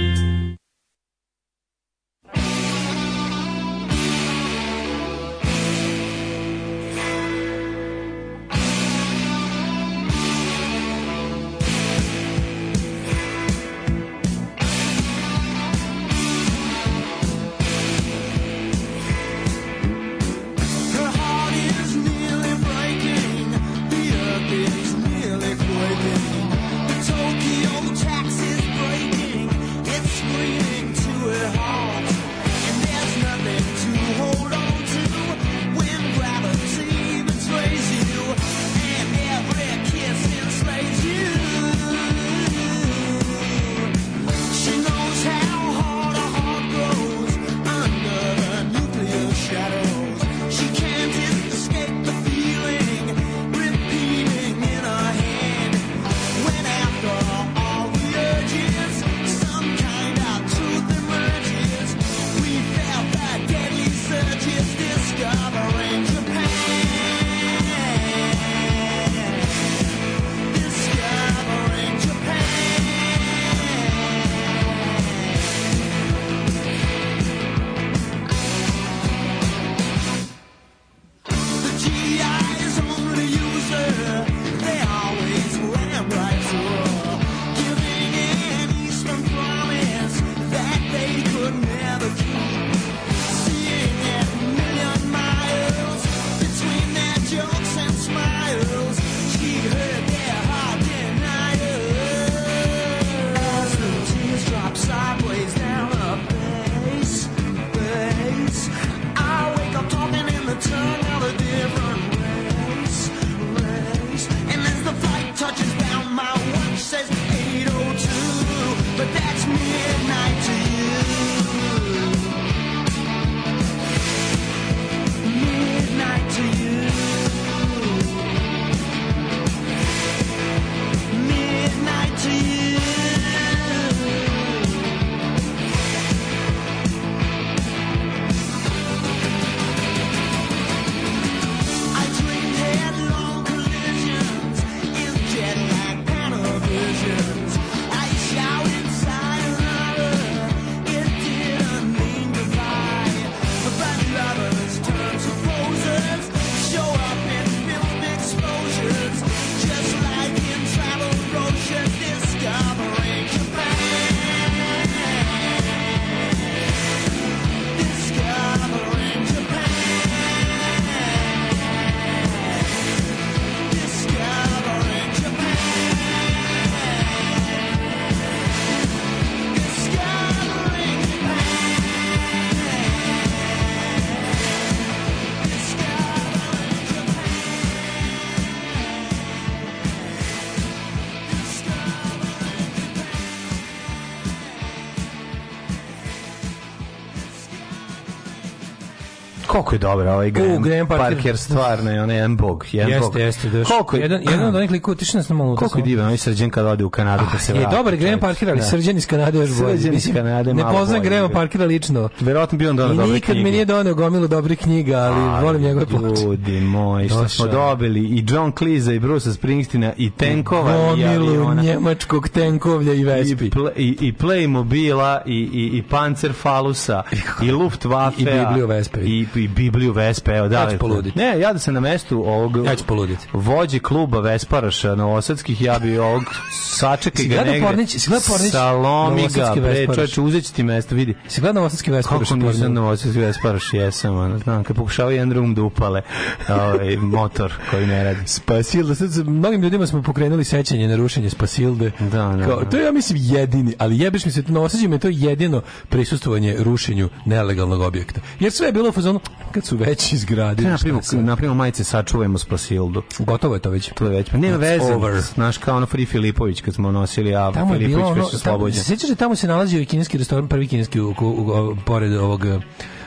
[SPEAKER 5] Je dobar ovaj Graham,
[SPEAKER 4] Graham Parker.
[SPEAKER 5] Parker, stvarno je on jedan bog. Jedan bog.
[SPEAKER 4] Jeste, jeste. Daš.
[SPEAKER 5] Koliko je,
[SPEAKER 4] jedan, jedan od onih likova, tišno nas na malo
[SPEAKER 5] koliko je divan, ovaj srđan kad ode u Kanadu kad se
[SPEAKER 4] Je dobar Graham. Parker, ali
[SPEAKER 5] Da.
[SPEAKER 4] srđan iz Kanade još bolje.
[SPEAKER 5] Srđan iz Kanade
[SPEAKER 4] Ne
[SPEAKER 5] malo
[SPEAKER 4] poznam
[SPEAKER 5] bolje,
[SPEAKER 4] Grahama
[SPEAKER 5] da.
[SPEAKER 4] Parkera lično.
[SPEAKER 5] Verovatno bi on donao
[SPEAKER 4] I
[SPEAKER 5] dobre
[SPEAKER 4] nikad mi
[SPEAKER 5] knjige.
[SPEAKER 4] nije doneo gomilu dobrih knjiga, ali volim njegove ploče.
[SPEAKER 5] Ljudi moji, što smo dobili i John Cleese i Bruce Springsteena i tenkova i aviona.
[SPEAKER 4] njemačkog tenkovlja i
[SPEAKER 5] I,
[SPEAKER 4] Vespi.
[SPEAKER 5] ple, i, i Playmobila i, i, i Panzerfalusa i Luftwaffe
[SPEAKER 4] I Bibliju Vespe.
[SPEAKER 5] i, i Bibliju Vespe evo da
[SPEAKER 4] Ja ću poluditi.
[SPEAKER 5] ne ja da se na mestu ovog
[SPEAKER 4] Ja ću poluditi.
[SPEAKER 5] vođe kluba Vesparaša Novosadskih ja bi ovog sačekaj ga negde
[SPEAKER 4] Pornić? Si gledao Pornić?
[SPEAKER 5] salomi ga
[SPEAKER 4] Novosadski
[SPEAKER 5] bre čoveče uzet ću ti mesto vidi
[SPEAKER 4] Si gledao Novosadski Vesparaš?
[SPEAKER 5] kako nisam? Novosadski Vesparaš jesam ono, znam kad pokušavaju jedan drugom da upale ovaj, motor koji ne radi
[SPEAKER 4] Spasilda, sad sa mnogim ljudima smo pokrenuli sećanje na rušenje Spasilde.
[SPEAKER 5] Da, da,
[SPEAKER 4] Kao,
[SPEAKER 5] da.
[SPEAKER 4] to je, ja mislim, jedini, ali jebeš mi se, na osađima je to jedino prisustvovanje rušenju nelegalnog objekta. Jer sve je bilo u fazonu, kad su već izgradili.
[SPEAKER 5] Napravimo,
[SPEAKER 4] sad?
[SPEAKER 5] napravimo majice sačuvajmo Spasildu.
[SPEAKER 4] Gotovo je to već.
[SPEAKER 5] To je već, pa nema veze. Znaš, kao ono Free Filipović kad smo nosili, a
[SPEAKER 4] Tamo
[SPEAKER 5] Filipović
[SPEAKER 4] ono,
[SPEAKER 5] već
[SPEAKER 4] tamo,
[SPEAKER 5] slobođen.
[SPEAKER 4] se sjećaš da tamo se nalazio i kineski restoran, prvi kineski u, u, u- pored ovog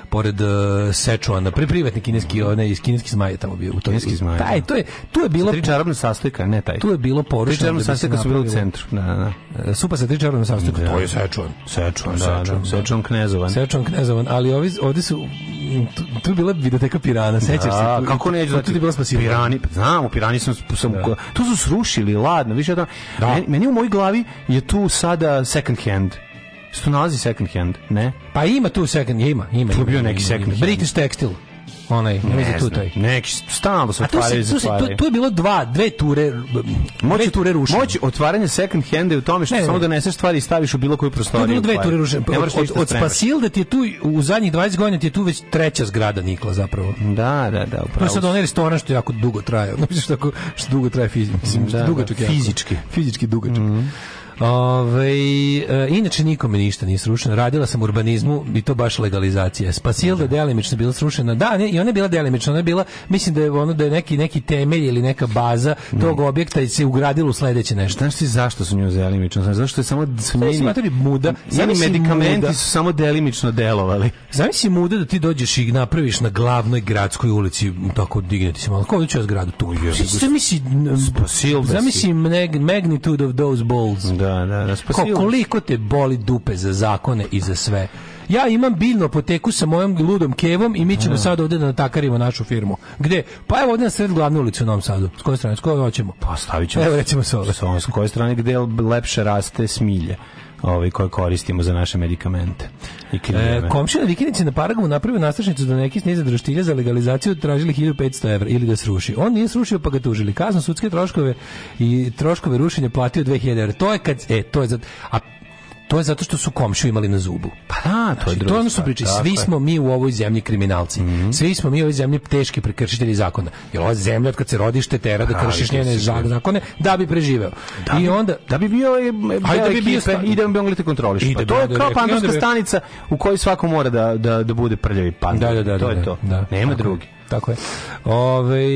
[SPEAKER 4] pored uh, Sečuana, pri privatni kineski, onaj iz kineski zmaj je tamo bio. U
[SPEAKER 5] Kineski zmaj,
[SPEAKER 4] Taj,
[SPEAKER 5] da.
[SPEAKER 4] to je, tu je bilo
[SPEAKER 5] Sa tri čarobne sastojka, ne taj.
[SPEAKER 4] tu je bilo
[SPEAKER 5] Tri
[SPEAKER 4] porušeno.
[SPEAKER 5] čarobne
[SPEAKER 4] da se
[SPEAKER 5] sastojka su bile u centru. Da, da, da.
[SPEAKER 4] E, Supa sa tri čarobne sastojka.
[SPEAKER 5] Da.
[SPEAKER 4] To je Sečuan.
[SPEAKER 5] Sečuan, da,
[SPEAKER 4] Sečuan,
[SPEAKER 5] da.
[SPEAKER 4] da.
[SPEAKER 5] Sečuan knezovan.
[SPEAKER 4] Sečuan knezovan, ali ovi, ovdje su, tu, tu je bila videoteka Pirana, sećaš se?
[SPEAKER 5] Da,
[SPEAKER 4] Tu-
[SPEAKER 5] kako neću
[SPEAKER 4] tu-
[SPEAKER 5] znati.
[SPEAKER 4] Tu je bila spasiva.
[SPEAKER 5] Pirani, znam, u Pirani sam, sam tu su srušili, ladno, više da, meni, meni u mojoj glavi je tu sada second hand. Tu nalazi second hand, ne?
[SPEAKER 4] Pa ima tu second, je, ima, ima.
[SPEAKER 5] Tu
[SPEAKER 4] ima,
[SPEAKER 5] bio
[SPEAKER 4] ima,
[SPEAKER 5] neki
[SPEAKER 4] ima,
[SPEAKER 5] second
[SPEAKER 4] ima.
[SPEAKER 5] hand.
[SPEAKER 4] British Textile. Onaj, ne, tu taj.
[SPEAKER 5] neki stalno se
[SPEAKER 4] tu,
[SPEAKER 5] otvaraju i
[SPEAKER 4] se, tu, tu,
[SPEAKER 5] zatvaraju.
[SPEAKER 4] tu je bilo dva, dve ture, dve ture rušenja.
[SPEAKER 5] Moći otvaranje second handa je u tome što
[SPEAKER 4] Ne,
[SPEAKER 5] samo
[SPEAKER 4] ne.
[SPEAKER 5] doneseš stvari i staviš u bilo koju
[SPEAKER 4] Tu je
[SPEAKER 5] prostoriju.
[SPEAKER 4] bilo dve
[SPEAKER 5] u
[SPEAKER 4] ture rušenja. Od,
[SPEAKER 5] moraš
[SPEAKER 4] od, od. Spasilde ti je tu, u zadnjih 20 godina ti je tu već treća zgrada nikla zapravo.
[SPEAKER 5] Da, da, da,
[SPEAKER 4] To je
[SPEAKER 5] upravo.
[SPEAKER 4] sad onaj restoran što jako dugo traje. Ono što, što dugo traje fizički.
[SPEAKER 5] Da,
[SPEAKER 4] dugačak
[SPEAKER 5] da, fizički.
[SPEAKER 4] Fizički dugačak. Ove, e, inače nikome ništa nije srušeno. Radila sam urbanizmu i to baš legalizacija. Spasilda delimično bila srušena. Da, ne, i ona je bila delimično. Ona je bila, mislim da je ono da je neki neki temelj ili neka baza tog objekta i se ugradilo u sledeće nešto.
[SPEAKER 5] Znaš ti zašto su nju delimično? Znaš, zašto je samo su njeni,
[SPEAKER 4] smatrali muda. Zamisli
[SPEAKER 5] medikamenti
[SPEAKER 4] muda.
[SPEAKER 5] su samo delimično delovali.
[SPEAKER 4] Zamisli muda da ti dođeš i napraviš na glavnoj gradskoj ulici tako digneti se malo. Kao ću ja zgradu tu. Zamisli
[SPEAKER 5] Spasilda si.
[SPEAKER 4] Zamisli mag- magnitude of those balls.
[SPEAKER 5] Da, da, da,
[SPEAKER 4] Ko,
[SPEAKER 5] spasilda.
[SPEAKER 4] koliko te boli dupe za zakone i za sve. Ja imam biljnu apoteku sa mojom ludom kevom i mi ćemo sad ovde da natakarimo našu firmu. Gde? Pa evo ovde na sred glavne ulice u Novom Sadu. S koje strane? S koje hoćemo?
[SPEAKER 5] Pa stavit ćemo.
[SPEAKER 4] Evo recimo sa ove.
[SPEAKER 5] S koje strane gde lepše raste smilje ovaj, koje koristimo za naše medikamente i
[SPEAKER 4] E, komšina vikinici na Paragovu napravio nastrašnicu da neki snize droštilja za legalizaciju tražili 1500 evra ili da sruši. On nije srušio pa ga tužili. Kaznu sudske troškove i troškove rušenja platio 2000 evra. To je kad, e, to je za, a To je zato što su komšiju imali na zubu.
[SPEAKER 5] Pa da, to je
[SPEAKER 4] Znači,
[SPEAKER 5] druga
[SPEAKER 4] to je ono što Svi
[SPEAKER 5] je.
[SPEAKER 4] smo mi u ovoj zemlji kriminalci. Svi smo mi u ovoj zemlji teški prekršitelji zakona. Jer ova zemlja od kad se rodiš te tera da kršiš njene zakone da bi preživeo.
[SPEAKER 5] Da
[SPEAKER 4] I onda
[SPEAKER 5] da bi bio je
[SPEAKER 4] Ajde,
[SPEAKER 5] da
[SPEAKER 4] bi bio
[SPEAKER 5] i da bi mogli te kontroliš.
[SPEAKER 4] I
[SPEAKER 5] Pa to je kao
[SPEAKER 4] i bi-
[SPEAKER 5] stanica u kojoj svako mora da, da, da bude prljavi pandur.
[SPEAKER 4] Da, da, da,
[SPEAKER 5] to je
[SPEAKER 4] da,
[SPEAKER 5] to.
[SPEAKER 4] da.
[SPEAKER 5] Nema
[SPEAKER 4] je,
[SPEAKER 5] drugi.
[SPEAKER 4] Tako je. Ove,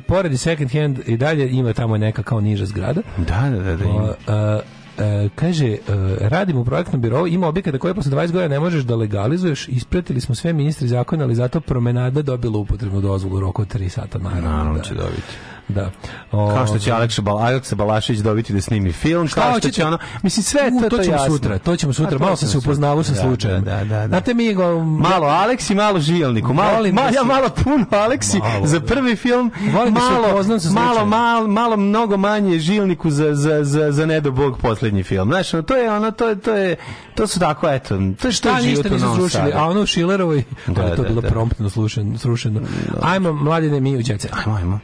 [SPEAKER 4] pored i second hand i dalje ima tamo neka kao niža zgrada.
[SPEAKER 5] Da, da, da, da.
[SPEAKER 4] O, a, e, kaže, e, radim u projektnom birovu, ima objekata koje posle 20 godina ne možeš da legalizuješ, ispratili smo sve ministri zakona, ali zato promenada dobila upotrebnu dozvolu u roku od 3 sata, naravno.
[SPEAKER 5] Naravno
[SPEAKER 4] da.
[SPEAKER 5] će dobiti.
[SPEAKER 4] Da.
[SPEAKER 5] Kao što će
[SPEAKER 4] Ove,
[SPEAKER 5] Aleksa, Bal Aleksa Balašić dobiti da snimi film,
[SPEAKER 4] Šta
[SPEAKER 5] kao što će ono... Mislim, sve
[SPEAKER 4] U,
[SPEAKER 5] to,
[SPEAKER 4] to
[SPEAKER 5] to,
[SPEAKER 4] ćemo
[SPEAKER 5] jasno.
[SPEAKER 4] sutra, to ćemo sutra.
[SPEAKER 5] A,
[SPEAKER 4] Malo sam se upoznavao sa
[SPEAKER 5] Da,
[SPEAKER 4] slučajem.
[SPEAKER 5] Da, da, da. da.
[SPEAKER 4] Znate mi go...
[SPEAKER 5] Malo Aleksi, malo Žilniku. Malo,
[SPEAKER 4] Volim
[SPEAKER 5] ma,
[SPEAKER 4] da
[SPEAKER 5] ja malo puno Aleksi
[SPEAKER 4] Malo,
[SPEAKER 5] za
[SPEAKER 4] da.
[SPEAKER 5] prvi film.
[SPEAKER 4] Volim da se
[SPEAKER 5] malo,
[SPEAKER 4] sa
[SPEAKER 5] malo, malo, malo, mnogo manje Žilniku za, za, za, za ne do Bog poslednji film. Znaš, ono, to je ono, to je, to je, to su tako, eto, to što je život u Novom Sadu.
[SPEAKER 4] a ono u Šilerovoj,
[SPEAKER 5] Da,
[SPEAKER 4] to je
[SPEAKER 5] da,
[SPEAKER 4] bilo
[SPEAKER 5] da.
[SPEAKER 4] promptno slušeno, srušeno. Ajmo, mladine, mi u djece.
[SPEAKER 5] Ajmo, ajmo.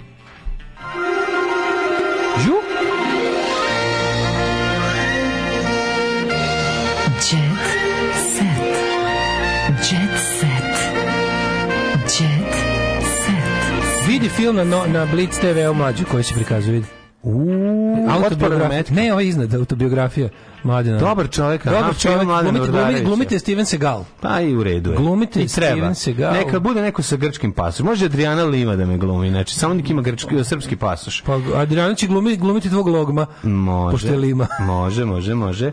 [SPEAKER 4] Vidi film na, no- na Blitz TV o mlađu koji se prikazuje.
[SPEAKER 5] Uuu,
[SPEAKER 4] Autobiografija. Ne, ovo je iznad, autobiografija. Mladina.
[SPEAKER 5] Dobar čovjek,
[SPEAKER 4] Dobar čovjek. Glumite, glumite, glumite Steven Segal.
[SPEAKER 5] Pa i u redu je.
[SPEAKER 4] Glumite
[SPEAKER 5] I treba.
[SPEAKER 4] Steven Seagal.
[SPEAKER 5] Neka bude neko sa grčkim pasošem. Može Adriana Lima da me glumi, znači samo nek ima grčki, srpski pasoš.
[SPEAKER 4] Pa Adriana će glumiti, glumiti tvog logma.
[SPEAKER 5] Može.
[SPEAKER 4] Pošto Lima.
[SPEAKER 5] Može, može, može. E,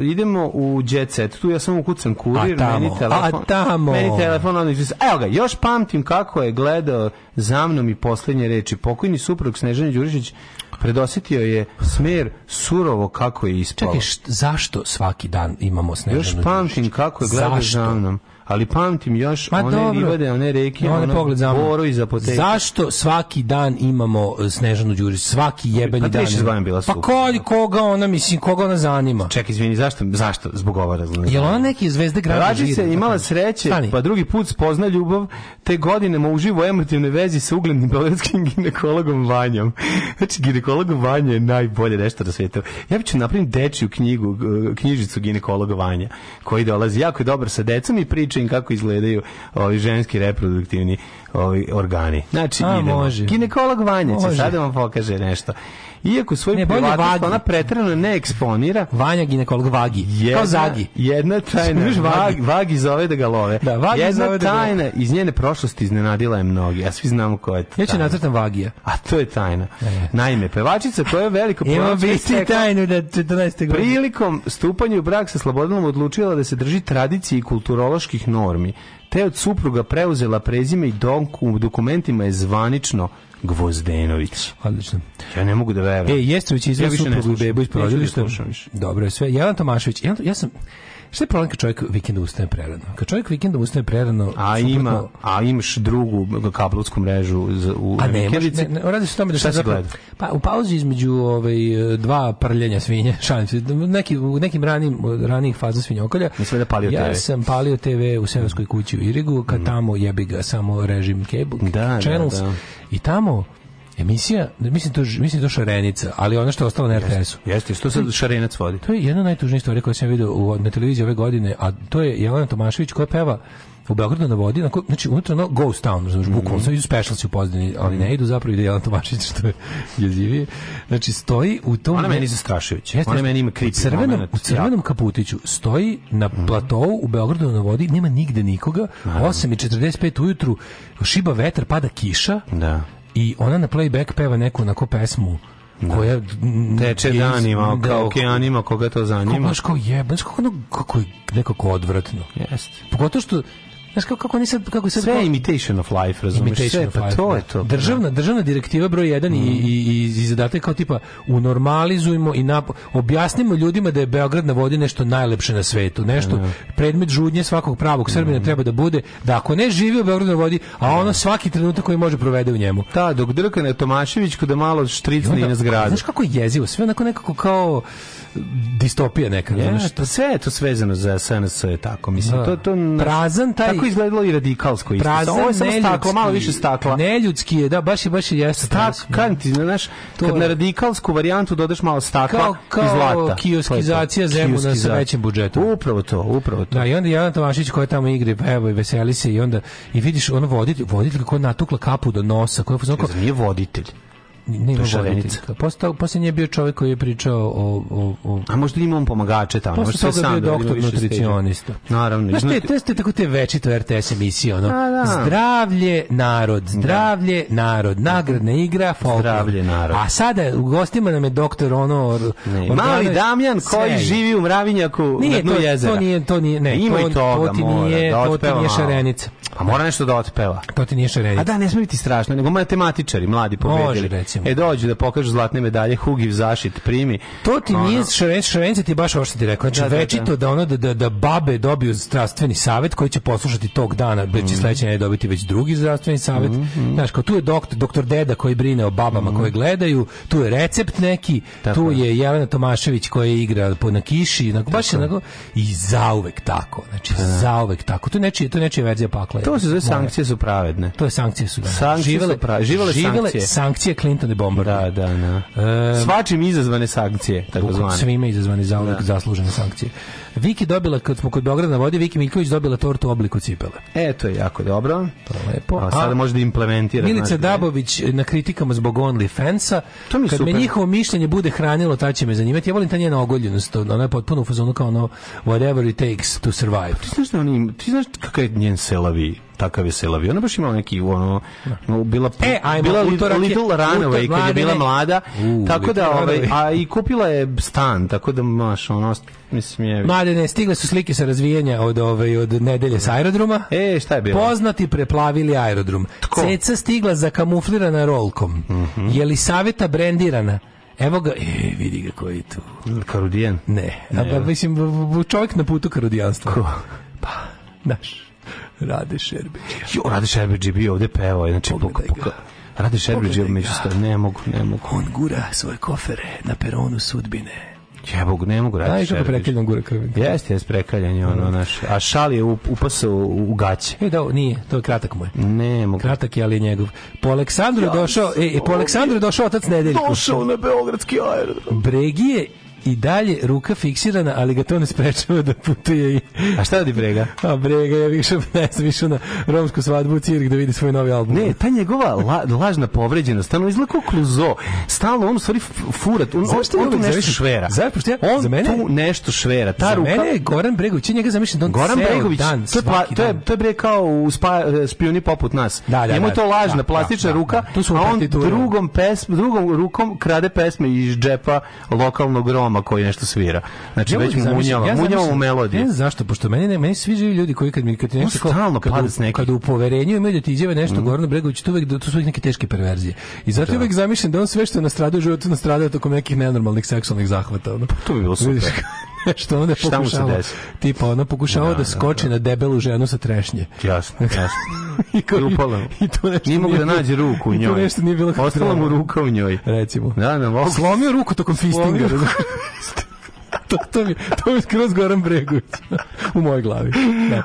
[SPEAKER 5] idemo u jet set. Tu ja samo ukucam kurir,
[SPEAKER 4] A tamo,
[SPEAKER 5] meni telefon.
[SPEAKER 4] a tamo.
[SPEAKER 5] Meni telefon, izvisa. Evo ga, još pamtim kako je gledao za mnom i poslednje reči. Pokojni suprug Snežana Đurišić predosetio je smer surovo kako je ispalo.
[SPEAKER 4] Čekaj, št- zašto svaki dan imamo Snežanu
[SPEAKER 5] Još pamtim kako je gledao za mnom. Ali pamtim još
[SPEAKER 4] Ma
[SPEAKER 5] one
[SPEAKER 4] dobro.
[SPEAKER 5] livade, one reke,
[SPEAKER 4] Onaj
[SPEAKER 5] ono
[SPEAKER 4] pogled za
[SPEAKER 5] boru iz apoteke.
[SPEAKER 4] Zašto svaki dan imamo e, Snežanu Đurić? Svaki jebeni
[SPEAKER 5] Pa
[SPEAKER 4] dan.
[SPEAKER 5] 36 godina bila
[SPEAKER 4] Pa ko, koga ona, mislim, koga ona zanima?
[SPEAKER 5] Čekaj, izvini, zašto? Zašto? Zbog ova razloga.
[SPEAKER 4] Jel ona neki zvezde grada
[SPEAKER 5] Pevačica je
[SPEAKER 4] žiri?
[SPEAKER 5] imala sreće,
[SPEAKER 4] Stani.
[SPEAKER 5] pa drugi put spozna ljubav, te godinama uživo u emotivnoj vezi sa uglednim beogradskim ginekologom Vanjom. Znači, ginekologom Vanja je najbolje nešto na svijetu. Ja bih ću napraviti dečju knjigu, eh, knjižicu ginekologa Vanja, koji dolazi jako dobar sa decom i priča im kako izgledaju ovi ženski reproduktivni ovi organi. Znači,
[SPEAKER 4] A,
[SPEAKER 5] idemo.
[SPEAKER 4] može.
[SPEAKER 5] Ginekolog Vanja će sad da vam pokaže nešto. Iako svoj
[SPEAKER 4] Ne,
[SPEAKER 5] privatnost ona preterano ne eksponira,
[SPEAKER 4] Vanja ginekolog Vagi.
[SPEAKER 5] jedna,
[SPEAKER 4] Kao Zagi.
[SPEAKER 5] Jedna tajna,
[SPEAKER 4] Vagi?
[SPEAKER 5] vagi. zove da ga love.
[SPEAKER 4] Da, Vagi
[SPEAKER 5] jedna
[SPEAKER 4] zove da
[SPEAKER 5] tajna iz njene prošlosti iznenadila je mnogi, a svi znamo ko je to.
[SPEAKER 4] Ja ću nacrtam Vagija.
[SPEAKER 5] A to je tajna. Naime, pevačica koja je veliko
[SPEAKER 4] Ima biti tajnu da 14. godine.
[SPEAKER 5] Prilikom stupanja u brak sa Slobodanom odlučila da se drži tradicije i kulturoloških normi, te od supruga preuzela prezime i donku u dokumentima je zvanično Gvozdenović.
[SPEAKER 4] Odlično.
[SPEAKER 5] Ja ne mogu da verujem.
[SPEAKER 4] E, Jestrović je
[SPEAKER 5] Ja
[SPEAKER 4] izveo
[SPEAKER 5] ne
[SPEAKER 4] suprugu i bebu iz porodilišta. Dobro je sve. Jelan Tomašević. Jelan, ja sam... Šta je problem kad čovjek vikendom ustane prerano? Kad čovjek vikendom ustane prerano...
[SPEAKER 5] A
[SPEAKER 4] suprotno-
[SPEAKER 5] ima, a imaš drugu kablovsku mrežu za, u
[SPEAKER 4] A ne,
[SPEAKER 5] vikendici?
[SPEAKER 4] ne, ne, radi se o tome da
[SPEAKER 5] Šta
[SPEAKER 4] zapravo-? Pa u pauzi između ovaj dva prljenja svinje, šalim se, neki u nekim ranim ranijih faza svinjokolja.
[SPEAKER 5] Mislim da palio
[SPEAKER 4] ja
[SPEAKER 5] TV.
[SPEAKER 4] sam palio TV u severskoj kući u Irigu, kad tamo jebi ga samo režim cable
[SPEAKER 5] Da, da,
[SPEAKER 4] channels
[SPEAKER 5] da.
[SPEAKER 4] i tamo emisija, mislim to mislim to šarenica, ali ono što je ostalo na RTS-u.
[SPEAKER 5] Jeste, što sad šarenac vodi?
[SPEAKER 4] To je jedna od najtužnijih stvari koje sam vidio u, na televiziji ove godine, a to je Jelena Tomašević koja peva u Beogradu na vodi, onako, znači unutra ono ghost town, razumiješ,
[SPEAKER 5] Mhm.
[SPEAKER 4] bukvalno, samo idu specialci u pozdini, ali ne idu zapravo ide Jelena Tomašević, što je jezivije. Znači, stoji u tom...
[SPEAKER 5] Ona meni zastrašujuća.
[SPEAKER 4] Jeste,
[SPEAKER 5] Ona meni ima
[SPEAKER 4] u
[SPEAKER 5] creepy
[SPEAKER 4] crvenom,
[SPEAKER 5] moment,
[SPEAKER 4] u crvenom kaputiću stoji na platovu u Beogradu na vodi, nema nigde nikoga, 8.45 ujutru, šiba vetar, pada kiša
[SPEAKER 5] Da.
[SPEAKER 4] I ona na playback peva neku onako pesmu koja mm,
[SPEAKER 5] Teče
[SPEAKER 4] je
[SPEAKER 5] danima,
[SPEAKER 4] da,
[SPEAKER 5] kao okeanima, koga to zanima.
[SPEAKER 4] baš kao jebe, znaš kako, ono, kako je nekako odvratno.
[SPEAKER 5] Jeste.
[SPEAKER 4] Pogotovo što, znaš kako, kako oni sad, kako je sad...
[SPEAKER 5] Sve je imitation of life, razumiješ?
[SPEAKER 4] Imitation
[SPEAKER 5] Sve,
[SPEAKER 4] of
[SPEAKER 5] pa
[SPEAKER 4] life,
[SPEAKER 5] to
[SPEAKER 4] da.
[SPEAKER 5] je to.
[SPEAKER 4] Državna, državna direktiva broj 1 i, i, i, i zadatak je kao tipa unormalizujmo i nap, objasnimo ljudima da je Beograd na vodi nešto najlepše na svetu, nešto predmet žudnje svakog pravog Srbina treba da bude da ako ne živi u Beogradu na vodi, a ono svaki trenutak koji može provede u njemu.
[SPEAKER 5] Da, dok Drkane Tomašević kada malo štricne i na zgradu.
[SPEAKER 4] Znaš kako je jezivo, sve onako nekako kao distopija neka.
[SPEAKER 5] Ja,
[SPEAKER 4] znaš,
[SPEAKER 5] to sve je to svezano za SNS je tako, mislim.
[SPEAKER 4] Da.
[SPEAKER 5] To, to,
[SPEAKER 4] Prazan taj-
[SPEAKER 5] Tako izgledalo i radikalsko isto.
[SPEAKER 4] Prazan,
[SPEAKER 5] Ovo je samo staklo, malo više stakla.
[SPEAKER 4] Neljudski je, da, baš je, baš je jeste.
[SPEAKER 5] Tak, kažem ti, znaš,
[SPEAKER 4] To
[SPEAKER 5] kad
[SPEAKER 4] je-
[SPEAKER 5] na radikalsku varijantu dodaš malo stakla
[SPEAKER 4] Kao- kao
[SPEAKER 5] i zlata.
[SPEAKER 4] kioskizacija. Zemuna sa većim budžetom.
[SPEAKER 5] Upravo to, upravo to.
[SPEAKER 4] Da, i onda Jelena Tomašić koja tamo igre, pa evo i veseli se i onda i vidiš ono voditelj, voditelj kako natukla kapu do nosa, koja je
[SPEAKER 5] Zar nije voditelj?
[SPEAKER 4] Ne, ima
[SPEAKER 5] šarenica.
[SPEAKER 4] Posle posle nje je bio čovjek koji je pričao o o o
[SPEAKER 5] A možda ima on pomagače tamo.
[SPEAKER 4] Posle toga je
[SPEAKER 5] sam
[SPEAKER 4] bio
[SPEAKER 5] da
[SPEAKER 4] doktor nutricionista.
[SPEAKER 5] Naravno.
[SPEAKER 4] Znaš, te, te, te, tako te večito RTS emisije, ono,
[SPEAKER 5] A, da.
[SPEAKER 4] zdravlje, narod, zdravlje, narod, nagradna igra, folklor.
[SPEAKER 5] Zdravlje, narod.
[SPEAKER 4] A sada u gostima nam je doktor, ono,
[SPEAKER 5] Ne, Mali Damjan koji živi u Mravinjaku na
[SPEAKER 4] Nije,
[SPEAKER 5] dnu
[SPEAKER 4] to,
[SPEAKER 5] jezera.
[SPEAKER 4] to nije, to nije, ne,
[SPEAKER 5] Ima
[SPEAKER 4] to,
[SPEAKER 5] i toga,
[SPEAKER 4] to ti
[SPEAKER 5] mora,
[SPEAKER 4] nije,
[SPEAKER 5] da
[SPEAKER 4] to ti nije šarenica.
[SPEAKER 5] A mora nešto da otpeva.
[SPEAKER 4] To ti nije šarenica.
[SPEAKER 5] A da, ne sme biti strašno, nego matematičari, mladi pobedili.
[SPEAKER 4] Može, recimo.
[SPEAKER 5] E, dođu da pokažu zlatne medalje, Hugiv zašit primi.
[SPEAKER 4] To ti
[SPEAKER 5] Ono,
[SPEAKER 4] nije šarenica, šarenica ti baš ovo što ti rekao. Znači,
[SPEAKER 5] Da, da,
[SPEAKER 4] večito da, ono da, da, da babe dobiju zdravstveni savjet koji će poslušati tog dana, da
[SPEAKER 5] Mhm.
[SPEAKER 4] će sledeće nedelje dobiti već drugi zdravstveni savjet. Znaš, kao tu je doktor, doktor Deda koji brine o babama koje gledaju, tu je recept neki,
[SPEAKER 5] Mhm. Tako
[SPEAKER 4] tu
[SPEAKER 5] je.
[SPEAKER 4] je Jelena Tomašević koja igra po na kiši, onako, baš onako, i zauvek tako. Znači, zauvek tako. To je nečija, to je nečija verzija pakla.
[SPEAKER 5] To se zove sankcije su pravedne.
[SPEAKER 4] To je sankcije su. Da.
[SPEAKER 5] Sankcije
[SPEAKER 4] živele,
[SPEAKER 5] su pra- živele sankcije.
[SPEAKER 4] sankcije Clinton i Bombard.
[SPEAKER 5] Da, da, da.
[SPEAKER 4] E,
[SPEAKER 5] Svačim izazvane sankcije, tako zvane.
[SPEAKER 4] svime izazvani za
[SPEAKER 5] Da.
[SPEAKER 4] zaslužene sankcije. Viki dobila, kad smo kod Beograda na vodi, Viki Miljković dobila tortu u obliku cipele.
[SPEAKER 5] E, to je jako dobro.
[SPEAKER 4] To je lepo.
[SPEAKER 5] A sada može da implementira.
[SPEAKER 4] Milica Dabović na kritikama zbog OnlyFansa.
[SPEAKER 5] To mi je
[SPEAKER 4] Kad
[SPEAKER 5] super.
[SPEAKER 4] me njihovo mišljenje bude hranilo, ta će me zanimati. Ja volim ta njena ogoljenost. Ona je potpuno u fazonu kao ono whatever it takes to survive.
[SPEAKER 5] Ti znaš da oni, ti znaš kakav je njen selavi, takav je selavi. Ona baš imala neki ono, no, bila
[SPEAKER 4] E, ajmo,
[SPEAKER 5] bila li-
[SPEAKER 4] utorak je-
[SPEAKER 5] Little Runaway kad je bila mlada.
[SPEAKER 4] U,
[SPEAKER 5] tako da
[SPEAKER 4] Little
[SPEAKER 5] ovaj a i kupila je stan, tako da maš ono mislim je.
[SPEAKER 4] Mladene, stigle su slike sa razvijenja od, ove, od nedelje sa aerodroma.
[SPEAKER 5] E, šta je bilo?
[SPEAKER 4] Poznati preplavili aerodrom. Ceca stigla zakamuflirana rolkom.
[SPEAKER 5] Mhm.
[SPEAKER 4] Je li saveta brendirana? Evo ga, e, vidi ga koji je tu.
[SPEAKER 5] Karudijan?
[SPEAKER 4] Ne, a,
[SPEAKER 5] Ne.
[SPEAKER 4] pa, mislim, čovjek na putu karudijanstva. Ko? Pa, naš, Rade Šerbeđ.
[SPEAKER 5] Jo, Rade Šerbeđ je bio ovde pevao, znači puka, puka. Rade Šerbeđ je među ne mogu, ne mogu.
[SPEAKER 4] On gura svoje kofere na peronu sudbine.
[SPEAKER 5] Jebog, ne mogu Rade
[SPEAKER 4] Znaš kako prekeljnom gura krvi?
[SPEAKER 5] Jeste, jeste prekaljan je ono naš. A šal je up- upasao u, u gaće.
[SPEAKER 4] E, da, nije, to je kratak moj.
[SPEAKER 5] Ne mogu.
[SPEAKER 4] Kratak je, ali je njegov. Po Aleksandru
[SPEAKER 5] Ja
[SPEAKER 4] došao, e, e, po Aleksandru je došao otac nedeljku.
[SPEAKER 5] Došao na Beogradski aerodrom.
[SPEAKER 4] Bregi je i dalje ruka fiksirana, ali ga to ne sprečava da putuje i...
[SPEAKER 5] A šta radi Brega?
[SPEAKER 4] A Brega je više, ne znam, više na romsku svadbu u Cirk da vidi svoj novi album.
[SPEAKER 5] Ne, ta njegova la, lažna povređenost, stalno izgleda kao kluzo. Stalno on stvari furat, on, on,
[SPEAKER 4] Zašto
[SPEAKER 5] on tu nešto švera.
[SPEAKER 4] Zašto? Ja-
[SPEAKER 5] on
[SPEAKER 4] za mene-
[SPEAKER 5] tu nešto švera. Ta
[SPEAKER 4] Za
[SPEAKER 5] ruka,
[SPEAKER 4] mene je Goran Bregović, ja njega zamišljam da on
[SPEAKER 5] Goran Bregović,
[SPEAKER 4] dan,
[SPEAKER 5] to je, pla, to je, to je bre kao u spa, špioni poput nas.
[SPEAKER 4] Da, da,
[SPEAKER 5] Njemu je
[SPEAKER 4] da,
[SPEAKER 5] to lažna,
[SPEAKER 4] da,
[SPEAKER 5] plastična
[SPEAKER 4] da, da,
[SPEAKER 5] ruka,
[SPEAKER 4] da. Tu su mu
[SPEAKER 5] a on drugom, pesm, drugom rukom krade pesme iz džepa lokalnog Roma koji nešto svira. Znači, već
[SPEAKER 4] uvek
[SPEAKER 5] mu
[SPEAKER 4] zamišljam-
[SPEAKER 5] munjava,
[SPEAKER 4] ja
[SPEAKER 5] munjava mu
[SPEAKER 4] zamišljam-
[SPEAKER 5] melodiju.
[SPEAKER 4] Ne znam zašto, pošto meni ne, meni svi živi ljudi koji kad mi kad nešto
[SPEAKER 5] stalno
[SPEAKER 4] kad, u,
[SPEAKER 5] s
[SPEAKER 4] kad u poverenju imaju da ti izjave nešto Goranu Bregoviću, to uvek to su uvek neke teške perverzije. I zato
[SPEAKER 5] Da.
[SPEAKER 4] uvek zamišljam da on sve što je nastradao u životu nastradao tokom nekih nenormalnih seksualnih zahvata. Ono.
[SPEAKER 5] To bi bilo super.
[SPEAKER 4] Što onda
[SPEAKER 5] Šta
[SPEAKER 4] pokušava, tipa ono pokušava da,
[SPEAKER 5] Da, da,
[SPEAKER 4] skoči na debelu ženu sa trešnje.
[SPEAKER 5] Jasno, jasno.
[SPEAKER 4] I, kao-
[SPEAKER 5] I upala.
[SPEAKER 4] i to nešto
[SPEAKER 5] Nije mogu da nađe ruku u
[SPEAKER 4] i to
[SPEAKER 5] njoj.
[SPEAKER 4] nešto nije bilo kako
[SPEAKER 5] Ostala mu ruka u njoj.
[SPEAKER 4] Recimo.
[SPEAKER 5] Da, da.
[SPEAKER 4] Slomio ruku tokom fistinga. To, to, mi, to mi skroz Goran Bregović. u mojoj glavi.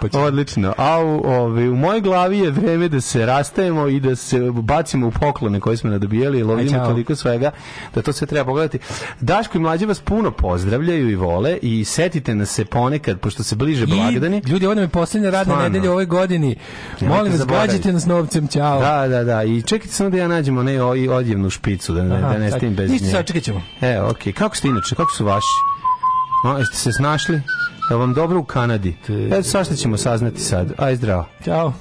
[SPEAKER 4] Pa ću.
[SPEAKER 5] Odlično. A u, ovi, u mojoj glavi je vreme da se rastajemo i da se bacimo u poklone koje smo
[SPEAKER 4] Aj,
[SPEAKER 5] ima
[SPEAKER 4] čao.
[SPEAKER 5] toliko svega da to sve treba pogledati. Daško i mlađe vas puno pozdravljaju i vole i setite nas se ponekad, pošto se bliže blagdani.
[SPEAKER 4] I, ljudi, ovo nam je posljednja radna nedelja u ovoj godini. Molim vas, gađajte nas novcem, ćao.
[SPEAKER 5] Da, da, da. I čekajte samo da ja nađemo ne, o, i odjevnu špicu, da, ne,
[SPEAKER 4] Aha,
[SPEAKER 5] da ne stim bez
[SPEAKER 4] ništa,
[SPEAKER 5] nje.
[SPEAKER 4] sačekat ćemo.
[SPEAKER 5] E, okej. Kako ste inače? Kako su vaši? A, jeste se snašli? Je vam dobro u Kanadi? Eto, svašta ćemo saznati sad. Aj, zdravo.
[SPEAKER 4] Ćao.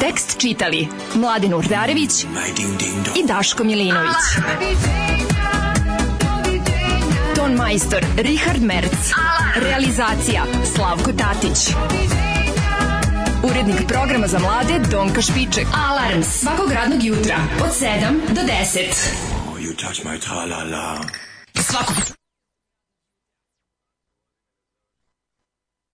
[SPEAKER 2] Tekst čitali Mladin Urdarević i Daško Milinović. Ton majstor Richard Merc. Realizacija Slavko Tatić. Urednik programa za mlade Donka Špiček. Alarms svakog radnog jutra od 7 do 10.
[SPEAKER 18] You touch my tra-la-la.
[SPEAKER 2] Svakog